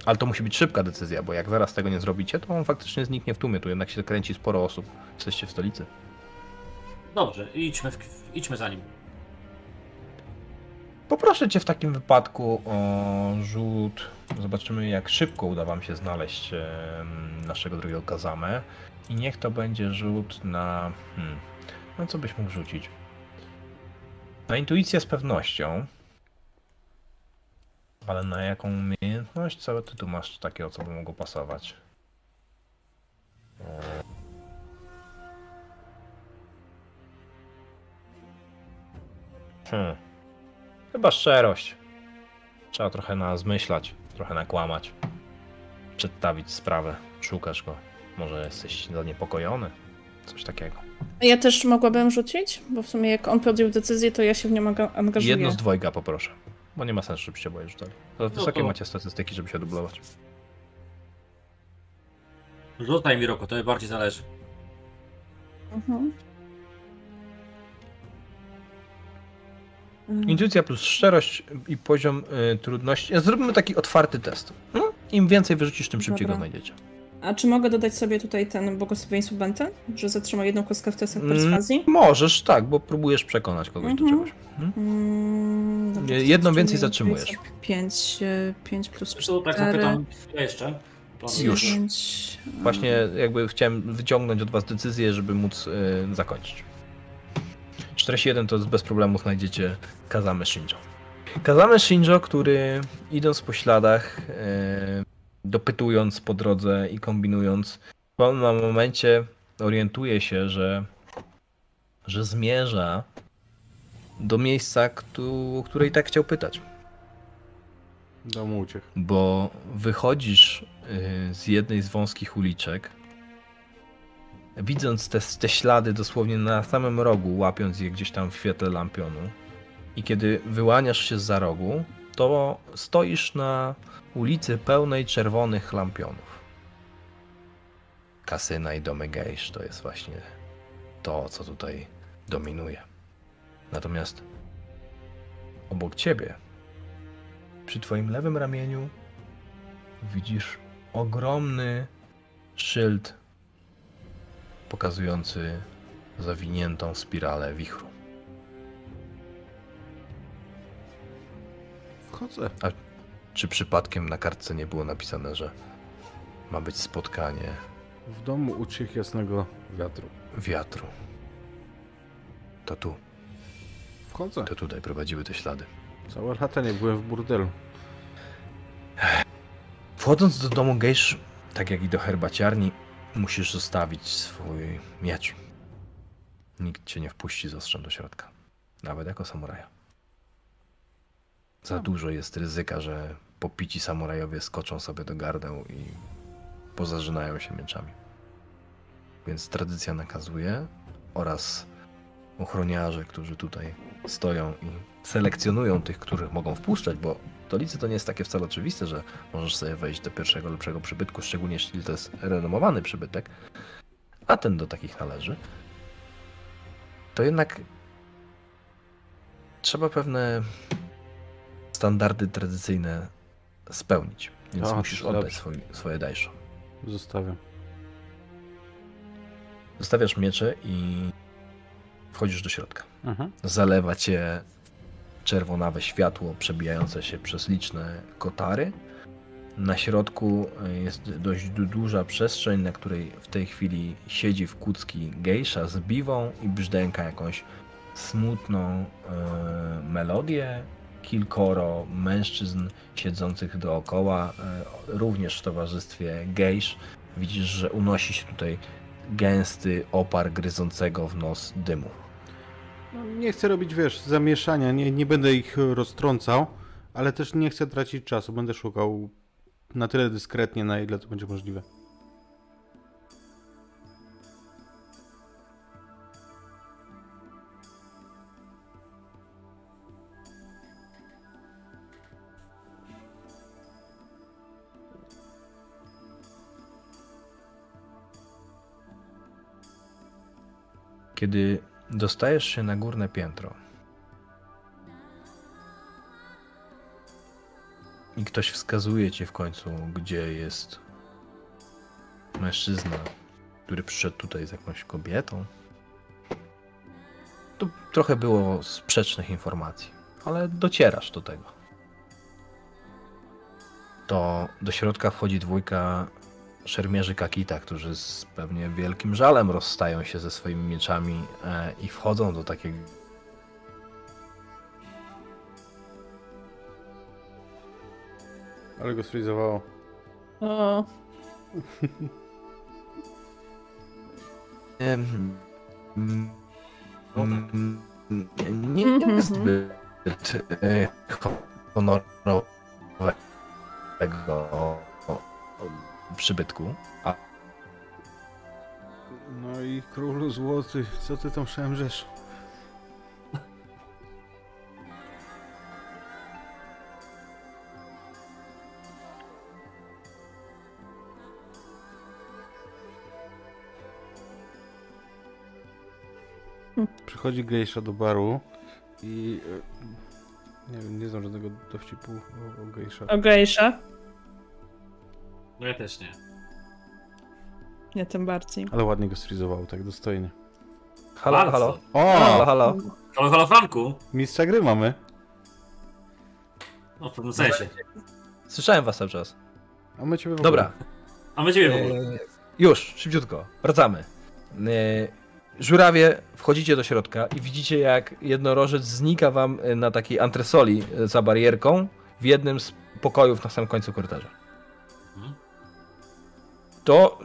Ale to musi być szybka decyzja, bo jak zaraz tego nie zrobicie, to on faktycznie zniknie w tłumie. Tu jednak się kręci sporo osób. Jesteście w stolicy. Dobrze, idźmy, w, idźmy za nim. Poproszę cię w takim wypadku o rzut. Zobaczymy, jak szybko uda wam się znaleźć naszego drugiego Kazamę. I niech to będzie rzut na. Hmm, no co byś mógł rzucić? Na intuicję z pewnością. Ale na jaką umiejętność? Cały ty tu masz takiego, co by mogło pasować. Hmm. Chyba szczerość. Trzeba trochę nazmyślać, trochę nakłamać. Przedstawić sprawę. Szukasz go. Może jesteś zaniepokojony? Coś takiego. Ja też mogłabym rzucić, bo w sumie jak on podjął decyzję, to ja się w nią anga- angażuję. Jedno z dwojga poproszę. Bo nie ma sensu, żebyście oboje rzucali. To wysokie to- macie statystyki, żeby się dublować. Rzucaj mi roko, to bardziej zależy. Mhm. Intuicja plus szczerość i poziom y, trudności. Zróbmy taki otwarty test. Hmm? Im więcej wyrzucisz, tym szybciej Dobra. go znajdziecie. A czy mogę dodać sobie tutaj ten błogosławieństwo Bente? Że zatrzyma jedną kostkę w testach Mm, perswazji? Możesz, tak, bo próbujesz przekonać kogoś do Mhm. czegoś. Hmm? Mm, dobra, Jedną więcej zatrzymujesz. 5, 5 plus Zresztą tak 4. zapytam chwilę jeszcze. Już. 9, Właśnie jakby chciałem wyciągnąć od was decyzję, żeby móc y, zakończyć. 41 to bez problemu znajdziecie Kazame Shinjo. Kazame Shinjo, który idąc po śladach, y, dopytując po drodze i kombinując, w pewnym momencie orientuje się, że, że zmierza do miejsca, o które i tak chciał pytać Domu uciekł. bo wychodzisz y, z jednej z wąskich uliczek, widząc te, te ślady dosłownie na samym rogu, łapiąc je gdzieś tam w świetle lampionu. I kiedy wyłaniasz się z za rogu, to stoisz na ulicy pełnej czerwonych lampionów. Kasyna i domy gejsz to jest właśnie to, co tutaj dominuje. Natomiast obok ciebie przy twoim lewym ramieniu widzisz ogromny szyld pokazujący zawiniętą spiralę wichru. Wchodzę. Czy przypadkiem na kartce nie było napisane, że ma być spotkanie W domu uciech jasnego wiatru. wiatru? To to tu. Wchodzę. To tutaj prowadziły te ślady. Całe lata nie byłem w burdelu. Wchodząc do domu gejsz, tak jak i do herbaciarni, musisz zostawić swój miecz. Nikt cię nie wpuści z ostrzem do środka. Nawet jako samuraja. Za dużo jest ryzyka, że popici samurajowie skoczą sobie do gardeł i pozażynają się mieczami. Więc tradycja nakazuje oraz ochroniarze, którzy tutaj stoją i selekcjonują tych, których mogą wpuszczać, bo stolicy to nie jest takie wcale oczywiste, że możesz sobie wejść do pierwszego lepszego przybytku, szczególnie jeśli to jest renomowany przybytek, a ten do takich należy. To jednak trzeba pewne standardy tradycyjne spełnić, więc O, musisz dobrze. oddać swój, swoje dajszo. Zostawiam. Zostawiasz miecze i wchodzisz do środka. Mhm. Zalewa cię czerwonawe światło przebijające się przez liczne kotary. Na środku e, jest dość du- duża przestrzeń, na której w tej chwili siedzi w kucki gejsza z biwą i brzdęka jakąś smutną e, melodię. Kilkoro mężczyzn siedzących dookoła, e, również w towarzystwie gejsz. Widzisz, że unosi się tutaj gęsty opar gryzącego w nos dymu. No, nie chcę robić, wiesz, zamieszania, nie, nie będę ich roztrącał, ale też nie chcę tracić czasu. Będę szukał na tyle dyskretnie, na ile to będzie możliwe. Kiedy dostajesz się na górne piętro i ktoś wskazuje ci w końcu, gdzie jest mężczyzna, który przyszedł tutaj z jakąś kobietą, to trochę było sprzecznych informacji, ale docierasz do tego. To do środka wchodzi dwójka szermierzy Kakita, którzy z pewnie wielkim żalem rozstają się ze swoimi mieczami e, i wchodzą do takiego Ale go sfrizowało. O, Em, mm, mm, nie Mhm. jest zbyt e, honorowego przybytku, a No i królu złoty, co ty tam szemrzesz? Przychodzi gejsza do baru i... e, Nie wiem, nie znam żadnego dowcipu o, o gejsza. o gejsza? No ja też nie. Nie, tym bardziej. Ale ładnie go sfrizowało, tak dostojnie. halo, Bardzo. halo, O! halo, halo. Halo, halo Franku! Mistrza gry mamy. No w pewnym sensie. Słyszałem was cały czas. A my ciebie w ogóle. Dobra, A my ciebie w ogóle. E, Już, szybciutko, wracamy. E, Żurawie, wchodzicie do środka i widzicie jak jednorożec znika wam e, na takiej antresoli za barierką w jednym z pokojów na samym końcu korytarza. To,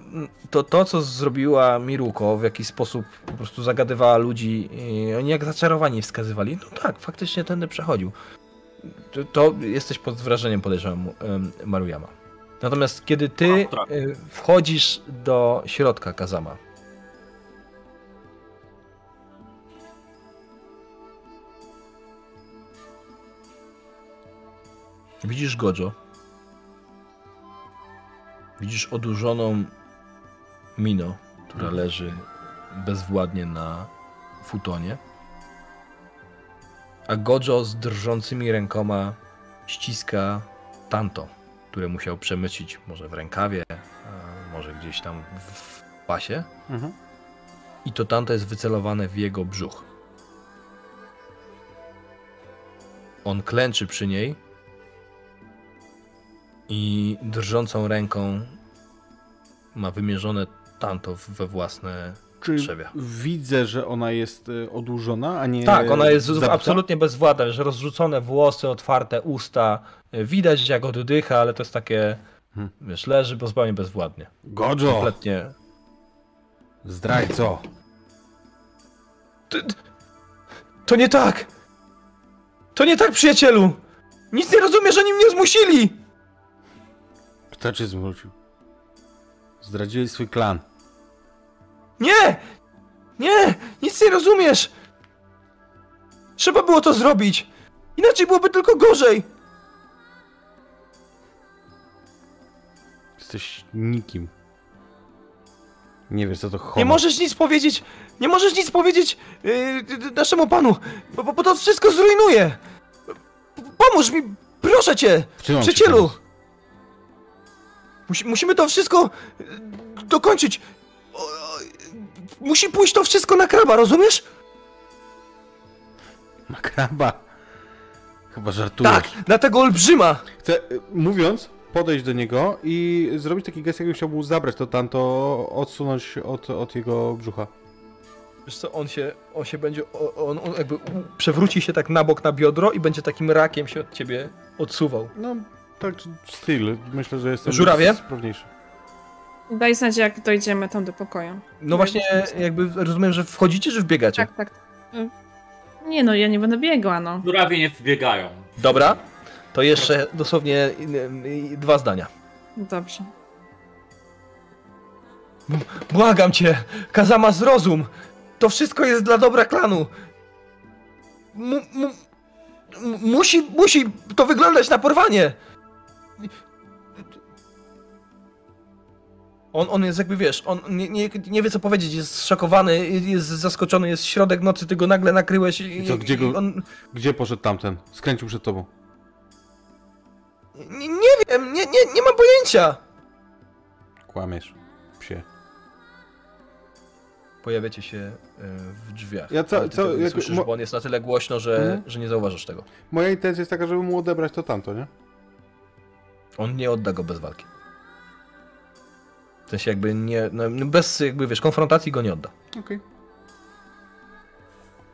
to, to co zrobiła Miruko, w jakiś sposób po prostu zagadywała ludzi, oni jak zaczarowani wskazywali, no tak, faktycznie tędy przechodził. To, to jesteś pod wrażeniem, podejrzewam, Maruyama. Natomiast kiedy ty A, tak. y, wchodzisz do środka Kazama, widzisz Gojo. Widzisz odurzoną Mino, która leży bezwładnie na futonie. A Gojo z drżącymi rękoma ściska Tanto, które musiał przemycić może w rękawie, może gdzieś tam w pasie. Mhm. I to Tanto jest wycelowane w jego brzuch. On klęczy przy niej i drżącą ręką ma wymierzone Tanto we własne Czy Trzewia. widzę, że ona jest y, odłużona, a nie Tak, ona jest zabita? absolutnie bezwładna, że rozrzucone włosy, otwarte usta. y, Widać, że jak oddycha, ale to jest takie, Hmm. wiesz, leży zupełnie bezwładnie. Godzo! Kompletnie. Zdrajco! To nie tak! To nie tak, przyjacielu! Nic nie rozumiesz, oni mnie zmusili! Cię zmusił? Zdradziłeś swój klan. Nie! Nie! Nic nie rozumiesz! Trzeba było to zrobić! Inaczej byłoby tylko gorzej! Jesteś nikim. Nie wiesz co to honor. Nie możesz nic powiedzieć! Nie możesz nic powiedzieć yy, naszemu panu! Bo, bo, to wszystko zrujnuje! Pomóż mi! Proszę cię! W czym mam ci Przyjacielu! pomóc? Musi, musimy to wszystko yy, dokończyć! O, o, musi pójść to wszystko na kraba, rozumiesz? Makraba. Chyba żartujesz. Tak, na tego olbrzyma! Chcę, y, mówiąc, podejść do niego i zrobić taki gest, jakbym chciał mu zabrać to tamto, odsunąć od, od jego brzucha. Wiesz co, on się, on się będzie, on, on jakby przewróci się tak na bok na biodro i będzie takim rakiem się od ciebie odsuwał. No, tak styl. Myślę, że jestem Żurawie? sprawniejszy. Daj znać, jak dojdziemy tam do pokoju. No właśnie, jakby rozumiem, że wchodzicie, czy wbiegacie? Tak, tak. Y, Nie no, ja nie będę biegła, no. Żurawie nie wbiegają. Dobra, to jeszcze dosłownie y, y, dwa zdania. Dobrze. Błagam cię, Kazama zrozum! To wszystko jest dla dobra klanu! M- musi, musi to wyglądać na porwanie! On, on jest jakby, wiesz, on nie, nie, nie wie co powiedzieć, jest zszokowany, jest zaskoczony, jest środek nocy, ty go nagle nakryłeś i, I co, gdzie i go- on... Gdzie poszedł tamten? Skręcił przed tobą. Nie, nie wiem, nie, nie, nie mam pojęcia! Kłamiesz. Psie. Pojawiacie się e, w drzwiach. Ja co- co- jak- słyszysz, mo- bo on jest na tyle głośno, że, Mhm. że nie zauważysz tego. Moja intencja jest taka, żeby mu odebrać to tamto, nie? On nie odda go bez walki. W sensie jakby nie, no, bez jakby wiesz, konfrontacji go nie odda. Okej.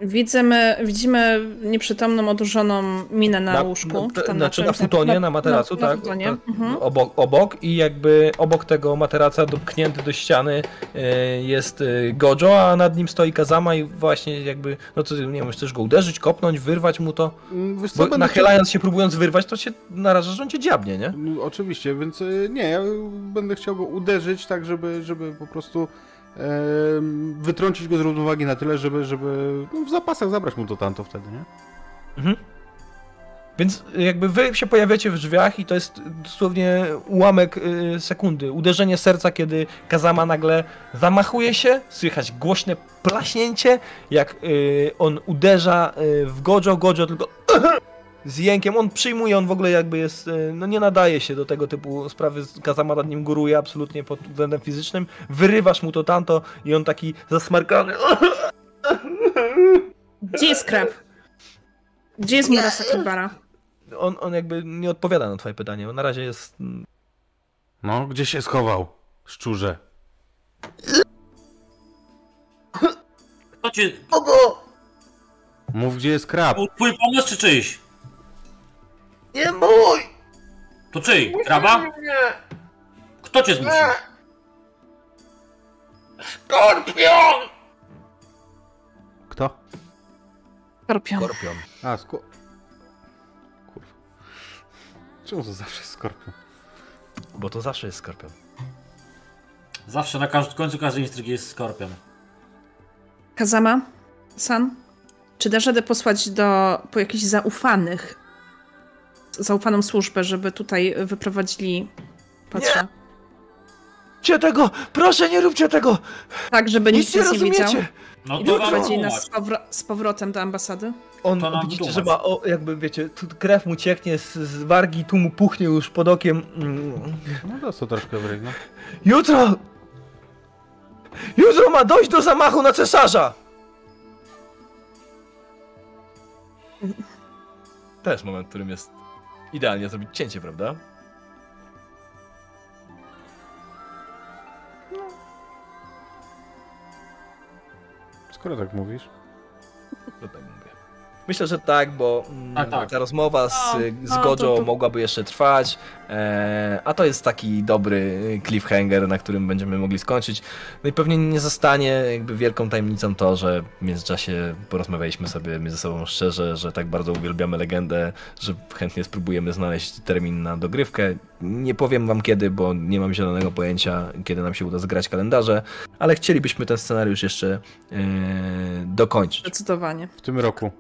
Widzimy, widzimy nieprzytomną, odurzoną minę na, łóżku. Na, czy tam znaczy na czymś, futonie, na materacu, na, tak. Na futonie. tak, Mhm. obok, obok i jakby obok tego materaca dopchnięty do ściany e, jest e, Gojo, a nad nim stoi Kazama i właśnie jakby, no to nie wiem, chcesz go uderzyć, kopnąć, wyrwać mu to? Mm, Wiesz co, Bo nachylając się, próbując wyrwać, to się narażasz, że on cię dziabnie, nie? No, oczywiście, więc y, nie, ja będę chciał go uderzyć tak, żeby, żeby po prostu wytrącić go z równowagi na tyle, żeby, żeby no, w zapasach zabrać mu to tanto wtedy, nie? Mhm. Więc jakby wy się pojawiacie w drzwiach i to jest dosłownie ułamek y, sekundy. Uderzenie serca, kiedy Kazama nagle zamachuje się, słychać głośne plaśnięcie, jak y, on uderza y, w Gojo, Gojo tylko z jękiem, on przyjmuje, on w ogóle jakby jest, y, no nie nadaje się do tego typu sprawy, Kazama nad nim góruje absolutnie pod względem fizycznym, wyrywasz mu to tanto i on taki zasmarkany, Gdzie jest krab? Gdzie jest Murasa Kibara? on, on jakby nie odpowiada na twoje pytanie, on na razie jest mm, No, gdzie się schował? Szczurze. Kto cię... Mów, gdzie jest krab. Twój pomysł czy czyjś? Nie mój! To czyj? Kraba? Kto cię zmusił? Skorpion! Kto? Skorpion. Skorpion. A, sko... Kurwa. Czemu to zawsze jest skorpion? Bo to zawsze jest skorpion. Zawsze na końcu każdej instrygi jest skorpion. Kazama, San, czy dasz radę posłać do, po jakichś zaufanych, zaufaną służbę, żeby tutaj wyprowadzili, patrzę, Róbcie tego! Proszę, nie róbcie tego! tak, żeby Nic nikt nie nic nie widział! No i to wyprowadzili nas z, powro- z powrotem do ambasady? On, To widzicie, że ma, o, jakby wiecie, tu krew mu cieknie z, z wargi, tu mu puchnie już pod okiem. Mm. No to co troszkę w ryj, no. Jutro! Jutro ma dojść do zamachu na cesarza! To jest moment, w którym jest idealnie zrobić cięcie, prawda? Skoro tak mówisz. To tak. Myślę, że tak, bo mm, Tak, tak. ta rozmowa z, No, z no, Gojo to- to- mogłaby jeszcze trwać, e, a to jest taki dobry cliffhanger, na którym będziemy mogli skończyć. No i pewnie nie zostanie jakby wielką tajemnicą to, że w międzyczasie porozmawialiśmy sobie między sobą szczerze, że tak bardzo uwielbiamy legendę, że chętnie spróbujemy znaleźć termin na dogrywkę. Nie powiem wam kiedy, bo nie mam zielonego pojęcia, kiedy nam się uda zgrać kalendarze, ale chcielibyśmy ten scenariusz jeszcze e, dokończyć Zdecydowanie. W tym roku.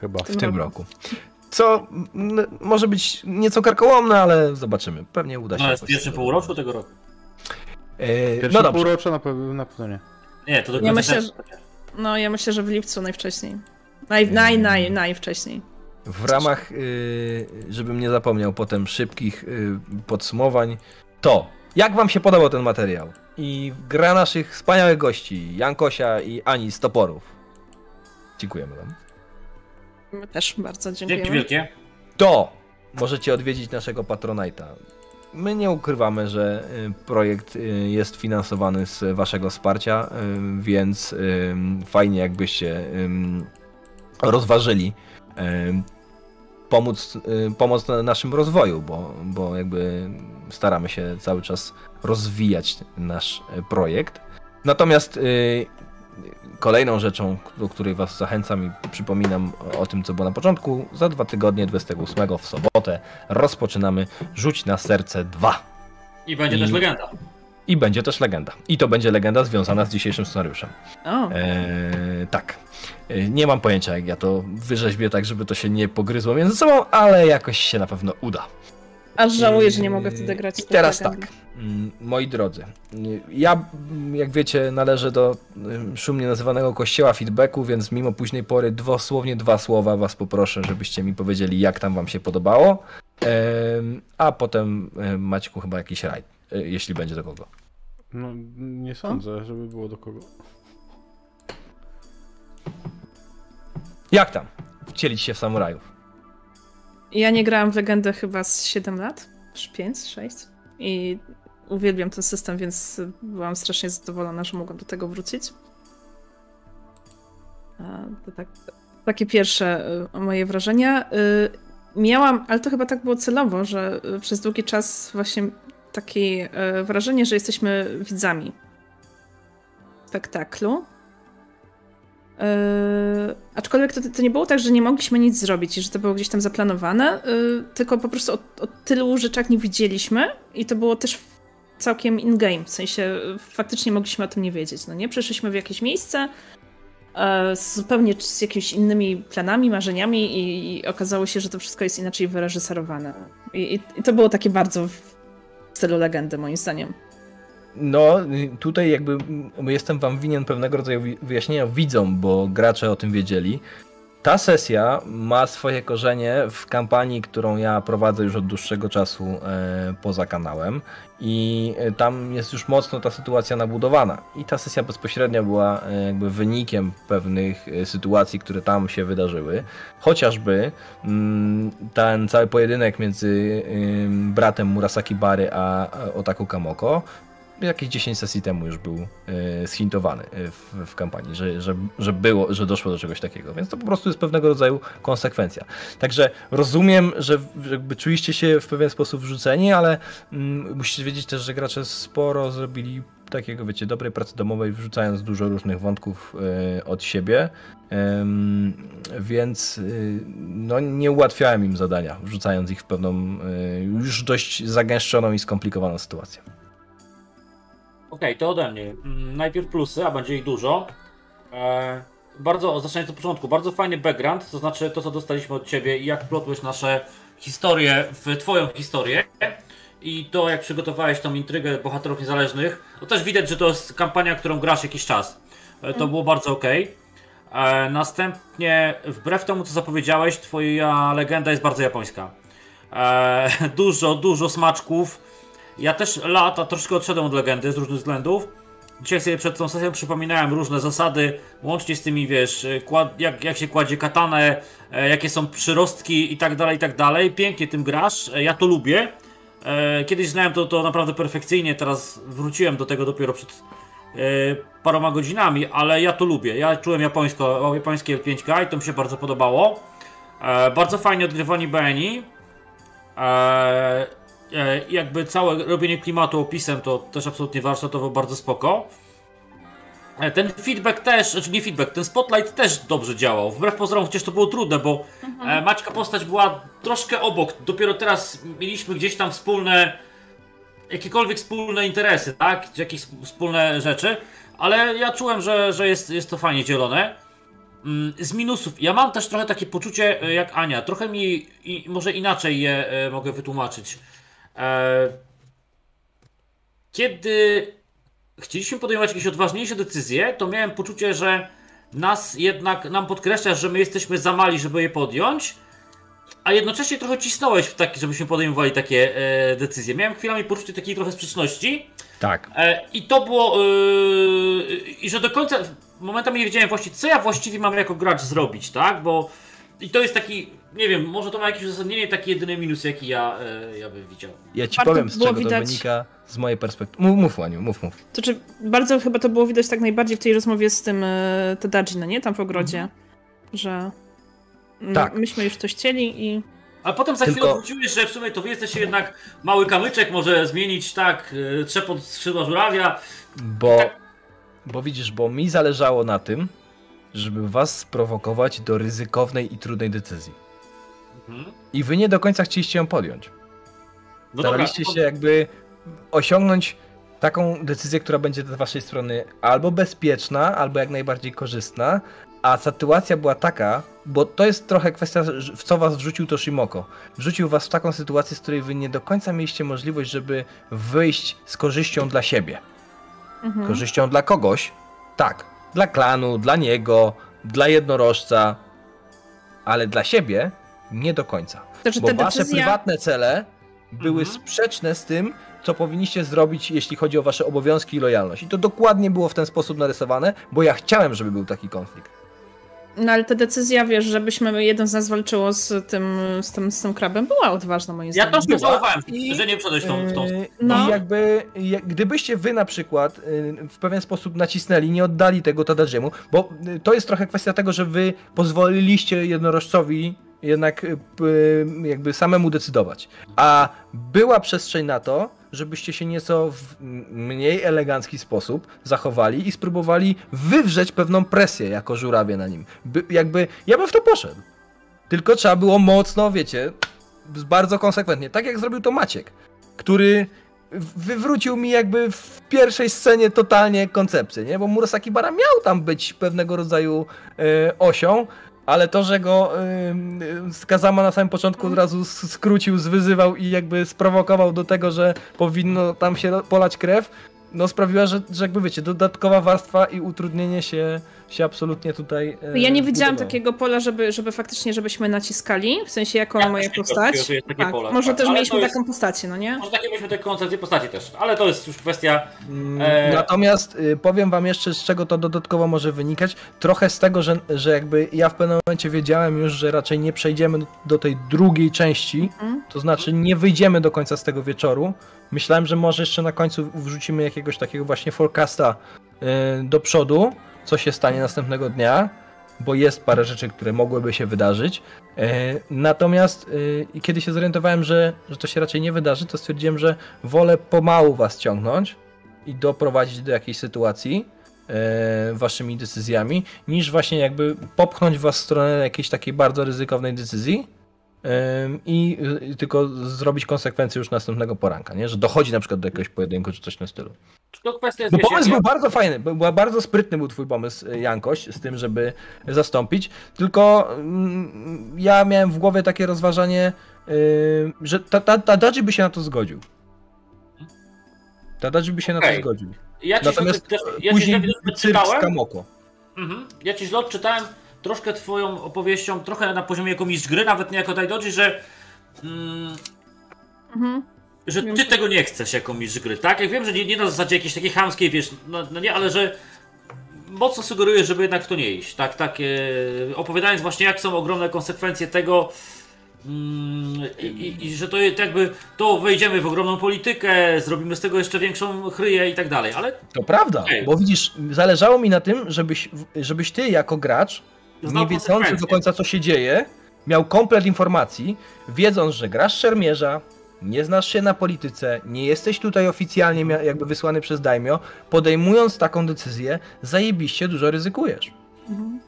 Chyba. w tym roku. Co może być nieco karkołomne, ale zobaczymy. Pewnie uda się. No jest to półroczu tego roku. E, Pierwsze no półrocze na pewno, na pewno nie. Nie, to do Ja końca myślę, też- że- No ja myślę, że w lipcu najwcześniej. Naj, naj, naj, najwcześniej. W ramach, y, żebym nie zapomniał potem szybkich podsumowań, to jak wam się podobał ten materiał? I gra naszych wspaniałych gości, Jankosia i Ani z Toporów. Dziękujemy wam. My też bardzo Dzięki dziękujemy. wielkie. to możecie odwiedzić naszego Patronite'a. My nie ukrywamy, że y, projekt y, jest finansowany z waszego wsparcia, y, więc fajnie jakbyście rozważyli pomóc, pomoc na naszym rozwoju, bo, bo jakby staramy się cały czas rozwijać nasz projekt. Natomiast kolejną rzeczą, do której Was zachęcam i przypominam o tym, co było na początku, za dwa tygodnie, 28 w sobotę, rozpoczynamy Rzuć na serce 2. I będzie I- też legenda. I będzie też legenda. I to będzie legenda związana z dzisiejszym scenariuszem. O, Eee, tak. Eee, Nie mam pojęcia, jak ja to wyrzeźbię tak, żeby to się nie pogryzło między sobą, ale jakoś się na pewno uda. Aż żałuję, że nie mogę wtedy grać. I teraz tak, mm, moi drodzy, ja, mm, jak wiecie, należę do szumnie nazywanego kościoła feedbacku, więc mimo późnej pory dosłownie dwa słowa was poproszę, żebyście mi powiedzieli, jak tam wam się podobało, a potem em, Maćku chyba jakiś rajd, y, jeśli będzie do kogo. No, nie sądzę, żeby było do kogo. Jak tam? Wcielić się w samurajów. Ja nie grałam w legendę chyba z 7 lat, 5, 6 i uwielbiam ten system, więc byłam strasznie zadowolona, że mogłam do tego wrócić. To tak, takie pierwsze y, moje wrażenia. Y, Miałam, ale to chyba tak było celowo, że y, przez długi czas właśnie takie wrażenie, że jesteśmy widzami spektaklu. Yy, aczkolwiek to, to nie było tak, że nie mogliśmy nic zrobić i że to było gdzieś tam zaplanowane, yy, tylko po prostu o, o tylu rzeczach nie widzieliśmy i to było też całkiem in-game, w sensie yy, faktycznie mogliśmy o tym nie wiedzieć, no nie? Przyszliśmy w jakieś miejsce e, zupełnie z jakimiś innymi planami, marzeniami i, i okazało się, że to wszystko jest inaczej wyreżyserowane. I, i, i to było takie bardzo w stylu legendy, moim zdaniem. No, tutaj jakby jestem wam winien pewnego rodzaju wyjaśnienia widzom, bo gracze o tym wiedzieli. Ta sesja ma swoje korzenie w kampanii, którą ja prowadzę już od dłuższego czasu e, poza kanałem i e, tam jest już mocno ta sytuacja nabudowana. I ta sesja bezpośrednio była e, jakby wynikiem pewnych sytuacji, które tam się wydarzyły. Chociażby mm, ten cały pojedynek między bratem Murasaki Bary a Otaku Kamoko jakieś 10 sesji temu już był e, zhintowany e, w, w kampanii, że, że, że było, że doszło do czegoś takiego, więc to po prostu jest pewnego rodzaju konsekwencja. Także rozumiem, że jakby czuliście się w pewien sposób wrzuceni, ale mm, musicie wiedzieć też, że gracze sporo zrobili takiego, wiecie, dobrej pracy domowej, wrzucając dużo różnych wątków e, od siebie, więc no, nie ułatwiałem im zadania, wrzucając ich w pewną już dość zagęszczoną i skomplikowaną sytuację. Okej, to ode mnie. Mm, Najpierw plusy, a będzie ich dużo. E, bardzo, zaczynając od początku, bardzo fajny background, to znaczy to, co dostaliśmy od Ciebie i jak wplotłeś nasze historie w Twoją historię. I to, jak przygotowałeś tą intrygę bohaterów niezależnych, to też widać, że to jest kampania, którą grasz jakiś czas. E, To było bardzo ok. E, następnie, wbrew temu, co zapowiedziałeś, Twoja legenda jest bardzo japońska. Dużo, dużo smaczków. Ja też lata troszkę odszedłem od legendy z różnych względów. Dzisiaj sobie przed tą sesją przypominałem różne zasady, łącznie z tymi, wiesz, jak, jak się kładzie katanę, e, jakie są przyrostki i tak dalej, i tak dalej. Pięknie tym grasz, e, ja to lubię. E, Kiedyś znałem to, to naprawdę perfekcyjnie, teraz wróciłem do tego dopiero przed paroma godzinami, ale ja to lubię. Ja czułem japońsko, japońskie L5K i to mi się bardzo podobało. Bardzo fajnie odgrywani Beni. E, e, jakby całe robienie klimatu opisem to też absolutnie warsztatowo bardzo spoko. E, ten feedback też, znaczy nie feedback, ten spotlight też dobrze działał. Wbrew pozorom, chociaż to było trudne, bo e, Maćka postać była troszkę obok. Dopiero teraz mieliśmy gdzieś tam wspólne, jakiekolwiek wspólne interesy, tak? Czy Jakieś wspólne rzeczy, ale ja czułem, że, że jest, jest to fajnie dzielone. Mm, Z minusów, ja mam też trochę takie poczucie jak Ania, trochę mi i, może inaczej je mogę wytłumaczyć. E, kiedy chcieliśmy podejmować jakieś odważniejsze decyzje, to miałem poczucie, że nas jednak, nam podkreślasz, że my jesteśmy za mali, żeby je podjąć, a jednocześnie trochę cisnąłeś w taki, żebyśmy podejmowali takie e, decyzje. Miałem chwilami poczucie takiej trochę sprzeczności. Tak. E, I to było. e, I że do końca. Momentami nie wiedziałem właściwie, co ja właściwie mam jako gracz zrobić, tak? Bo. I to jest taki. Nie wiem, może to ma jakieś uzasadnienie, taki jedyny minus, jaki ja, e, ja bym widział. Ja ci Warto powiem, z było czego widać- to wynika z mojej perspektywy. Mów, mów Aniu, mów, mów. To czy bardzo chyba to było widać tak najbardziej w tej rozmowie z tym e, Tadaji, no nie? Tam w ogrodzie, że mm, Tak. myśmy już coś chcieli i Ale potem za Tylko- chwilę odwróciłeś, że w sumie to wy jesteście jednak mały kamyczek, może zmienić tak, e, trzepot skrzydła żurawia. Bo, bo widzisz, bo mi zależało na tym, żeby was sprowokować do ryzykownej i trudnej decyzji. Mhm. I wy nie do końca chcieliście ją podjąć. No dobra, Staraliście to- się jakby osiągnąć taką decyzję, która będzie z waszej strony albo bezpieczna, albo jak najbardziej korzystna, a sytuacja była taka, bo to jest trochę kwestia, w co was wrzucił Toshimoko. Wrzucił was w taką sytuację, z której wy nie do końca mieliście możliwość, żeby wyjść z korzyścią dla siebie. mhm. Korzyścią dla kogoś? Tak. Dla klanu, dla niego, dla jednorożca, ale dla siebie nie do końca. Znaczy, Bo wasze decyzja... prywatne cele były Mhm. sprzeczne z tym, co powinniście zrobić, jeśli chodzi o wasze obowiązki i lojalność. I to dokładnie było w ten sposób narysowane, bo ja chciałem, żeby był taki konflikt. No ale ta decyzja, wiesz, żebyśmy jeden z nas walczyło z tym, z tym, z tym krabem, była odważna moim Ja zdaniem. troszkę była żałowałem, i- że nie przeszedłeś tą, w tą Yy, No. I jakby, jak, gdybyście wy na przykład yy, w pewien sposób nacisnęli, nie oddali tego Tadajiemu, bo yy, to jest trochę kwestia tego, że wy pozwoliliście jednorożcowi jednak p- jakby samemu decydować. A była przestrzeń na to, żebyście się nieco w mniej elegancki sposób zachowali i spróbowali wywrzeć pewną presję jako żurawie na nim. By, jakby, ja bym w to poszedł. Tylko trzeba było mocno, wiecie, bardzo konsekwentnie. Tak jak zrobił to Maciek, który wywrócił mi jakby w pierwszej scenie totalnie koncepcję, nie? Bo Murasaki Bara miał tam być pewnego rodzaju e, osią, ale to, że go e, e, Kazama na samym początku od razu skrócił, zwyzywał i jakby sprowokował do tego, że powinno tam się polać krew, no sprawiła, że, że jakby wiecie, dodatkowa warstwa i utrudnienie się, się absolutnie tutaj e, Ja nie widziałam budowało. takiego pola, żeby, żeby faktycznie, żebyśmy naciskali, w sensie jako Ja moja też nie postać. Tak, pole, może tak. też Ale mieliśmy jest- taką postacię, no nie? Może takie mieliśmy te koncepcje postaci też, ale to jest już kwestia. Mm, E, Natomiast y, powiem wam jeszcze, z czego to dodatkowo może wynikać. Trochę z tego, że, że jakby ja w pewnym momencie wiedziałem już, że raczej nie przejdziemy do, tej drugiej części, Mhm. to znaczy nie wyjdziemy do końca z tego wieczoru. Myślałem, że może jeszcze na końcu wrzucimy jakiegoś takiego właśnie forecasta y, do przodu, co się stanie następnego dnia, bo jest parę rzeczy, które mogłyby się wydarzyć. E, Natomiast i kiedy się zorientowałem, że, że to się raczej nie wydarzy, to stwierdziłem, że wolę pomału was ciągnąć i doprowadzić do jakiejś sytuacji e, waszymi decyzjami, niż właśnie jakby popchnąć was w stronę jakiejś takiej bardzo ryzykownej decyzji i y, tylko zrobić konsekwencje już następnego poranka, nie? Że dochodzi na przykład do jakiegoś pojedynku czy coś w tym stylu. to kwestia wiecie, pomysł był bardzo fajny, był bardzo sprytny był twój pomysł, y, Jankoś, z tym, żeby zastąpić. Tylko mm, ja miałem w głowie takie rozważanie, y, że ta- ta- Tadaji by się na to zgodził. Tadaji by się na to zgodził. Ja ci Natomiast też, ja ci Później był cyrk z czytałem. Kamoko. Mhm. Ja ci źle odczytałem troszkę twoją opowieścią, trochę na poziomie jako mistrz gry, nawet nie jako Daidoji, że. Mm, Mhm. że ty tego nie chcesz jako mistrz gry, tak? Jak wiem, że nie, nie na zasadzie jakiejś takiej chamskiej, wiesz, no, no nie, ale że mocno sugerujesz, żeby jednak w to nie iść, tak? tak e, opowiadając właśnie, jak są ogromne konsekwencje tego, Mm, i, i, I że to jest jakby, to wejdziemy w ogromną politykę, zrobimy z tego jeszcze większą chryję i tak dalej, ale To prawda, Okej. bo widzisz, zależało mi na tym, żebyś, żebyś ty jako gracz, nie wiedzący do końca co się dzieje, miał komplet informacji, wiedząc, że grasz szermierza, nie znasz się na polityce, nie jesteś tutaj oficjalnie jakby wysłany przez Daimio, podejmując taką decyzję, zajebiście dużo ryzykujesz. Mhm.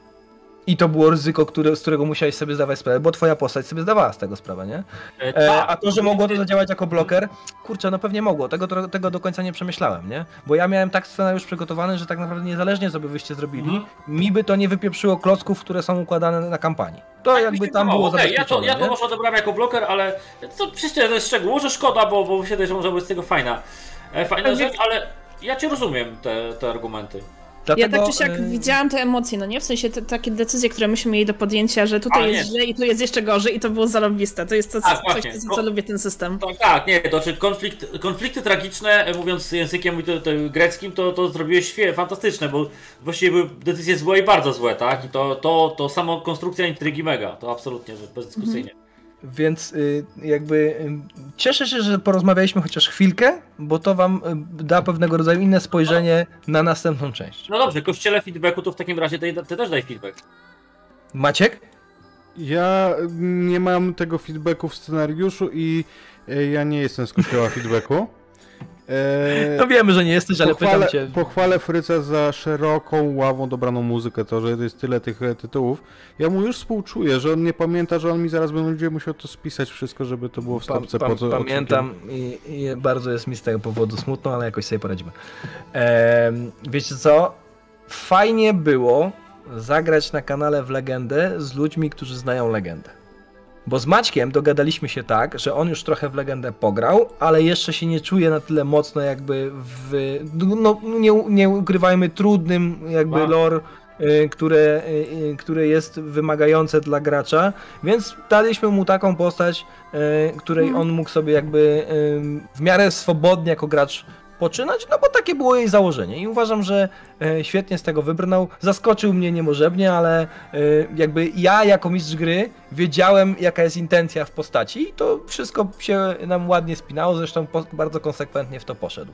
I to było ryzyko, które, z którego musiałeś sobie zdawać sprawę, bo twoja postać sobie zdawała z tego sprawę, nie? e, E, tak, a to, że mogło to zadziałać jako bloker, kurczę, no pewnie mogło. Tego, tego do końca nie przemyślałem, nie? Bo ja miałem tak scenariusz przygotowany, że tak naprawdę niezależnie co by wyście zrobili, Mhm. mi by to nie wypieprzyło klocków, które są układane na kampanii. To Tak jakby tam było Okej, ja to, ja to może odebrałem jako bloker, ale to przecież to jest szczegół. Może szkoda, bo, bo myślę, że może być z tego fajna, e, fajna Tak, rzecz, ale ja cię rozumiem, te, te argumenty. Dlatego, ja tak czy siak e, widziałam te emocje, no nie? W sensie te, takie decyzje, które myśmy mieli do podjęcia, że tutaj A, jest źle i tu jest jeszcze gorzej i to było zalobiste. To jest to, Tak, coś, właśnie. co, co lubię ten system. Tak, tak, nie, to czy konflikt, konflikty tragiczne, e, mówiąc językiem to, to greckim, to, to zrobiłeś fantastyczne, bo właściwie były decyzje złe i bardzo złe, tak? I to, to, to samo konstrukcja intrygi mega, to absolutnie, że bezdyskusyjnie. Więc y, jakby y, cieszę się, że porozmawialiśmy chociaż chwilkę, bo to wam y, da pewnego rodzaju inne spojrzenie na następną część. No dobrze, kościele feedbacku, to w takim razie ty, ty też daj feedback. Maciek? Ja nie mam tego feedbacku w scenariuszu i ja nie jestem z kościoła feedbacku. E, No wiemy, że nie jesteś, ale pochwalę, pytam cię. pochwalę Fryca za szeroką ławą dobraną muzykę, to, że jest tyle tych e, tytułów. Ja mu już współczuję, że on nie pamięta, że on mi zaraz będzie musiał to spisać wszystko, żeby to było w Pam, stopce pam, po co pamiętam i, i bardzo jest mi z tego powodu smutno, ale jakoś sobie poradzimy. Ehm, wiecie co? Fajnie było zagrać na kanale w Legendę z ludźmi, którzy znają Legendę. Bo z Maćkiem dogadaliśmy się tak, że on już trochę w Legendę pograł, ale jeszcze się nie czuje na tyle mocno jakby w, no nie, nie ukrywajmy, trudnym jakby Tak. lore, y, które, y, y, które jest wymagające dla gracza, więc daliśmy mu taką postać, y, której Mhm. on mógł sobie jakby y, w miarę swobodnie jako gracz poczynać, no bo takie było jej założenie i uważam, że e, świetnie z tego wybrnął. Zaskoczył mnie niemożebnie, ale e, jakby ja jako mistrz gry wiedziałem jaka jest intencja w postaci i to wszystko się nam ładnie spinało, zresztą bardzo konsekwentnie w to poszedł.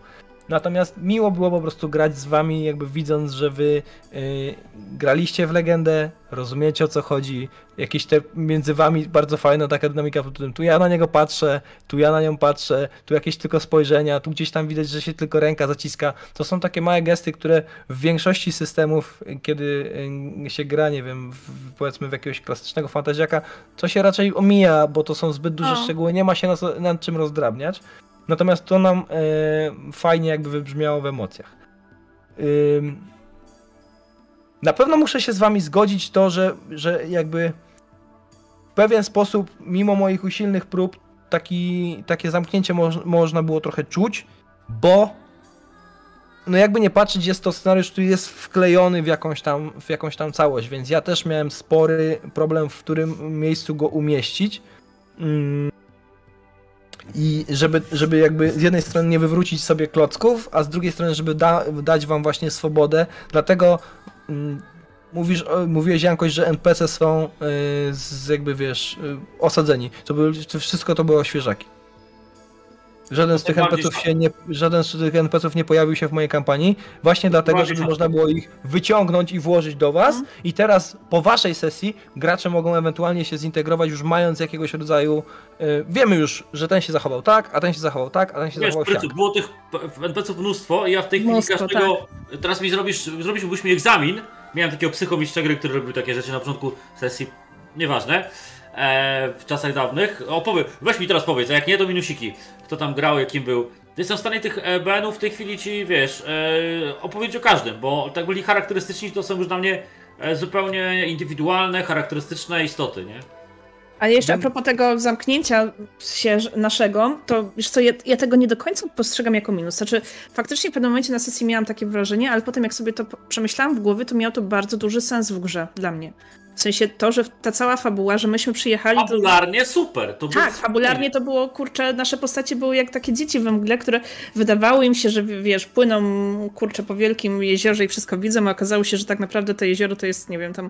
Natomiast miło było po prostu grać z wami, jakby widząc, że wy y, graliście w legendę, rozumiecie o co chodzi, jakieś te między wami bardzo fajna taka dynamika, pod tym tu ja na niego patrzę, tu ja na nią patrzę, tu jakieś tylko spojrzenia, tu gdzieś tam widać, że się tylko ręka zaciska. To są takie małe gesty, które w większości systemów, kiedy y, się gra, nie wiem, w, powiedzmy w jakiegoś klasycznego fantaziaka, to się raczej omija, bo to są zbyt duże O. szczegóły, nie ma się nad, nad czym rozdrabniać. Natomiast to nam e, fajnie jakby wybrzmiało w emocjach. Na pewno muszę się z wami zgodzić to, że, że jakby w pewien sposób, mimo moich usilnych prób, taki, takie zamknięcie moż, można było trochę czuć, bo no jakby nie patrzeć, jest to scenariusz, który jest wklejony w jakąś tam, w jakąś tam całość, więc ja też miałem spory problem, w którym miejscu go umieścić. Ym, i żeby, żeby jakby z jednej strony nie wywrócić sobie klocków, a z drugiej strony, żeby da, dać wam właśnie swobodę. Dlatego mm, mówisz, mówiłeś Jankoś, że NPC są y, z jakby wiesz, y, osadzeni. To, to wszystko to były świeżaki. Żaden z tych NPC-ów tak. się nie, żaden z tych NPC-ów nie pojawił się w mojej kampanii, właśnie dlatego, żeby tak. można było ich wyciągnąć i włożyć do was. Mhm. I teraz po waszej sesji gracze mogą ewentualnie się zintegrować, już mając jakiegoś rodzaju. y, wiemy już, że ten się zachował tak, a ten się zachował tak, a ten się Wiesz, zachował. Prycu, było tych NPC-ów mnóstwo i ja w tej chwili Mnóstwo, każdego... Teraz mi zrobisz, zrobisz byś mi egzamin. Miałem takiego psychomistrza gry, który robił takie rzeczy na początku sesji, nieważne, e, w czasach dawnych. Opowie, weź mi teraz powiedz, a jak nie, to minusiki. Kto tam grał, jakim był. Jestem w stanie tych e, BN-ów w tej chwili ci, wiesz, e, o każdym, bo tak byli charakterystyczni, to są już dla mnie e, zupełnie indywidualne, charakterystyczne istoty, nie? Ale jeszcze a propos tego zamknięcia się naszego, to wiesz co, ja, ja tego nie do końca postrzegam jako minus. Znaczy, faktycznie w pewnym momencie na sesji miałam takie wrażenie, ale potem jak sobie to przemyślałam w głowie, to miało to bardzo duży sens w grze dla mnie. W sensie to, że ta cała fabuła, że myśmy przyjechali do... Fabularnie super. To Tak, był- fabularnie to było, kurczę, nasze postacie były jak takie dzieci we mgle, które wydawało im się, że wiesz, płyną, kurczę, po wielkim jeziorze i wszystko widzą, a okazało się, że tak naprawdę to jezioro to jest, nie wiem, tam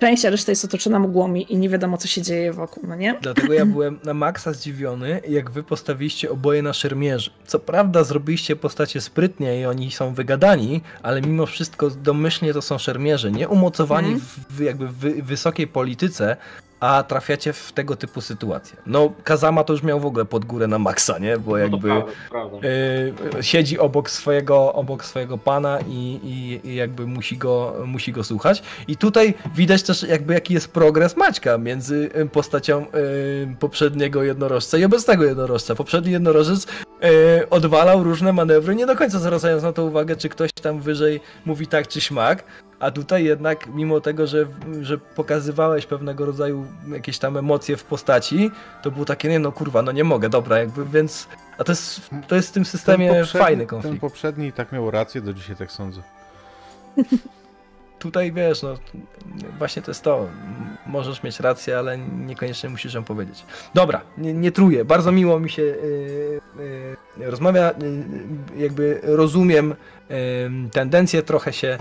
część, a reszta jest otoczona mgłą i nie wiadomo, co się dzieje wokół, no nie? Dlatego ja byłem na maksa zdziwiony, jak wy postawiliście oboje na szermierzy. Co prawda zrobiliście postacie sprytnie i oni są wygadani, ale mimo wszystko domyślnie to są szermierze, nie umocowani Mhm. w, w jakby wy, wysokiej polityce, a trafiacie w tego typu sytuacje. No, Kazama to już miał w ogóle pod górę na maksa, nie? Bo No jakby... prawda, to prawda. Yy, siedzi obok swojego, obok swojego pana i, i, i jakby musi go, musi go słuchać. I tutaj widać też jakby jaki jest progres Maćka między y, postacią yy, poprzedniego jednorożca i obecnego jednorożca. Poprzedni jednorożec yy, odwalał różne manewry, nie do końca zwracając na to uwagę, czy ktoś tam wyżej mówi tak czy śmak. A tutaj jednak, mimo tego, że, że pokazywałeś pewnego rodzaju jakieś tam emocje w postaci, to było takie, nie no kurwa, no nie mogę, dobra, jakby, więc... A to jest, to jest w tym systemie Ten poprzedni- fajny Ten konflikt. poprzedni i tak miał rację, do dzisiaj tak sądzę. Tutaj wiesz, no właśnie to jest to. Możesz mieć rację, ale niekoniecznie musisz ją powiedzieć. Dobra, nie, nie truję. Bardzo miło mi się yy, yy, rozmawia. Yy, jakby rozumiem tendencję, trochę się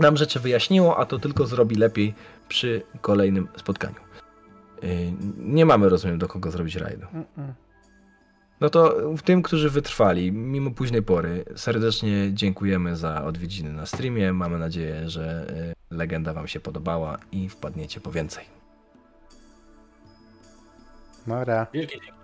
nam rzeczy wyjaśniło, a to tylko zrobi lepiej przy kolejnym spotkaniu. Yy, nie mamy, rozumiem, do kogo zrobić rajdu. No to w tym, którzy wytrwali, mimo późnej pory, serdecznie dziękujemy za odwiedziny na streamie. Mamy nadzieję, że y, legenda Wam się podobała i wpadniecie po więcej. Nara. Wielkie dzięki.